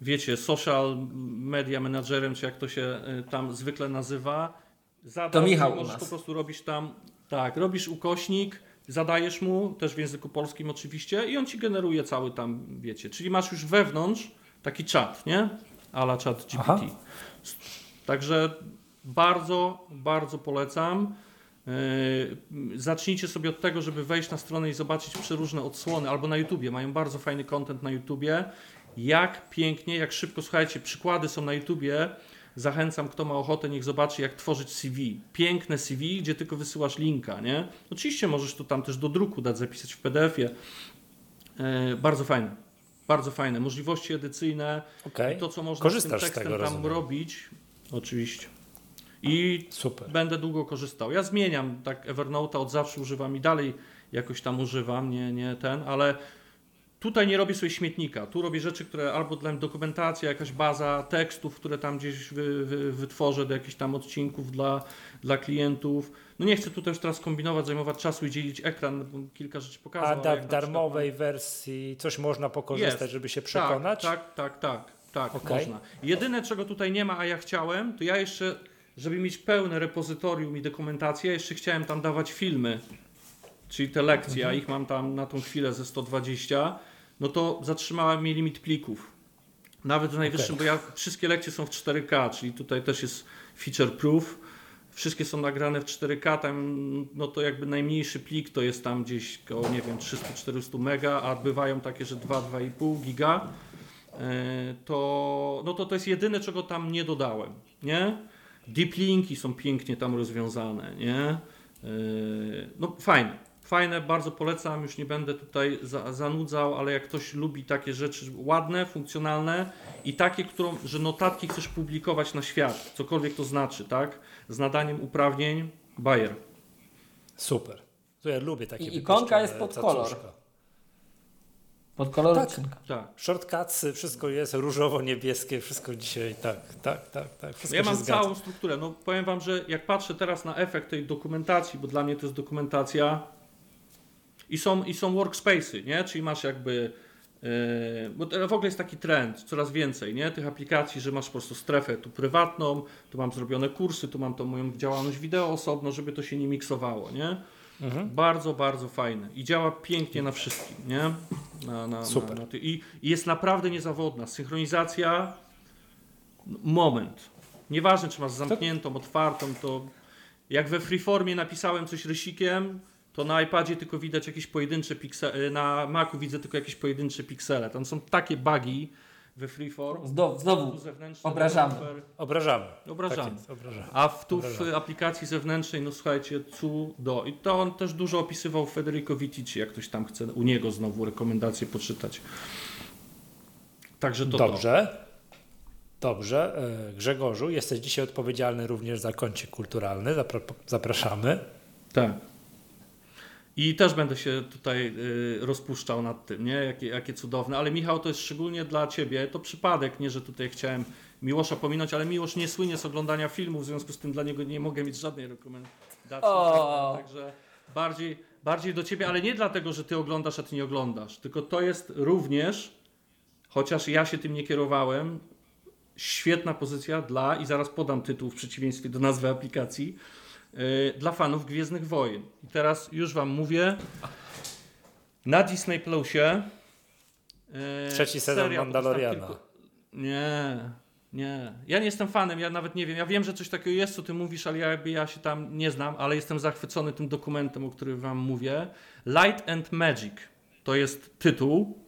C: wiecie, social media managerem, czy jak to się e, tam zwykle nazywa. Zadasz,
B: To Michał
C: możesz po prostu robisz tam, tak, robisz ukośnik, zadajesz mu, też w języku polskim oczywiście, i on ci generuje cały tam, wiecie, czyli masz już wewnątrz taki czat, nie? Ala czat GPT.
A: Aha.
C: Także bardzo, bardzo polecam. Yy, Zacznijcie sobie od tego, żeby wejść na stronę i zobaczyć przeróżne odsłony, albo na YouTubie. Mają bardzo fajny content na YouTubie. Jak pięknie, jak szybko, słuchajcie, przykłady są na YouTubie. Zachęcam, kto ma ochotę, niech zobaczy, jak tworzyć CV. Piękne CV, gdzie tylko wysyłasz linka, nie? Oczywiście możesz to tam też do druku dać, zapisać w PDF-ie. Yy, Bardzo fajne. Bardzo fajne. Możliwości edycyjne.
A: Okej,
C: I to, co można
A: Korzystasz
C: z
A: z
C: tym tekstem
A: tego,
C: tam
A: rozumiem.
C: robić, oczywiście. I
A: super.
C: będę długo korzystał. Ja zmieniam tak Evernote'a, od zawsze używam i dalej jakoś tam używam, nie, nie ten, ale tutaj nie robię sobie śmietnika. Tu robię rzeczy, które albo dla mnie dokumentacja, jakaś baza tekstów, które tam gdzieś wy, wy, wytworzę do jakichś tam odcinków dla, dla klientów. No nie chcę tutaj już teraz kombinować, zajmować czasu i dzielić ekran, bo kilka rzeczy
A: A
C: pokazał. jak
A: w
C: przykład
A: darmowej wersji coś można pokorzystać,
C: Jest.
A: żeby się przekonać?
C: Tak, tak, tak, tak, tak
A: Okej.
C: można. Jedyne, czego tutaj nie ma, a ja chciałem, to ja jeszcze, żeby mieć pełne repozytorium i dokumentację, jeszcze chciałem tam dawać filmy, czyli te lekcje,
A: Mhm.
C: a ich mam tam na tą chwilę ze 120, no to zatrzymałem mi limit plików. Nawet w najwyższym, bo ja wszystkie lekcje są w 4K, czyli tutaj też jest feature proof. Wszystkie są nagrane w 4K, tam no to jakby najmniejszy plik to jest tam gdzieś koło, nie wiem, 300-400 mega, a bywają takie, że 2-2,5 giga. E, To, no to to jest jedyne, czego tam nie dodałem, nie? Deep linki są pięknie tam rozwiązane, nie? E, No fajne, fajne, bardzo polecam, już nie będę tutaj za, zanudzał, ale jak ktoś lubi takie rzeczy ładne, funkcjonalne i takie, którą, że notatki chcesz publikować na świat, cokolwiek to znaczy, tak? Z nadaniem uprawnień, Bayer.
A: Super. To ja lubię takie
B: I ikonka jest pod
A: cacuszka.
B: kolor. Pod kolor
A: Tak.
B: odcinka.
C: Tak.
A: Shortcutsy, wszystko jest różowo-niebieskie, wszystko dzisiaj tak, tak, tak, tak. Wszystko
C: Ja
A: się
C: mam
A: zgadza.
C: całą strukturę. No powiem wam, że jak patrzę teraz na efekt tej dokumentacji, bo dla mnie to jest dokumentacja i są, i są workspace'y, nie? Czyli masz jakby yy, bo w ogóle jest taki trend, coraz więcej, nie? Tych aplikacji, że masz po prostu strefę tu prywatną, tu mam zrobione kursy, tu mam tą moją działalność wideo osobno, żeby to się nie miksowało, nie?
A: Mhm.
C: Bardzo, bardzo fajne i działa pięknie na wszystkim, nie? Na, na,
A: Super.
C: Na, i, jest naprawdę niezawodna. Synchronizacja, moment. Nieważne, czy masz zamkniętą, otwartą, to jak we freeformie napisałem coś rysikiem, to na iPadzie tylko widać jakieś pojedyncze piksele, na Macu widzę tylko jakieś pojedyncze piksele. Tam są takie bugi, we Freeform.
B: Znowu, znowu
C: zewnętrzny
B: obrażamy.
C: deweloper.
A: Obrażamy.
C: Obrażamy.
A: Tak jest, obrażamy.
C: A w, tu w aplikacji zewnętrznej, no słuchajcie, cudo. I to on też dużo opisywał Federico Vitici, jak ktoś tam chce u niego znowu rekomendacje poczytać. Także to
A: Dobrze. Dobrze. E, Grzegorzu, jesteś dzisiaj odpowiedzialny również za kącik kulturalny. Zapra- Zapraszamy.
C: to. Tak. I też będę się tutaj y, rozpuszczał nad tym, nie? Jakie, jakie cudowne. Ale Michał, to jest szczególnie dla Ciebie. To przypadek, nie, że tutaj chciałem Miłosza pominąć, ale Miłosz nie słynie z oglądania filmów, w związku z tym dla niego nie mogę mieć żadnej rekomendacji.
B: O.
C: Także bardziej, bardziej do Ciebie, ale nie dlatego, że Ty oglądasz, a Ty nie oglądasz. Tylko to jest również, chociaż ja się tym nie kierowałem, świetna pozycja dla, i zaraz podam tytuł w przeciwieństwie do nazwy aplikacji, dla fanów Gwiezdnych Wojen. I teraz już Wam mówię, na Disney Plusie yy,
A: Trzeci sezon Mandaloriana.
C: tylko- Nie, nie. Ja nie jestem fanem, ja nawet nie wiem. Ja wiem, że coś takiego jest, co ty mówisz, ale ja, ja się tam nie znam, ale jestem zachwycony tym dokumentem, o którym wam mówię. Light and Magic to jest tytuł.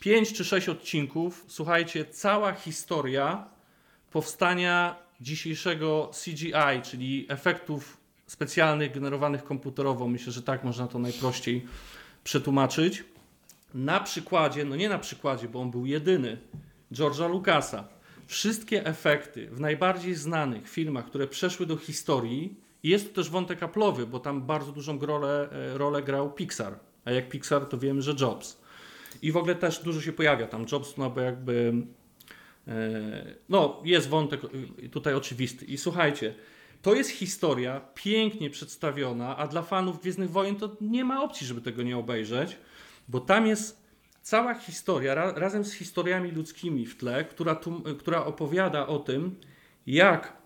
C: Pięć czy sześć odcinków. Słuchajcie, cała historia powstania dzisiejszego CGI, czyli efektów specjalnych generowanych komputerowo. Myślę, że tak można to najprościej przetłumaczyć. Na przykładzie, no nie na przykładzie, bo on był jedyny, George'a Lucasa. Wszystkie efekty w najbardziej znanych filmach, które przeszły do historii, jest to też wątek aplowy, bo tam bardzo dużą rolę, e, rolę grał Pixar. A jak Pixar, to wiemy, że Jobs. I w ogóle też dużo się pojawia tam Jobs, no bo jakby. E, No, jest wątek tutaj oczywisty. I słuchajcie, to jest historia pięknie przedstawiona, a dla fanów Gwiezdnych Wojen to nie ma opcji, żeby tego nie obejrzeć, bo tam jest cała historia ra, razem z historiami ludzkimi w tle, która, tu, która opowiada o tym, jak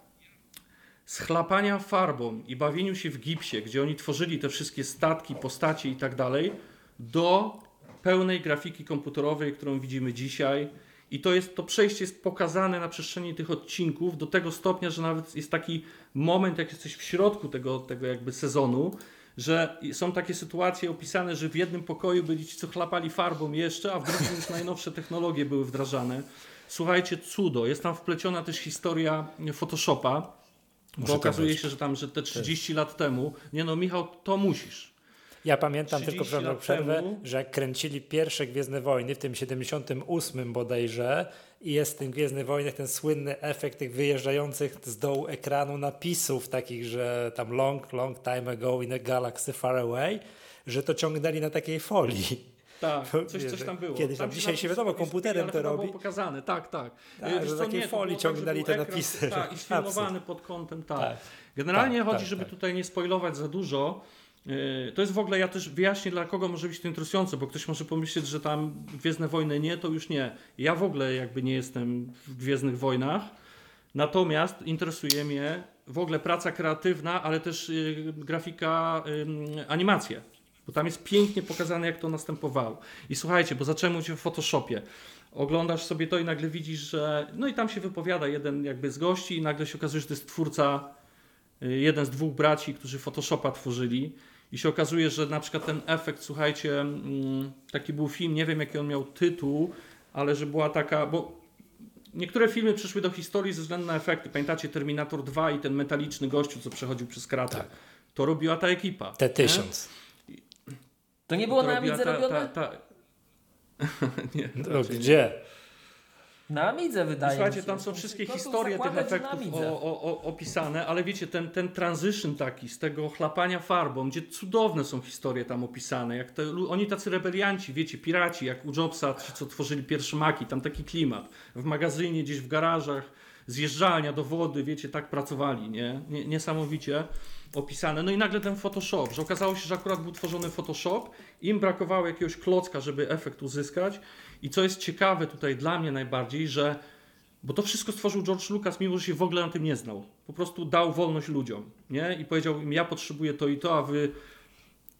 C: z chlapania farbą i bawieniu się w gipsie, gdzie oni tworzyli te wszystkie statki, postacie i tak dalej, do pełnej grafiki komputerowej, którą widzimy dzisiaj. I to jest to przejście jest pokazane na przestrzeni tych odcinków do tego stopnia, że nawet jest taki moment, jak jesteś w środku tego, tego jakby sezonu, że są takie sytuacje opisane, że w jednym pokoju byli ci, co chlapali farbą jeszcze, a w drugim już najnowsze technologie były wdrażane. Słuchajcie, cudo. Jest tam wpleciona też historia Photoshopa,
A: Muszę
C: bo
A: to
C: okazuje się, że tam, że te 30 lat temu, nie no Michał, to musisz.
A: Ja pamiętam
C: 30
A: tylko
C: lat
A: przerwę
C: temu-
A: że jak kręcili pierwsze Gwiezdne Wojny w tym 78 bodajże i jest w tym Gwiezdnych Wojnach ten słynny efekt tych wyjeżdżających z dołu ekranu napisów takich, że tam long, long time ago in a galaxy far away, że to ciągnęli na takiej folii.
C: Tak, coś, coś tam było.
A: kiedyś tam dzisiaj się wiadomo, komputerem to robi.
C: było pokazane, tak, tak.
A: Tak, że
C: co,
A: takiej
C: nie,
A: folii
C: tak,
A: ciągnęli te napisy.
C: Tak, i sfilmowany pod kątem, tak.
A: Tak.
C: Generalnie
A: Tak,
C: chodzi,
A: tak,
C: żeby
A: tak.
C: tutaj nie spoilować za dużo. Yy, To jest w ogóle, ja też wyjaśnię dla kogo może być to interesujące, bo ktoś może pomyśleć, że tam Gwiezdne Wojny nie, to już nie. Ja w ogóle jakby nie jestem w Gwiezdnych Wojnach, natomiast interesuje mnie w ogóle praca kreatywna, ale też yy, grafika, animacje. Bo tam jest pięknie pokazane, jak to następowało. I słuchajcie, bo zacząłem mówić o Photoshopie. Oglądasz sobie to i nagle widzisz, że. No i tam się wypowiada jeden jakby z gości, i nagle się okazuje, że to jest twórca, y, jeden z dwóch braci, którzy Photoshopa tworzyli. I się okazuje, że na przykład ten efekt, słuchajcie, mm, taki był film, nie wiem jaki on miał tytuł, ale że była taka. Bo niektóre filmy przyszły do historii ze względu na efekty. Pamiętacie Terminator 2 i ten metaliczny gościu, co przechodził przez kratę?
A: Tak.
C: To robiła ta ekipa.
A: Te
C: nie?
A: tysiąc.
B: To nie było
C: To
B: na Amidze
C: ta-
B: robione?
C: ta- ta- nie,
A: No,
C: raczej nie.
B: Na Amidze wydaje
C: Słuchajcie,
B: mi się.
C: tam są wszystkie
B: No to
C: historie tych efektów o, o, o, opisane, ale wiecie, ten, ten transition taki z tego chlapania farbą, gdzie cudowne są historie tam opisane, jak te, oni tacy rebelianci, wiecie, piraci, jak u Jobsa, ci co tworzyli pierwsze maki, tam taki klimat. W magazynie, gdzieś w garażach, zjeżdżalnia do wody, wiecie, tak pracowali, nie niesamowicie opisane. No i nagle ten Photoshop, że okazało się, że akurat był tworzony Photoshop, im brakowało jakiegoś klocka, żeby efekt uzyskać. I co jest ciekawe tutaj dla mnie najbardziej, że bo to wszystko stworzył George Lucas, mimo że się w ogóle na tym nie znał. Po prostu dał wolność ludziom, nie? I powiedział im, ja potrzebuję to i to, a wy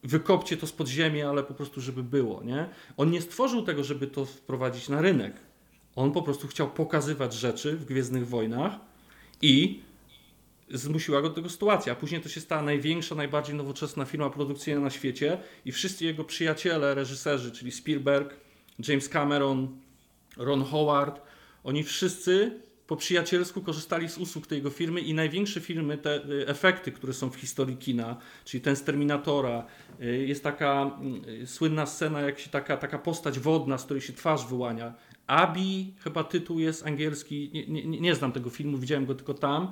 C: wykopcie to z podziemi, ale po prostu, żeby było, nie? On nie stworzył tego, żeby to wprowadzić na rynek. On po prostu chciał pokazywać rzeczy w Gwiezdnych Wojnach i zmusiła go do tego sytuacja. Później to się stała największa, najbardziej nowoczesna firma produkcyjna na świecie i wszyscy jego przyjaciele, reżyserzy, czyli Spielberg, James Cameron, Ron Howard. Oni wszyscy po przyjacielsku korzystali z usług tej jego firmy i największe filmy, te y, efekty, które są w historii kina, czyli ten z Terminatora, y, jest taka y, słynna scena, jak się taka, taka postać wodna, z której się twarz wyłania. Abi, chyba tytuł jest angielski, nie, nie, nie znam tego filmu, widziałem go tylko tam.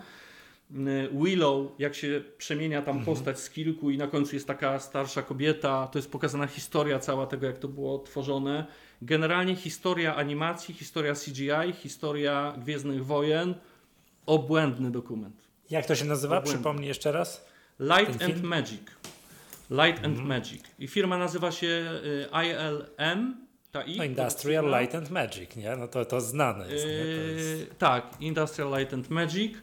C: Willow, jak się przemienia tam postać z kilku i na końcu jest taka starsza kobieta, to jest pokazana historia cała tego, jak to było tworzone. Generalnie historia animacji, historia CGI, historia Gwiezdnych Wojen, obłędny dokument.
A: Jak to się nazywa?
C: Obłędny.
A: Przypomnij jeszcze raz.
C: Light and? Magic. Light and Magic. I firma nazywa się y, ILM. Ta I,
A: No Industrial. Light and Magic, nie? No to, to znane jest? To jest...
C: Yy, tak, Industrial Light and Magic.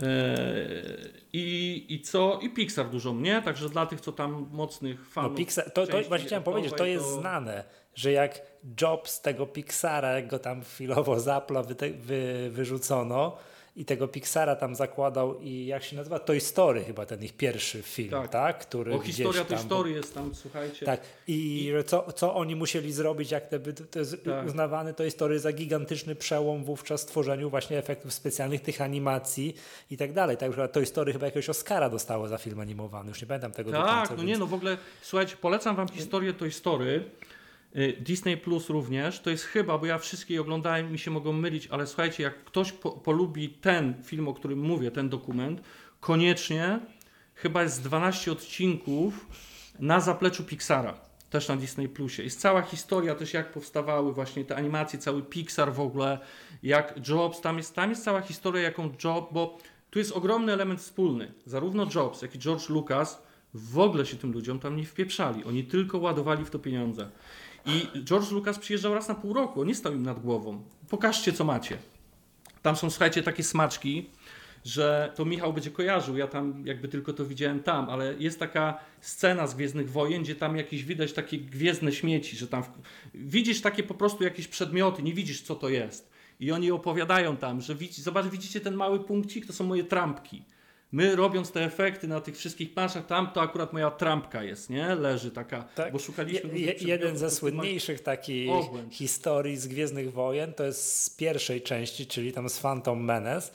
C: Yy, I, I co? I Pixar dużo mnie, także dla tych, co tam mocnych
A: No
C: fanów.
A: Pixar, to, to właśnie chciałem powiedzieć, że to jest znane, że jak Jobs tego Pixara, jak go tam chwilowo zapla wy, wy, wyrzucono i tego Pixara tam zakładał i jak się nazywa? Toy Story chyba ten ich pierwszy film, tak?
C: Tak.
A: Który
C: O,
A: gdzieś
C: historia tej historii jest tam, słuchajcie.
A: Tak, i, że co, co oni musieli zrobić, jak te, by- to jest
C: Tak.
A: uznawane to historii za gigantyczny przełom wówczas w tworzeniu właśnie efektów specjalnych, tych animacji i tak dalej. Tak, że to historii chyba jakiegoś Oscara dostało za film animowany, już nie pamiętam tego do końca.
C: Tak, no
A: więc-
C: nie, no w ogóle, słuchajcie, polecam wam historię Toy Story. Y, Disney Plus również, to jest chyba, bo ja wszystkie oglądałem, mi się mogą mylić, ale słuchajcie, jak ktoś po, polubi ten film, o którym mówię, ten dokument, koniecznie, chyba jest 12 odcinków na zapleczu Pixara, też na Disney Plusie. Jest cała historia też, jak powstawały właśnie te animacje, cały Pixar w ogóle, jak Jobs, tam jest, tam jest cała historia, jaką Job, bo tu jest ogromny element wspólny. Zarówno Jobs, jak i George Lucas w ogóle się tym ludziom tam nie wpieprzali. Oni tylko ładowali w to pieniądze. I George Lucas przyjeżdżał raz na pół roku, on nie stał im nad głową. Pokażcie, co macie. Tam są, słuchajcie, takie smaczki, że to Michał będzie kojarzył, ja tam jakby tylko to widziałem tam, ale jest taka scena z Gwiezdnych Wojen, gdzie tam jakieś widać takie gwiezdne śmieci, że tam w... widzisz takie po prostu jakieś przedmioty, nie widzisz co to jest. I oni opowiadają tam, że widzi, zobacz, widzicie ten mały punkcik, to są moje trampki. My robiąc te efekty na tych wszystkich planszach, tam to akurat moja trampka jest, nie? Leży taka,
A: Tak.
C: bo szukaliśmy...
A: Je, jeden ze słynniejszych takich
C: obłęd.
A: historii z Gwiezdnych Wojen to jest z pierwszej części, czyli tam z Phantom Menace,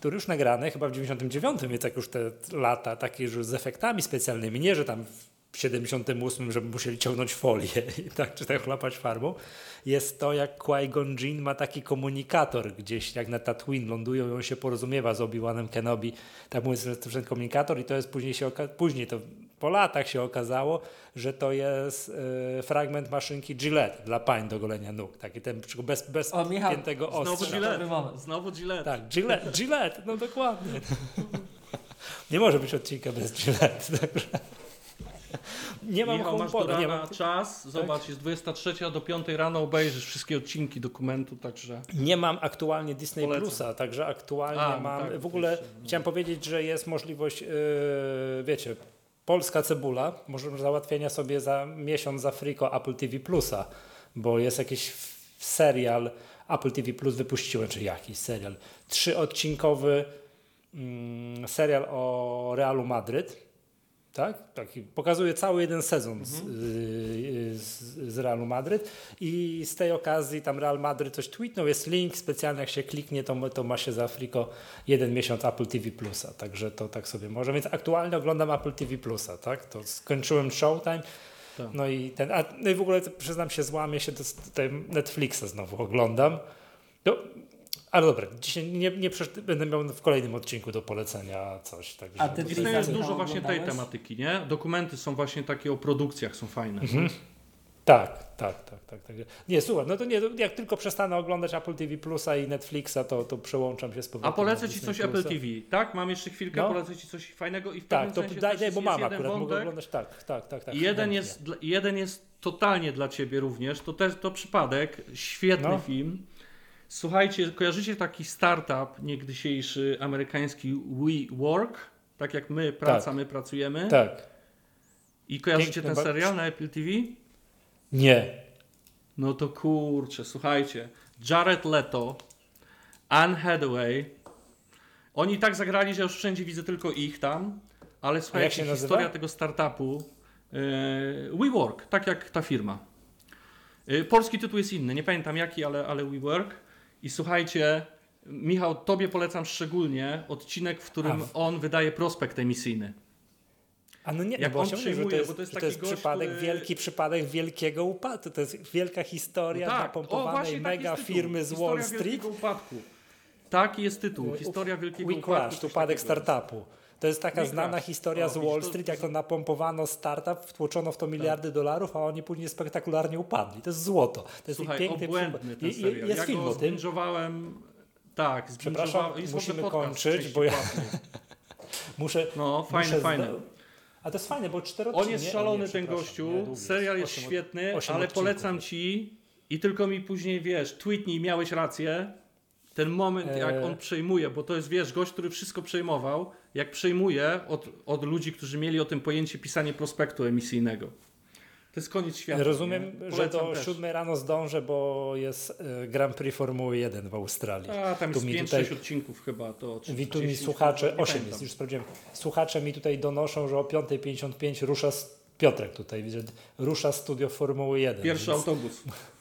A: który już nagrany chyba w 99, więc jak już te lata takie już z efektami specjalnymi, nie, że tam w 78, żeby musieli ciągnąć folię i tak, czy tak chlapać farbą, jest to jak Qui-Gon Jinn ma taki komunikator gdzieś, jak na Tatooine lądują i on się porozumiewa z Obi-Wanem Kenobi, tak mówiąc, że to jest komunikator i to jest później się, oka- później to po latach się okazało, że to jest e, fragment maszynki Gillette dla pań do golenia nóg, taki ten bez, bez
B: O, Michał,
A: piętego
C: Znowu
A: ostrza.
B: Dobry
C: Gillette. Znowu Gillette.
A: Tak, Gillette, Gillette, no dokładnie. Nie może być odcinka bez Gillette. Także. Nie mam
C: Michał, masz do
A: nie mam,
C: czas, zobacz, jest 23, a do 5 rano obejrzysz wszystkie odcinki dokumentu, także...
A: nie mam aktualnie Disney
C: Polecam.
A: Plusa, także aktualnie
C: A,
A: mam.
C: tak,
A: w ogóle
C: no.
A: chciałem powiedzieć, że jest możliwość, yy, wiecie, polska cebula, może załatwienia sobie za miesiąc za friko Apple TV Plusa, bo jest jakiś serial Apple TV Plus wypuściłem, czy jakiś serial, trzyodcinkowy mm, serial o Realu Madryt. Tak? Taki, pokazuje cały jeden sezon z, y, z, z Realu Madryt i z tej okazji tam Real Madryt coś tweetnął, jest link specjalny, jak się kliknie, to, to ma się za Afriko jeden miesiąc Apple TV Plusa, także to tak sobie może, więc aktualnie oglądam Apple TV Plusa, tak? To skończyłem Showtime,
C: Tak.
A: no i ten, a, no i w ogóle przyznam się, złamię się, to tutaj Netflixa znowu oglądam. No, ale dobra, dzisiaj nie, nie będę miał w kolejnym odcinku do polecenia coś. Także
B: A ty
A: tutaj-
C: jest
B: Disney
C: dużo właśnie tej tematyki, nie? Dokumenty są właśnie takie o produkcjach, są fajne.
A: Mhm. Tak, tak, tak, tak, tak. Nie, słuchaj, no to nie, jak tylko przestanę oglądać Apple TV Plusa i Netflixa, to, to przełączam się z powrotem
C: A polecę ci coś Apple. TV, tak? Mam jeszcze chwilkę,
A: No.
C: polecę ci coś fajnego i w
A: Tak,
C: pewnym
A: to
C: sensie
A: daj, daj,
C: jest,
A: bo mam
C: jest
A: akurat, mogę
C: wątek.
A: oglądać, tak, tak, tak. tak
C: I jeden jest, jeden jest totalnie dla ciebie również, to też to przypadek, świetny
A: No.
C: film. Słuchajcie, kojarzycie taki startup niegdysiejszy amerykański WeWork? Tak jak my, praca, my pracujemy.
A: Tak.
C: I kojarzycie
A: Piękny
C: ten serial na Apple TV?
A: Nie.
C: No to kurczę, słuchajcie. Jared Leto, Anne Hathaway. Oni tak zagrali, że już wszędzie widzę tylko ich tam. Ale słuchajcie,
A: się nazywa?
C: historia tego startupu. Yy, WeWork, tak jak ta firma. Y, Polski tytuł jest inny, nie pamiętam jaki, ale, ale WeWork. I słuchajcie, Michał, tobie polecam szczególnie odcinek, w którym
A: A.
C: on wydaje prospekt emisyjny.
A: A no nie,
C: Jak
A: no bo
C: on
A: że to
C: przyjmuje,
A: jest,
C: bo to jest
A: to jest
C: gość,
A: przypadek,
C: który-
A: wielki przypadek wielkiego upadku. To jest wielka historia
C: No tak, o,
A: napompowanej
C: taki
A: mega
C: tytuł.
A: firmy z Wall Street.
C: wielkiego upadku. Taki jest tytuł, historia wielkiego upadku.
A: Crashed,
C: coś
A: upadek startupu. To jest taka znana historia
C: O,
A: z Wall Street, jak to napompowano startup, wtłoczono w to miliardy dolarów, a oni później spektakularnie upadli. To jest złoto. To jest
C: Słuchaj,
A: piękny
C: obłędny ten serial.
A: Jest
C: ja
A: film
C: go
A: o tym.
C: tak,
A: Przepraszam, musimy kończyć, bo ja-. Muszę,
C: No, fajne,
A: muszę A to jest fajne, bo cztery
C: On jest szalony
A: nie,
C: ten gościu,
A: nie,
C: serial jest
A: Osiem od-
C: świetny,
A: osiem
C: ale
A: odcinków
C: polecam ci i tylko mi później, wiesz, tweetnij, miałeś rację, ten moment jak
A: Eee.
C: on przejmuje, bo to jest, wiesz, gość, który wszystko przejmował, jak przejmuje od, od ludzi, którzy mieli o tym pojęcie pisanie prospektu emisyjnego. To jest koniec świata.
A: Rozumiem, że do
C: też.
A: 7 rano zdążę, bo jest e, Grand Prix Formuły 1 w Australii.
C: A, tam
A: Tu
C: jest
A: mi
C: 5-6
A: tutaj-
C: odcinków chyba, to czy
A: tu mi
C: 30,
A: słuchacze,
C: nie
A: 8
C: pamiętam.
A: jest, już sprawdziłem. Słuchacze mi tutaj donoszą, że o 5.55 rusza Piotrek tutaj, widzę, rusza studio Formuły 1.
C: Pierwszy autobus.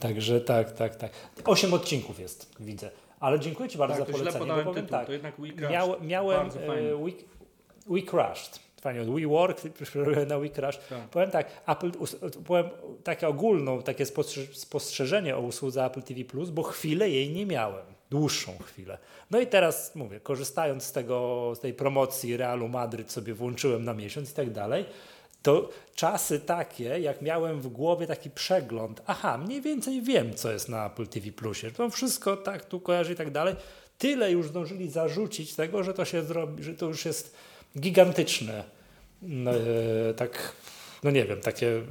A: Także tak, tak, tak. 8 odcinków jest, widzę. Ale dziękuję Ci bardzo
C: Tak,
A: za
C: źle
A: polecenie, bo
C: podałem
A: powiem
C: tytuł,
A: tak,
C: to jednak We Crashed.
A: miał, miałem e, we, we Crashed. Fajnie, od We Work, przerobiłem na We Crashed.
C: Tak.
A: Powiem tak, Apple, powiem takie ogólną, takie spostrze- spostrzeżenie o usłudze Apple TV+, bo chwilę jej nie miałem. Dłuższą chwilę. No i teraz mówię, korzystając z tego, z tej promocji Realu Madryt sobie włączyłem na miesiąc i tak dalej, to czasy takie, jak miałem w głowie taki przegląd, aha, mniej więcej wiem, co jest na Apple TV Plusie, to wszystko tak tu kojarzy i tak dalej, tyle już zdążyli zarzucić tego, że to się zrobi, że to już jest gigantyczne, no, e, tak, no nie wiem, takie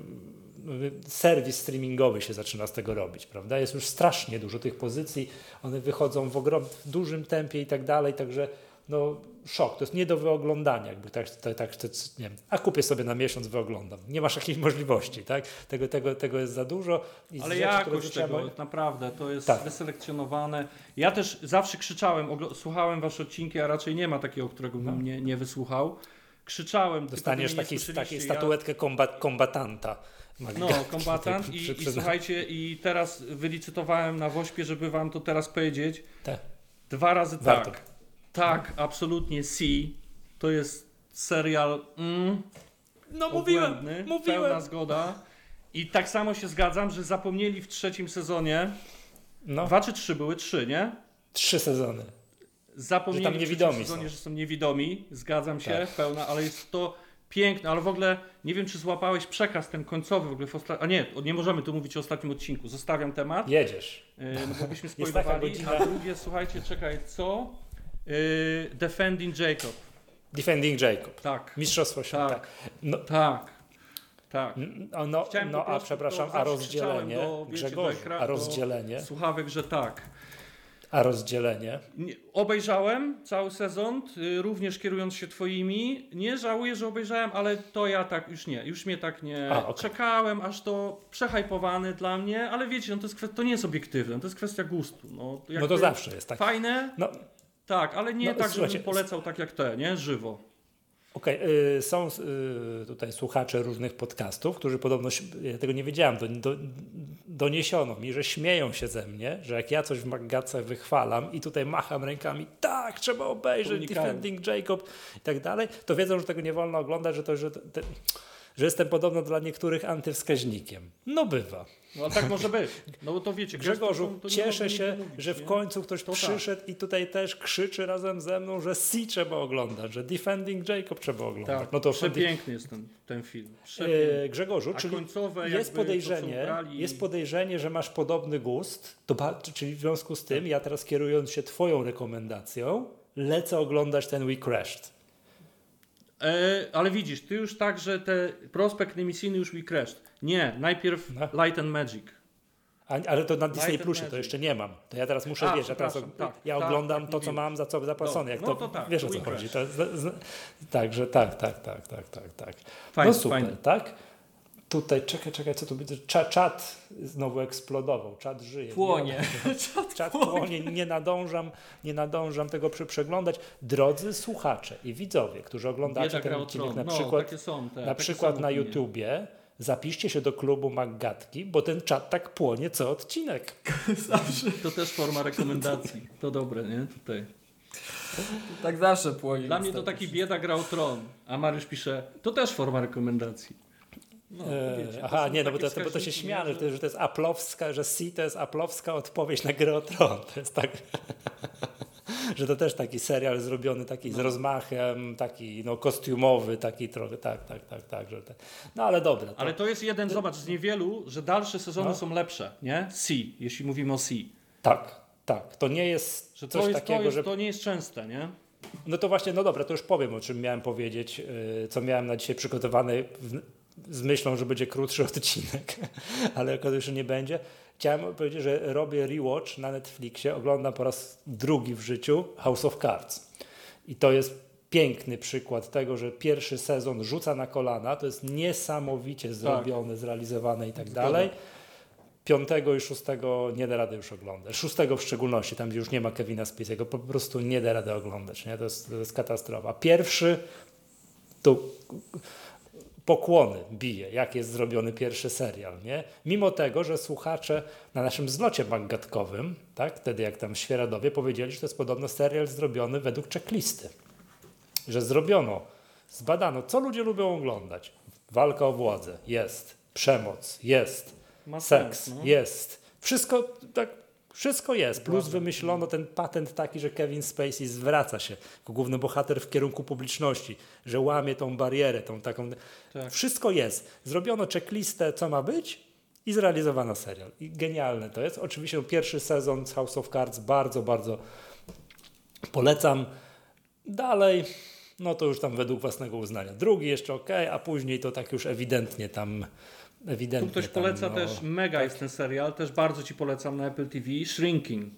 A: no, serwis streamingowy się zaczyna z tego robić, prawda? Jest już strasznie dużo tych pozycji, one wychodzą w, ogrom, w dużym tempie i tak dalej, także no szok, to jest nie do wyoglądania, jakby tak, tak, tak to, nie wiem, a kupię sobie na miesiąc, wyoglądam. Nie masz takiej możliwości, tak? Tego, tego, tego jest za dużo. I
C: Ale
A: rzeczy,
C: jakość tego, naprawdę, to jest
A: Tak.
C: wyselekcjonowane. Ja też zawsze krzyczałem, słuchałem wasze odcinki, a raczej nie ma takiego, którego bym
A: No.
C: nie, nie wysłuchał. Krzyczałem.
A: Dostaniesz taki, taki statuetkę kombat, kombatanta.
C: Ja, no, kombatant i, i słuchajcie, i teraz wylicytowałem na Wośpie, żeby wam to teraz powiedzieć.
A: Tak.
C: Dwa razy
A: Warto.
C: tak. Tak, absolutnie C. To jest serial mm,
A: No
C: obłędny, pełna zgoda. I tak samo się zgadzam, że zapomnieli w trzecim sezonie,
A: No,
C: dwa czy trzy były, trzy, nie?
A: trzy sezony.
C: Zapomnieli
A: Że tam
C: w
A: niewidomi
C: trzecim sezonie,
A: są.
C: że są niewidomi, zgadzam się,
A: Tak.
C: pełna, ale jest to piękne, ale w ogóle nie wiem, czy złapałeś przekaz ten końcowy w ogóle w osta- A nie, nie możemy tu mówić o ostatnim odcinku, zostawiam temat,
A: Jedziesz.
C: yy, no bo byśmy spoilowali, a drugie, słuchajcie, czekaj, co? Yy, Defending Jacob,
A: Defending Jacob.
C: tak,
A: Mistrzostwo świata.
C: Tak.
A: No,
C: tak, tak.
A: no, no, no a przepraszam,
C: to
A: a rozdzielenie,
C: do, wiecie, ekra-
A: a rozdzielenie,
C: Słuchawek, że tak.
A: a rozdzielenie.
C: Nie, obejrzałem cały sezon, y, również kierując się twoimi. Nie żałuję, że obejrzałem, ale to ja tak już nie, już mnie tak nie.
A: A, okej.
C: Czekałem, aż to przehypowane dla mnie, ale wiecie, no to, jest kwestia, to nie jest obiektywne, to jest kwestia gustu. No,
A: No to
C: jakby
A: zawsze jest tak.
C: Fajne,
A: No,
C: tak, ale nie
A: No,
C: tak, żebym polecał tak jak te, nie? Żywo.
A: Okej, y, są y, tutaj słuchacze różnych podcastów, którzy podobno, ja tego nie wiedziałem, do, do, doniesiono mi, że śmieją się ze mnie, że jak ja coś w Maggace wychwalam i tutaj macham rękami, tak, trzeba obejrzeć
C: Unikają.
A: Defending Jacob i tak dalej, to wiedzą, że tego nie wolno oglądać, że, to, że, te, że jestem podobno dla niektórych antywskaźnikiem. No bywa.
C: No tak może być. No bo to wiecie,
A: Grzegorzu,
C: to- to
A: cieszę się,
C: mówić,
A: że w końcu ktoś
C: To tak.
A: przyszedł i tutaj też krzyczy razem ze mną, że Si trzeba oglądać, że Defending Jacob trzeba oglądać.
C: Tak,
A: no to
C: przepiękny jest ten, ten film. Przepiękny.
A: E, Grzegorzu,
C: A
A: czyli
C: końcowe
A: jest podejrzenie,
C: ubrali-
A: jest podejrzenie, że masz podobny gust, to, czyli w związku z tym ja teraz kierując się twoją rekomendacją, lecę oglądać ten We Crashed.
C: E, ale widzisz, ty już tak, że te prospekt emisyjny już crashed. Nie, najpierw
A: No.
C: Light and Magic.
A: A, ale to na Disney Plusie to jeszcze nie mam. To ja teraz muszę,
C: A,
A: wiesz, ja, teraz,
C: tak,
A: ja
C: tak,
A: oglądam
C: tak,
A: to, co mam za co zapłacone. Jak
C: no to tak,
A: wiesz o co chodzi.
C: Crash.
A: To, z, z, także tak, tak, tak, tak, tak, tak,
C: Fajnie,
A: no super,
C: fajnie.
A: tak? Tutaj, czekaj, czekaj, co tu będzie? Czat, czat znowu eksplodował, czat żyje.
B: Płonie.
A: Czat płonie, nie nadążam, nie nadążam tego przeglądać. Drodzy słuchacze i widzowie, którzy oglądacie ten odcinek na
C: no,
A: przykład,
C: takie są te,
A: na przykład
C: są
A: na. YouTubie, zapiszcie się do klubu Maggatki, bo ten czat tak płonie co odcinek.
B: Zawsze.
C: To też forma rekomendacji. To dobre, nie? Tutaj.
B: Tak zawsze płonie.
C: Dla mnie to taki bieda grał tron, a Mariusz pisze, to też forma rekomendacji. No,
A: E,
C: wiecie,
A: Aha, nie, no bo to, bo to się śmiano,
C: nie,
A: że to, że to jest aplowska, że C to jest aplowska odpowiedź na grę o tron. To jest tak, że to też taki serial zrobiony taki z rozmachem, taki no kostiumowy, taki trochę, tak, tak, tak, tak. Że te, no ale dobra. To,
C: Ale to jest jeden, zobacz, z niewielu, że dalsze sezony
A: No.
C: są lepsze, nie? C, jeśli mówimy o C.
A: Tak, tak. To nie jest
C: Że
A: coś
C: to, jest,
A: takiego,
C: to, jest,
A: że...
C: to nie jest częste, nie?
A: No to właśnie, no dobra, to już powiem, o czym miałem powiedzieć, yy, co miałem na dzisiaj przygotowane w, z myślą, że będzie krótszy odcinek, ale jako już nie będzie. Chciałem powiedzieć, że robię rewatch na Netflixie, oglądam po raz drugi w życiu House of Cards. I to jest piękny przykład tego, że pierwszy sezon rzuca na kolana, to jest niesamowicie zrobione, zrealizowane i tak dalej. Piątego i szóstego nie da rady już oglądać. Szóstego w szczególności, tam gdzie już nie ma Kevina Spacey'ego, po prostu nie da rady oglądać. Nie? To, jest, to jest katastrofa. Pierwszy to pokłony bije, jak jest zrobiony pierwszy serial. Nie? Mimo tego, że słuchacze na naszym zlocie magatkowym, tak, wtedy jak tam Świeradowie powiedzieli, że to jest podobno serial zrobiony według checklisty. Że zrobiono, zbadano, co ludzie lubią oglądać. Walka o władzę, jest. Przemoc, jest.
C: Ma
A: Seks
C: sens, no.
A: jest. Wszystko tak, wszystko jest. Plus wymyślono ten patent taki, że Kevin Spacey zwraca się jako główny bohater w kierunku publiczności, że łamie tą barierę, tą taką.
C: Tak.
A: Wszystko jest. Zrobiono checklistę, co ma być i zrealizowano serial. I genialne to jest. Oczywiście pierwszy sezon z House of Cards bardzo, bardzo polecam. Dalej, no to już tam według własnego uznania. Drugi jeszcze ok, a później to tak już ewidentnie tam.
C: Tu
A: Ewidentnie
C: ktoś
A: tam,
C: poleca
A: no,
C: też, mega jest ten serial, też bardzo Ci polecam na Apple TV, Shrinking.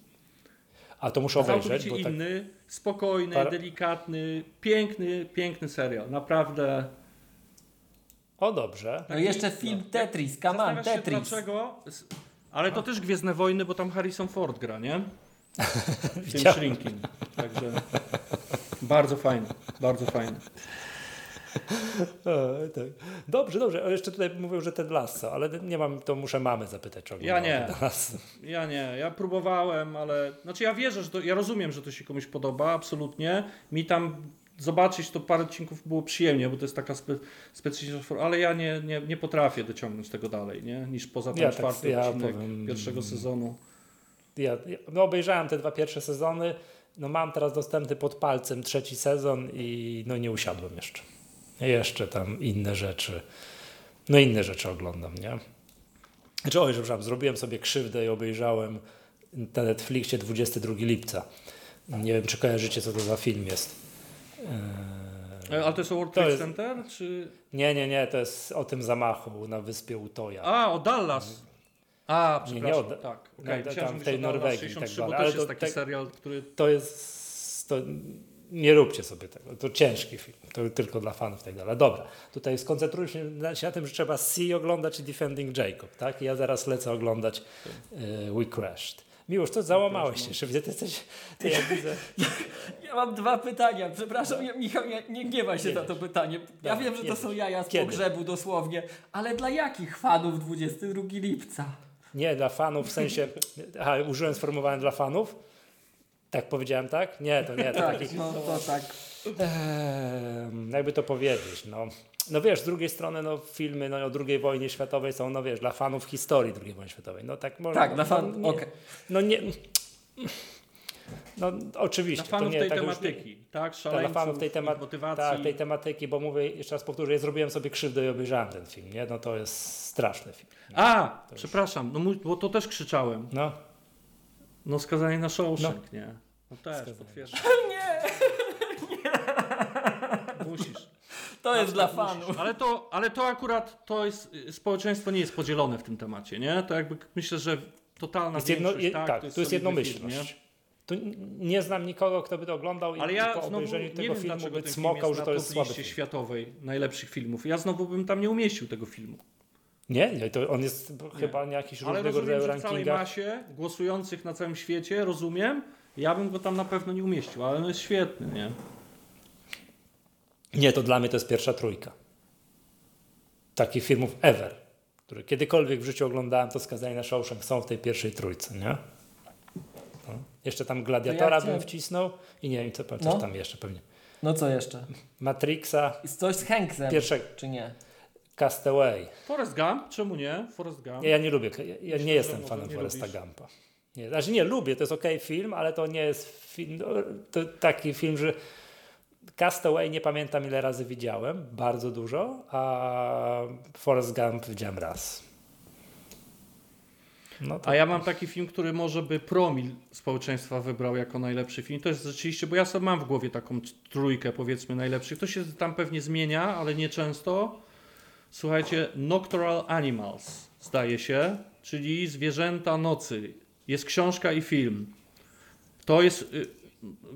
A: A to muszę obejrzeć,
C: Całkowicie
A: bo tak,
C: inny, spokojny,
A: Par-
C: delikatny, piękny, piękny serial. Naprawdę.
A: O dobrze.
B: No i jeszcze film Tetris, come on,
C: się
B: Tetris.
C: dlaczego, ale to też Gwiezdne Wojny, bo tam Harrison Ford gra, nie? W tym. Shrinking. Także bardzo fajny, bardzo fajny.
A: Tak. Dobrze, dobrze. O, jeszcze tutaj mówią, że Ted Lasso, ale nie mam, to muszę mamy zapytać, czy
C: Ja
A: oglądała
C: nie. Ja nie, ja próbowałem, ale. Znaczy ja wierzę, że to. Ja rozumiem, że to się komuś podoba, absolutnie. Mi tam zobaczyć to parę odcinków było przyjemnie, bo to jest taka spe, specyficzna forma, ale ja nie, nie, nie potrafię dociągnąć tego dalej, nie? Niż poza ten
A: Ja tak-
C: czwarty
A: ja
C: odcinek
A: powiem-
C: pierwszego sezonu.
A: Ja, ja, no obejrzałem te dwa pierwsze sezony, no mam teraz dostępny pod palcem trzeci sezon i no nie usiadłem jeszcze. Jeszcze tam inne rzeczy, no inne rzeczy oglądam, nie? Znaczy, oj, przepraszam, zrobiłem sobie krzywdę i obejrzałem na Netflixie 22 lipca. Nie wiem, czy kojarzycie, co to za film jest. Eee,
C: E, Ale to jest World
A: To
C: Trade
A: jest-
C: Center? Czy...
A: Nie, nie, nie, to jest o tym zamachu na wyspie Utoja.
C: A, o Dallas. A,
A: Nie, nie
C: przepraszam,
A: o
C: tak. Okay. Myślałem,
A: tam w tej
C: o
A: Norwegii i
C: 63,
A: tak
C: bo też
A: ale
C: jest taki
A: tak-
C: serial, który...
A: To jest. To nie róbcie sobie tego. To ciężki film. To tylko dla fanów tak dalej. Dobra, tutaj skoncentrujmy się na, się na tym, że trzeba See oglądać i Defending Jacob. Tak? Ja zaraz lecę oglądać y, We Crashed. Miłość, to załamałeś się. Widzę, ty jesteś. Ty jak widzę.
B: Ja mam dwa pytania. Przepraszam, ja- Michał, nie, nie gniewaj się
A: Jedziesz.
B: za to pytanie. Ja wiem, że to
A: jedziesz.
B: są jaja z
A: Kiedy?
B: pogrzebu dosłownie, ale dla jakich fanów 22 lipca?
A: Nie, dla fanów w sensie. Aha, użyłem sformułowania dla fanów. Tak powiedziałem, tak? Nie, to nie. To
B: Tak,
A: takich,
B: no to tak.
A: Ehm, jakby to powiedzieć, no. No wiesz, z drugiej strony no, filmy no, o II wojnie światowej są, no wiesz, dla fanów historii II wojny światowej. No tak można.
B: Tak, dla
A: no,
B: fanów,
A: nie,
B: okej.
A: No nie... No oczywiście.
C: Dla fanów
A: to nie,
C: tej
A: tak już-
C: tematyki, tak?
A: Tak,
C: Szaleńców,
A: dla fanów tej,
C: motywacji.
A: tak, tej tematyki, bo mówię, jeszcze raz powtórzę, ja zrobiłem sobie krzywdę i obejrzałem ten film, nie? No to jest straszny film.
C: A, przepraszam, no bo to też krzyczałem.
A: No,
C: No skazanie na Shawshank, nie? No też, potwierdzam.
B: Nie,
C: Musisz.
B: to jest dla fanów.
C: Ale to, ale to akurat, to jest, społeczeństwo nie jest podzielone w tym temacie, nie? To jakby myślę, że totalna
A: jest jedno,
C: większość,
A: je,
C: tak,
A: tak,
C: to jest,
A: tu jest
C: solidny film,
A: jednomyślność. Tu nie znam nikogo, kto by to oglądał i
C: Ale
A: i
C: ja
A: po
C: znowu
A: obejrzeniu
C: nie
A: tego filmu by
C: film jest
A: że to jest słaby film.
C: światowej najlepszych filmów. Ja znowu bym tam nie umieścił tego filmu.
A: Nie, nie, to on jest chyba na jakichś
C: Ale
A: różnego rodzaju
C: że w całej
A: rankingach.
C: masie głosujących na całym świecie, rozumiem, ja bym go tam na pewno nie umieścił, ale no jest świetny, nie?
A: Nie, to dla mnie to jest pierwsza trójka. takich filmów ever, które kiedykolwiek w życiu oglądałem, to Skazani na Shawshank są w tej pierwszej trójce, nie? No. Jeszcze tam Gladiatora
B: ja
A: bym wcisnął i nie wiem, co, coś
B: No.
A: tam jeszcze pewnie.
B: No co jeszcze?
A: Matrixa,
B: Jest coś z Hanksem,
A: pierwszego
B: czy nie?
A: Castaway.
C: Forrest Gump, czemu nie? Forrest Gump.
A: Ja, ja nie lubię, ja, nie jestem fanem Foresta
C: lubisz.
A: Gumpa. Nie, znaczy nie lubię, to jest okej film, ale to nie jest film, no, to taki film, że Castaway nie pamiętam ile razy widziałem, bardzo dużo, a Forrest Gump widziałem raz. No to
C: A ja mam taki film, który może by promil społeczeństwa wybrał jako najlepszy film. To jest rzeczywiście, bo ja sobie mam w głowie taką trójkę powiedzmy najlepszych. To się tam pewnie zmienia, ale nie często. Słuchajcie, Nocturnal Animals zdaje się, czyli Zwierzęta Nocy. Jest książka i film. To jest... y,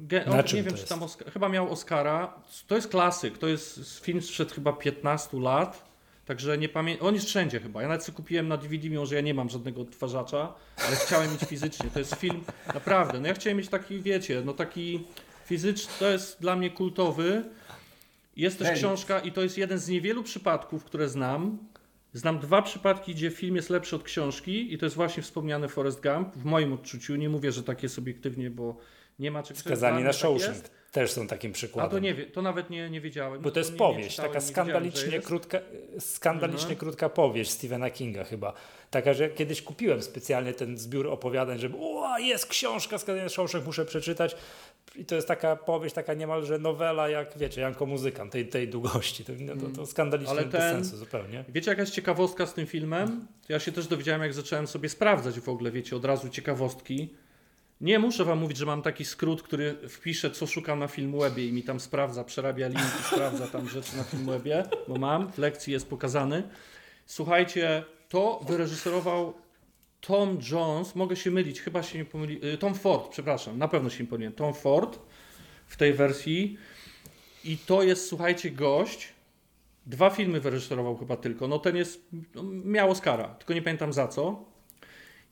C: Ge- nie wiem, czy tam chyba miał Oscara. To jest klasyk. To jest film sprzed chyba 15 lat. Także nie pamiętam. On jest wszędzie chyba. Ja nawet sobie kupiłem na DVD, mimo że ja nie mam żadnego odtwarzacza, ale chciałem mieć fizycznie. To jest film naprawdę. No ja chciałem mieć taki, wiecie, no taki fizyczny, to jest dla mnie kultowy. Jest też książka i to jest jeden z niewielu przypadków, które znam. Znam dwa przypadki, gdzie film jest lepszy od książki i to jest właśnie wspomniany Forrest Gump. W moim odczuciu, nie mówię, że tak jest obiektywnie, bo nie ma czegoś
A: Skazani na
C: tak
A: Shawshank
C: jest.
A: też są takim
C: A
A: przykładem.
C: to nie to nawet nie, nie wiedziałem.
A: Bo to jest powieść,
C: czytałem,
A: taka skandalicznie krótka, skandalicznie
C: Mhm.
A: krótka powieść Stephena Kinga chyba. Taka, że kiedyś kupiłem specjalnie ten zbiór opowiadań, żeby o, jest książka Skazania na Shawshank, muszę przeczytać. I to jest taka powieść, taka niemalże nowela, jak wiecie, Janko Muzykant, tej, tej długości. To, no, to, to skandalicznie
C: Ale
A: bez
C: ten-
A: sensu zupełnie.
C: Wiecie, jaka jest ciekawostka z tym filmem? Ja się też dowiedziałem, jak zacząłem sobie sprawdzać w ogóle, wiecie, od razu ciekawostki. Nie muszę wam mówić, że mam taki skrót, który wpiszę, co szukam na Filmwebie i mi tam sprawdza, przerabia linki, sprawdza tam rzeczy na Filmwebie, bo mam, w lekcji jest pokazany. Słuchajcie, to wyreżyserował Tom Jones, mogę się mylić, chyba się nie pomyli, y, Tom Ford, przepraszam, na pewno się nie pomyliłem, Tom Ford w tej wersji i to jest, słuchajcie, gość, Dwa filmy wyreżyserował chyba tylko. No ten jest, no, miał Oscara, tylko nie pamiętam za co.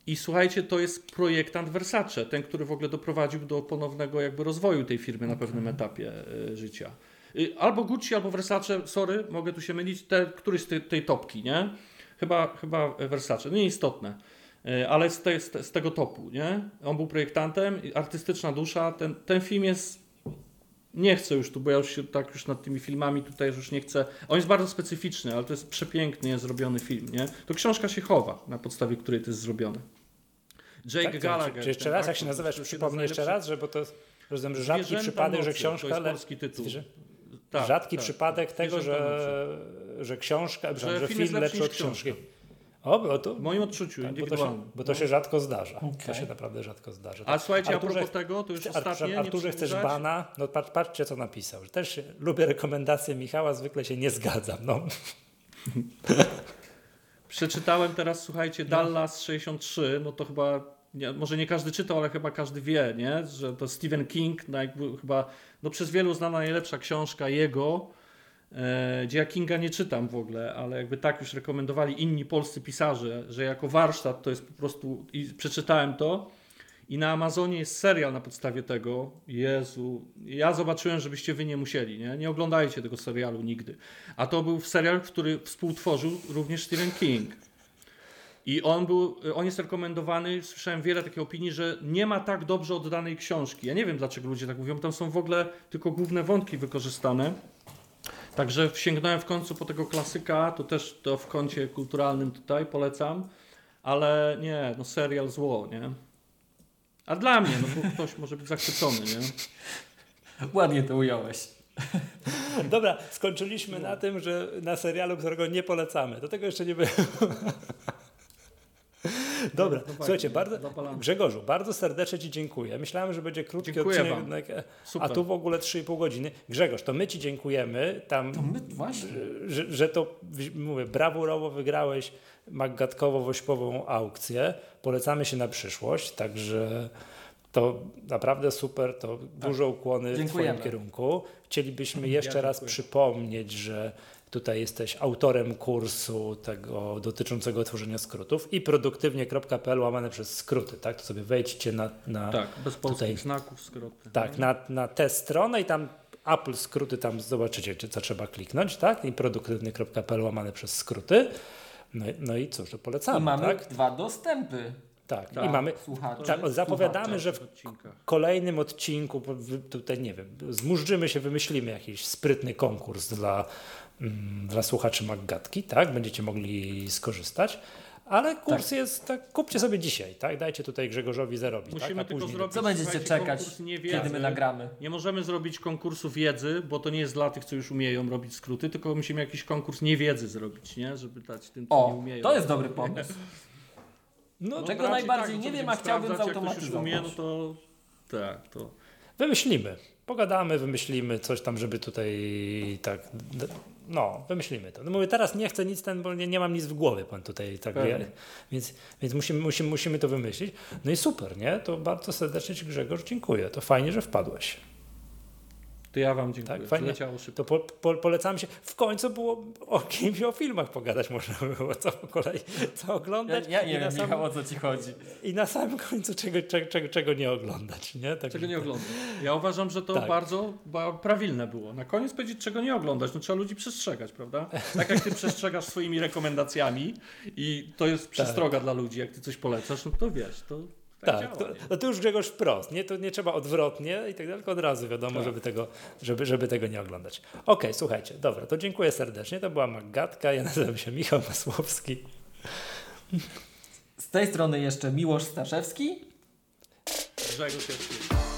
C: I słuchajcie, to jest projektant Versace, ten, który w ogóle doprowadził do ponownego jakby rozwoju tej firmy na pewnym etapie e, życia. Y, Albo Gucci, albo Versace, sorry, mogę tu się mylić, te, któryś z tej, tej topki, nie? Chyba, chyba Versace, no nieistotne. E, Ale z, te- z tego topu, nie? On był projektantem, i artystyczna dusza. Ten, ten film jest nie chcę już tu, bo ja już się tak już nad tymi filmami tutaj już nie chcę. On jest bardzo specyficzny, ale to jest przepięknie zrobiony film, nie? To książka się chowa, na podstawie której to jest zrobione. Jake
A: Tak, to-
C: Gallagher.
A: Czy jeszcze raz, jak się nazywasz,
C: z
A: jeszcze raz, że bo to rozumiem, że rzadki przypadek, że książka...
C: To jest polski tytuł.
A: Zwierzę-
C: Tak,
A: rzadki
C: tak,
A: przypadek
C: tak.
A: tego, że, że książka, że, że
C: film lepszy
A: od
C: niż książka.
A: książki. O, bo to,
C: W moim odczuciu,
A: tak, bo to, się, bo to się rzadko zdarza. To
B: Okej.
A: się naprawdę rzadko zdarza.
C: A słuchajcie,
A: Arturze,
C: a propos tego, to już
A: Chce-
C: ostatnie, nie
A: Arturze, chcesz bana? No patrz, patrzcie, co napisał. Że Też lubię rekomendacje Michała, zwykle się nie zgadzam. No.
C: Przeczytałem teraz, słuchajcie, Dallas 63, no to chyba, nie, może nie każdy czytał, ale chyba każdy wie, nie? że to Stephen King, no jakby chyba no przez wielu uznana najlepsza książka jego, gdzie ja Kinga nie czytam w ogóle, ale jakby tak już rekomendowali inni polscy pisarze, że jako warsztat to jest po prostu, i przeczytałem to i na Amazonie jest serial na podstawie tego. Jezu, ja zobaczyłem, żebyście wy nie musieli, nie? Nie oglądajcie tego serialu nigdy. A to był serial, który współtworzył również Stephen King. I on był, on jest rekomendowany, słyszałem wiele takich opinii, że nie ma tak dobrze oddanej książki. Ja nie wiem, dlaczego ludzie tak mówią, tam są w ogóle tylko główne wątki wykorzystane. Także sięgnąłem w końcu po tego klasyka, to też to w kącie kulturalnym tutaj polecam, ale nie, no serial zło, nie? A dla mnie, no bo ktoś może być zachwycony, nie?
B: Ładnie to ująłeś.
A: Dobra, skończyliśmy na tym, że na serialu, którego nie polecamy. Do tego jeszcze nie było. Dobra,
C: No, no
A: słuchajcie, bardzo,
C: zapalamy.
A: Grzegorzu, bardzo serdecznie Ci dziękuję. Myślałem, że będzie krótki
C: Dziękuję
A: odcinek, jednak, a tu w ogóle 3,5 godziny. Grzegorz, to my Ci dziękujemy. Tam,
B: To my właśnie.
A: że, że to, mówię, brawurowo wygrałeś maggatkowo-wośpową aukcję. Polecamy się na przyszłość, także to naprawdę super, to duże ukłony w
B: Dziękujemy.
A: Twoim kierunku. Chcielibyśmy jeszcze raz
C: dziękuję.
A: przypomnieć, że tutaj jesteś autorem kursu tego dotyczącego tworzenia skrótów i produktywnie.pl łamane przez skróty, tak? To sobie wejdźcie na, na,
C: Tak, bez polskich
A: Tutaj.
C: znaków, skróty.
A: tak, na, na tę stronę i tam Apple skróty tam zobaczycie, czy co trzeba kliknąć, tak? I produktywny.pl łamane przez skróty. No, i- no i cóż, to polecamy,
B: I mamy
A: tak?
B: dwa dostępy.
A: Tak,
C: Tak.
A: i mamy.
B: Słuchacze.
A: Tak, zapowiadamy,
B: słuchacze.
A: że w
C: odcinkach.
A: kolejnym odcinku, tutaj nie wiem, zmurzymy się, wymyślimy jakiś sprytny konkurs dla, dla słuchaczy Maggatki, tak? Będziecie mogli skorzystać. Ale kurs jest, tak, kupcie sobie dzisiaj, tak? Dajcie tutaj Grzegorzowi zarobić.
C: Musimy
A: tak? A
C: tylko
A: później
C: zrobić
B: Co będziecie czekać, kiedy my nagramy?
C: Nie możemy zrobić konkursu wiedzy, bo to nie jest dla tych, co już umieją robić skróty, tylko musimy jakiś konkurs niewiedzy zrobić, nie? Żeby dać tym, co nie
B: O,
C: umieją.
B: to jest dobry pomysł.
A: No,
B: Czego
C: raczej
B: najbardziej
C: tak,
B: nie wiem, a chciałbym zautomatyzować.
C: umie, no to tak, to
A: Wymyślimy. Pogadamy, wymyślimy coś tam, żeby tutaj tak. No, wymyślimy to. No mówię, teraz nie chcę nic ten, bo nie, nie mam nic w głowie, pan tutaj tak wie, więc, więc musimy, musimy, musimy to wymyślić. No i super, nie? To bardzo serdecznie Ci Grzegorz dziękuję. To fajnie, że wpadłeś.
C: To ja wam dziękuję.
A: Tak, fajnie.
C: Leciało szybko.
A: To po, po, polecam się. W końcu było o kimś o filmach pogadać można było, co po kolei, co
B: Ja,
A: oglądać
B: ja
A: i,
B: nie
A: na
B: wiem,
A: sam,
B: Michał, o co ci chodzi.
A: i na samym końcu czego, czego, czego, czego nie oglądać. Nie? Tak,
C: Czego nie oglądać. Ja uważam, że to
A: Tak.
C: bardzo ba- prawilne było. Na koniec powiedzieć, czego nie oglądać. No trzeba ludzi przestrzegać, prawda? Tak jak ty przestrzegasz swoimi rekomendacjami i to jest przestroga dla ludzi, jak ty coś polecasz, no to wiesz, to tak,
A: Tak,
C: działa.
A: to, no to już Grzegorz wprost, nie? To nie trzeba odwrotnie i tak dalej, tylko od razu wiadomo,
C: Tak.
A: żeby, tego, żeby, żeby tego nie oglądać. Okej, słuchajcie, dobra, to dziękuję serdecznie. To była Magatka, ja nazywam się Michał Masłowski.
B: Z tej strony jeszcze Miłosz Staszewski.
C: Grzegorz.